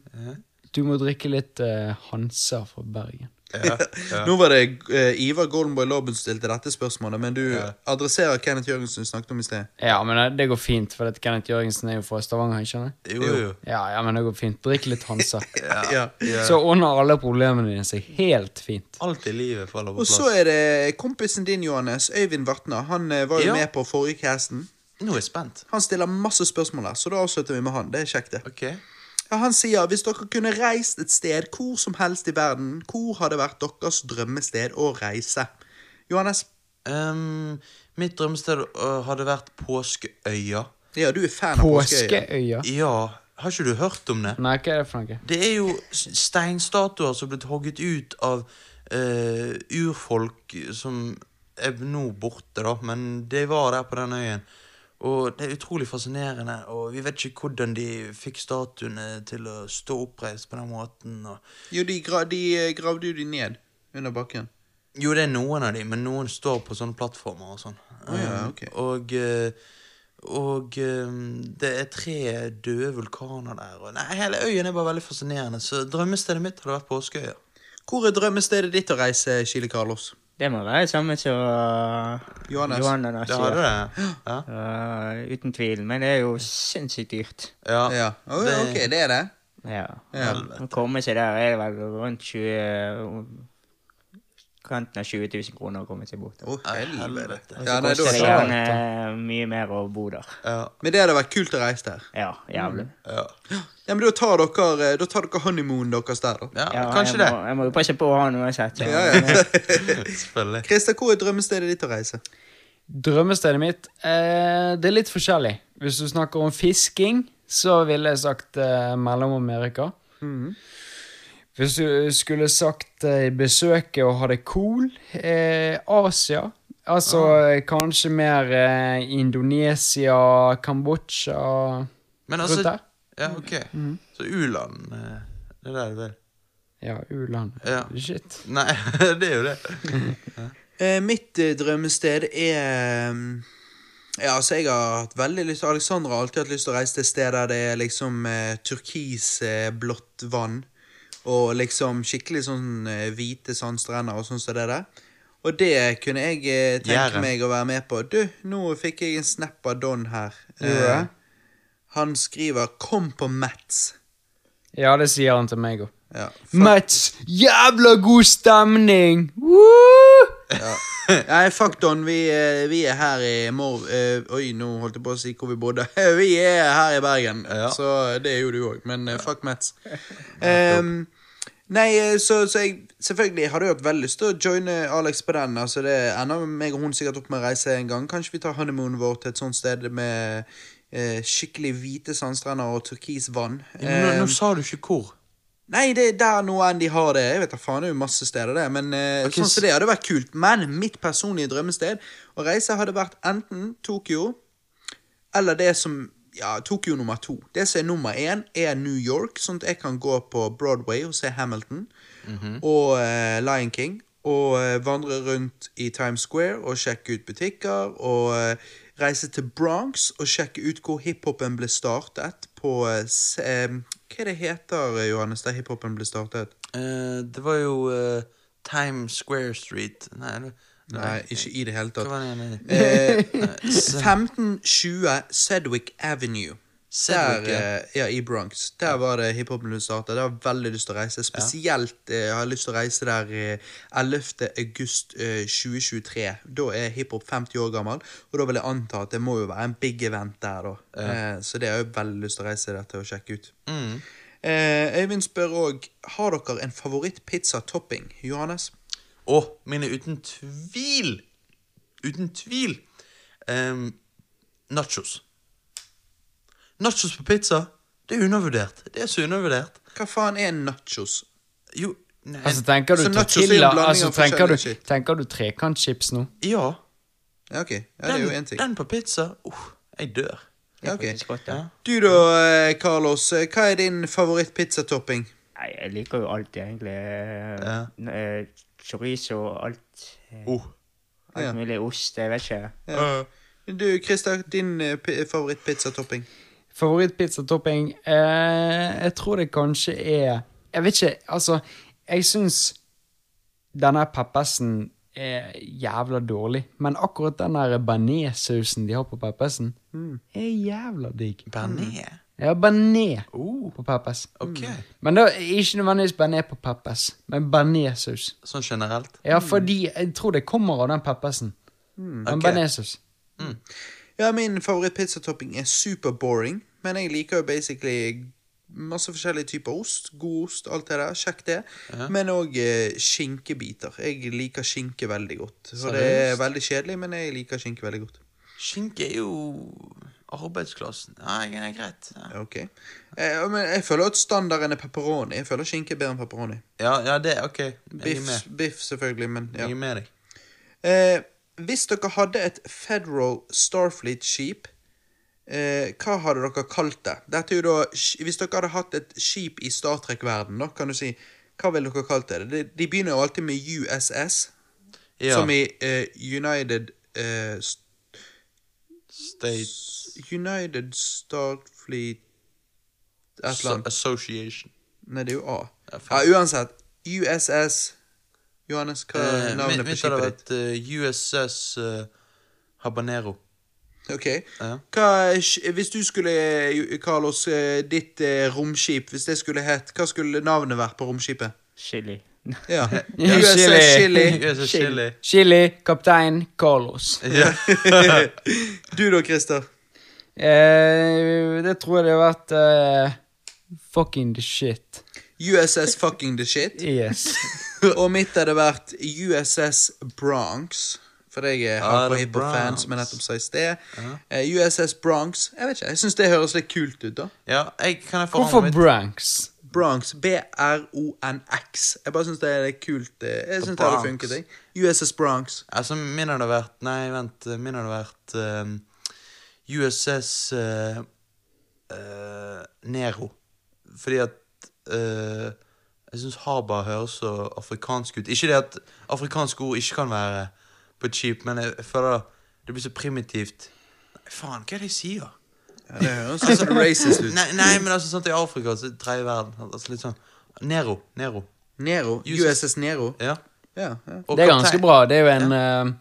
du må drikke litt uh, Hansa fra Bergen. Ja, ja. Nå var det uh, Ivar Goldenboy Lobben som stilte dette spørsmålet, men du adresserer Kenneth Jørgensen du snakket om i sted. Ja, men eh, det går fint, for at Kenneth Jørgensen er jo fra Stavanger, ikke sant? Jo, jo. Ja, ja, men det går fint. Drikk litt Hansa. Ja. Så ordner alle problemene dine seg helt fint. Alt i livet faller på plass. Og så er det kompisen din, Johannes, Øyvind Vatna. Han var jo Ja. med på forrige casten. Nå er jeg spent. Han stiller masse spørsmål her, så da avslutter vi med han. Det er kjekt, det. Ok. Ja, han sier hvis dere kunne reist et sted hvor som helst i verden, hvor hadde vært deres drømmested å reise? Johannes? Um, mitt drømmested uh, hadde vært Påskeøya. Ja, du er fan av Påskeøya. Påskeøya. Ja, har ikke du hørt om det? Nei, hva er det for noe? Det er jo steinstatuer som er blitt hogget ut av uh, urfolk som er nå borte, da, men de var der på den øyen. Og det er utrolig fascinerende, og vi vet ikke hvordan de fikk statuene til å stå oppreist på den måten. Jo, de, gra de eh, gravde jo de ned under bakken. Jo, det er noen av de, men noen står på sånne plattformer og sånn. Å ja, Um, ok. Og, eh, og det er tre døde vulkaner der. Og, nei, hele øyen er bare veldig fascinerende, så drømmestedet mitt hadde vært Påskeøya. Hvor er drømmestedet ditt å reise, Chile Carlos? Det må være det samme som uh, Johannes. Johannes Det hadde det. Ja. Uh, uten tvil. Men det er jo sinnssykt dyrt. ja. Ja, Oh, ok, det er det. Ja. Ja. Å komme seg der er vel rundt 20 Kanten av 20 000 kroner å komme seg bort. Å, helvete. Ja, nei, da koster det er det gjerne mye mer å bo der. Ja. Men det hadde vært kult å reise der. Ja, jævlig. Ja. Ja, men Da tar dere, da tar dere honeymoon deres der, da. ja, Ja, kanskje jeg det. Må, jeg må jo passe på han uansett. Ja, ja. Selvfølgelig. Christer, hvor er drømmestedet ditt å reise? Drømmestedet mitt eh, Det er litt forskjellig. Hvis du snakker om fisking, så ville jeg sagt eh, Mellom-Amerika. Hvis du skulle sagt eh, besøke og ha det cool eh, Asia. Altså ah. kanskje mer eh, Indonesia, Kambodsja Men altså der? Ja, ok. Så u-land eh, Det er der du vil? Ja, u-land. Ja. Shit. Nei, det er jo det. Eh, mitt eh, drømmested er mm, Ja, altså, jeg har hatt veldig lyst Alexandra har alltid hatt lyst til å reise til et sted der det er liksom eh, turkisblått vann. Og liksom skikkelig sånn eh, hvite sandstrender og sånn som det der. Og det kunne jeg eh, tenke Gjære. meg å være med på. Du, nå fikk jeg en snap av Don her. Gjorde du han skriver 'Kom på Mats'. Ja, det sier han til meg òg. Ja, Mats, jævla god stemning! Woo! Nei, fuck Don. Vi, eh, vi er her i Mor... eh, oi, nå holdt jeg på å si hvor vi bodde. vi er her i Bergen, Ja. så det er jo du òg. Men eh, fuck Mats. Ehm, nei, eh, så, så jeg selvfølgelig hadde jo hatt veldig lyst til å joine Alex på den. Altså det ender meg og hun sikkert opp med å reise en gang. Kanskje vi tar honeymoonen vår til et sånt sted med eh, skikkelig hvite sandstrender og turkis vann. Nå, nå Ehm, sa du ikke hvor. Nei, det er der noe enn de har det. Jeg vet da faen, det er jo masse steder, det. Men eh, okay. sånn s- som det hadde vært kult. Men mitt personlige drømmested å reise hadde vært enten Tokyo eller det som Ja, Tokyo nummer to. Det som er nummer én, er New York, sånn at jeg kan gå på Broadway og se Hamilton og uh, Lion King. Og uh, vandre rundt i Times Square og sjekke ut butikker. Og uh, reise til Bronx og sjekke ut hvor hiphopen ble startet. På Hva er det heter, Johannes, der hiphopen ble startet? Det var jo Times Square Street Nei, det- Nei, ikke i det hele Hva tatt. var det igjen? Eh, 1520 Sedwick Avenue. Der, ja. eh, ja, i Bronx. Der var det hiphopen du startet. Der har jeg veldig lyst til å reise. Spesielt eh, har jeg lyst til å reise der eh, 11. august eh, 2023. Da er hiphop 50 år gammel, og da vil jeg anta at det må jo være en big event der, da. Eh, så det har jeg veldig lyst til å reise der til å sjekke ut. Mm. Eh, Øyvind spør òg har dere en favoritt-pizzatopping. Johannes? Å, mine uten tvil Uten tvil um, Nachos Nachos på pizza Det er undervurdert Det er så undervurdert Hva faen er nachos? Jo, nei Altså, tenker du Så nachos jo en tortilla altså, tenker, du, tenker du trekantchips nå? Ja Ja, ok. Ja, det er jo én ting. den på pizza uh, Jeg dør Ja, ok. Ja. Du da, eh, Carlos. eh, Hva er din favoritt-pizzatopping? Nei, jeg liker jo alt, egentlig. Ja. Eh, Chorizo og alt. eh, uh. Alt Ja. mulig ost, jeg vet ikke. Ja. Du, Christer, din favorittpizzatopping? pi- favoritt-pizzatopping? Favorittpizzatopping? Eh, jeg tror det kanskje er Jeg vet ikke, altså Jeg syns denne peppersen er jævla dårlig, men akkurat den der bearnéssausen de har på peppersen, er jævla digg. Bearnés Ja, bearnés uh. på peppers. Ok Men da ikke nødvendigvis bearnés på peppers, men bearnéssaus. Sånn generelt Ja, fordi jeg tror det kommer av den peppersen. Mm. Men okay. bearnéssaus. Ja, min favoritt-pizzatopping er super boring, men jeg liker jo basically masse forskjellige typer ost. God ost, alt det der. Sjekk det. Men òg eh, skinkebiter. Jeg liker skinke veldig godt. Så det er veldig kjedelig, men jeg liker skinke veldig godt. Skinke er jo arbeidsklassen Nei, det er greit ja. Ok. Eh, men jeg føler at standarden er pepperoni. Jeg føler skinke er bedre enn pepperoni. Ja, ja, det, ok Jeg er Biff, med biff selvfølgelig, men ja. Jeg er med deg Eh, hvis dere hadde et Federal Starfleet-skip, eh, hva hadde dere kalt det? Dette er jo da, sk- Hvis dere hadde hatt et skip i Star Trek-verden, da, kan du si Hva ville dere kalt det? De, de begynner jo alltid med USS, Ja, som i eh, United eh, S- States United Starfleet Et eller annet. Association Nei, det er jo A. Ja. Ja, uansett. USS Johannes, hva er Eh, navnet mitt- på mitt hadde skipet ditt? vært eh, USS uh, Habanero. Ok. Ja. Hva, hvis du skulle, eh, Carlos, eh, ditt uh, romskip, hvis det skulle hett, hva skulle navnet vært på romskipet? Chili. Ja. Ja, USS Chili. Chili. Chili. Chili, kaptein Carlos. Ja. Du da, Christer? Eh, det tror jeg det har vært eh, fucking the shit. USS fucking the shit. Yes. Og mitt hadde vært USS Bronx. For jeg er er hiphop-fan, Bronx. som jeg nettopp sa i sted. Eh, USS Bronx. Jeg vet ikke, jeg syns det høres litt kult ut, da. ja, jeg kan jeg Hvorfor mitt? Branks? Bronx. B-r-o-n-x. Jeg bare syns det er litt kult. eh, Jeg synes det hadde funket, jeg. USS Bronx. Altså, min hadde vært Nei, vent. Min hadde vært ehm, USS uh, uh, Nero. Fordi at uh, Jeg syns Haba høres så afrikansk ut. Ikke det at afrikanske ord ikke kan være på et skip, men jeg, jeg føler det blir så primitivt. Nei, faen, hva er det jeg sier? Ja, det høres sånn racist ut. Nei, nei, men altså sånn i Afrika, så tredje verden Altså litt sånn Nero. Nero. Nero. USS Nero. Ja. Ja, ja. Det er ganske bra. Det er jo en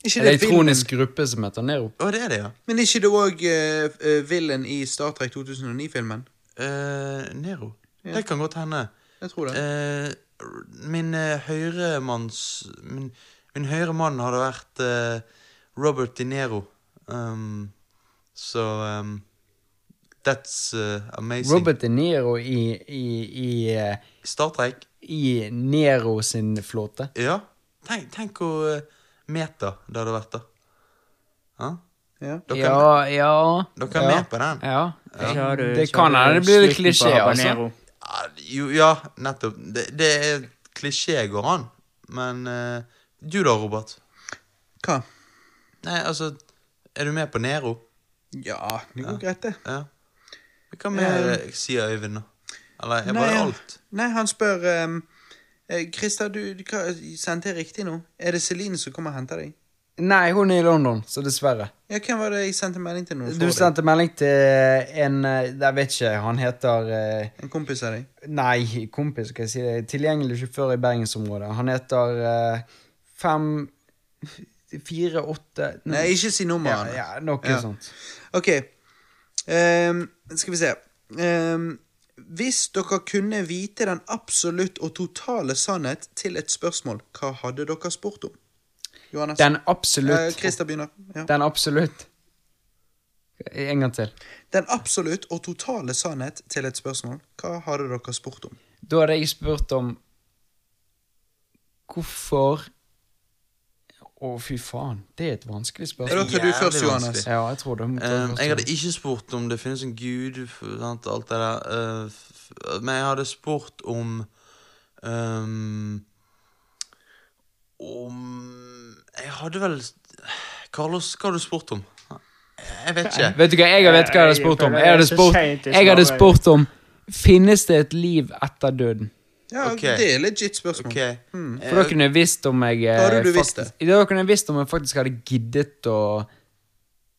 eh, Ikke det elektronisk filmen? gruppe som heter Nero. Å, det er det, ja. Men er ikke det òg uh, villen i Star Trek 2009-filmen? Uh, Nero. Det kan godt hende. Jeg tror det. Uh, min uh, høyremanns min, min høyre mann hadde vært uh, Robert De Nero. Um, så um, That's eh, amazing. Robert De Nero i, i, i, eh, Star Trek. i Nero sin flåte. Ja. Tenk, tenk hvor meta det hadde vært, da. Ja? Ja. Dere, Ja, ja dere er ja. med på den? Ja. Har Det kan hende det blir litt klisjé, altså. Ja, jo, ja, nettopp. Det, det er klisjé, går an. Men uh, du da, Robert? Hva? Nei, altså Er du med på Nero? Ja, det går greit, det. Ja. Hva mer eh, sier Øyvind, da? Eller er Nei, bare alt? Nei, han spør um, Christer, du, du sendte jeg riktig nå? Er det Celine som kommer og henter deg? Nei, hun er i London, så dessverre. Ja, Hvem var det jeg sendte melding til nå? Du sendte melding til en eh, Jeg vet ikke, han heter eh, En kompis av deg? Nei, kompis, skal jeg si det. Tilgjengelig sjåfør i bergensområdet. Han heter eh, fem Fire, åtte Nei, ikke si ja, nummeret. ja, noe Ja. sånt. Ok. Um, skal vi se. Ehm, hvis dere kunne vite den absolutt og totale sannhet til et spørsmål, hva hadde dere spurt om? Johannes? Den Eh, absolutt Christer begynner. Ja. Den absolutt En gang til. Den absolutt og totale sannhet til et spørsmål, hva hadde dere spurt om? Da hadde jeg spurt om Hvorfor Å, fy faen. Det er et vanskelig spørsmål. Det er først, Johannes. Ja, jeg tror det. må ta Um, jeg hadde ikke spurt om det finnes en gud, sant, alt det der. eh, men jeg hadde spurt om um, Om Jeg hadde vel Carlos, hva hadde du spurt om? Jeg vet ikke. Vet du hva jeg vet hva jeg hadde spurt om? Jeg hadde spurt, jeg hadde spurt om Finnes det et liv etter døden? Ja, okay. Det er legit spørsmål. Ok. For da kunne jeg visst om jeg eh, hadde du visst faktisk- Da kunne jeg visst om jeg faktisk hadde giddet å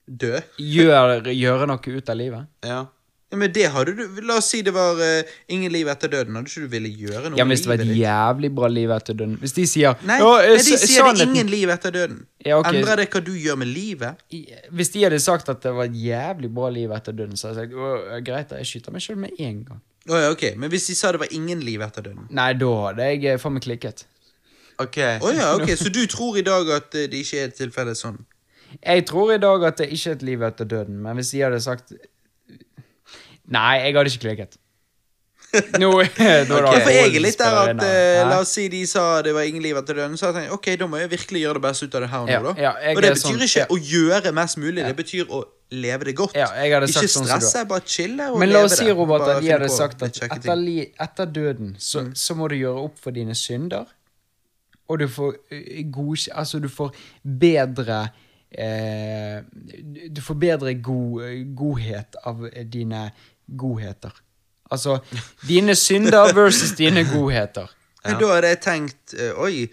Dø? gjøre, gjøre noe ut av livet. Ja. Ja, men det hadde du La oss si det var uh, ingen liv etter døden. Hadde ikke du ville gjøre noe Ja, men Hvis det var et jævlig bra liv etter døden Hvis de sier Nei, «Ja, nei, eh, de sier sier det er ingen liv etter døden. Ja, okay. Endrer det hva du gjør med livet? I- Hvis de hadde sagt at det var et jævlig bra liv etter døden, så hadde jeg sagt «Å, greit, jeg skyter meg sjøl med en gang. Å ja, ok, Men hvis de sa det var ingen liv etter døden? Nei, da hadde jeg eh, faen meg klikket. Ok. oh, ja, ok, Så du tror i dag at eh, det ikke er et tilfelle sånn? Jeg tror i dag at det ikke er et liv etter døden, men hvis de hadde sagt Nei, jeg hadde ikke klikket. Nå, nå okay. for jeg er litt der at eh, La oss si de sa det var ingen liv etter døden, så jeg tenkte ok, da må jeg virkelig gjøre det beste ut av det her nå, Ja, da. ja, og det er betyr sånn- ikke å gjøre mest mulig, det betyr å leve det godt. Ikke sagt sånn stresse, bare chille og Men la oss si. Robert, at de hadde sagt at etter, etter døden så, så må du gjøre opp for dine synder, og du får eh, god, Altså, du får bedre eh, Du får bedre god, godhet av dine godheter. Altså dine synder versus dine godheter. Men da hadde jeg tenkt eh, Oi,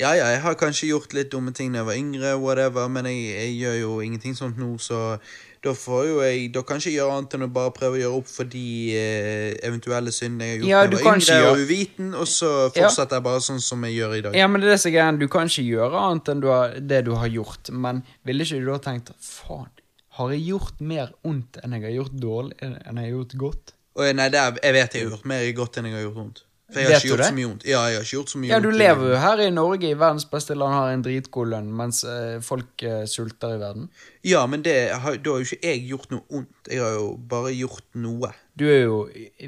ja ja, jeg har kanskje gjort litt dumme ting da jeg var yngre, whatever, men jeg, jeg gjør jo ingenting sånt nå, så da får jo jeg Da kan jeg ikke gjøre annet enn å bare prøve å gjøre opp for de eh, eventuelle syndene jeg har gjort Ja, da jeg var yngre gjøre- og uviten, og så Ja. fortsetter jeg bare sånn som jeg gjør i dag. Ja, men det er så er. Du kan ikke gjøre annet enn du har, det du har gjort. Men ville ikke du da tenkt faen, har jeg gjort mer ondt enn jeg har gjort dårlig enn jeg har gjort godt? Og jeg- nei, det er, jeg vet jeg har gjort mer godt enn jeg har gjort vondt. For jeg har ikke du gjort så mye vondt. Ja, jeg har ikke gjort så mye Ja, du lever jo her i Norge, i verdens beste land, har en dritgod lønn, mens eh, folk eh, sulter i verden. Ja, men det har, da har jo ikke jeg gjort noe ondt. Jeg har jo bare gjort noe. Du er jo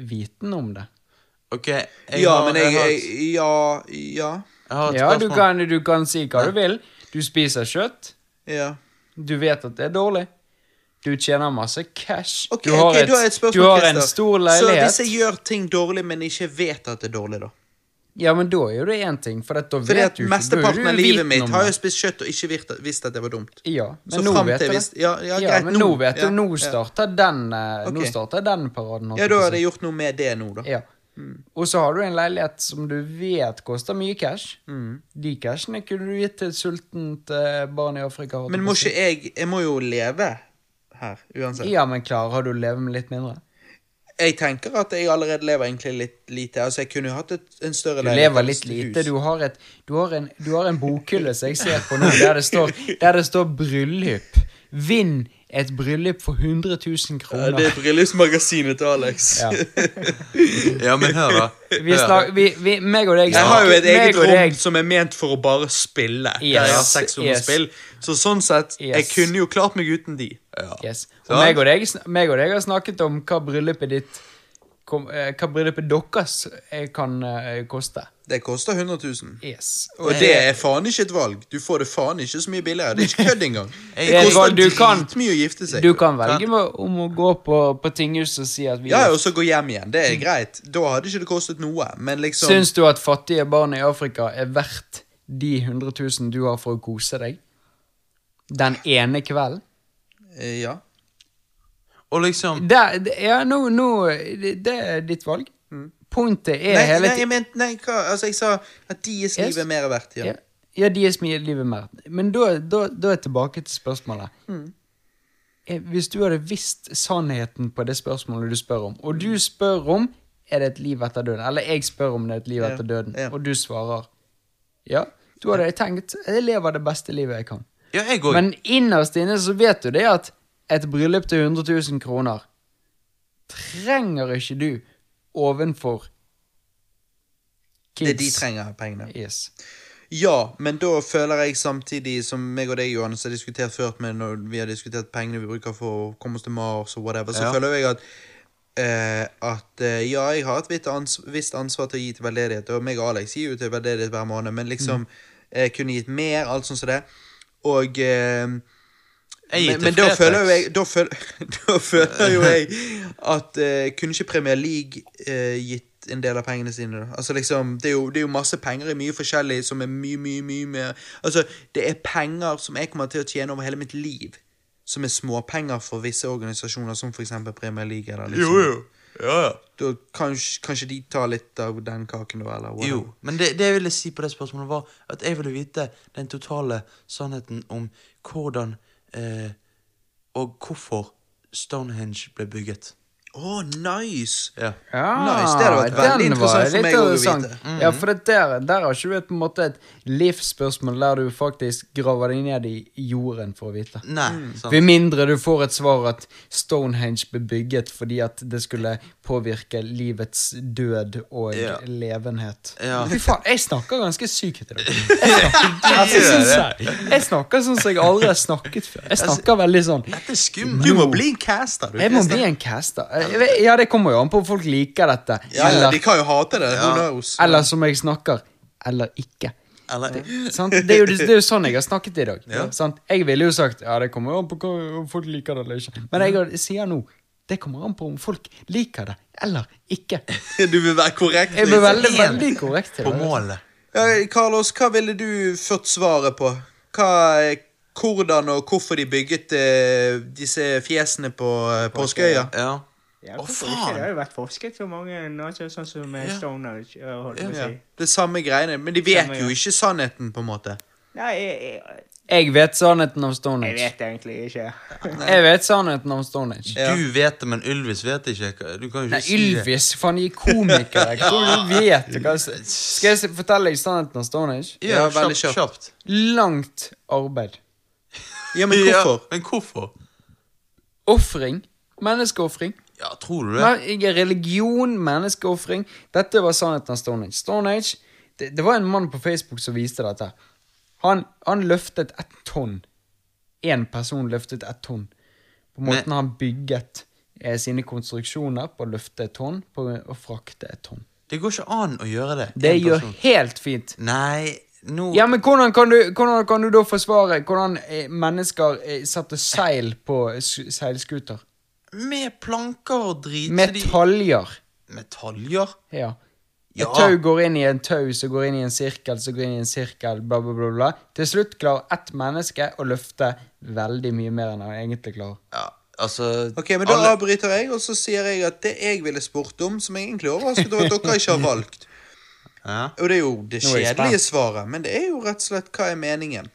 viten om det. Ok, jeg ja, har, men jeg, har, jeg Ja, ja. jeg Ja, du kan, du kan si hva du vil. Du spiser kjøtt. ja. Du vet at det er dårlig. Du tjener masse cash. Okay, du har, okay, et, du, har et spørsmål, du har en stor stor Så leilighet. hvis jeg gjør ting dårlig, men ikke vet at det er dårlig, da? Ja, men da er jo det én ting, for at da Fordi vet at du ikke. Mesteparten av livet mitt har jo spist kjøtt og ikke visst, at det var dumt. Ja, Så men nå vet til jeg det. ja, ja, greit, men nå. nå vet Ja, du. Nå ja. starter den okay. Nå starter den paraden. Ja, da har jeg gjort noe med det nå, da. Ja. Og så har du en leilighet som du vet koster mye cash. Mm. De cashene kunne du gitt til et sultent eh, barn i Afrika. Men må ikke jeg Jeg må jo leve her, uansett. Ja, men klarer du å leve med litt mindre? Jeg tenker at jeg allerede lever egentlig litt lite. Altså, jeg kunne jo hatt et, en større Du lever litt lite. Du har, et, du, har en, du har en bokhylle som jeg ser på nå, der det står, der det står 'bryllup'. Vinn et bryllup for 100 000 Ja, kroner. det er bryllupsmagasinet til Alex. Ja. Ja, men hør, da. Vi snak, vi, vi, meg og deg Jeg har jo et eget rom deg- som er ment for å bare spille. Der jeg har seks rom å yes. spill. Så sånn sett, jeg kunne jo klart meg uten de. Yes. Og meg og, deg, meg og deg har snakket om hva bryllupet ditt kom, eh, hva bryllupet deres eh, kan eh, koste. Det koster 100 000. Yes. Og det er faen ikke et valg. Du får det faen ikke så mye billigere. Det er ikke kødd engang. Det er koster dritmye å gifte seg. Du kan velge om å gå på, på tinghuset og si at vi Ja, og så gå hjem igjen. Det er greit. Da hadde ikke det kostet noe. Men liksom Syns du at fattige barn i Afrika er verdt de 100 000 du har for å kose deg? Den ene kvelden? Eh, Ja. Og liksom Det, det, ja, nå, nå det, det er ditt valg. Pointet er Nei, hele nei, jeg tiden Nei, hva? Altså, jeg sa at deres liv er mer verdt. Ja. ja, ja, deres liv er mer. Men da, da, da er jeg tilbake til spørsmålet. Mm. Hvis du hadde visst sannheten på det spørsmålet du spør om, og du spør om er det et liv etter døden, eller jeg spør om det er et liv Ja, etter døden, ja. og du svarer ja, da hadde jeg tenkt jeg lever det beste livet jeg kan. Ja, jeg òg. Men innerst inne så vet du det at et bryllup til 100 000 kroner trenger ikke du ovenfor Det er de trenger pengene. Yes. Ja, men da føler jeg samtidig som meg og deg, Johannes, har diskutert før med når vi har diskutert pengene vi bruker for å komme oss til Mars og whatever, så Ja. føler jeg at eh, at eh, ja, jeg har et visst ans visst ansvar til å gi til veldedighet, og meg og Alex gir jo til veldedighet hver måned, men liksom eh, kunne gitt mer, alt sånn som det. Og eh, men, men da føler jo jeg Da føler, da føler jo jeg at eh, kunne ikke Premier League eh, gitt en del av pengene sine? da? Altså liksom, det er, jo, det er jo masse penger i mye forskjellig som er mye, mye, mye mer Altså, det er penger som jeg kommer til å tjene over hele mitt liv, som er småpenger for visse organisasjoner, som eksempel Premier League. Eller liksom. Jo, jo. Ja, ja. Da kanskje, kanskje de tar litt av den kaken, da, eller whatever. Jo, men det, det jeg ville si på det spørsmålet, var at jeg ville vite den totale sannheten om hvordan eh, og hvorfor Stonehenge ble bygget. Å, nice! Ja. Ja, Nice, det hadde vært veldig interessant for meg å vite. vite. Ja, for det der, der har ikke du på en måte et livsspørsmål der du faktisk graver deg ned i jorden for å vite. Nei, sant. Ved mindre du får et svar at Stonehenge ble bygget fordi at det skulle påvirke livets død og Ja. levenhet. Ja. Fy faen, jeg snakker ganske sykt i dag. Jeg snakker, altså, synes jeg, jeg snakker sånn som jeg aldri har snakket før. Jeg snakker veldig sånn Dette er skummelt. Du må bli en caster, du. Jeg må bli en caster. Ja, det kommer jo an på om folk liker dette. Ja, ja, Eller, de kan jo hate det. Eller som jeg snakker. Eller ikke. Eller, Sant? Det, er jo, det er jo sånn jeg har snakket i dag. Ja. Sant? Jeg ville jo sagt ja, det kommer an på om folk liker det eller ikke. Men jeg sier nå det kommer an på om folk liker det eller ikke. Du vil være korrekt. Jeg blir liksom. veldig, veldig korrekt til på det. målet. Ja, Carlos, hva ville du ført svaret på? Hva, hvordan og hvorfor de bygget eh, disse fjesene på Påskeøya? Ja. Ja, Å, faen. ikke? Det har jo vært forsket for mange altså, sånn som med Ja. Stoner. holdt Ja, si. det samme greiene, men de vet Samme, jo ikke sannheten, på en måte. Nei, jeg, jeg, Jeg vet sannheten om jeg vet egentlig ikke. Jeg vet sannheten om Stonehenge. Ja. Du vet det, men Ylvis vet ikke. Du kan jo ikke Nei, si det. Ylvis, faen, de er komikere. ja. du? Hva, skal jeg fortelle deg sannheten om Stonehenge? Ja, veldig kjapt. kjapt. Langt arbeid. Ja, men hvorfor? Ja, men hvorfor? Ofring. Menneskeofring. Ja, tror du det? Men- Religion, menneskeofring. Dette var sannheten om Stone Age det, det var en mann på Facebook som viste dette. Han, han løftet ett tonn. Én person løftet ett tonn. På måten han bygget eh, sine konstruksjoner på å løfte et tonn på å frakte et tonn. Det går ikke an å gjøre det. Det gjør person. helt fint. Nei, nå Ja, men hvordan kan du, hvordan kan du da forsvare hvordan eh, mennesker eh, satte seil på seilskuter? Med planker og drit. Med taljer. Med taljer? Ja. Et Ja. tau går inn i en tau, så går inn i en sirkel, så går inn i en sirkel, bla, bla, bla. bla. Til slutt klarer ett menneske å løfte veldig mye mer enn han egentlig klarer. Ja, altså Ok, men Da alle- avbryter jeg, og så sier jeg at det jeg ville spurt om, som jeg egentlig er overrasket over at dere ikke har valgt Ja, Og det er jo det kjedelige svaret, men det er jo rett og slett hva er meningen?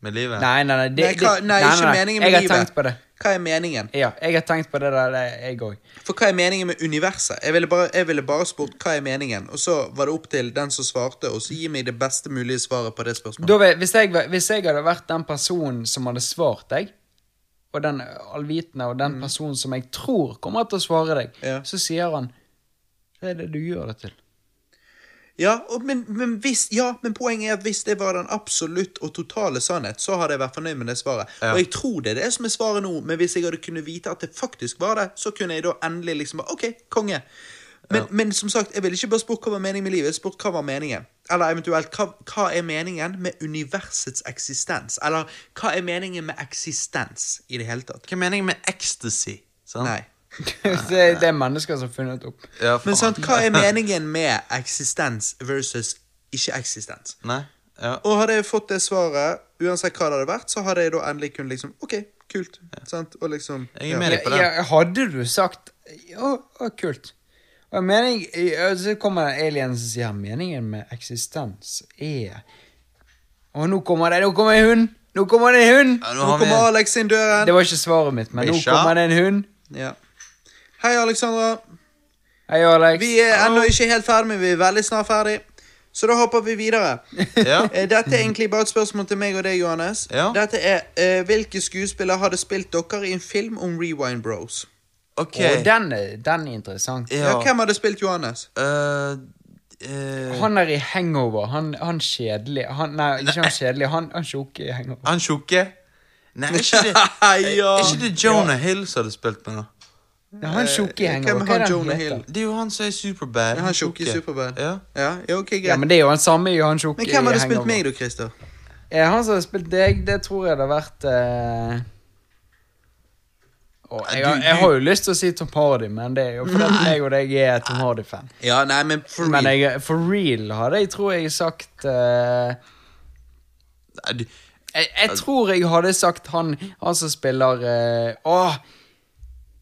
med livet. Nei, nei, nei. Det, Nei, hva, nei, nei, ikke meningen med Jeg har livet. tenkt på det. Hva er meningen? Ja, jeg har tenkt på det der, jeg òg. For hva er meningen med universet? Jeg ville, bare, jeg ville bare spurt hva er meningen, og så var det opp til den som svarte, og så gi meg det beste mulige svaret på det spørsmålet. Da, hvis, jeg, hvis jeg hadde vært den personen som hadde svart deg, og den allvitende og den personen som jeg tror kommer til å svare deg, Mm. Ja. så sier han Det er det du gjør det til. Ja, og, men, men, hvis, ja, men poenget er at hvis det var den absolutt og totale sannhet, så hadde jeg vært fornøyd med det svaret. Ja. Og jeg tror det er det som er svaret nå, men hvis jeg hadde kunnet vite at det faktisk var det, så kunne jeg da endelig liksom bare, Ok, konge. Men, men som sagt, jeg ville ikke bare spurt hva var meningen med livet, jeg spurt hva var meningen. Eller eventuelt, hva, hva er meningen med universets eksistens? Eller hva er meningen med eksistens i det hele tatt? Hva er meningen med ecstasy? Sant? Nei. det, det er mennesker som har funnet opp. Ja. Men sant, hva er meningen med eksistens versus ikke-eksistens? Nei? Ja. Og hadde jeg fått det svaret, uansett hva det hadde vært, så hadde jeg da endelig kunnet liksom Ok, kult. Sant? Og liksom Jeg er med deg på det. ja, hadde du sagt Ja, å, kult. Og mening, så kommer det aliens og sier meningen med eksistens er Og nå kommer det, nå kommer en hund! Nå kommer det en hund! Ja, Nå vi- kommer Alex inn døren. Det var ikke svaret mitt, men nå kommer det en hund. Ja. Hei, Alexandra. Hei, Alex. Vi er ennå ikke helt ferdig, men vi er veldig snart ferdig. Så da hopper vi videre. Ja. Eh, Dette er egentlig bare et spørsmål til meg og deg, Johannes. Ja. Dette er eh, Hvilke skuespillere hadde spilt dere i en film om Rewind Bros? Ok. Og den, er- den er interessant. Ja. Ja. Hvem hadde spilt Johannes? Eh, eh, Han er i hangover. Han, han kjedelig han, Nei, ikke han kjedelig. Han, han tjukke i hangover. Han tjukke? Nei, er ikke det, ja. er ikke det Jonah Hill som hadde spilt med, da? Ja, han tjukke i Eh, hangover. hvem er Jonah Hill? Det er jo han som er Superbad. Ja, han tjukke i Superbad. Ja. Ja, ja, okay. Ja, men det er jo han samme i han tjukke Men hvem hadde i spilt meg, da, Christer? Ja, han som hadde spilt deg, det tror jeg det har vært uh... Åh, jeg, har, jeg har jo lyst til å si Tom Hardy, men det er jo fordi jeg og deg er Tom Hardy-fan. Ja, nei, men for Men real. jeg, for real hadde jeg, tror jeg, sagt uh... Jeg, jeg tror jeg hadde sagt han, han som spiller uh... Åh!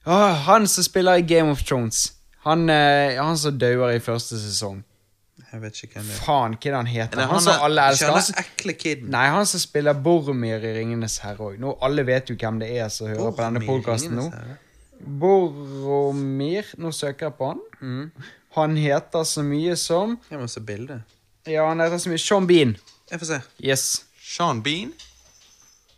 Åh, han som spiller i Game of Thrones. Han, eh, han som dauer i første sesong. Jeg vet ikke hvem det er. Faen, hva er det han heter? Nei, Han, han som er- alle Ikke elsker. han Han som, ekle kiden. nei, han som spiller Boromir i Ringenes herre òg. Nå Alle vet jo hvem det er som hører på denne Boromir podkasten nå. Ringenes Herre. Boromir Nå søker jeg på han. Mm. Han heter så mye som Jeg må se bildet. Ja, han heter så mye Sean Bean. Jeg får se. Yes. Sean Bean?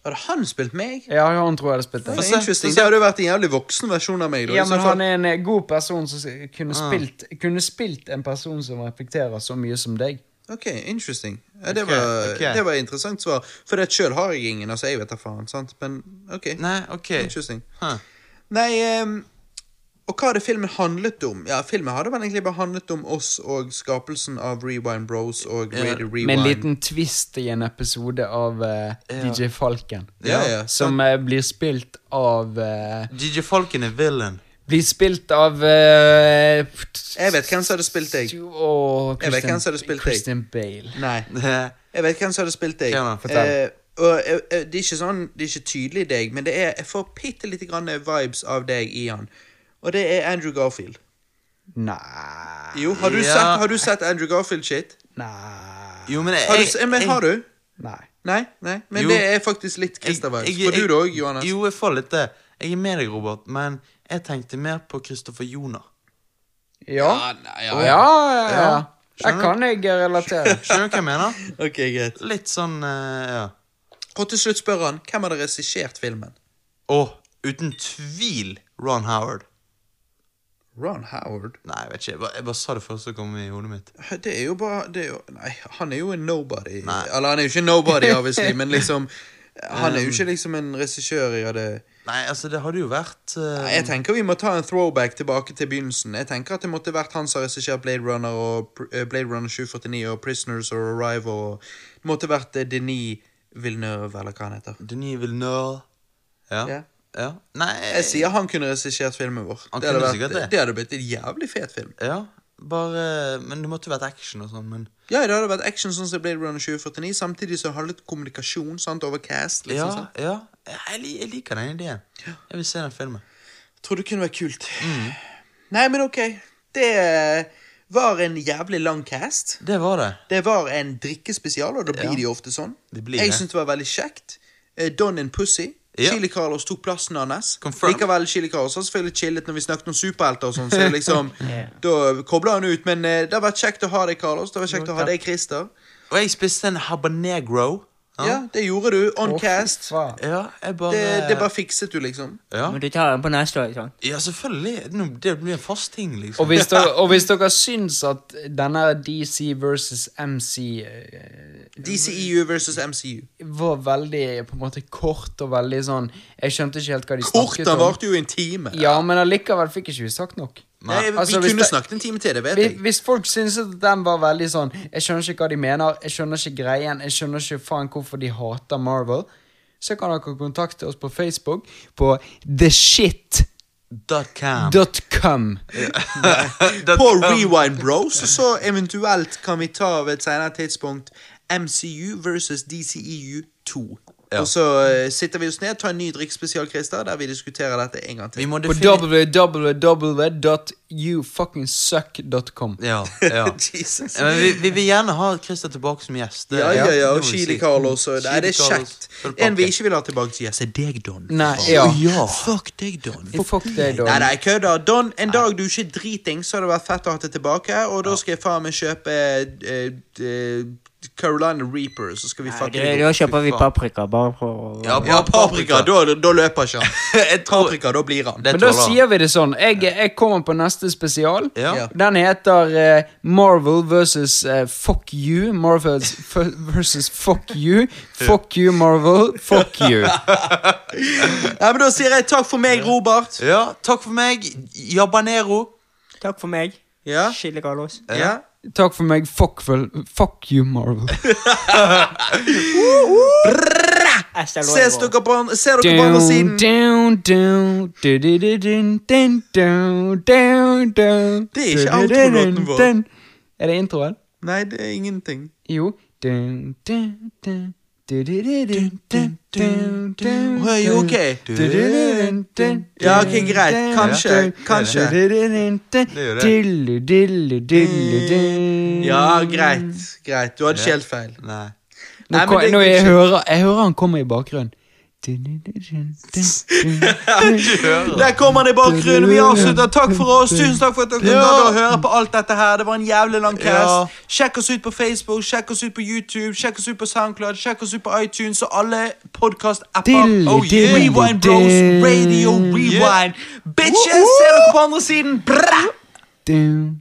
Hadde han spilt meg? Ja, han tror jeg hadde spilt deg. Så, så hadde jo vært en jævlig voksen versjon av meg. Da, Ja, men han er en eh, god person som kunne Ah. spilt Kunne spilt en person som reflekterer så mye som deg. Ok, interesting. Ja, det, okay, var, okay. det var et interessant svar. For det sjøl har jeg ingen. Altså, jeg vet da faen. sant? Men ok. Nei, ok. Interesting. Huh. Nei, ehm, og hva hadde filmen handlet om? Ja, Filmen hadde vel egentlig bare handlet om oss og skapelsen av Rewind Bros og Ja, Radio Rewind. Med en liten twist i en episode av eh, DJ Falken. Ja, ja, Som uh, blir spilt av uh, DJ Falken er villain. Blir spilt av eh, Jeg vet hvem som hadde spilt deg. Og Jeg vet Christian, hvem som hadde spilt deg. Christian Bale. Nei. Jeg vet hvem som hadde spilt deg. Fortell. Eh, og eh, eh, Det er ikke sånn, det er ikke tydelig deg, men det er, jeg får bitte lite grann vibes av deg i han. Og det er Andrew Garfield. Nei Jo, har du, Ja. sett, har du sett Andrew Garfield-shit? Nei. Jo, men jeg, Har du, jeg, men har du? Nei. Nei? nei Men Jo. det er faktisk litt Christer-vibes. jeg- For du det òg, Johannes? Jo, jeg får litt det. Jeg er med deg, Robert, men jeg tenkte mer på Christopher Joner. Ja. nei, Ja, ja, ja. Ja. Skjønner kan jeg relatere. Skjønner du hva jeg mener? Ok, greit. Litt sånn, uh, ja. Og til slutt spør han hvem hadde regissert filmen. Og uten tvil Ron Howard. Ron Howard? Nei, jeg vet ikke. Jeg bare, jeg bare sa det først som kom i hodet mitt. Det er jo bare det er jo, Nei, han er jo en nobody. Nei. Eller han er jo ikke nobody, obviously, men liksom Han er jo ikke liksom en regissør i det Nei, altså, det hadde jo vært uh... Nei, Jeg tenker vi må ta en throwback tilbake til begynnelsen. Jeg tenker at det måtte vært han som har regissert Blade Runner og eh, Blade Runner 749 og Prisoners og Arrival og Det måtte vært eh, Denis Villeneuve, eller hva han heter. Denis Villeneuve. Ja. Ja. Ja. Nei Jeg sier han kunne regissert filmen vår. Han Det hadde, vært, sikkert det. det hadde blitt en jævlig fet film. Ja, bare Men det måtte jo vært action og sånn, men Ja, det hadde vært action sånn som Blade Runner 2049, samtidig så litt kommunikasjon sant, over cast. liksom Ja, sant? ja. Jeg, li- jeg liker den ideen. Jeg vil se den filmen. Tror det kunne vært kult. Mm. Nei, men ok. Det var en jævlig lang cast. Det var det. Det var en drikkespesial, og da blir Ja. de ofte sånn. Det blir jeg det. syns det var veldig kjekt. Eh, Don and Pussy. Ja. Chili Carlos tok plassen hans. Confirm. Likevel Chili Carlos har selvfølgelig chillet når vi snakket om superhelter og sånn, så liksom Da kobla han ut. Men eh, det har vært kjekt å ha deg, Carlos. Det har vært kjekt å ha deg, Christer. Og jeg spiste en habanegro. Ja, det gjorde du. On Å, fy cast. faen. Ja, jeg bare Det, det bare fikset du, liksom. ja. Men du tar den på neste år? Sånn. ja, selvfølgelig. Nå- Det blir en fast ting, liksom. Og hvis, dere, og hvis dere syns at denne DC versus MC eh, DCEU versus MCU. var veldig på en måte kort og veldig sånn Jeg skjønte ikke helt hva de Kort, snakket den om. varte jo en time. Ja, men allikevel fikk ikke vi sagt nok. Nei, vi Altså, kunne det- snakket en time til, det vet jeg. hvis folk synes at den var veldig sånn Jeg skjønner ikke hva de mener, jeg skjønner ikke greien, jeg skjønner ikke faen hvorfor de hater Marvel, så kan dere kontakte oss på Facebook på theshit.com. På. Rewind Bros, så eventuelt kan vi ta ved et senere tidspunkt MCU versus DCEU 2. Ja. Og så eh, sitter vi oss ned, tar en ny drikkspesial, Christer, der vi diskuterer dette en gang Vi til. På www.youfuckingsuck.com. Ja, ja. Jesus. Men vi, vi vil gjerne ha Christer tilbake som gjest. Det- Ja, ja, ja, og Chili si. også. Og, nei, det er kjekt. En vi ikke vil ha tilbake som gjest, er deg, Don. Nei, ja. Ja. Fuck deg, Don. Fuck deg, Don. Nei, nei, kødder. Don, en dag du ikke er driting, så hadde det vært fett å ha det tilbake. Og da skal jeg faen meg kjøpe eh, eh, Carolina Reaper, så skal vi fucke deg da kjøper vi paprika, bare for å Ja, Ja, paprika, da, da løper ikke han. Jeg tror- Paprika, da blir han. Det Men da han. sier vi det sånn. Jeg, jeg kommer på neste spesial. Ja. Ja. Den heter uh, Marvel versus uh, Fuck You. Marvel versus Fuck You. Fuck you, Marvel. Fuck you. Ja, men Da sier jeg takk for meg, Robert. Ja, takk for meg. Jabanero. Takk for meg. Ja. Chili Carlos. ja. Takk for meg. Fuck, fuck you, Marvel. Hasta Ses luego. dere på, an- ser dere på andre siden. Down, down, down, down, down, down, down, down. Det er ikke outrolåten vår. Down. Er det introen? Nei, det er ingenting. Jo. Å, jo, ok. Ja, ok, greit. Kanskje, kanskje. Ja, greit. Greit. Du hadde ikke helt feil. Nei. Nei, nå jeg, hører, jeg hører han kommer i bakgrunnen. Der kommer han i bakgrunnen. Vi avslutter. Takk for oss. Tusen takk for at dere Ja. gadd høre på alt dette her. Det var en jævlig lang cast. Ja. Sjekk oss ut på Facebook, sjekk oss ut på YouTube, sjekk oss ut på Soundcloud, sjekk oss ut på iTunes og alle podkast-apper. Oh, yeah. Rewind Bros. Radio Rewind. Bitches, ser dere på andre siden. Bra! Dun,